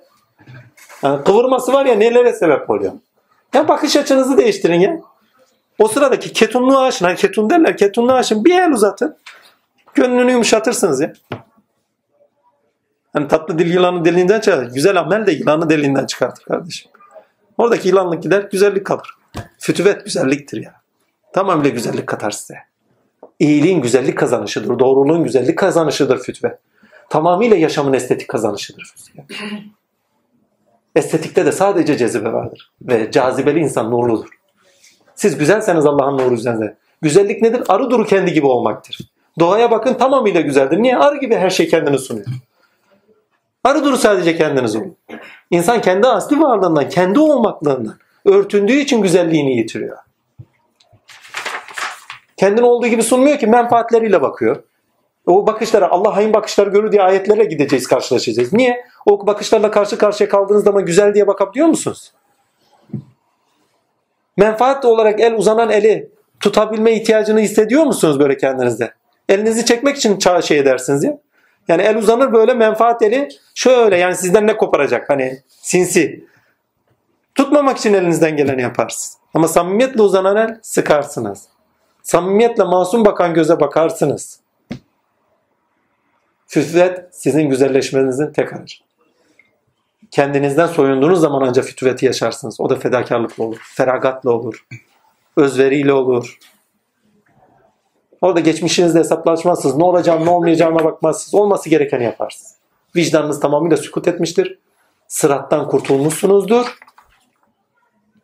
yani kıvırması var ya nelere sebep oluyor. Ya bakış açınızı değiştirin ya. O sıradaki ketunluğu aşın. Hani ketun derler ketunluğu aşın. Bir el uzatın. Gönlünü yumuşatırsınız ya. Hani tatlı dil yılanı deliğinden çıkar. Güzel amel de yılanı deliğinden çıkartır kardeşim. Oradaki yılanlık gider güzellik kalır. Fütüvet güzelliktir ya. Tamamıyla güzellik katar size. İyiliğin güzellik kazanışıdır. Doğruluğun güzellik kazanışıdır fütve. Tamamıyla yaşamın estetik kazanışıdır fütve. *laughs* Estetikte de sadece cezibe vardır. Ve cazibeli insan nurludur. Siz güzelseniz Allah'ın nuru üzerinde. Güzellik nedir? Arı duru kendi gibi olmaktır. Doğaya bakın tamamıyla güzeldir. Niye? Arı gibi her şey kendini sunuyor. Arı duru sadece kendiniz olun. İnsan kendi asli varlığından, kendi olmaklığından örtündüğü için güzelliğini yitiriyor. Kendini olduğu gibi sunmuyor ki menfaatleriyle bakıyor. O bakışlara Allah hain bakışları görür diye ayetlere gideceğiz karşılaşacağız. Niye? O bakışlarla karşı karşıya kaldığınız zaman güzel diye bakabiliyor musunuz? Menfaat olarak el uzanan eli tutabilme ihtiyacını hissediyor musunuz böyle kendinizde? Elinizi çekmek için şey edersiniz ya. Yani el uzanır böyle menfaat eli şöyle yani sizden ne koparacak hani sinsi. Tutmamak için elinizden geleni yaparsınız. Ama samimiyetle uzanan el sıkarsınız. Samimiyetle masum bakan göze bakarsınız. Fütüvet sizin güzelleşmenizin tek aracı. Kendinizden soyunduğunuz zaman ancak fütüveti yaşarsınız. O da fedakarlıkla olur, feragatla olur, özveriyle olur. Orada geçmişinizle hesaplaşmazsınız. Ne olacağını ne olmayacağına bakmazsınız. Olması gerekeni yaparsınız. Vicdanınız tamamıyla sükut etmiştir. Sırattan kurtulmuşsunuzdur.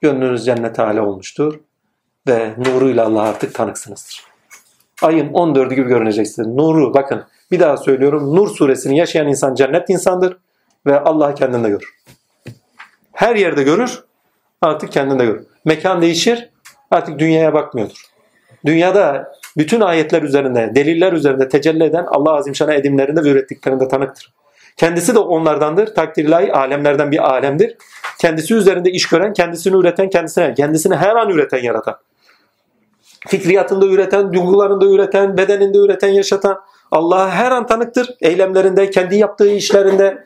Gönlünüz cennete hale olmuştur. Ve nuruyla Allah'a artık tanıksınızdır. Ayın 14'ü gibi görüneceksiniz. Nuru bakın bir daha söylüyorum. Nur suresini yaşayan insan cennet insandır. Ve Allah'ı kendinde görür. Her yerde görür. Artık kendinde görür. Mekan değişir. Artık dünyaya bakmıyordur. Dünyada bütün ayetler üzerinde, deliller üzerinde tecelli eden Allah Azimşan'a edimlerinde ve ürettiklerinde tanıktır. Kendisi de onlardandır. Takdir ilahi alemlerden bir alemdir. Kendisi üzerinde iş gören, kendisini üreten, kendisine, kendisini her an üreten, yaratan. Fikriyatında üreten, duygularında üreten, bedeninde üreten, yaşatan. Allah'a her an tanıktır. Eylemlerinde, kendi yaptığı işlerinde.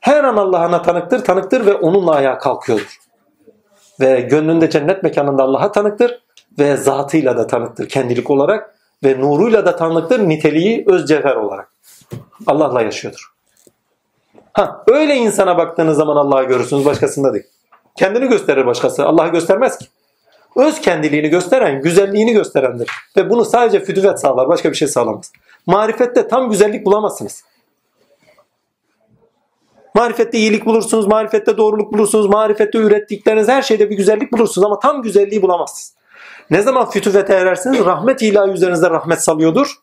Her an Allah'ına tanıktır, tanıktır ve onunla ayağa kalkıyordur. Ve gönlünde cennet mekanında Allah'a tanıktır ve zatıyla da tanıktır kendilik olarak ve nuruyla da tanıktır niteliği öz cevher olarak. Allah'la yaşıyordur. Ha, öyle insana baktığınız zaman Allah'ı görürsünüz başkasında değil. Kendini gösterir başkası. Allah'ı göstermez ki. Öz kendiliğini gösteren, güzelliğini gösterendir. Ve bunu sadece fütüvet sağlar. Başka bir şey sağlamaz. Marifette tam güzellik bulamazsınız. Marifette iyilik bulursunuz, marifette doğruluk bulursunuz, marifette ürettikleriniz her şeyde bir güzellik bulursunuz ama tam güzelliği bulamazsınız. Ne zaman fütüvete erersiniz? Rahmet ilahi üzerinizde rahmet salıyordur.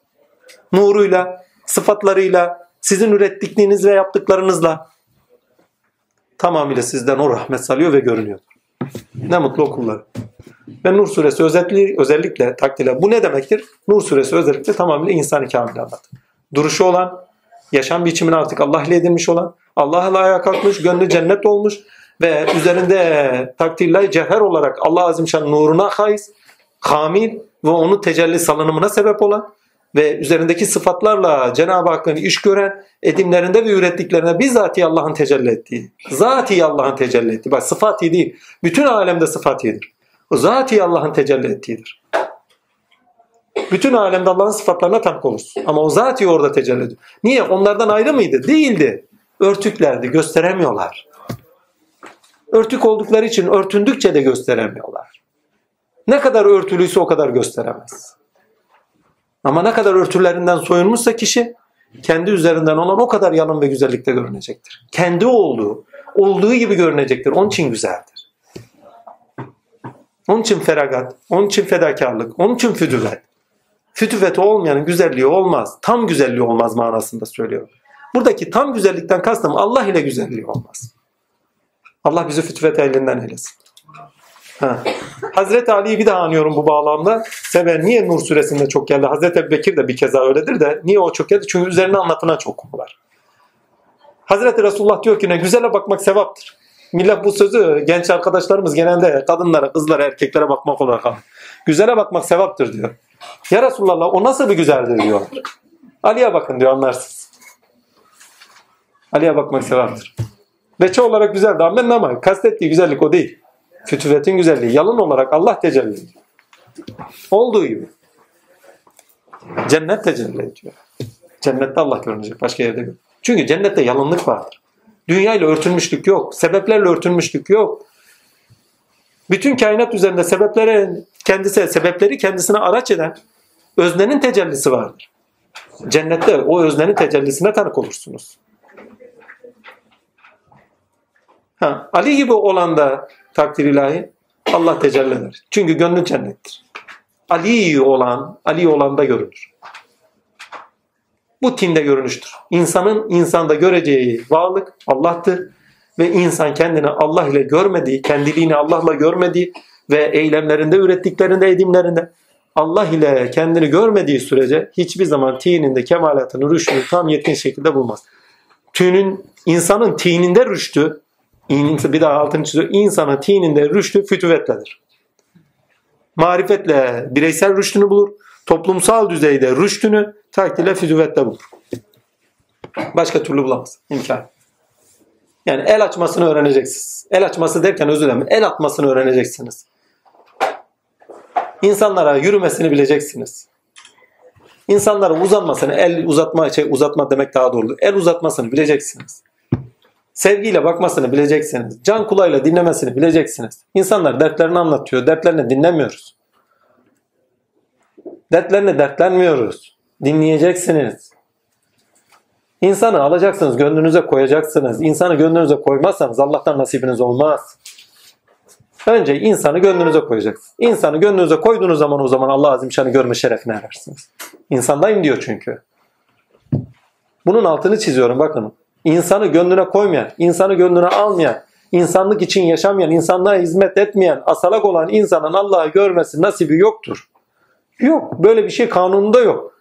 Nuruyla, sıfatlarıyla, sizin ürettikliğiniz ve yaptıklarınızla tamamıyla sizden o rahmet salıyor ve görünüyor. Ne mutlu o kullar. Ve Nur suresi özellikle, özellikle takdirle bu ne demektir? Nur suresi özellikle tamamıyla insan-ı kamil anlatır. Duruşu olan, yaşam biçimini artık Allah ile edinmiş olan, Allah'la ayağa kalkmış, gönlü cennet olmuş ve üzerinde takdirle cevher olarak Allah Azimşan nuruna haiz, kamil ve onu tecelli salınımına sebep olan ve üzerindeki sıfatlarla Cenab-ı Hakk'ın iş gören edimlerinde ve ürettiklerine bizzati Allah'ın tecelli ettiği. Zati Allah'ın tecelli ettiği. Bak sıfati değil. Bütün alemde sıfatidir. O zati Allah'ın tecelli ettiğidir. Bütün alemde Allah'ın sıfatlarına tanık olursun. Ama o zati orada tecelli ediyor. Niye? Onlardan ayrı mıydı? Değildi. Örtüklerdi. Gösteremiyorlar. Örtük oldukları için örtündükçe de gösteremiyorlar. Ne kadar örtülüyse o kadar gösteremez. Ama ne kadar örtülerinden soyunmuşsa kişi kendi üzerinden olan o kadar yalın ve güzellikte görünecektir. Kendi olduğu, olduğu gibi görünecektir. Onun için güzeldir. Onun için feragat, onun için fedakarlık, onun için fütüvet. Fütüveti olmayanın güzelliği olmaz. Tam güzelliği olmaz manasında söylüyorum. Buradaki tam güzellikten kastım Allah ile güzelliği olmaz. Allah bizi fütüvet elinden eylesin. Ha. Hazreti Ali'yi bir daha anıyorum bu bağlamda. Sever niye Nur suresinde çok geldi? Hazreti Ebu Bekir de bir keza öyledir de niye o çok geldi? Çünkü üzerine anlatılan çok konu var. Hazreti Resulullah diyor ki ne güzele bakmak sevaptır. Millet bu sözü genç arkadaşlarımız genelde kadınlara, kızlara, erkeklere bakmak olarak alır. Güzele bakmak sevaptır diyor. Ya Resulallah o nasıl bir güzeldir diyor. Ali'ye bakın diyor anlarsınız. Ali'ye bakmak sevaptır. Veçe olarak güzeldi amenna ama kastettiği güzellik o değil. Fütüvetin güzelliği. Yalın olarak Allah tecelli ediyor. Olduğu gibi. Cennet tecelli ediyor. Cennette Allah görünecek. Başka yerde yok. Çünkü cennette yalınlık vardır. Dünyayla örtülmüşlük yok. Sebeplerle örtülmüşlük yok. Bütün kainat üzerinde sebeplere kendisi sebepleri kendisine araç eden öznenin tecellisi vardır. Cennette o öznenin tecellisine tanık olursunuz. Ha, Ali gibi olan da takdir ilahi Allah tecelli. Çünkü gönlü cennettir. Ali olan, Ali olan da görünür. Bu tinde görünüştür. İnsanın insanda göreceği varlık Allah'tır. Ve insan kendini Allah ile görmediği, kendiliğini Allah'la görmediği ve eylemlerinde, ürettiklerinde, edimlerinde Allah ile kendini görmediği sürece hiçbir zaman tininde kemalatını, rüştünü tam yetkin şekilde bulmaz. Tünün, insanın tininde rüştü, bir daha altını çiziyor, insanın tininde rüştü fütüvetledir. Marifetle bireysel rüştünü bulur, toplumsal düzeyde rüştünü takdirle fütüvetle bulur. Başka türlü bulamaz. İmkan. Yani el açmasını öğreneceksiniz. El açması derken özür dilerim. El atmasını öğreneceksiniz. İnsanlara yürümesini bileceksiniz. İnsanlara uzanmasını, el uzatma şey uzatma demek daha doğru. El uzatmasını bileceksiniz. Sevgiyle bakmasını bileceksiniz. Can kulağıyla dinlemesini bileceksiniz. İnsanlar dertlerini anlatıyor. Dertlerini dinlemiyoruz. Dertlerine dertlenmiyoruz. Dinleyeceksiniz. İnsanı alacaksınız, gönlünüze koyacaksınız. İnsanı gönlünüze koymazsanız Allah'tan nasibiniz olmaz. Önce insanı gönlünüze koyacaksınız. İnsanı gönlünüze koyduğunuz zaman o zaman Allah Azimşan'ı görme şerefine erersiniz. İnsandayım diyor çünkü. Bunun altını çiziyorum bakın. İnsanı gönlüne koymayan, insanı gönlüne almayan, insanlık için yaşamayan, insanlığa hizmet etmeyen, asalak olan insanın Allah'ı görmesi nasibi yoktur. Yok. Böyle bir şey kanununda yok.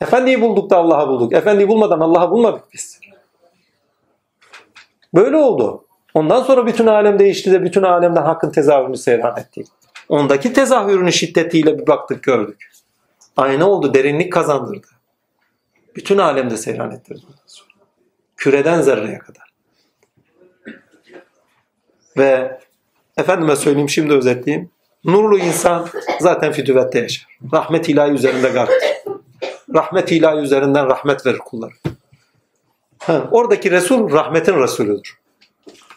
Efendiyi bulduk da Allah'ı bulduk. Efendiyi bulmadan Allah'ı bulmadık biz. Böyle oldu. Ondan sonra bütün alem değişti de bütün alemde hakkın tezahürünü seyran ettik. Ondaki tezahürünün şiddetiyle bir baktık gördük. Ayna oldu, derinlik kazandırdı. Bütün alemde seyran ettirdi. Küreden zerreye kadar. Ve efendime söyleyeyim şimdi özetleyeyim. Nurlu insan zaten fütüvette yaşar. Rahmet ilahi üzerinde garptır. Rahmet ilahi üzerinden rahmet verir kullara. Ha, oradaki Resul rahmetin Resulüdür.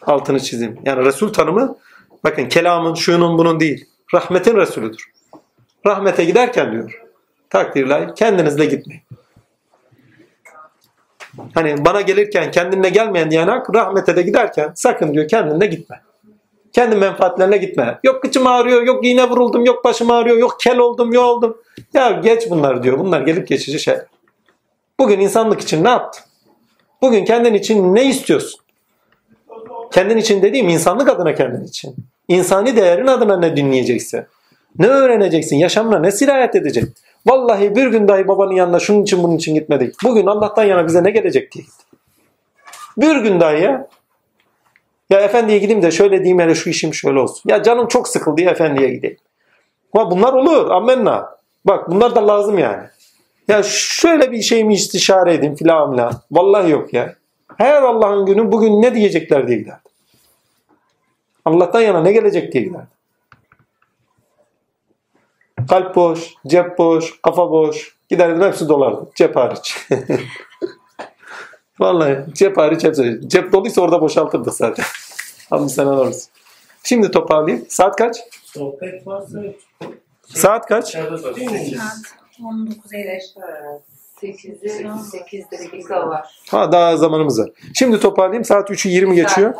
Altını çizeyim. Yani Resul tanımı bakın kelamın şunun bunun değil. Rahmetin Resulüdür. Rahmete giderken diyor. Takdir ilahi kendinizle gitmeyin. Hani bana gelirken kendinle gelmeyen diyen hak rahmete de giderken sakın diyor kendinle gitme. Kendi menfaatlerine gitme. Yok kıçım ağrıyor, yok iğne vuruldum, yok başım ağrıyor, yok kel oldum, yok oldum. Ya geç bunlar diyor. Bunlar gelip geçici şeyler. Bugün insanlık için ne yaptın? Bugün kendin için ne istiyorsun? Kendin için dediğim insanlık adına kendin için. İnsani değerin adına ne dinleyeceksin? Ne öğreneceksin? Yaşamına ne sirayet edecek? Vallahi bir gün dahi babanın yanına şunun için bunun için gitmedik. Bugün Allah'tan yana bize ne gelecek diye gittik. Bir gün dahi ya. Ya efendiye gideyim de şöyle diyeyim hele şu işim şöyle olsun. Ya canım çok sıkıldı ya efendiye gideyim. Ha bunlar olur amenna. Bak bunlar da lazım yani. Ya şöyle bir şey mi istişare edeyim filan filan. Vallahi yok ya. Her Allah'ın günü bugün ne diyecekler diye giderdi. Allah'tan yana ne gelecek diye giderdi. Kalp boş, cep boş, kafa boş. Giderdim hepsi dolardı. Cep hariç. *laughs* Vallahi cep hariç hepsi. Cep doluysa orada boşaltırdı zaten. Abi sen alırsın. Şimdi toparlayayım. Saat kaç? Sohbet varsa Saat kaç? dışarıda sorayım mı? Saat 19.50. 8'de 8 dakika var. Ha daha zamanımız var. Şimdi toparlayayım. Saat 3'ü 20 geçiyor.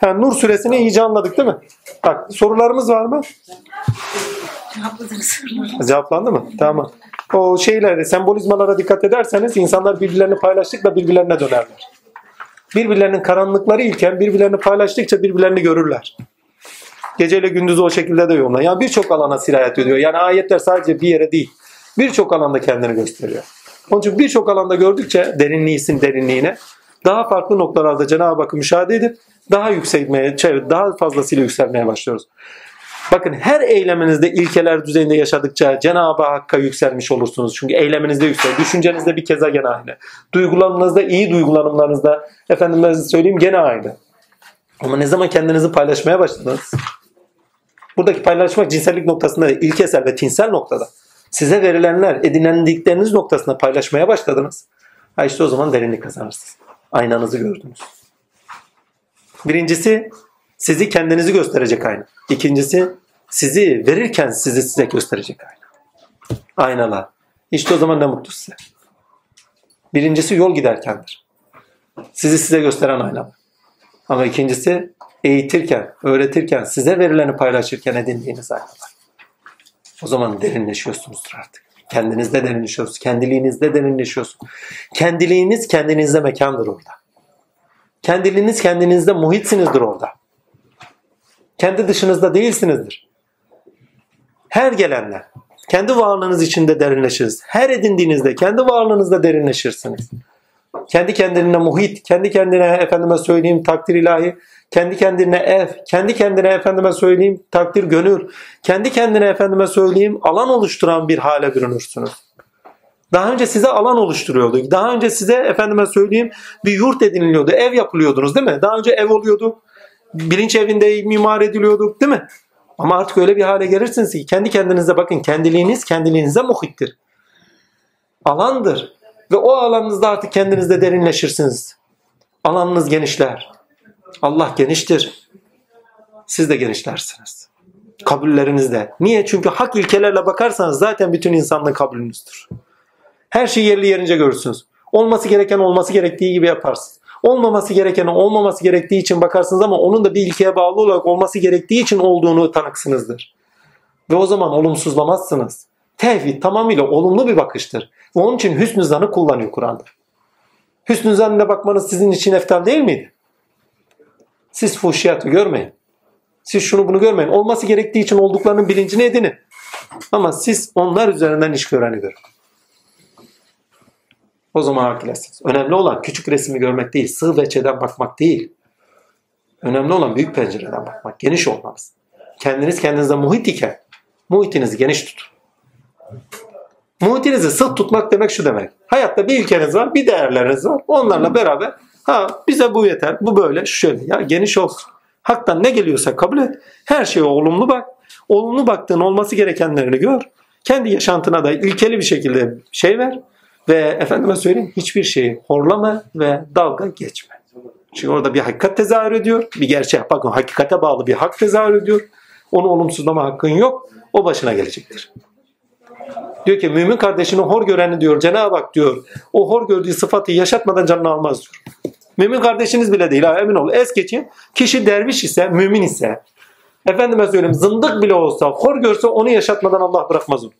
Ha, Nur suresini iyice anladık değil mi? Bak sorularımız var mı? Cevaplandı mı? Tamam. O şeylere, sembolizmalara dikkat ederseniz insanlar birbirlerini paylaştıkça birbirlerine dönerler. Birbirlerinin karanlıkları iken birbirlerini paylaştıkça birbirlerini görürler. Geceyle gündüzü o şekilde de yorumlar. Yani birçok alana sirayet ediyor. Yani ayetler sadece bir yere değil. Birçok alanda kendini gösteriyor. Onun için birçok alanda gördükçe derinliğisin derinliğine daha farklı noktalarda Cenab-ı Hakk'ı müşahede edip daha yükselmeye, daha fazlasıyla yükselmeye başlıyoruz. Bakın her eyleminizde ilkeler düzeyinde yaşadıkça Cenab-ı Hakk'a yükselmiş olursunuz. Çünkü eyleminizde yüksel. Düşüncenizde bir keza gene aynı. Duygularınızda, iyi duygulanımlarınızda efendime söyleyeyim gene aynı. Ama ne zaman kendinizi paylaşmaya başladınız? Buradaki paylaşmak cinsellik noktasında değil, ilkesel ve tinsel noktada. Size verilenler, edinendikleriniz noktasında paylaşmaya başladınız. Ha işte o zaman derinlik kazanırsınız. Aynanızı gördünüz. Birincisi sizi kendinizi gösterecek ayna. İkincisi sizi verirken sizi size gösterecek ayna. Aynalar. İşte o zaman ne mutlu size. Birincisi yol giderkendir. Sizi size gösteren aynalar. Ama ikincisi eğitirken, öğretirken, size verileni paylaşırken edindiğiniz aynalar. O zaman derinleşiyorsunuzdur artık. Kendinizde derinleşiyorsunuz. Kendiliğinizde derinleşiyorsunuz. Kendiliğiniz kendinizde mekandır orada. Kendiliğiniz kendinizde muhitsinizdir orada. Kendi dışınızda değilsinizdir. Her gelenler kendi varlığınız içinde derinleşiriz. Her edindiğinizde kendi varlığınızda derinleşirsiniz. Kendi kendine muhit, kendi kendine efendime söyleyeyim takdir ilahi, kendi kendine ev, kendi kendine efendime söyleyeyim takdir gönül, kendi kendine efendime söyleyeyim alan oluşturan bir hale bürünürsünüz. Daha önce size alan oluşturuyordu. Daha önce size efendime söyleyeyim bir yurt ediniliyordu. Ev yapılıyordunuz değil mi? Daha önce ev oluyordu. Bilinç evinde mimar ediliyorduk değil mi? Ama artık öyle bir hale gelirsiniz ki kendi kendinize bakın. Kendiliğiniz kendiliğinize muhittir. Alandır. Ve o alanınızda artık kendinizde derinleşirsiniz. Alanınız genişler. Allah geniştir. Siz de genişlersiniz. Kabullerinizde. Niye? Çünkü hak ilkelerle bakarsanız zaten bütün insanlığın kabulünüzdür. Her şeyi yerli yerince görürsünüz. Olması gereken olması gerektiği gibi yaparsınız. Olmaması gereken olmaması gerektiği için bakarsınız ama onun da bir ilkeye bağlı olarak olması gerektiği için olduğunu tanıksınızdır. Ve o zaman olumsuzlamazsınız. Tevhid tamamıyla olumlu bir bakıştır. Ve onun için hüsnü zanı kullanıyor Kur'an'da. Hüsnü zannına bakmanız sizin için eftal değil miydi? Siz fuhşiyatı görmeyin. Siz şunu bunu görmeyin. Olması gerektiği için olduklarının bilincini edinin. Ama siz onlar üzerinden iş göreni görün. O zaman hakilesiniz. Önemli olan küçük resmi görmek değil, sığ ve çeden bakmak değil. Önemli olan büyük pencereden bakmak, geniş olmanız. Kendiniz kendinize muhit iken muhitinizi geniş tutun. Muhitinizi sık tutmak demek şu demek. Hayatta bir ilkeniz var, bir değerleriniz var. Onlarla beraber ha bize bu yeter, bu böyle, şu şöyle. Ya geniş olsun. Haktan ne geliyorsa kabul et. Her şeye olumlu bak. Olumlu baktığın olması gerekenlerini gör. Kendi yaşantına da ilkeli bir şekilde şey ver. Ve efendime söyleyeyim hiçbir şeyi horlama ve dalga geçme. Çünkü orada bir hakikat tezahür ediyor. Bir gerçek bakın hakikate bağlı bir hak tezahür ediyor. Onu olumsuzlama hakkın yok. O başına gelecektir. Diyor ki mümin kardeşini hor göreni diyor Cenab-ı Hak diyor. O hor gördüğü sıfatı yaşatmadan canını almaz diyor. Mümin kardeşiniz bile değil ha emin ol. Es geçin. Kişi derviş ise, mümin ise, efendime söyleyeyim zındık bile olsa, hor görse onu yaşatmadan Allah bırakmaz onu.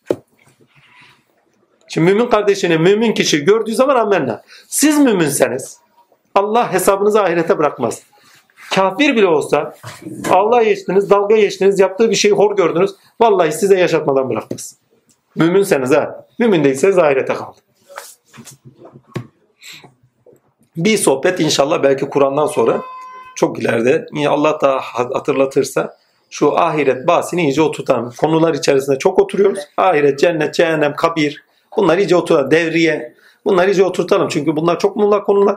Şimdi mümin kardeşini mümin kişi gördüğü zaman amenna. Siz müminseniz Allah hesabınızı ahirete bırakmaz. Kafir bile olsa Allah geçtiniz, dalga geçtiniz, yaptığı bir şeyi hor gördünüz. Vallahi size yaşatmadan bırakmaz. Müminseniz ha. Mümin değilseniz ahirete kaldı. Bir sohbet inşallah belki Kur'an'dan sonra çok ileride yine Allah da hatırlatırsa şu ahiret bahsini iyice oturtalım. Konular içerisinde çok oturuyoruz. Ahiret, cennet, cehennem, kabir bunlar iyice oturtalım. Devriye bunları iyice oturtalım. Çünkü bunlar çok mullak konular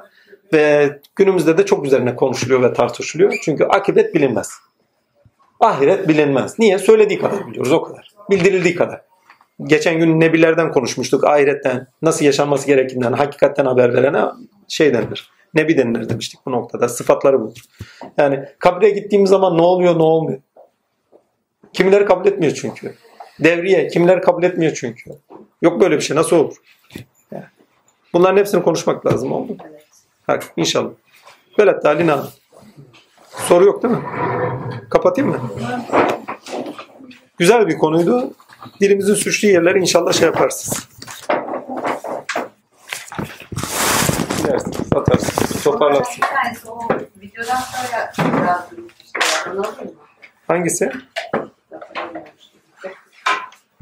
ve günümüzde de çok üzerine konuşuluyor ve tartışılıyor. Çünkü akıbet bilinmez. Ahiret bilinmez. Niye? Söylediği kadar biliyoruz o kadar. Bildirildiği kadar. Geçen gün nebilerden konuşmuştuk. Ahiretten, nasıl yaşanması gerektiğinden, hakikatten haber verene şey denilir. Nebi denilir demiştik bu noktada. Sıfatları bu. Yani kabre gittiğimiz zaman ne oluyor ne olmuyor. Kimileri kabul etmiyor çünkü. Devriye kimileri kabul etmiyor çünkü. Yok böyle bir şey nasıl olur? Yani. Bunların hepsini konuşmak lazım oldu. Evet. Hadi inşallah. Böyle Alina. Soru yok değil mi? Kapatayım mı? Güzel bir konuydu. Dilimizin sürçtüğü yerleri inşallah şey yaparsınız. Gidersiniz, atarsınız, toparlarsınız. Bir tanesi o videodan sonra biraz duymuştu. Onu alayım mı? Hangisi?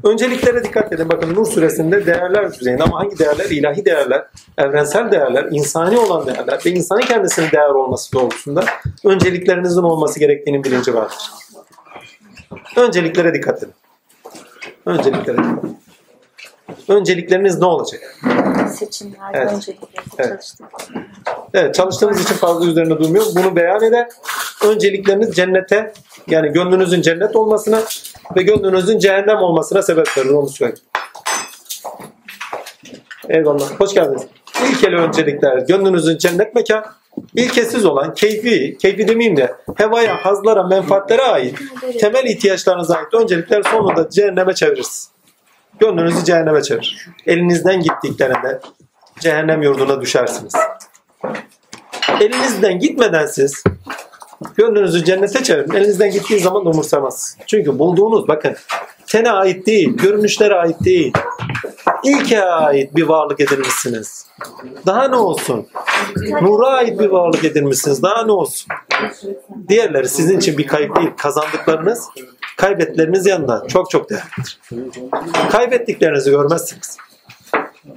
Önceliklere dikkat edin. Bakın Nur suresinde değerler düzeyinde ama hangi değerler? İlahi değerler, evrensel değerler, insani olan değerler ve insanın kendisinin değer olması doğrultusunda önceliklerinizin olması gerektiğinin bilinci vardır. Önceliklere dikkat edin. Önceliklere dikkat edin. Öncelikleriniz ne olacak? Seçimlerde Evet. öncelikle Evet. çalıştık. Evet, çalıştığımız için fazla üzerine durmuyorum. Bunu beyan eder. Öncelikleriniz cennete, yani gönlünüzün cennet olmasına ve gönlünüzün cehennem olmasına sebep verir. Onu söyleyeyim. Eyvallah. Hoş geldiniz. İlkeli öncelikler, gönlünüzün cennet mekan, ilkesiz olan keyfi, keyfi demeyeyim de hevaya, hazlara, menfaatlere ait temel ihtiyaçlarınıza ait öncelikler sonunda cehenneme çevirirsiniz. Gönlünüzü cehenneme çevirir. Elinizden gittiklerinde cehennem yurduna düşersiniz. Elinizden gitmeden siz gönlünüzü cennete çevirin. Elinizden gittiği zaman umursamaz. Çünkü bulduğunuz bakın tene ait değil, görünüşlere ait değil. İlke ait bir varlık edinmişsiniz. Daha ne olsun? Nura ait bir varlık edinmişsiniz. Daha ne olsun? Diğerleri sizin için bir kayıp değil. Kazandıklarınız kaybetleriniz yanında çok çok değerlidir. Kaybettiklerinizi görmezsiniz.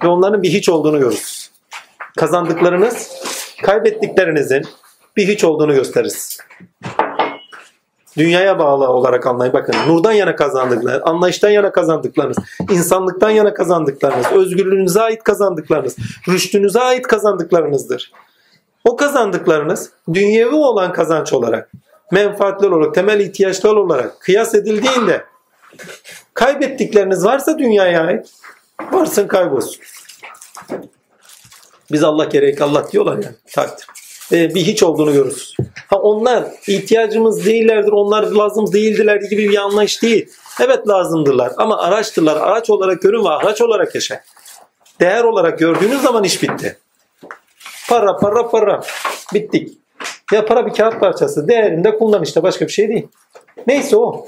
Ve onların bir hiç olduğunu görürsünüz. Kazandıklarınız kaybettiklerinizin bir hiç olduğunu gösterir. Dünyaya bağlı olarak anlayın. Bakın nurdan yana kazandıklarınız, anlayıştan yana kazandıklarınız, insanlıktan yana kazandıklarınız, özgürlüğünüze ait kazandıklarınız, rüştünüze ait kazandıklarınızdır. O kazandıklarınız dünyevi olan kazanç olarak, menfaatler olarak, temel ihtiyaçlar olarak kıyas edildiğinde kaybettikleriniz varsa dünyaya ait, varsın kaybolsun. Biz Allah gerek Allah diyorlar yani takdir. Ee, bir hiç olduğunu görürüz. Ha onlar ihtiyacımız değillerdir, onlar lazım değildiler gibi bir anlayış değil. Evet lazımdırlar ama araçtırlar. Araç olarak görün ve araç olarak yaşa. Değer olarak gördüğünüz zaman iş bitti. Para para para. Bittik. Ya para bir kağıt parçası. Değerinde kullan işte başka bir şey değil. Neyse o.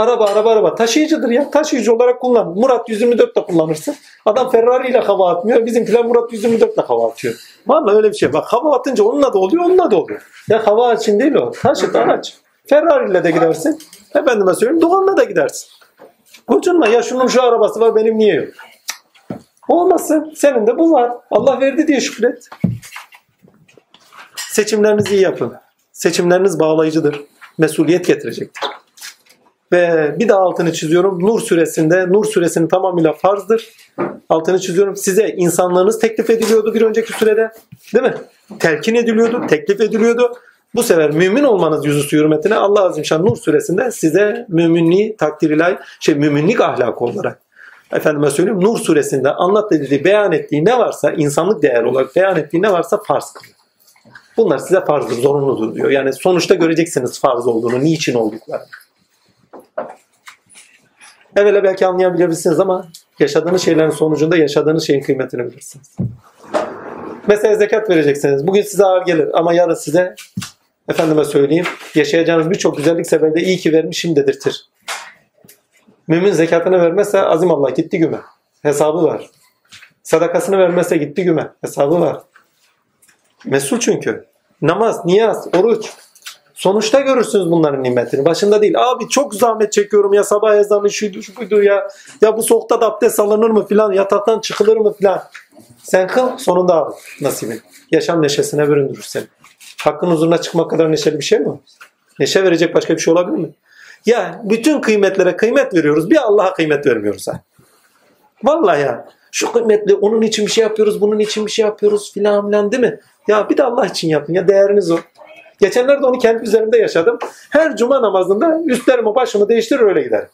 Araba araba araba taşıyıcıdır ya. Taşıyıcı olarak kullan. Murat 124 de kullanırsın. Adam Ferrari ile hava atmıyor. Bizimkiler Murat 124 ile hava atıyor. Vallahi öyle bir şey. Bak hava atınca onunla da oluyor, onunla da oluyor. Ya hava için değil o. Taşıt araç. Ferrari ile de gidersin. Efendime söyleyeyim Doğan'la da gidersin. Gocunma ya şunun şu arabası var benim niye yok? Olmasın. Senin de bu var. Allah verdi diye şükret. Seçimlerinizi iyi yapın. Seçimleriniz bağlayıcıdır. Mesuliyet getirecektir. Ve bir daha altını çiziyorum. Nur suresinde, Nur suresinin tamamıyla farzdır. Altını çiziyorum. Size insanlığınız teklif ediliyordu bir önceki sürede. Değil mi? Telkin ediliyordu, teklif ediliyordu. Bu sefer mümin olmanız yüzüstü hürmetine Allah Azimşan Nur suresinde size müminliği takdir ilahi, şey müminlik ahlakı olarak efendime söyleyeyim Nur suresinde anlat dediği, beyan ettiği ne varsa insanlık değer olarak beyan ettiği ne varsa farz kılıyor. Bunlar size farzdır, zorunludur diyor. Yani sonuçta göreceksiniz farz olduğunu, niçin olduklarını. Evvela belki anlayabilirsiniz ama yaşadığınız şeylerin sonucunda yaşadığınız şeyin kıymetini bilirsiniz. Mesela zekat vereceksiniz. Bugün size ağır gelir ama yarın size efendime söyleyeyim yaşayacağınız birçok güzellik sebebiyle iyi ki vermişim dedirtir. Mümin zekatını vermezse azim Allah gitti güme. Hesabı var. Sadakasını vermezse gitti güme. Hesabı var. Mesul çünkü. Namaz, niyaz, oruç. Sonuçta görürsünüz bunların nimetini. Başında değil. Abi çok zahmet çekiyorum ya sabah ezanı şuydu şu buydu ya. Ya bu soğukta da abdest alınır mı filan. Yataktan çıkılır mı filan. Sen kıl sonunda al nasibin. Yaşam neşesine büründürür seni. Hakkın huzuruna çıkmak kadar neşeli bir şey mi? Neşe verecek başka bir şey olabilir mi? Ya bütün kıymetlere kıymet veriyoruz. Bir Allah'a kıymet vermiyoruz ha. Vallahi ya. Şu kıymetli onun için bir şey yapıyoruz, bunun için bir şey yapıyoruz filan filan değil mi? Ya bir de Allah için yapın ya değeriniz o. Geçenlerde onu kendi üzerimde yaşadım. Her cuma namazında üstlerimi başımı değiştirir öyle giderim.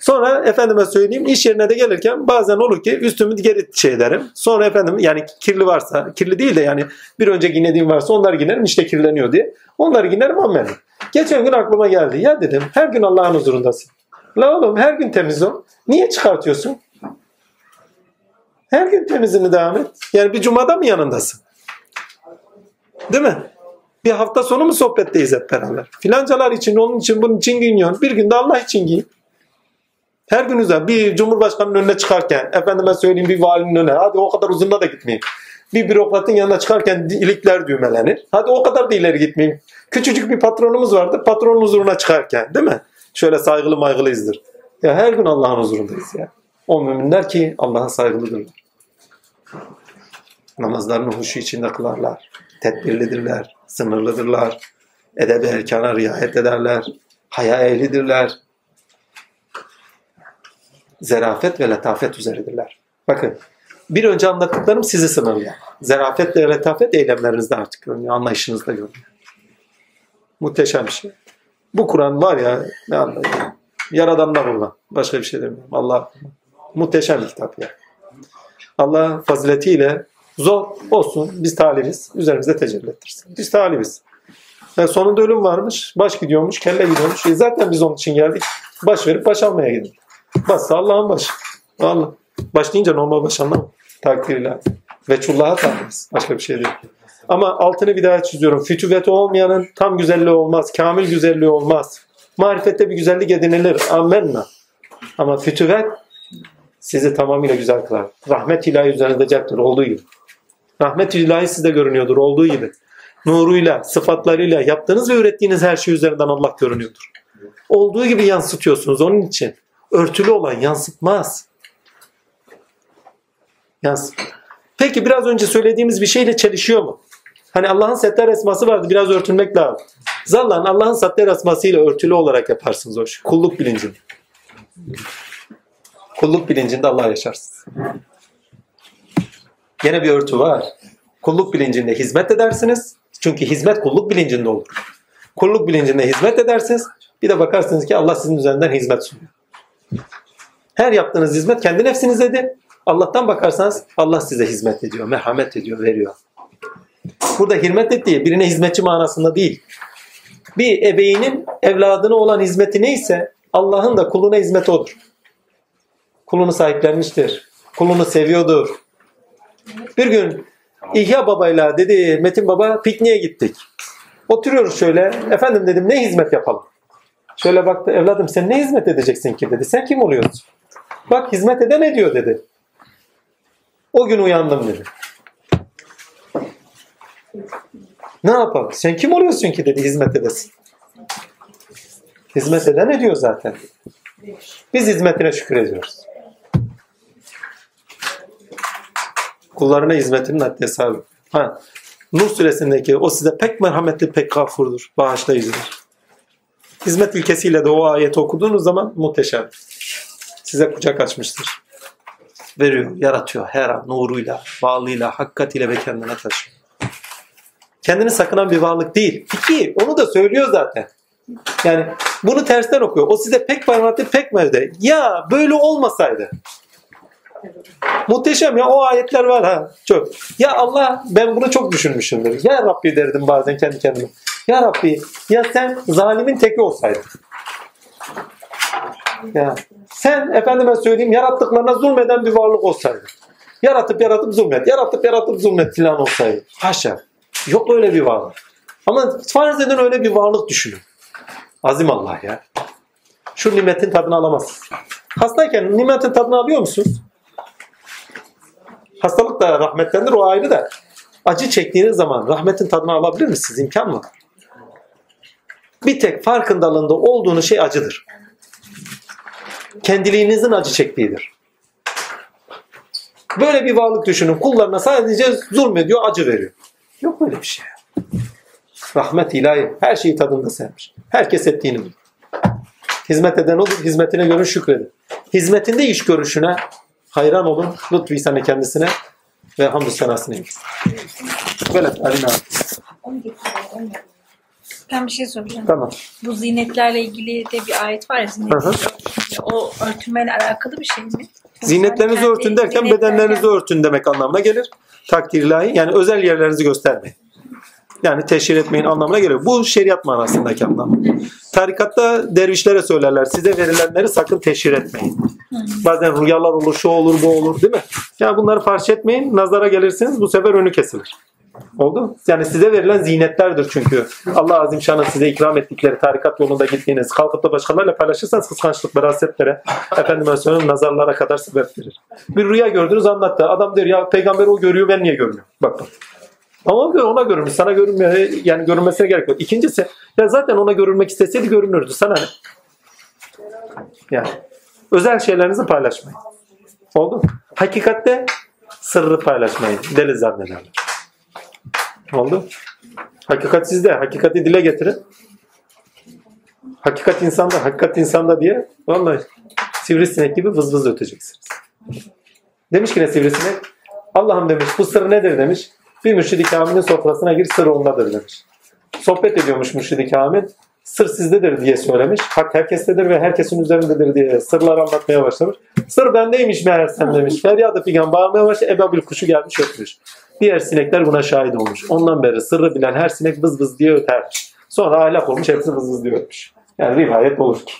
Sonra efendime söyleyeyim iş yerine de gelirken bazen olur ki üstümü geri şey ederim. Sonra efendim yani kirli varsa kirli değil de yani bir önce giyinediğim varsa onları giyerim işte kirleniyor diye. Onları giyerim ammenim. Geçen gün aklıma geldi. Ya dedim her gün Allah'ın huzurundasın. La oğlum her gün temiz ol. Niye çıkartıyorsun? Her gün temizliğini devam et. Yani bir cumada mı yanındasın? Değil mi? Bir hafta sonu mu sohbetteyiz hep beraber? Filancalar için, onun için, bunun için giyiniyorsun. Bir günde Allah için giyin. Her gün güzel. Bir cumhurbaşkanının önüne çıkarken, efendime söyleyeyim bir valinin önüne. Hadi o kadar uzunla da gitmeyeyim. Bir bürokratın yanına çıkarken ilikler düğmelenir. Hadi o kadar da ileri gitmeyeyim. Küçücük bir patronumuz vardı. Patronun huzuruna çıkarken değil mi? Şöyle saygılı maygılıyızdır. Ya her gün Allah'ın huzurundayız ya. O müminler ki Allah'a saygılıdırlar. Namazlarını huşu içinde kılarlar. Tedbirlidirler. Sınırlıdırlar. Edeb-i erkana riayet ederler. Haya ehlidirler. Zerafet ve letafet üzeredirler. Bakın bir önce anlattıklarım sizi sınırlıyor. Zerafet ve letafet eylemlerinizde artık görünüyor. Anlayışınızda görünüyor. Muhteşem bir şey. Bu Kur'an var ya ne anlayayım. Yaradan'da buradan. Başka bir şey demiyorum. Allah muhteşem bir kitap ya. Allah faziletiyle zor olsun biz talibiz. Üzerimizde tecelli ettirsin. Biz talibiz. Yani sonunda ölüm varmış. Baş gidiyormuş, kelle gidiyormuş. E zaten biz onun için geldik. Baş verip baş almaya gidelim. Bas Allah'ın başı. Allah. Baş deyince normal baş anlamı. Takdirle. Veçullah'a talibiz. Başka bir şey değil. Ama altını bir daha çiziyorum. Fütüveti olmayanın tam güzelliği olmaz. Kamil güzelliği olmaz. Marifette bir güzellik edinilir. Amenna. Ama fütüvet sizi tamamıyla güzel kılar. Rahmet ilahi üzerinde ceptir. Olduğu gibi. Rahmet ilahi sizde görünüyordur. Olduğu gibi. Nuruyla, sıfatlarıyla yaptığınız ve ürettiğiniz her şey üzerinden Allah görünüyordur. Olduğu gibi yansıtıyorsunuz. Onun için örtülü olan yansıtmaz. Yansıt. Peki biraz önce söylediğimiz bir şeyle çelişiyor mu? Hani Allah'ın setler esması vardı biraz örtülmek lazım. Zallan Allah'ın setler esmasıyla örtülü olarak yaparsınız o işi. Kulluk bilincinde. Kulluk bilincinde Allah yaşarsınız. Gene bir örtü var. Kulluk bilincinde hizmet edersiniz. Çünkü hizmet kulluk bilincinde olur. Kulluk bilincinde hizmet edersiniz. Bir de bakarsınız ki Allah sizin üzerinden hizmet sunuyor. Her yaptığınız hizmet kendi nefsinizedir. Allah'tan bakarsanız Allah size hizmet ediyor, merhamet ediyor, veriyor. Burada hizmet ettiği birine hizmetçi manasında değil. Bir ebeyinin evladına olan hizmeti neyse Allah'ın da kuluna hizmeti odur. Kulunu sahiplenmiştir. Kulunu seviyordur. Bir gün İhya babayla dedi Metin baba pikniğe gittik. Oturuyoruz şöyle. Efendim dedim ne hizmet yapalım? Şöyle baktı evladım sen ne hizmet edeceksin ki dedi. Sen kim oluyorsun? Bak hizmet eden ne diyor dedi. O gün uyandım dedi. Ne yapalım? Sen kim oluyorsun ki dedi hizmet edesin. Hizmet eden ne diyor zaten. Biz hizmetine şükür ediyoruz. Kullarına hizmetinin haddi hesabı. Ha. Nur suresindeki o size pek merhametli, pek gafurdur, bağışlayıcıdır. Hizmet ilkesiyle de o ayeti okuduğunuz zaman muhteşem. Size kucak açmıştır. Veriyor, yaratıyor her an nuruyla, bağlıyla, hakikatiyle ve kendine taşıyor. Kendini sakınan bir varlık değil. İki, onu da söylüyor zaten. Yani bunu tersten okuyor. O size pek merhametli, pek mevde. Ya böyle olmasaydı. Muhteşem ya o ayetler var ha çok. Ya Allah ben bunu çok düşünmüşümdür. Ya Rabbi derdim bazen kendi kendime. Ya Rabbi ya sen zalimin teki olsaydın. Ya sen efendime söyleyeyim yarattıklarına zulmeden bir varlık olsaydın. Yaratıp yaratıp zulmet, yaratıp yaratıp zulmet filan olsaydı. Haşa. Yok öyle bir varlık. Ama farz edin öyle bir varlık düşünün. Azim Allah ya. Şu nimetin tadını alamazsınız. Hastayken nimetin tadını alıyor musunuz? Hastalık da rahmettendir o ayrı da. Acı çektiğiniz zaman rahmetin tadını alabilir misiniz? İmkan mı? Bir tek farkındalığında olduğunuz şey acıdır. Kendiliğinizin acı çektiğidir. Böyle bir varlık düşünün. Kullarına sadece zulmediyor, acı veriyor. Yok böyle bir şey. Rahmet ilahi. Her şeyi tadında sevmiş. Herkes ettiğini bilir. Hizmet eden olur, hizmetine göre şükredin. Hizmetinde iş görüşüne hayran olun. Lütfü ihsanı kendisine ve hamdü senasını eylesin. Böyle Alina. Ben bir şey soracağım. Tamam. Bu zinetlerle ilgili de bir ayet var ya zinet. Hı hı. O örtünmeyle alakalı bir şey mi? Zinetlerinizi örtün derken zinetlerle- bedenlerinizi örtün demek anlamına gelir. Takdir ilahi. Yani özel yerlerinizi göstermeyin. Yani teşhir etmeyin anlamına geliyor. Bu şeriat manasındaki anlamı. Tarikatta dervişlere söylerler. Size verilenleri sakın teşhir etmeyin. Bazen rüyalar olur, şu olur, bu olur değil mi? Yani bunları farş etmeyin. Nazara gelirsiniz bu sefer önü kesilir. Oldu mu? Yani size verilen zinetlerdir çünkü. Allah Azim Şan'ın size ikram ettikleri tarikat yolunda gittiğiniz, kalkıp da başkalarıyla paylaşırsanız kıskançlıklara, hasetlere, efendime söyleyeyim nazarlara kadar sebep verir. Bir rüya gördünüz anlattı. Adam der ya peygamber o görüyor ben niye görmüyorum? Bak bak. Ama ona görünmüş. Sana görünmüyor. Yani görünmesine gerek yok. İkincisi ya zaten ona görünmek isteseydi görünürdü. Sana ne? Yani özel şeylerinizi paylaşmayın. Oldu mu? Hakikatte sırrı paylaşmayın. Deli zannederler. Oldu. Hakikat sizde. Hakikati dile getirin. Hakikat insanda, hakikat insanda diye vallahi sivrisinek gibi vız vız öteceksiniz. Demiş ki ne sivrisinek? Allah'ım demiş bu sır nedir demiş. Bir mürşid-i kamilin sofrasına gir sır ondadır demiş. Sohbet ediyormuş mürşid-i kamil. Sır sizdedir diye söylemiş. Hak herkestedir ve herkesin üzerindedir diye sırlar anlatmaya başlamış. Sır bendeymiş meğersem demiş. Feryadı figan bağırmaya başladı. Ebabil kuşu gelmiş ötmüş. Diğer sinekler buna şahit olmuş. Ondan beri sırrı bilen her sinek vız vız diye ötermiş. Sonra ahlak olmuş hepsi vız vız diye ötmüş. Yani rivayet olur ki.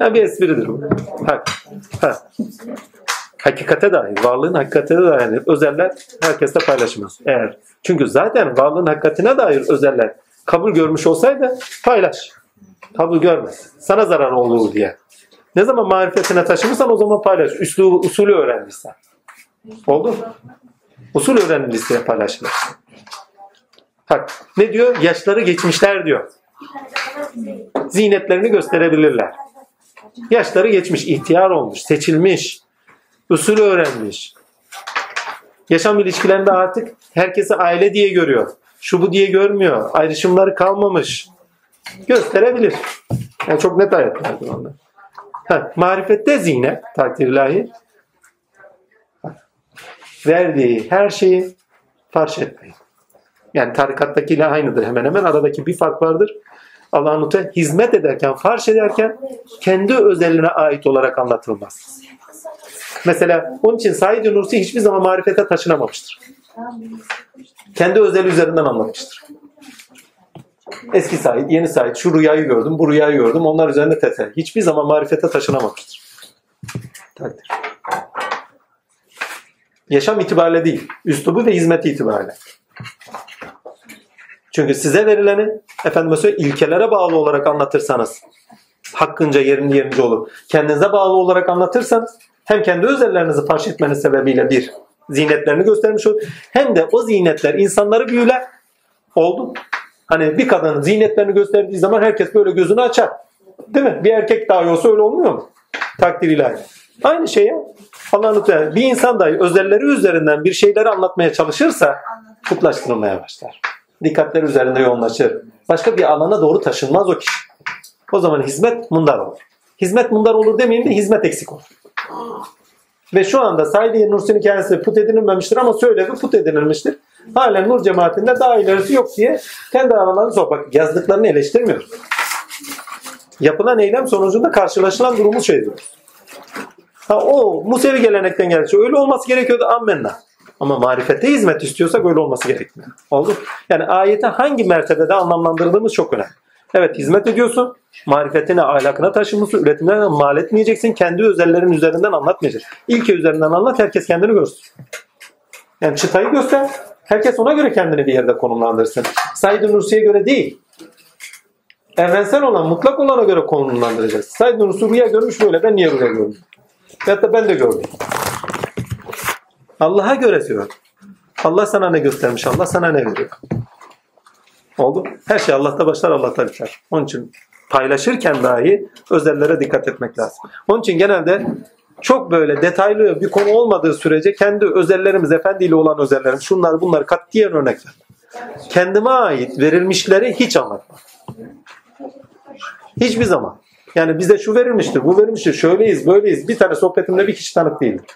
Yani bir espridir bu. Ha. Ha. Hakikate dair, varlığın hakikatine dair özeller herkesle paylaşılmaz. Eğer çünkü zaten varlığın hakikatine dair özeller kabul görmüş olsaydı paylaş. Kabul görmez. Sana zarar olur diye. Ne zaman marifetine taşımışsan o zaman paylaş. Üslubu, usulü öğrenmişsen. Oldu mu? Usul öğrenilirse paylaşılır. Bak ne diyor? Yaşları geçmişler diyor. Zinetlerini gösterebilirler. Yaşları geçmiş, ihtiyar olmuş, seçilmiş, usulü öğrenmiş. Yaşam ilişkilerinde artık herkesi aile diye görüyor. Şu bu diye görmüyor. Ayrışımları kalmamış. Gösterebilir. Yani çok net ayetlerdir onlar. Ha, marifette zine, takdir ilahi, verdiği her şeyi farş etmeyin. Yani tarikattakiyle aynıdır hemen hemen. Aradaki bir fark vardır. Allah'ın hizmet ederken, farş ederken kendi özeline ait olarak anlatılmaz. Mesela onun için Said-i Nursi hiçbir zaman marifete taşınamamıştır. Kendi özeli üzerinden anlatmıştır. Eski Said, yeni Said, şu rüyayı gördüm, bu rüyayı gördüm, onlar üzerinde teselli. Hiçbir zaman marifete taşınamamıştır. Takdir. Yaşam itibariyle değil, üslubu ve hizmeti itibariyle. Çünkü size verileni efendime söyleyeyim ilkelere bağlı olarak anlatırsanız hakkınca yerinde yerince olur. Kendinize bağlı olarak anlatırsanız hem kendi özellerinizi farş etmeniz sebebiyle bir zinetlerini göstermiş olur. Hem de o zinetler insanları büyüler. Oldu. Hani bir kadının zinetlerini gösterdiği zaman herkes böyle gözünü açar. Değil mi? Bir erkek dahi olsa öyle olmuyor mu? Takdir ilahi. Aynı şey ya. Allah'ın lütfen bir insan dahi özelleri üzerinden bir şeyleri anlatmaya çalışırsa kutlaştırılmaya başlar. Dikkatleri üzerinde yoğunlaşır. Başka bir alana doğru taşınmaz o kişi. O zaman hizmet mundar olur. Hizmet mundar olur demeyeyim de hizmet eksik olur. Ve şu anda Said Nursi'nin kendisi put edinilmemiştir ama söylevi put edinilmiştir. Halen Nur cemaatinde daha ilerisi yok diye kendi aralarını sor. Bak yazdıklarını eleştirmiyor. Yapılan eylem sonucunda karşılaşılan durumu şey diyoruz. Ha, o Musevi gelenekten geldi. Öyle olması gerekiyordu ammenna. Ama marifete hizmet istiyorsak öyle olması gerekmiyor. Oldu. Yani ayeti hangi mertebede anlamlandırdığımız çok önemli. Evet hizmet ediyorsun. Marifetine, ahlakına taşımışsın. Üretimden mal etmeyeceksin. Kendi özellerin üzerinden anlatmayacaksın. İlke üzerinden anlat. Herkes kendini görsün. Yani çıtayı göster. Herkes ona göre kendini bir yerde konumlandırsın. Said Nursi'ye göre değil. Evrensel olan, mutlak olana göre konumlandıracağız. Said Nursi rüya görmüş böyle. Ben niye rüya gördüm? Veyahut da ben de gördüm. Allah'a göre diyor. Allah sana ne göstermiş, Allah sana ne veriyor. Oldu. Her şey Allah'ta başlar, Allah'ta biter. Onun için paylaşırken dahi özellere dikkat etmek lazım. Onun için genelde çok böyle detaylı bir konu olmadığı sürece kendi özellerimiz, efendiyle olan özellerimiz, şunlar bunlar katiyen örnekler. Kendime ait verilmişleri hiç anlatmam. Hiçbir zaman. Yani bize şu verilmiştir, bu verilmiştir, şöyleyiz, böyleyiz. Bir tane sohbetimde bir kişi tanık değildir.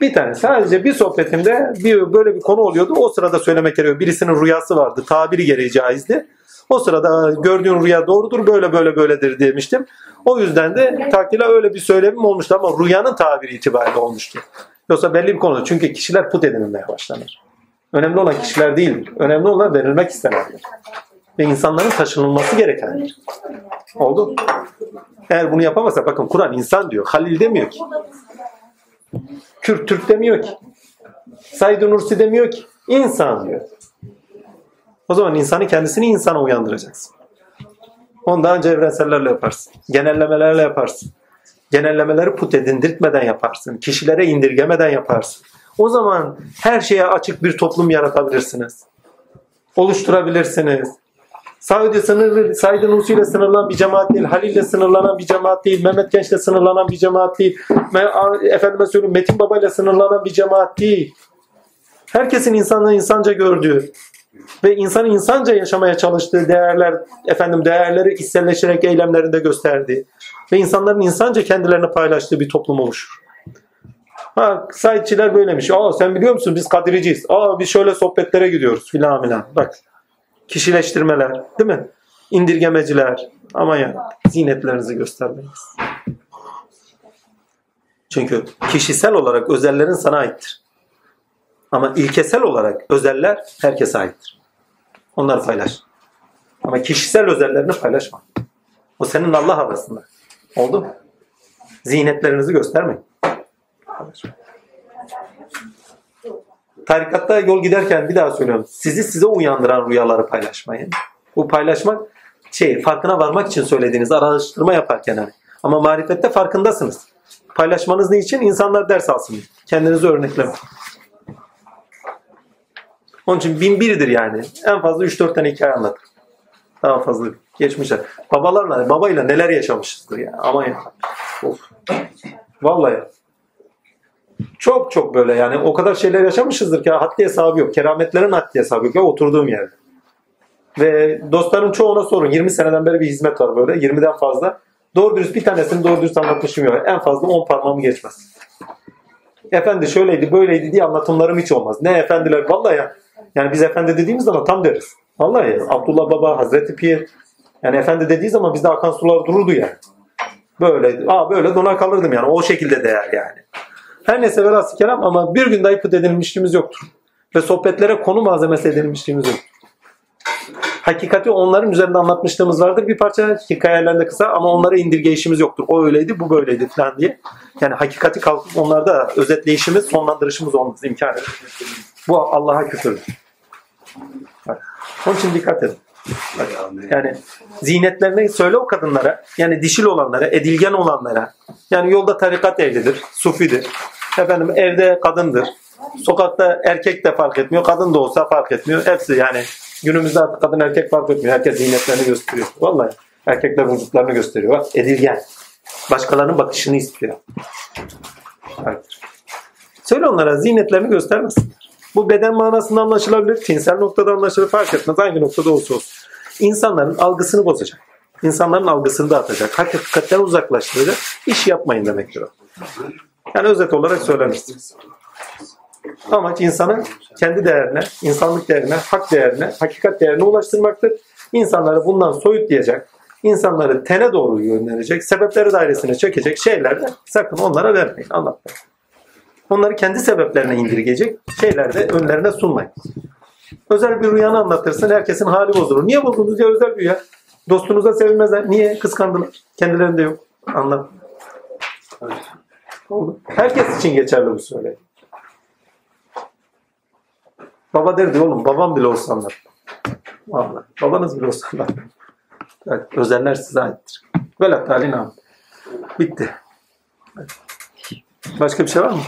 Bir tane sadece bir sohbetimde bir böyle bir konu oluyordu. O sırada söylemek gerekiyor. Birisinin rüyası vardı. Tabiri gereği caizdi. O sırada gördüğün rüya doğrudur böyle böyle böyledir demiştim. O yüzden de takdire öyle bir söylemim olmuştu ama rüyanın tabiri itibariyle olmuştu. Yoksa belli bir konu. Çünkü kişiler put edinilmeye başlanır. Önemli olan kişiler değildir. Önemli olan verilmek istenendir. Ve insanların taşınılması gerekendir. Oldu. Eğer bunu yapamazsa bakın Kur'an insan diyor. Halil demiyor ki. Kürt Türk demiyor ki. Said Nursi demiyor ki. İnsan diyor. O zaman insanı kendisini insana uyandıracaksın. Onu daha önce evrensellerle yaparsın. Genellemelerle yaparsın. Genellemeleri put edindirtmeden yaparsın. Kişilere indirgemeden yaparsın. O zaman her şeye açık bir toplum yaratabilirsiniz. Oluşturabilirsiniz. Sadece sınırlı, Said Nursi ile sınırlanan bir cemaat değil, Halil ile sınırlanan bir cemaat değil, Mehmet Genç ile sınırlanan bir cemaat değil, Me- efendime söyleyeyim Metin Baba ile sınırlanan bir cemaat değil. Herkesin insanı insanca gördüğü ve insanın insanca yaşamaya çalıştığı değerler, efendim değerleri içselleşerek eylemlerinde gösterdiği ve insanların insanca kendilerini paylaştığı bir toplum oluşur. Ha, Saidçiler böylemiş. Aa sen biliyor musun biz Kadiriciyiz. Aa biz şöyle sohbetlere gidiyoruz filan filan. Bak kişileştirmeler değil mi? İndirgemeciler. Ama ya zinetlerinizi göstermeyiz. Çünkü kişisel olarak özellerin sana aittir. Ama ilkesel olarak özeller herkese aittir. Onları paylaş. Ama kişisel özellerini paylaşma. O senin Allah arasında. Oldu mu? Zinetlerinizi göstermeyin. Paylaşma. Tarikatta yol giderken bir daha söylüyorum. Sizi size uyandıran rüyaları paylaşmayın. Bu paylaşmak şey farkına varmak için söylediğiniz araştırma yaparken hani. Ama marifette farkındasınız. Paylaşmanız ne için? İnsanlar ders alsın. Kendinizi örnekleme. Onun için bin biridir yani. En fazla 3-4 tane hikaye anlatır. Daha fazla geçmişler. Babalarla, babayla neler yaşamışızdır ya. Ama ya. Of. Vallahi. Çok çok böyle yani o kadar şeyler yaşamışızdır ki haddi hesabı yok. Kerametlerin haddi hesabı yok ya oturduğum yerde. Ve dostların çoğuna sorun. 20 seneden beri bir hizmet var böyle. 20'den fazla. Doğru dürüst bir tanesini doğru dürüst anlatmışım yok. En fazla 10 parmağımı geçmez. Efendi şöyleydi böyleydi diye anlatımlarım hiç olmaz. Ne efendiler vallahi ya. Yani biz efendi dediğimiz zaman tam deriz. Vallahi ya. Abdullah Baba, Hazreti Pir. Yani efendi dediği zaman bizde akan sular dururdu yani. Böyle, aa böyle donar kalırdım yani. O şekilde değer yani. Her neyse velhasıl kelam ama bir gün dahi put yoktur. Ve sohbetlere konu malzemesi edinmişliğimiz yoktur. Hakikati onların üzerinde anlatmışlığımız vardır. Bir parça hikayelerinde kısa ama onlara indirgeyişimiz yoktur. O öyleydi, bu böyleydi falan diye. Yani hakikati kalkıp onlarda özetleyişimiz, sonlandırışımız olmaz. imkan yok. Bu Allah'a küfürdür. Bak, Onun için dikkat edin. Yani zinetlerini söyle o kadınlara, yani dişil olanlara, edilgen olanlara, yani yolda tarikat ehlidir, sufidir, efendim evde kadındır, sokakta erkek de fark etmiyor, kadın da olsa fark etmiyor. Hepsi yani günümüzde artık kadın erkek fark etmiyor. Herkes zinetlerini gösteriyor. Vallahi erkekler vücutlarını gösteriyor. Bak edilgen. Başkalarının bakışını istiyor. Hayır. Söyle onlara zinetlerini göstermesinler. Bu beden manasında anlaşılabilir, tinsel noktada anlaşılır fark etmez. Hangi noktada olsa olsun. İnsanların algısını bozacak. İnsanların algısını dağıtacak. Hakikatten uzaklaştıracak. İş yapmayın demektir o. Yani özet olarak söylemiştir. Amaç insanı kendi değerine, insanlık değerine, hak değerine, hakikat değerine ulaştırmaktır. İnsanları bundan soyutlayacak, insanları tene doğru yönlenecek, sebepleri dairesine çekecek şeyler de sakın onlara vermeyin, anlatmayın. Onları kendi sebeplerine indirgeyecek şeyler de önlerine sunmayın. Özel bir rüyanı anlatırsın, herkesin hali bozulur. Niye bozdunuz ya özel rüya? Dostunuza sevinmezler. Niye? Kıskandılar. Kendilerinde yok. Anlat. Oldu. Herkes için geçerli bu söyle. Baba derdi oğlum babam bile olsa anlar. Vallahi. Babanız bile olsa anlar. Evet, özeller size aittir. Velat talin am. Bitti. Başka bir şey var mı?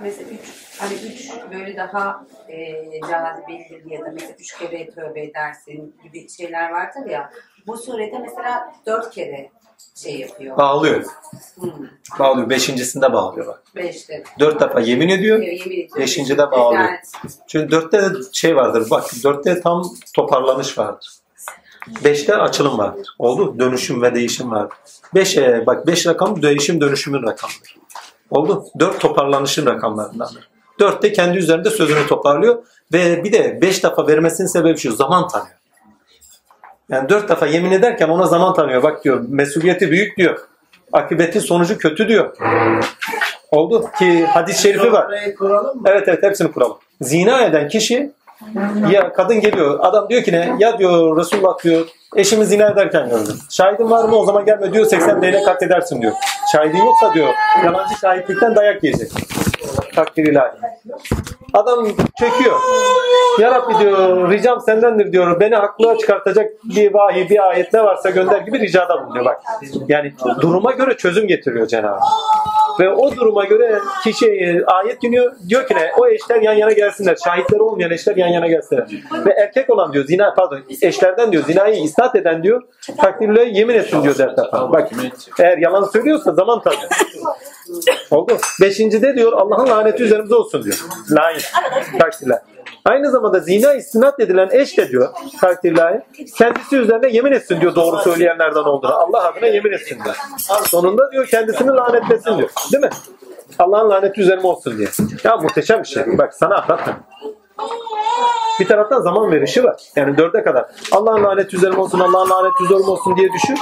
Mesela üç, hani üç böyle daha e, cazibelidir ya da mesela üç kere tövbe edersin gibi şeyler vardır ya. Bu surede mesela dört kere şey yapıyor. Bağlıyor. Hmm, Bağlıyor. Beşincisinde bağlıyor bak. beşte. Dört defa yemin ediyor. Yemin ediyorum. Beşincide bağlıyor. Çünkü dörtte şey vardır. Bak dörtte tam toparlanış vardır. Beşte açılım vardır. Oldu. Dönüşüm ve değişim vardır. Beşe bak beş rakam değişim dönüşümün rakamıdır. Oldu. Dört toparlanışın rakamlarındandır. Dörtte kendi üzerinde sözünü toparlıyor. Ve bir de beş defa vermesinin sebebi şu. Zaman tanıyor. Yani dört defa yemin ederken ona zaman tanıyor. Bak diyor mesuliyeti büyük diyor. Akıbeti sonucu kötü diyor. Oldu ki hadis-i şerifi var. Evet evet hepsini kuralım. Zina eden kişi ya kadın geliyor adam diyor ki ne ya diyor Resulullah diyor eşimi zina ederken gördüm. Şahidin var mı o zaman gelme diyor 80 değnek katledersin diyor. Şahidin yoksa diyor yalancı şahitlikten dayak yiyecek. Takdir ilahi. Adam çekiyor. Ya Rabbi diyor ricam sendendir diyor. Beni haklığa çıkartacak bir vahiy bir ayet ne varsa gönder gibi ricada bulunuyor bak. Yani duruma göre çözüm getiriyor Cenab-ı. Ve o duruma göre kişi e, ayet iniyor. Diyor ki ne? O eşler yan yana gelsinler. Şahitleri olmayan eşler yan yana gelsinler. Ve erkek olan diyor zina pardon eşlerden diyor zinayı istat eden diyor takdirle yemin etsin diyor defa. Bak eğer yalan söylüyorsa zaman tanıyor. *laughs* Oldu. Beşincide diyor Allah'ın laneti üzerimize olsun diyor. Lain. Takdirler. Aynı zamanda zina istinat edilen eş de diyor takdirler kendisi üzerine yemin etsin diyor doğru söyleyenlerden olduğunu. Allah adına yemin etsin diyor. Sonunda diyor kendisini lanetlesin diyor. Değil mi? Allah'ın laneti üzerime olsun diye. Ya muhteşem bir şey. Bak sana anlatma. Bir taraftan zaman verişi var. Yani dörde kadar. Allah'ın laneti üzerime olsun, Allah'ın laneti üzerime olsun diye düşün.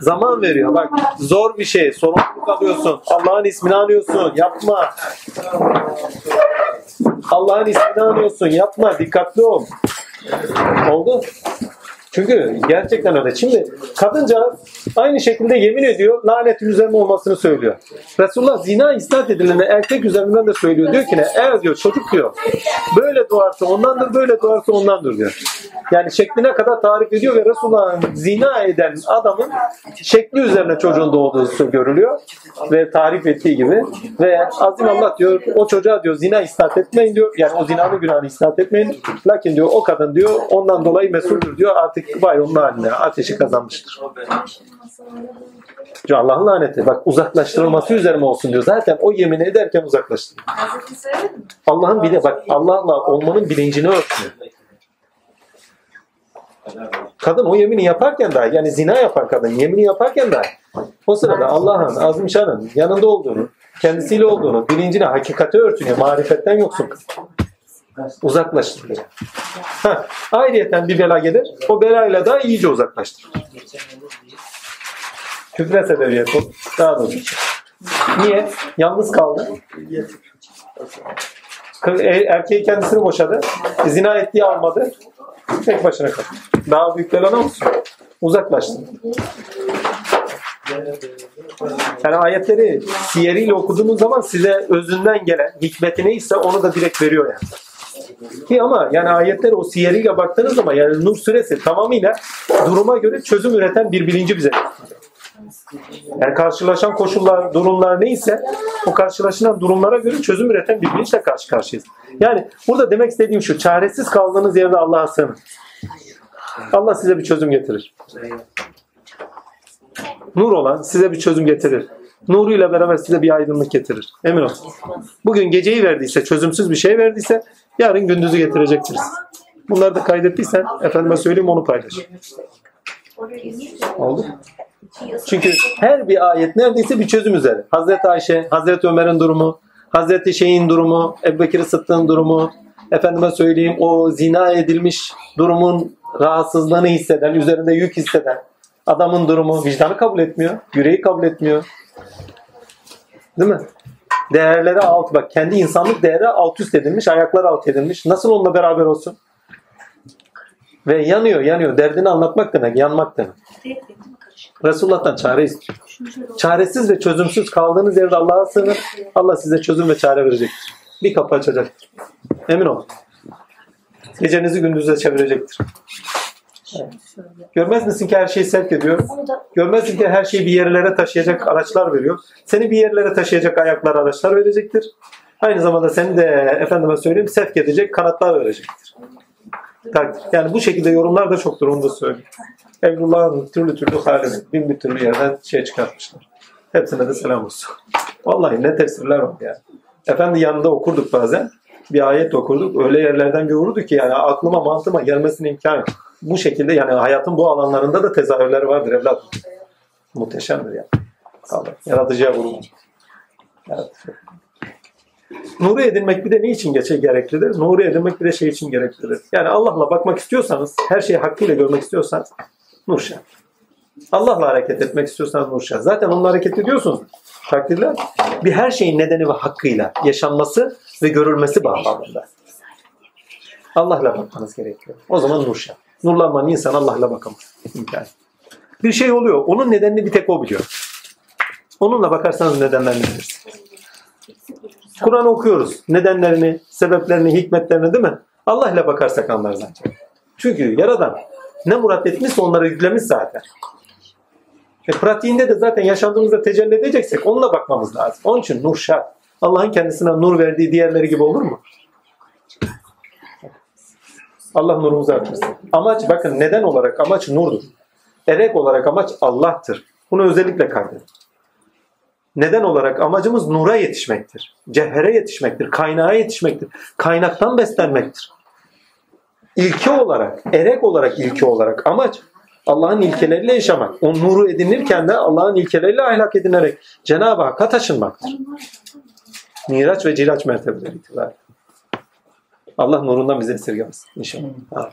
Zaman veriyor. Bak zor bir şey. Sorumluluk alıyorsun. Allah'ın ismini anıyorsun. Yapma. Allah'ın ismini anıyorsun. Yapma. Dikkatli ol. Oldu. Çünkü gerçekten öyle. Şimdi kadınca aynı şekilde yemin ediyor. Lanetin üzerine olmasını söylüyor. Resulullah zina isnat edilene erkek üzerinden de söylüyor. Diyor ki ne? Eğer diyor çocuk diyor. Böyle doğarsa ondandır, böyle doğarsa ondandır diyor. Yani şekline kadar tarif ediyor ve Resulullah'ın zina eden adamın şekli üzerine çocuğun doğduğu görülüyor. Ve tarif ettiği gibi. Ve Azim Allah diyor o çocuğa diyor zina isnat etmeyin diyor. Yani o zinanın günahını isnat etmeyin. Lakin diyor o kadın diyor ondan dolayı mesuldür diyor. Artık vay onun haline ateşi kazanmıştır. Allah'ın laneti. Bak uzaklaştırılması üzerime olsun diyor. Zaten o yemin ederken uzaklaştırıyor. Allah'ın bile bak Allah'la olmanın bilincini örtüyor. Kadın o yemini yaparken dahi yani zina yapan kadın yemini yaparken dahi o sırada Allah'ın azimşanın yanında olduğunu, kendisiyle olduğunu, bilincine, hakikati örtünüyor. Marifetten yoksun kız. Uzaklaştırıyor. Ha, ayrıyeten bir bela gelir. O belayla da iyice uzaklaştırır. Küfre sebebiyet o. Daha doğrusu. Niye? Yalnız kaldı. E- Erkeği kendisini boşadı. Zina ettiği almadı. Tek başına kaldı. Daha büyük bela ne olsun? Uzaklaştı. Yani ayetleri siyeriyle okuduğunuz zaman size özünden gelen hikmeti neyse onu da direkt veriyor yani. Ki ama yani ayetleri o siyeriyle baktığınız zaman yani Nur suresi tamamıyla duruma göre çözüm üreten bir bilinci bize. Yani karşılaşan koşullar, durumlar neyse o karşılaşılan durumlara göre çözüm üreten bir bilinçle karşı karşıyayız. Yani burada demek istediğim şu, çaresiz kaldığınız yerde Allah'a sığının. Allah size bir çözüm getirir. Nur olan size bir çözüm getirir. Nuruyla beraber size bir aydınlık getirir. Emin olun. Bugün geceyi verdiyse, çözümsüz bir şey verdiyse yarın gündüzü getirecektir. Bunları da kaydettiysen efendime söyleyeyim onu paylaş. Oldu. Çünkü her bir ayet neredeyse bir çözüm üzere. Hazreti Ayşe, Hazreti Ömer'in durumu, Hazreti Şeyh'in durumu, Ebu Bekir Sıddık'ın durumu, efendime söyleyeyim o zina edilmiş durumun rahatsızlığını hisseden, üzerinde yük hisseden adamın durumu vicdanı kabul etmiyor, yüreği kabul etmiyor. Değil mi? Değerleri alt bak kendi insanlık değeri alt üst edilmiş, ayakları alt edilmiş. Nasıl onunla beraber olsun? Ve yanıyor, yanıyor. Derdini anlatmak demek, yanmak demek. Resulullah'tan çare istiyor. Çaresiz ve çözümsüz kaldığınız yerde Allah'a sığınır. Allah size çözüm ve çare verecektir. Bir kapı açacaktır. Emin olun. Gecenizi gündüze çevirecektir. Görmez misin ki her şeyi sevk ediyor? Görmez misin ki her şeyi bir yerlere taşıyacak araçlar veriyor? Seni bir yerlere taşıyacak ayaklar, araçlar verecektir. Aynı zamanda seni de efendime söyleyeyim sevk edecek kanatlar verecektir. Yani bu şekilde yorumlar da çoktur onu da söyleyeyim. Evlullah'ın türlü türlü halini bin bir türlü yerden şey çıkartmışlar. Hepsine de selam olsun. Vallahi ne tefsirler var ya. Efendi yanında okurduk bazen. Bir ayet okurduk. Öyle yerlerden görürdük ki yani aklıma mantığıma gelmesine imkan yok. Bu şekilde yani hayatın bu alanlarında da tezahürleri vardır evladım. Muhteşemdir yani. Allah. Yaratıcıya vurulun. Yaratıcı. Nuru edinmek bir de ne için geçe gereklidir? Nuru edinmek bir de şey için gereklidir. Yani Allah'la bakmak istiyorsanız, her şeyi hakkıyla görmek istiyorsanız Nurşah. Allah'la hareket etmek istiyorsanız Nurşah. Zaten onunla hareket ediyorsunuz. Takdirler. Bir her şeyin nedeni ve hakkıyla yaşanması ve görülmesi bağlamında. Allah'la bakmanız gerekiyor. O zaman Nurşah. Nurlanmayan insan Allah'la bakamaz. Bir şey oluyor. Onun nedenini bir tek o biliyor. Onunla bakarsanız nedenlerini bilirsiniz. Kur'an okuyoruz. Nedenlerini, sebeplerini, hikmetlerini değil mi? Allah ile bakarsak anlarız ancak. Çünkü Yaradan ne murat etmişse onları yüklemiş zaten. E, pratiğinde de zaten yaşantımızda tecelli edeceksek onunla bakmamız lazım. Onun için nur şart. Allah'ın kendisine nur verdiği diğerleri gibi olur mu? Allah nurumuzu artırsın. Amaç bakın neden olarak amaç nurdur. Erek olarak amaç Allah'tır. Bunu özellikle kaydedin. Neden olarak amacımız nura yetişmektir. Cevhere yetişmektir. Kaynağa yetişmektir. Kaynaktan beslenmektir. İlke olarak, erek olarak ilke olarak amaç Allah'ın ilkeleriyle yaşamak. O nuru edinirken de Allah'ın ilkeleriyle ahlak edinerek Cenab-ı Hakk'a taşınmaktır. Miraç ve cilaç mertebeleri itibariyle. Allah nurundan bize esirgemesin inşallah. Amin.